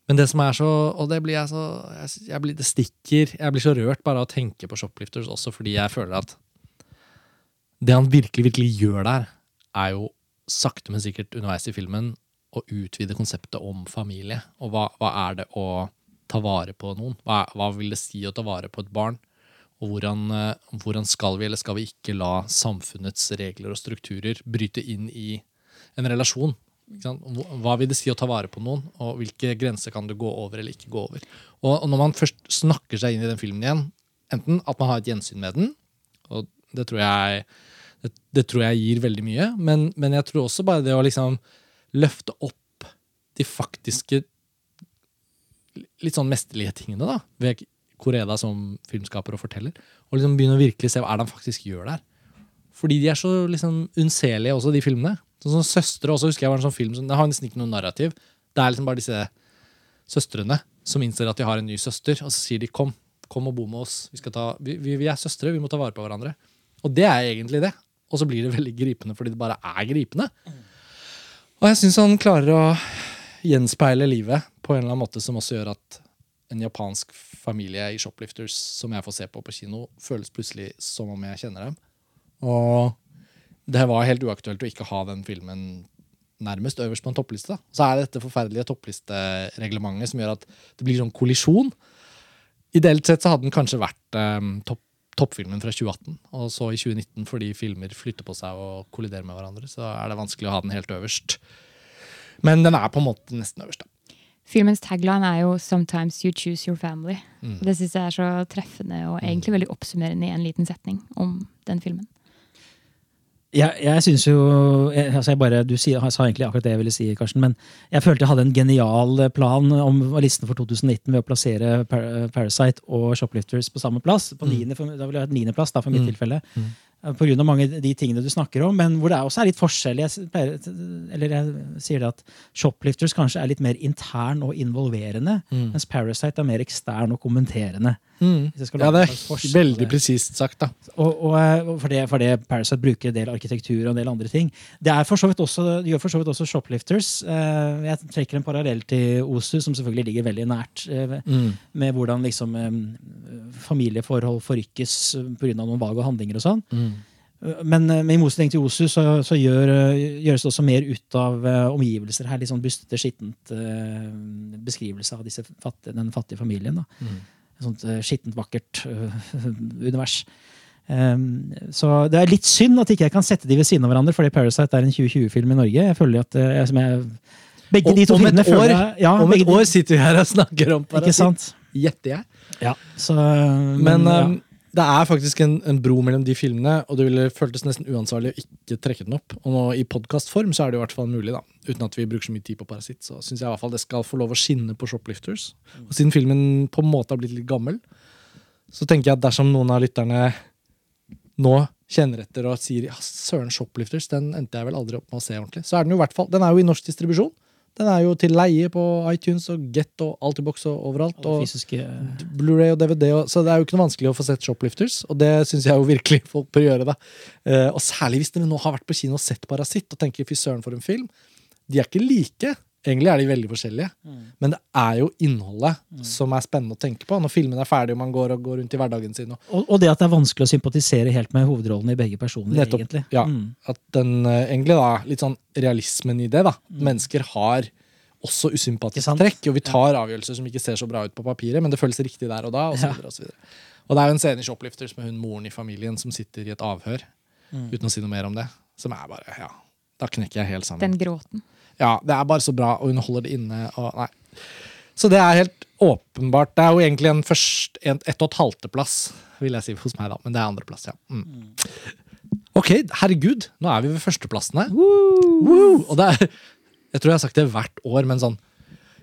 Men det som er så Og det blir jeg så jeg, jeg blir, Det stikker. Jeg blir så rørt bare av å tenke på Shoplifters også fordi jeg føler at det han virkelig, virkelig gjør der, er jo sakte, men sikkert underveis i filmen å utvide konseptet om familie. Og hva, hva er det å ta vare på noen? Hva, hva vil det si å ta vare på et barn? Og hvordan, eh, hvordan skal vi, eller skal vi ikke la samfunnets regler og strukturer bryte inn i en relasjon? Hva- vil det si å ta vare på noen, og hvilke grenser kan du gå over eller ikke gå over? Og når man først snakker seg inn i den filmen igjen, enten at man har et gjensyn med den, og det tror jeg Det, det tror jeg gir veldig mye. Men, men jeg tror også bare det å liksom løfte opp de faktiske litt sånn mesterlige tingene da, ved Koreda som filmskaper og forteller. Og liksom begynne å virkelig se hva er det han faktisk gjør der. Fordi de er så liksom unnselige også, de filmene. Sånn som Søstre også husker jeg var en sånn film som, Det har nesten ikke noe narrativ. Det er liksom bare disse søstrene som innser at de har en ny søster, og så sier de 'kom, kom og bo med oss'. Vi, skal ta, vi, vi, vi er søstre, vi må ta vare på hverandre. Og det er egentlig det. Og så blir det veldig gripende fordi det bare er gripende. Og jeg syns han klarer å gjenspeile livet på en eller annen måte som også gjør at en japansk familie i Shoplifters som jeg får se på på kino, føles plutselig som om jeg kjenner dem. Og det var helt uaktuelt å ikke ha den filmen nærmest øverst på en toppliste. Så er det dette forferdelige topplistereglementet som gjør at det blir sånn kollisjon. Ideelt sett så hadde den kanskje vært um, topp, toppfilmen fra 2018. Og så i 2019, fordi filmer flytter på seg og kolliderer med hverandre, så er det vanskelig å ha den helt øverst. Men den er på en måte nesten øverst. da. Filmens tagline er jo 'Sometimes you choose your family'. Det syns jeg er så treffende og egentlig veldig oppsummerende i en liten setning om den filmen. Jeg, jeg synes jo jeg, altså jeg bare, Du sier, sa egentlig akkurat det jeg ville si, Karsten. Men jeg følte jeg hadde en genial plan om listen for 2019 ved å plassere Par Parasite og Shoplifters på samme plass. På niende, for, da ville jeg hatt niendeplass, for mitt tilfelle. På grunn av mange av de tingene du snakker om, men hvor det også er litt forskjell. Jeg, pleier, eller jeg sier det at Shoplifters kanskje er litt mer intern og involverende, mens Parasite er mer ekstern og kommenterende. Skal Ja, det er veldig presist sagt, da. Og, og, og for, det, for det Parasite bruker en del arkitektur og en del andre ting. Det er for så vidt også, det gjør for så vidt også Shoplifters. Eh, Jeg trekker en parallell til Osu, som selvfølgelig ligger veldig nært. mm. Med hvordan liksom eh, familieforhold forrykkes pga. noen vage handlinger og sånn. Men, eh, men i motsetning til Osu så, så gjør, eh, gjøres det også mer ut av uh, omgivelser her. Litt sånn bustete, skittent uh, beskrivelse av disse fattige, den fattige familien. da. Et sånt eh, skittent, vakkert eh, univers. Um, så det er litt synd at ikke jeg kan sette de ved siden av hverandre, fordi Parasite er en 2020-film i Norge. Jeg føler at eh, jeg, som jeg, Begge Og- de to om et filmene føler år- jeg ja, Om et år sitter vi her og snakker om sant? Gjetter jeg. Ja, så, men, Men ja. Det er faktisk en, en bro mellom de filmene, og det ville føltes nesten uansvarlig å ikke trekke den opp. Og nå i podkastform så er det i hvert fall mulig, da. Uten at vi bruker så mye tid på Parasitt. Så syns jeg i hvert fall det skal få lov å skinne på Shoplifters. Og siden filmen på en måte har blitt litt gammel, så tenker jeg at dersom noen av lytterne nå kjenner etter og sier ja, søren, Shoplifters, den endte jeg vel aldri opp med å se ordentlig, så er den jo i hvert fall Den er jo i norsk distribusjon. Den er jo til leie på iTunes og Get og Altibox og overalt. Og Og fysiske Blu-ray og DVD. Og, så det er jo ikke noe vanskelig å få sett Shoplifters, og det syns jeg jo virkelig folk bør gjøre. da. Eh, og særlig hvis dere nå har vært på kino og sett Parasitt og tenker fy søren for en film. De er ikke like. Egentlig er de veldig forskjellige. Men det er jo innholdet som er spennende å tenke på når filmen er ferdig og man går og går rundt i hverdagen sin. Og, og, og det at det er vanskelig å sympatisere helt med hovedrollene i begge personer. Nettopp. egentlig. Ja, Mm. At den eh, egentlig da, litt sånn realismen i det. da. Mennesker har også usympatiske trekk, og vi tar avgjørelser som ikke ser så bra ut på papiret, men det føles riktig der og da. Og, så Ja. videre, og, så videre. og det er jo en scene i Shoplifters med hun moren i familien som sitter i et avhør, Mm. uten å si noe mer om det. Som er bare Ja, da knekker jeg helt sammen. Den gråten. Ja, Det er bare så bra, og hun holder det inne. og nei. Så det er helt åpenbart. Det er jo egentlig en først, en, ett og et halvteplass, vil jeg si hos meg, da. Men det er andreplass, ja. Mm. Ok, herregud, nå er vi ved førsteplassene. Woo! Og det er, jeg tror jeg har sagt det hvert år, men sånn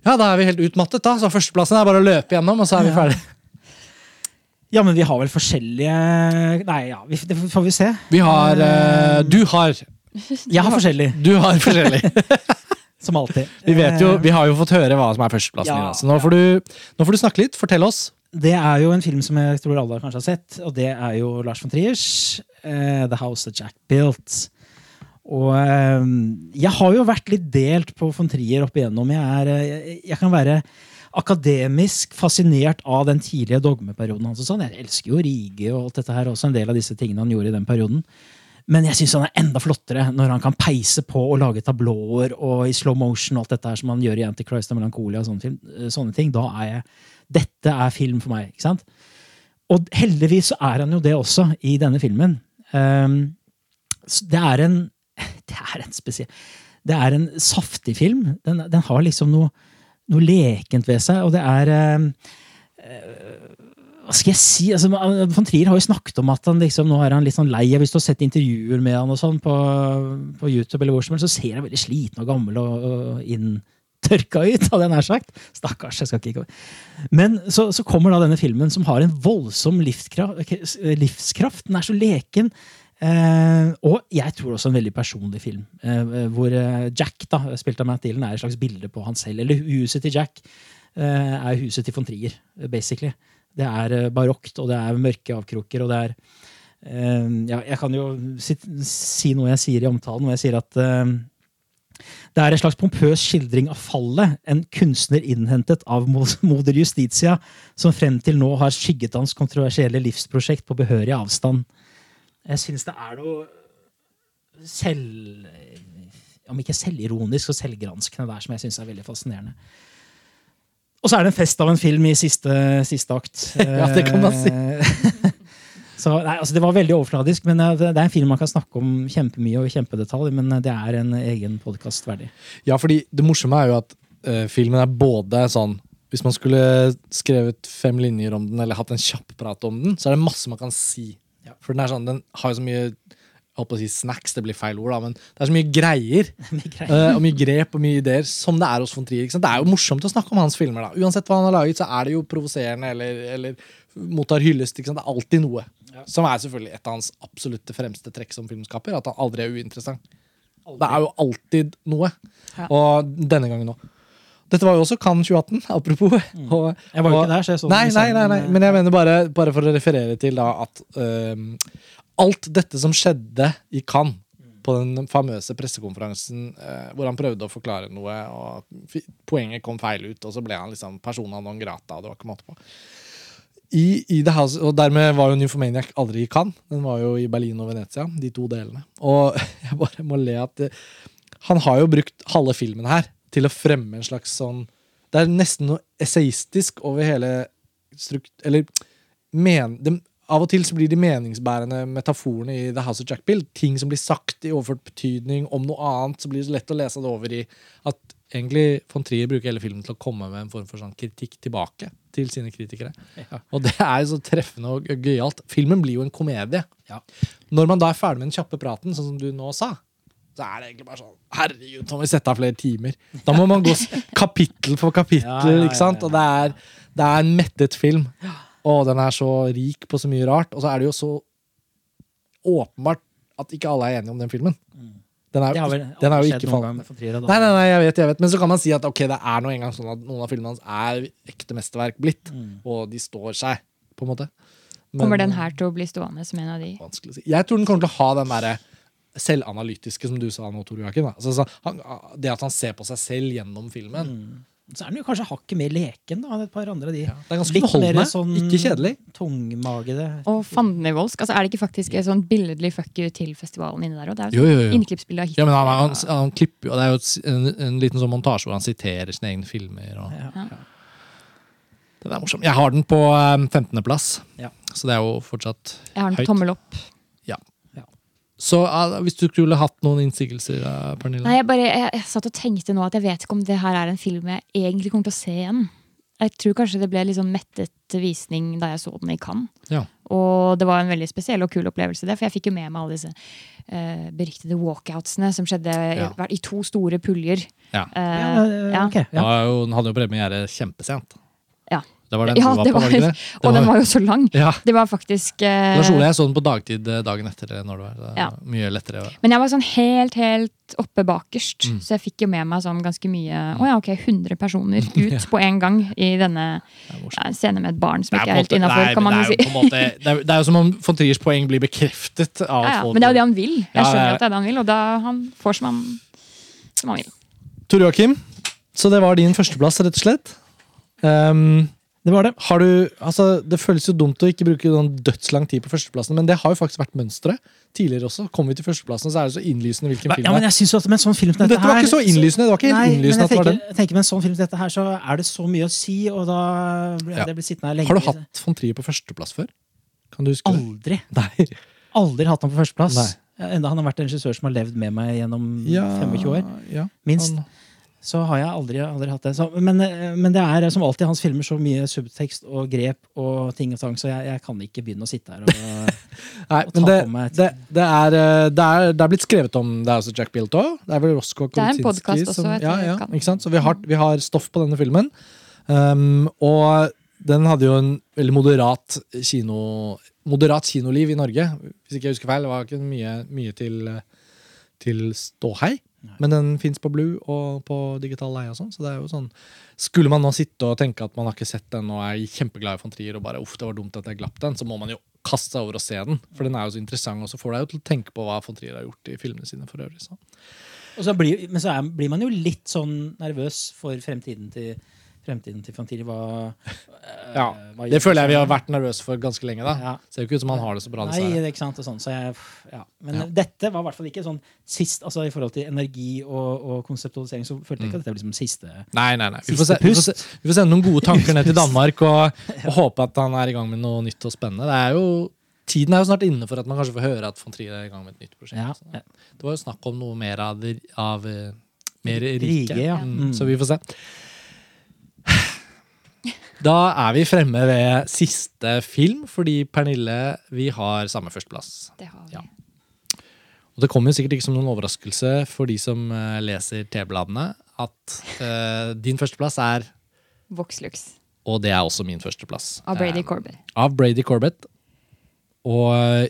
Ja, da er vi helt utmattet, da. Så førsteplassen er bare å løpe gjennom, og så er vi ferdig. Ja, men vi har vel forskjellige Nei, ja, vi, det får vi se. Vi har eh, Du har Jeg har forskjellig, Du har forskjellig. som alltid. Vi vet jo, Eh, vi har jo fått høre hva som er førsteplassen. Ja, Ja, så nå får, du, nå får du snakke litt. Fortell oss. Det er jo en film som jeg tror alle kanskje har sett, og det er jo Lars von Triers uh, The House of Jack Built. Og eh, jeg har jo vært litt delt på von Trier opp igjennom. Jeg, er, eh, jeg, jeg kan være akademisk fascinert av den tidlige dogmeperioden hans. Altså sånn. Jeg elsker jo Rige og alt dette her, også en del av disse tingene han gjorde i den perioden. Men jeg syns han er enda flottere når han kan peise på og lage tablåer og i slow motion og alt dette her som han gjør i Antichrist og Melancholia og sånne, eh, sånne ting. Da er jeg Dette er film for meg. ikke sant? Og heldigvis så er han jo det også i denne filmen. Um, det er en Det er en spesiell Det er en saftig film. Den, den har liksom noe, noe lekent ved seg, og det er um, hva skal jeg si? Altså, Von Trier har jo snakket om at han liksom, nå er han litt sånn lei. Hvis du har sett intervjuer med han og sånn på, på YouTube, eller hvor som helst, så ser han veldig sliten og gammel og, og inntørka ut, hadde jeg nær sagt. Stakkars. jeg skal ikke Men så, så kommer da denne filmen som har en voldsom livskraft. livskraft. Den er så leken. Eh, og jeg tror også en veldig personlig film. Eh, hvor eh, Jack, da, spilt av Matt Dillon, er et slags bilde på han selv. Eller huset til Jack eh, er huset til von Trier, basically. Det er eh, barokt, og det er mørke avkroker, og det er uh, ja, Jeg kan jo si, si, noe jeg sier i omtalen, hvor jeg sier at uh, det er en slags pompøs skildring av fallet, en kunstner innhentet av moder Justitia, som frem til nå har skygget hans kontroversielle livsprosjekt på behørig avstand. Jeg syns det er noe selv... Om ikke selvironisk, så selvgranskende der, som jeg syns er veldig fascinerende. Og så er det en fest av en film i siste, siste akt. ja, det kan man si. så, nei, altså, det var veldig overfladisk, men det er en film man kan snakke om kjempemye og i kjempedetalj, men det er en egen podkast verdig. Ja, fordi det morsomme er jo at uh, filmen er både sånn Hvis man skulle skrevet fem linjer om den eller hatt en kjapp prat om den, så er det masse man kan si. Ja. For den, er sånn, den har jo så mye holdt på å si snacks, det blir feil ord, da, men det er så mye greier. mye greier. Uh, og mye grep og mye ideer som det er hos von Trier. Det er jo morsomt å snakke om hans filmer. da. Uansett hva han har laget, så er det jo provoserende eller, eller mottar hyllest. Det er alltid noe. Ja. Som er selvfølgelig et av hans absolutte fremste trekk som filmskaper. At han aldri er uinteressant. Aldri. Det er jo alltid noe. Ja. Og denne gangen òg. Dette var jo også Cannes 2018, apropos. Mm. Og, jeg var jo ikke der, så jeg så nei, nei, nei, nei, men jeg mener bare, bare for å referere til da, at uh, alt dette som skjedde i Cannes, på den famøse pressekonferansen eh, hvor han prøvde å forklare noe, og poenget kom feil ut, og så ble han liksom persona non grata. og det var ikke måte på. I, i House, og Dermed var jo Nymphomaniac aldri i Cannes. Den var jo i Berlin og Venezia, de to delene. Og jeg bare må le at det, han har jo brukt halve filmen her til å fremme en slags sånn Det er nesten noe essayistisk over hele strukt... Eller men, de, av og til så blir de meningsbærende metaforene i The House of Jack Bill ting som blir sagt i overført betydning om noe annet, så blir det så lett å lese det over i at egentlig von Trier bruker hele filmen til å komme med en form for sånn kritikk tilbake til sine kritikere. Ja. Og det er så treffende og gøyalt. Filmen blir jo en komedie. Ja. Når man da er ferdig med den kjappe praten, sånn som du nå sa, så er det egentlig bare sånn Herregud, nå må vi sette av flere timer. Da må man gå kapittel for kapittel, ja, ikke sant? Og det er, det er en mettet film. Ja. Og den er så rik på så mye rart. Og så er det jo så åpenbart at ikke alle er enige om den filmen. Den er, vel, den er jo ikke fallen. Nei, nei, nei, jeg vet, jeg vet. Men så kan man si at ok, det er noe engang sånn at noen av filmene hans er ekte mesterverk blitt. Mm. Og de står seg, på en måte. Men, kommer den her til å bli stående som en av de? Vanskelig å si. Jeg tror den kommer til å ha den derre selvanalytiske, som du sa nå, Tor Joakim. Altså, det at han ser på seg selv gjennom filmen. Mm. Så er den jo kanskje hakket mer leken da, enn et par andre av de. Ja, det er ganske beholdende, sånn ikke kjedelig. Tungmagede. Og fandenivoldsk. Altså, er det ikke faktisk et sånn billedlig fuck you til festivalen inne der? òg? det er jo, jo, av Ja, men han, han, han, klipper jo, Det er jo en, en liten sånn montasje hvor han siterer sine egne filmer. Og, ja. Ja. Den er morsom. Jeg har den på um, 15.-plass, ja. så det er jo fortsatt høyt. Jeg har den tommel opp. Så uh, hvis du skulle hatt noen innsigelser, uh, Pernille? Nei, jeg, bare, jeg, jeg, satt og tenkte nå at jeg vet ikke om det her er en film jeg egentlig kommer til å se igjen. Jeg tror kanskje det ble litt sånn mettet visning da jeg så den i Cannes. Ja. Og det var en veldig spesiell og kul opplevelse, det, for jeg fikk jo med meg alle disse uh, beryktede walkoutsene som skjedde ja. i, i, to store puljer. Ja. Uh, okay, den hadde jo premiere kjempesent. Ja. Det var den ja, du var på, var, det det og den var jo så lang. Ja. Det var faktisk eh, Lars Ole, jeg så den på dagtid eh, dagen etter. når det var ja. Mye lettere. Men jeg var sånn helt, helt oppe bakerst, mm. så jeg fikk jo med meg sånn ganske mye Å ja, ok, 100 personer ut på en gang i denne ja, scenen med et barn som ikke er helt innafor, kan man jo si. det, er, det er jo som om von Triers poeng blir bekreftet av ja, Men det er jo det han vil. Jeg skjønner at det er det han vil, og da han får som han, som han vil. Tor Joakim, så det var din førsteplass, rett og slett. Um, det var det. Du, altså, det føles jo dumt å ikke bruke noen dødslang tid på førsteplassen, men det har jo faktisk vært mønsteret. Tidligere også. Kommer vi til førsteplassen, så er det så innlysende hvilken film ja, men jeg synes at med en sånn film som dette, dette var ikke så innlysende. det var ikke helt nei, innlysende at det var den. Jeg tenker Med en sånn film som dette her, så er det så mye å si, og da ja. det blir sittende her lenge. Har du hatt von Trier på førsteplass før? Kan du huske Aldri. det? Aldri. Aldri hatt ham på førsteplass. Enda han har vært en regissør som har levd med meg gjennom ja, 25 år. Minst. Han så har jeg aldri, aldri hatt det. Så, men, eh, men det er som alltid hans filmer så mye subtekst og grep og ting og tang, så jeg, jeg kan ikke begynne å sitte her og Nei, Og ta det, på meg et- det, det, er, eh, det, er, det er blitt skrevet om det er også Jack Bilto. Det er vel Roscoe er også, som- ja, ja, ikke sant? Så vi har, vi har stoff på denne filmen. Um, og den hadde jo en veldig moderat kino Moderat kinoliv i Norge. Hvis ikke jeg husker feil. Det var ikke mye, mye til, til ståhei. Men den fins på Blue og på digital leie og sånn. Så det er jo sånn Skulle man nå sitte og tenke at man har ikke sett den og er kjempeglad i von Trier og bare uff, det var dumt at jeg glapp den, så må man jo kaste seg over og se den. For den er jo så interessant, og så får deg jo til å tenke på hva von Trier har gjort i filmene sine for øvrig. Så. Og så blir, men så er, blir man jo litt sånn nervøs for fremtiden til Fremtiden til Fantini. Hva, eh, Ja, hva Det føler jeg vi har vært nervøse for ganske lenge. da Ja. Ser jo ikke ut som han har det så bra. Nei, det er ikke sant. Og sånn, så jeg, ja. Men Ja. dette var i hvert fall ikke sånn sist altså I forhold til energi og, og konseptualisering så følte jeg ikke at dette var liksom siste Nei, nei, nei. Vi får, se, vi, får se, vi får sende noen gode tanker ned til Danmark og, og håpe at han er i gang med noe nytt og spennende. Det er jo, tiden er jo snart inne for at man kanskje får høre at von Trier er i gang med et nytt prosjekt. Ja. ja. Det var jo snakk om noe mer av, av eh, mer rike. Rike, ja. Mm, Mm. Så vi får se. Da er vi fremme ved siste film, fordi Pernille, vi har samme førsteplass. Det har vi. Ja. Og det kommer jo sikkert ikke som noen overraskelse for de som eh, leser T-bladene, at uh, din førsteplass er Voxlux Og det er også min førsteplass. av Brady Eh, Corbett. Av Brady Corbett. Og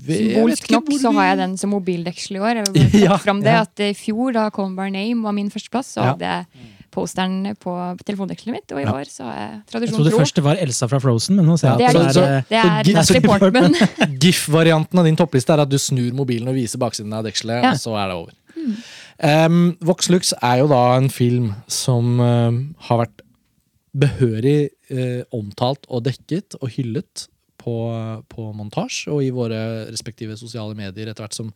Symbolsk nok så har jeg den som mobildeksel i år. Jeg vil Ja, fram det ja. at I fjor, da Colin Barname var min førsteplass, så Ja. hadde jeg posteren på telefondekselet mitt. Og i Ja. år så har jeg Jeg trodde først det var Elsa fra Frozen, men nå ser jeg Det er at det er eh, Det er Natalie Portman. GIF-varianten av din toppliste er at du snur mobilen og viser baksiden av dekselet, Ja. og så er det over. Um, Vox Lux er jo da en film som uh, har vært behørig uh, omtalt og dekket og hyllet på, på montasje og i våre respektive sosiale medier etter hvert som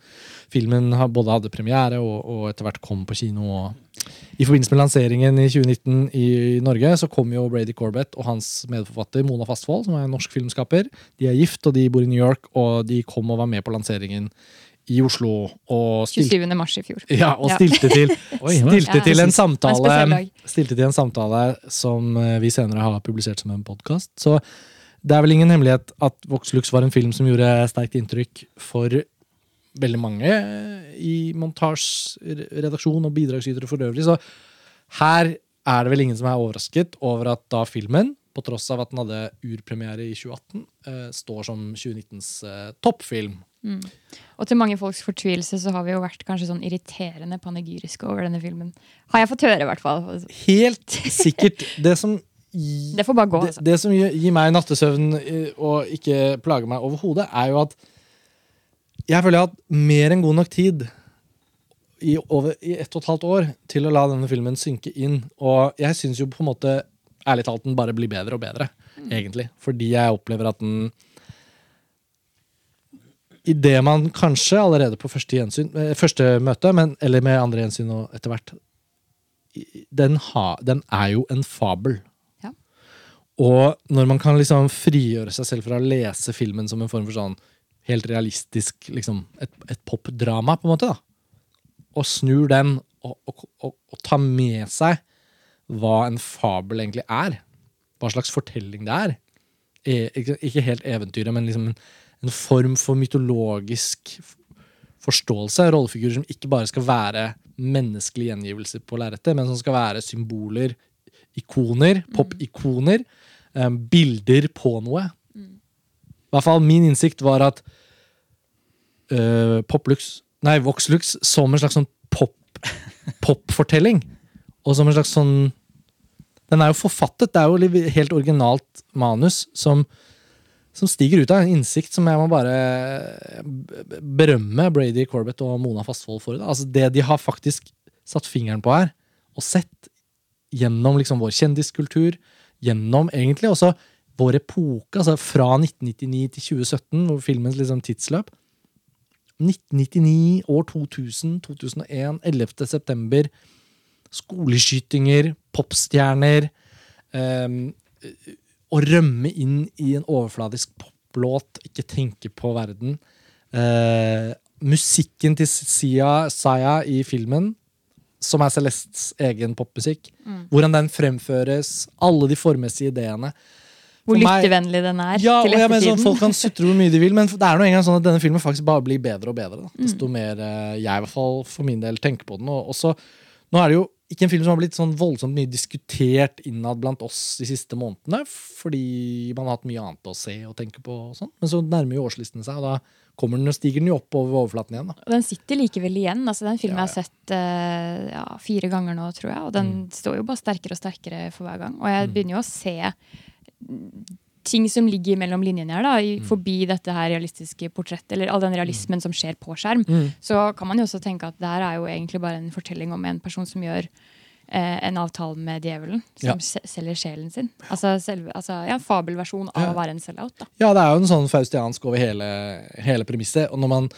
filmen både hadde premiere og, og etter hvert kom på kino. Og I forbindelse med lanseringen i 2019 i Norge så kom jo Brady Corbett og hans medforfatter Mona Fastvold, som er en norsk filmskaper. De er gift, og de bor i New York, og de kom og var med på lanseringen i Oslo. Og stilte 27. mars i fjor. ja, og Ja. stilte til, stilte til en En samtale. Stilte til en samtale som eh, vi senere har publisert som en podkast. Så det er vel ingen hemmelighet at Vox Lux var en film som gjorde sterkt inntrykk for veldig mange i montasjeredaksjon og bidragsytere for øvrig. Så her er det vel ingen som er overrasket over at da filmen, på tross av at den hadde urpremiere i 2018, eh, står som 2019s eh, toppfilm. Og til mange folks fortvilelse så har vi jo vært kanskje sånn irriterende panegyriske over denne filmen. Har jeg fått høre, i hvert fall. Helt sikkert. Det som Det får bare gå. Altså. det som gir gir meg nattesøvn eh, og ikke plager meg overhodet, er jo at jeg føler jeg har hatt mer enn god nok tid i, over, i ett og et halvt år til å la denne filmen synke inn. Og jeg syns jo på en måte ærlig talt den bare blir bedre og bedre, egentlig. Fordi jeg opplever at den Idet man kanskje allerede på første, gjensyn, eh, første møte, men, eller med andre gjensyn og etter hvert den, ha, den er jo en fabel. Ja. Og når man kan liksom frigjøre seg selv fra å lese filmen som en form for sånn helt realistisk liksom, et, et popdrama, på en måte, da. Og snur den og, og, og, og tar med seg hva en fabel egentlig er. Hva slags fortelling det er. E, ikke, ikke helt eventyret, men liksom en, en form for mytologisk forståelse. Rollefigurer som ikke bare skal være menneskelige gjengivelser på lerretet, men som skal være symboler, ikoner, pop-ikoner, eh, bilder på noe. I hvert fall min innsikt var at uh, Poplux, nei, Voxlux som en slags sånn pop, popfortelling. Og som en slags sånn Den er jo forfattet, det er jo et helt originalt manus som, som stiger ut av en innsikt som jeg må bare berømme Brady Corbett og Mona Fastvold for. Det. Altså det de har faktisk satt fingeren på her, og sett gjennom liksom vår kjendiskultur, gjennom egentlig også vår epoke, altså fra 1999 til 2017, hvor filmens liksom tidsløp. 1999, år 2000, 2001, 11. september. Skoleskytinger, popstjerner. Um, å rømme inn i en overfladisk poplåt, ikke tenke på verden. Uh, musikken til Sia, Saya i filmen, som er Celestes egen popmusikk. Hvordan den fremføres, alle de formessige ideene. Hvor lyttevennlig den er Ja, og jeg mener sånn. Folk kan sutre hvor mye de vil, men det er nå engang sånn at denne filmen faktisk bare blir bedre og bedre. Da. Desto mer eh, jeg i hvert fall for min del tenker på den. Og også, nå er det jo ikke en film som har blitt sånn voldsomt mye diskutert innad blant oss de siste månedene, fordi man har hatt mye annet å se og tenke på. og sånn. Men så nærmer jo årslisten seg, og da kommer den og stiger den jo opp over overflaten igjen. da. Den sitter likevel igjen. altså Den filmen Ja, jeg har sett uh, ja, fire ganger nå, tror jeg. Og den står jo bare sterkere og sterkere for hver gang. Og jeg begynner jo å se ting som ligger mellom linjene her, da, i, forbi dette her realistiske portrettet, eller all den realismen som skjer på skjerm. Så kan man jo også tenke at det her er jo egentlig bare en fortelling om en person som gjør eh, en avtale med djevelen, som Ja. selger sjelen sin. Altså, selve, altså ja, En fabelversjon av Ja. å være en sell-out. da. Ja, det er jo en sånn faustiansk over hele, hele premisset. Og når man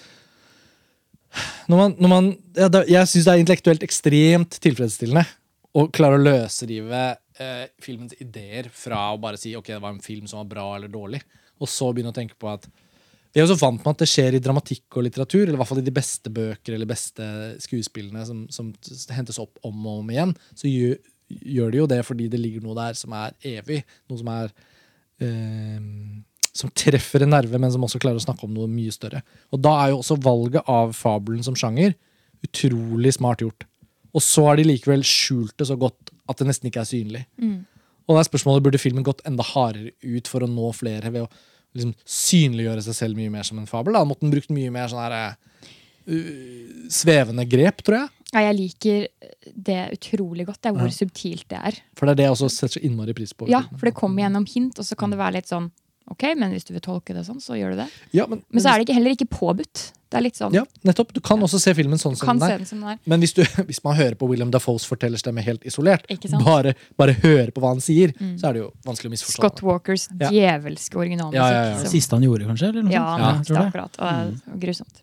når man, når man, ja, da, Jeg syns det er intellektuelt ekstremt tilfredsstillende å klare å løsrive eh, filmens ideer fra å bare si ok, det var en film som var bra eller dårlig, og så begynne å tenke på at vi er jo så vant med at det skjer i dramatikk og litteratur, eller i hvert fall i de beste bøker eller beste skuespillene som, som hentes opp om og om igjen. Så gjør, gjør de jo det fordi det ligger noe der som er evig. Noe som er eh, som treffer en nerve, men som også klarer å snakke om noe mye større. Og da er jo også valget av fabelen som sjanger utrolig smart gjort. Og så har de likevel skjult det så godt at det nesten ikke er synlig. Og det er spørsmålet burde filmen gått enda hardere ut for å nå flere ved å liksom synliggjøre seg selv mye mer som en fabel. Da måtte den brukt mye mer sånn her uh, svevende grep, tror jeg. Ja, jeg liker det utrolig godt. Det er hvor Ja. subtilt det er. For det er det jeg også setter så innmari pris på. Ja, for det kommer gjennom hint, og så kan det være litt sånn Ok, men hvis du vil tolke det sånn, så gjør du det. Ja, men, Men så er det ikke, heller ikke påbudt. Det er litt sånn ja, nettopp. Du kan også se filmen sånn Du som kan den se er. den som den er. Men hvis, du, hvis man hører på William Dafoes fortellerstemme helt isolert, Ikke sant? Mm. bare, bare hører på hva han sier, så er det jo vanskelig å misforstå. Scott Walkers Ja. djevelske originalmusikk. Ja, ja, ja. Det siste han gjorde, kanskje? Eller noe Ja, sånt? ja, det. akkurat. Og det er grusomt.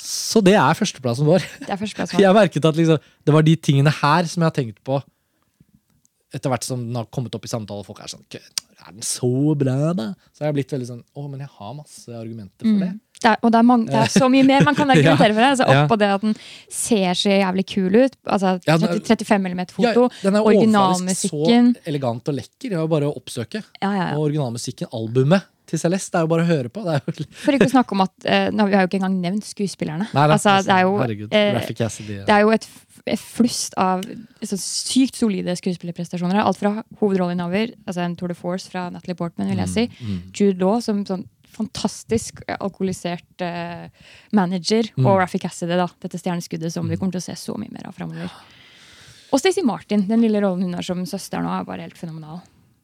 Så det er førsteplassen vår. Det er førsteplass. Jeg merket at liksom, det var de tingene her som jeg har tenkt på etter hvert som den har kommet opp i samtale. og Folk er sånn «Kø, Er den så bra, da? Så jeg har blitt veldig sånn Å, men jeg har masse argumenter for det. Det er, og det er, mange, det er så mye mer man kan argumentere for det. Altså, Ja. Oppå det at den ser så jævlig kul ut. Altså Ja, den er- 30, 35 mm foto. Ja, den er originalmusikken. så elegant og lekker. Det er jo bare å oppsøke. Ja, ja, ja. Og originalmusikken, albumet til Celeste, det er jo bare å høre på. Det er jo For ikke å snakke om at eh, Vi har jo ikke engang nevnt skuespillerne. Nei, da, altså, det er jo, herregud, eh, det er jo et flust av så sykt solide skuespillerprestasjoner. Alt fra hovedrollen hovedrolleinnehaver, altså en Tour de Force fra Natalie Portman, vil jeg si. Mm, Jude Law som sånn fantastisk eh, alkoholisert uh, manager. Mm. Og Raffi Cassidy, da, dette stjerneskuddet som vi kommer til å se så mye mer av framover. Og Stacey Martin, den lille rollen hun har som søster nå, er bare helt fenomenal.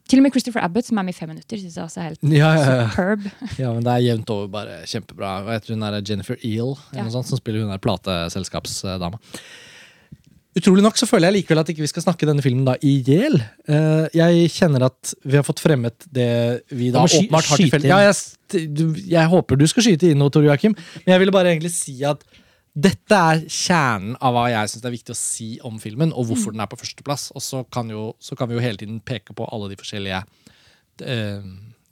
Til og med Christopher Abbott, som er med i fem minutter, syns jeg også er helt Ja, ja, ja. superb. ja, men det er jevnt over bare kjempebra. Og jeg tror hun er Jennifer Eel, eller noe sånt, som spiller hun der plateselskapsdama. Utrolig nok så føler jeg likevel at ikke vi skal snakke denne filmen da i hjel. Eh, jeg kjenner at vi har fått fremmet det vi da sky- åpenbart har til felles. Ja, jeg, du, jeg håper du skal skyte inn noe, Tor Joakim, men jeg ville bare egentlig si at dette er kjernen av hva jeg syns er viktig å si om filmen, og hvorfor den er på førsteplass. Og så kan, jo, så kan vi jo hele tiden peke på alle de forskjellige eh,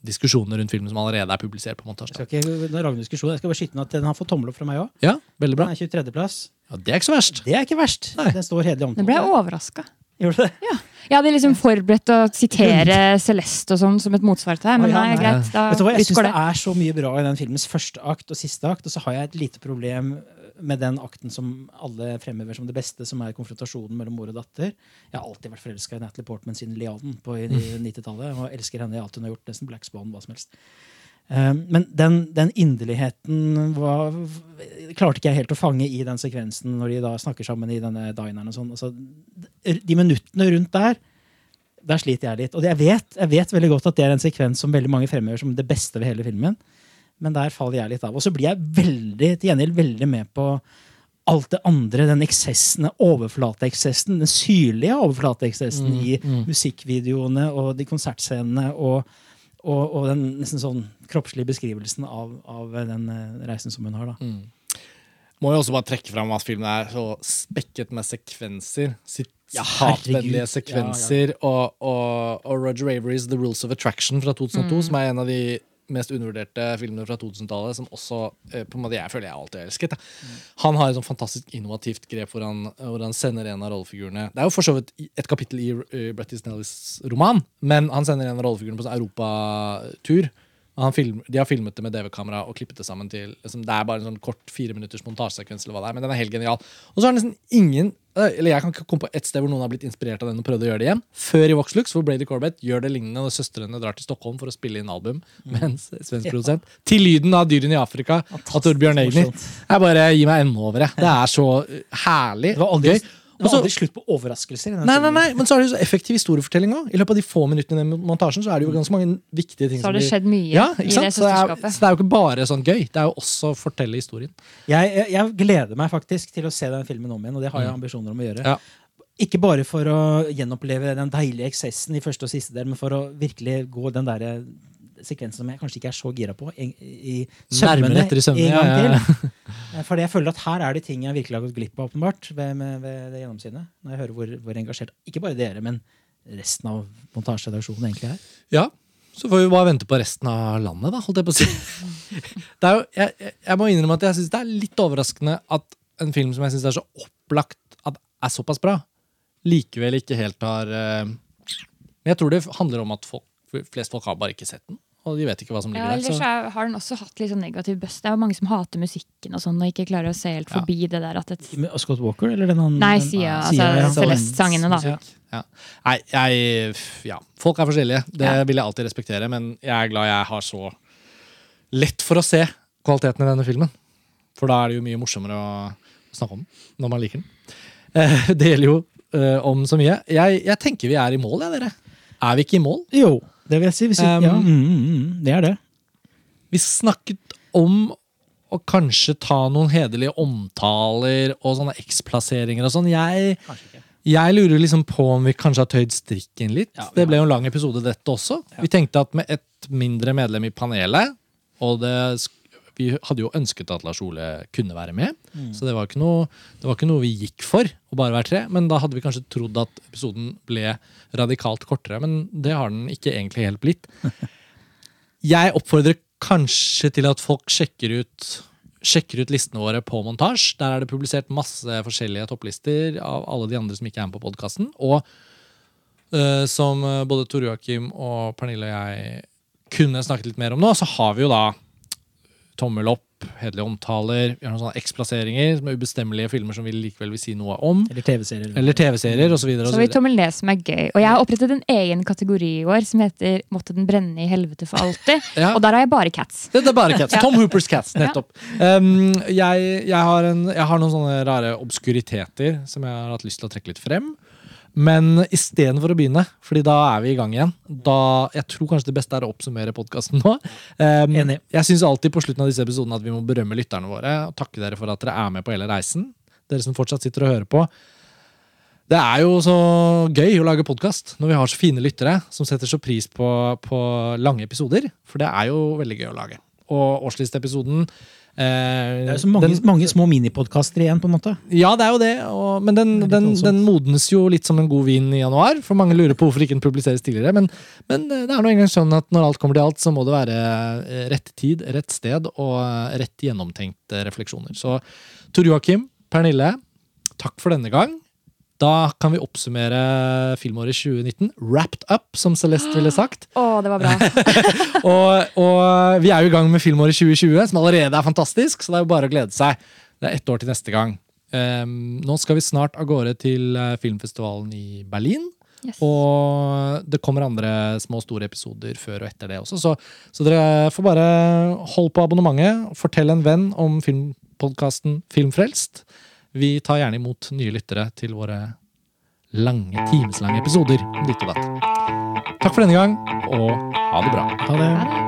diskusjoner rundt filmen som allerede er publisert på montasje. Jeg skal ikke lage noen diskusjon. Jeg skal bare skyte inn at den har fått tommel opp fra meg òg. Ja, veldig bra. Den er 23.-plass. Ja, det er ikke så verst. Det er ikke verst. Nei. Den står hederlig Nå ble jeg omtalt. overraska. Gjorde du det? Ja. Jeg hadde liksom forberedt å sitere Celeste og sånn som et motsvar til deg, men nei, nei. greit. Da Vet du hva, Jeg syns det det. er så mye bra i den filmens første akt og siste akt, og så har jeg et lite problem med den akten som alle fremhever som det beste, som er konfrontasjonen mellom mor og datter. Jeg har alltid vært forelska i Natalie Portman siden Liaden på i- i 90-tallet. Og elsker henne i alt hun har gjort, nesten Black Swan, hva som helst. Um, men den, den inderligheten var, klarte ikke jeg helt å fange i den sekvensen når de da snakker sammen i denne dineren. og sånn. Altså, de minuttene rundt der der sliter jeg litt. Og jeg vet, jeg vet veldig godt at det er en sekvens som veldig mange fremhever som det beste ved hele filmen. Men der faller jeg litt av. Og så blir jeg veldig, til gjengjeld veldig med på alt det andre. Den eksessen, overflateeksessen, den syrlige overflateeksessen Mm, i mm. musikkvideoene og de konsertscenene. Og, og, og den nesten sånn kroppslige beskrivelsen av, av den eh, reisen som hun har. da. Mm. Må jo også bare trekke fram at filmen er så spekket med sekvenser. Ja, sekvenser. Ja, sekvenser. Og, og, og Roger Averys The Rules of Attraction fra 2002, Mm. som er en av de mest undervurderte filmene fra 2000-tallet, som også eh, på en måte jeg føler jeg alltid har elsket. Da. Han har et sånn fantastisk innovativt grep hvor han, hvor han sender en av rollefigurene Det er jo for så vidt et kapittel i uh, Brettis Nellis roman, men han sender en av rollefigurene på sånn europatur. Film, de har filmet det med DV-kamera og klippet det sammen til liksom, Det er bare en sånn kort fire minutters montasjesekvens, eller hva det er, men den er helt genial. Og så har nesten ingen eh, Eller jeg kan ikke komme på ett sted hvor noen har blitt inspirert av den og prøvd å gjøre det igjen. Før i Voxlux, hvor Brady Corbett gjør det lignende når søstrene drar til Stockholm for å spille inn album Mens en s- svensk produsent. Til lyden av Dyrene i Afrika av Torbjørn Egner. Jeg bare gir meg ennå over det. Det er så eh, herlig. Det var aldri, gøy. Det så- aldri slutt på overraskelser. Nei, nei, nei, men så er det jo så effektiv historiefortelling òg. I løpet av de få minuttene i den montasjen så er det jo ganske mange viktige ting Så har det skjedd mye ja, i det Så det, er, søsterskapet. så det er jo ikke bare sånn gøy. Det er jo også å fortelle historien. Jeg, jeg, jeg gleder meg faktisk til å se den filmen om igjen, og det har jeg ambisjoner om å gjøre. Mm. Ja. Ikke bare for å gjenoppleve den deilige eksessen i første og siste del, men for å virkelig gå den der sekvensen som jeg kanskje ikke er så gira på, i, i sømmene etter i sømmene, en ja, gang ja, ja. til. Eh, Fordi jeg føler at her er det ting jeg virkelig har gått glipp av, åpenbart, ved, med, ved det gjennomsynet. Når jeg hører hvor, hvor engasjert ikke bare dere, men resten av montasjeredaksjonen egentlig er. Ja, så får vi bare vente på resten av landet, da, holdt jeg på å si. Det er jo, jeg, jeg- jeg må innrømme at jeg syns det er litt overraskende at en film som jeg syns er så opplagt at er såpass bra, likevel ikke helt har eh, Men jeg tror det handler om at folk, flest folk har bare ikke sett den. Og de vet ikke hva som Ja, ligger der. ellers Så. er, har den også hatt litt sånn negativ bust. Det er jo mange som hater musikken og sånn, og ikke klarer å se helt Ja. forbi det der at et Med Scott Walker, eller den andre? Nei, Sia. Altså ja. Celeste-sangene, da. Ja. Ja. Nei, jeg Ja. Folk er forskjellige. Det Ja. vil jeg alltid respektere, men jeg er glad jeg har så lett for å se kvaliteten i denne filmen. For da er det jo mye morsommere å snakke om når man liker den. Eh, Det gjelder jo eh, om så mye. Jeg, jeg tenker vi er i mål, jeg, dere. Er vi ikke i mål? Jo, det vil jeg si. Hvis, Um, ja, mm, mm, mm, det er det. Vi snakket om å kanskje ta noen hederlige omtaler og sånne X-plasseringer og sånn. Jeg, jeg lurer liksom på om vi kanskje har tøyd strikken litt. Ja, det ble jo en lang episode, dette også. Vi tenkte at med et mindre medlem i panelet, og det, sk- vi hadde jo ønsket at Lars Ole kunne være med, så det var, ikke noe, det var ikke noe vi gikk for, å bare være tre. Men da hadde vi kanskje trodd at episoden ble radikalt kortere, men det har den ikke egentlig helt blitt. Jeg oppfordrer kanskje til at folk sjekker ut Sjekker ut listene våre på montasje. Der er det publisert masse forskjellige topplister av alle de andre som ikke er med på podkasten. Og eh, som eh, både Tor Joakim og Pernille og jeg kunne snakket litt mer om nå, så har vi jo da tommel opp, hederlige omtaler, vi har noen sånne X-plasseringer som er ubestemmelige filmer som vi likevel vil si noe om. Eller TV-serier. Eller TV-serier osv. Så har vi tommel ned som er gøy. Og jeg har opprettet en egen kategori i år som heter 'Måtte den brenne i helvete for alltid'. Ja. Og der har jeg bare cats. Det, det er bare cats. Tom Hoopers cats, nettopp. Um, jeg, jeg, har en, jeg har noen sånne rare obskuriteter som jeg har hatt lyst til å trekke litt frem. Men istedenfor å begynne, Fordi da er vi i gang igjen da, Jeg tror kanskje det beste er å oppsummere podkasten nå. Um, Enig. jeg syns alltid på slutten av disse episodene at vi må berømme lytterne våre. Og takke dere for at dere er med på hele reisen. Dere som fortsatt sitter og hører på. Det er jo så gøy å lage podkast når vi har så fine lyttere som setter så pris på, på lange episoder. For det er jo veldig gøy å lage. Og årslisteepisoden Det er jo så mange, den- mange små minipodkaster igjen, på en måte. ja, det er jo det. Og, men den, Det den, den modnes jo litt som en god vin i januar. For mange lurer på hvorfor ikke den publiseres tidligere. Men, men eh, det er nå engang sånn at når alt kommer til alt, så må det være eh, rett tid, rett sted og eh, rett gjennomtenkte refleksjoner. Så Tor Joakim, Pernille, takk for denne gang. Da kan vi oppsummere filmåret 2019. Wrapped up, som Celeste ville sagt. Oh, det var bra. Og, og vi er jo i gang med filmåret 2020, som allerede er fantastisk. Så det er jo bare å glede seg. Det er ett år til neste gang. Um, nå skal vi snart av gårde til eh, filmfestivalen i Berlin. Yes. Og det kommer andre små og store episoder før og etter det også. Så, så dere får bare holde på abonnementet. Fortell en venn om filmpodkasten Filmfrelst. Vi tar gjerne imot nye lyttere til våre lange, timeslange episoder. om Ditt og datt. Takk for denne gang, og ha det bra. Ha det. Ha det.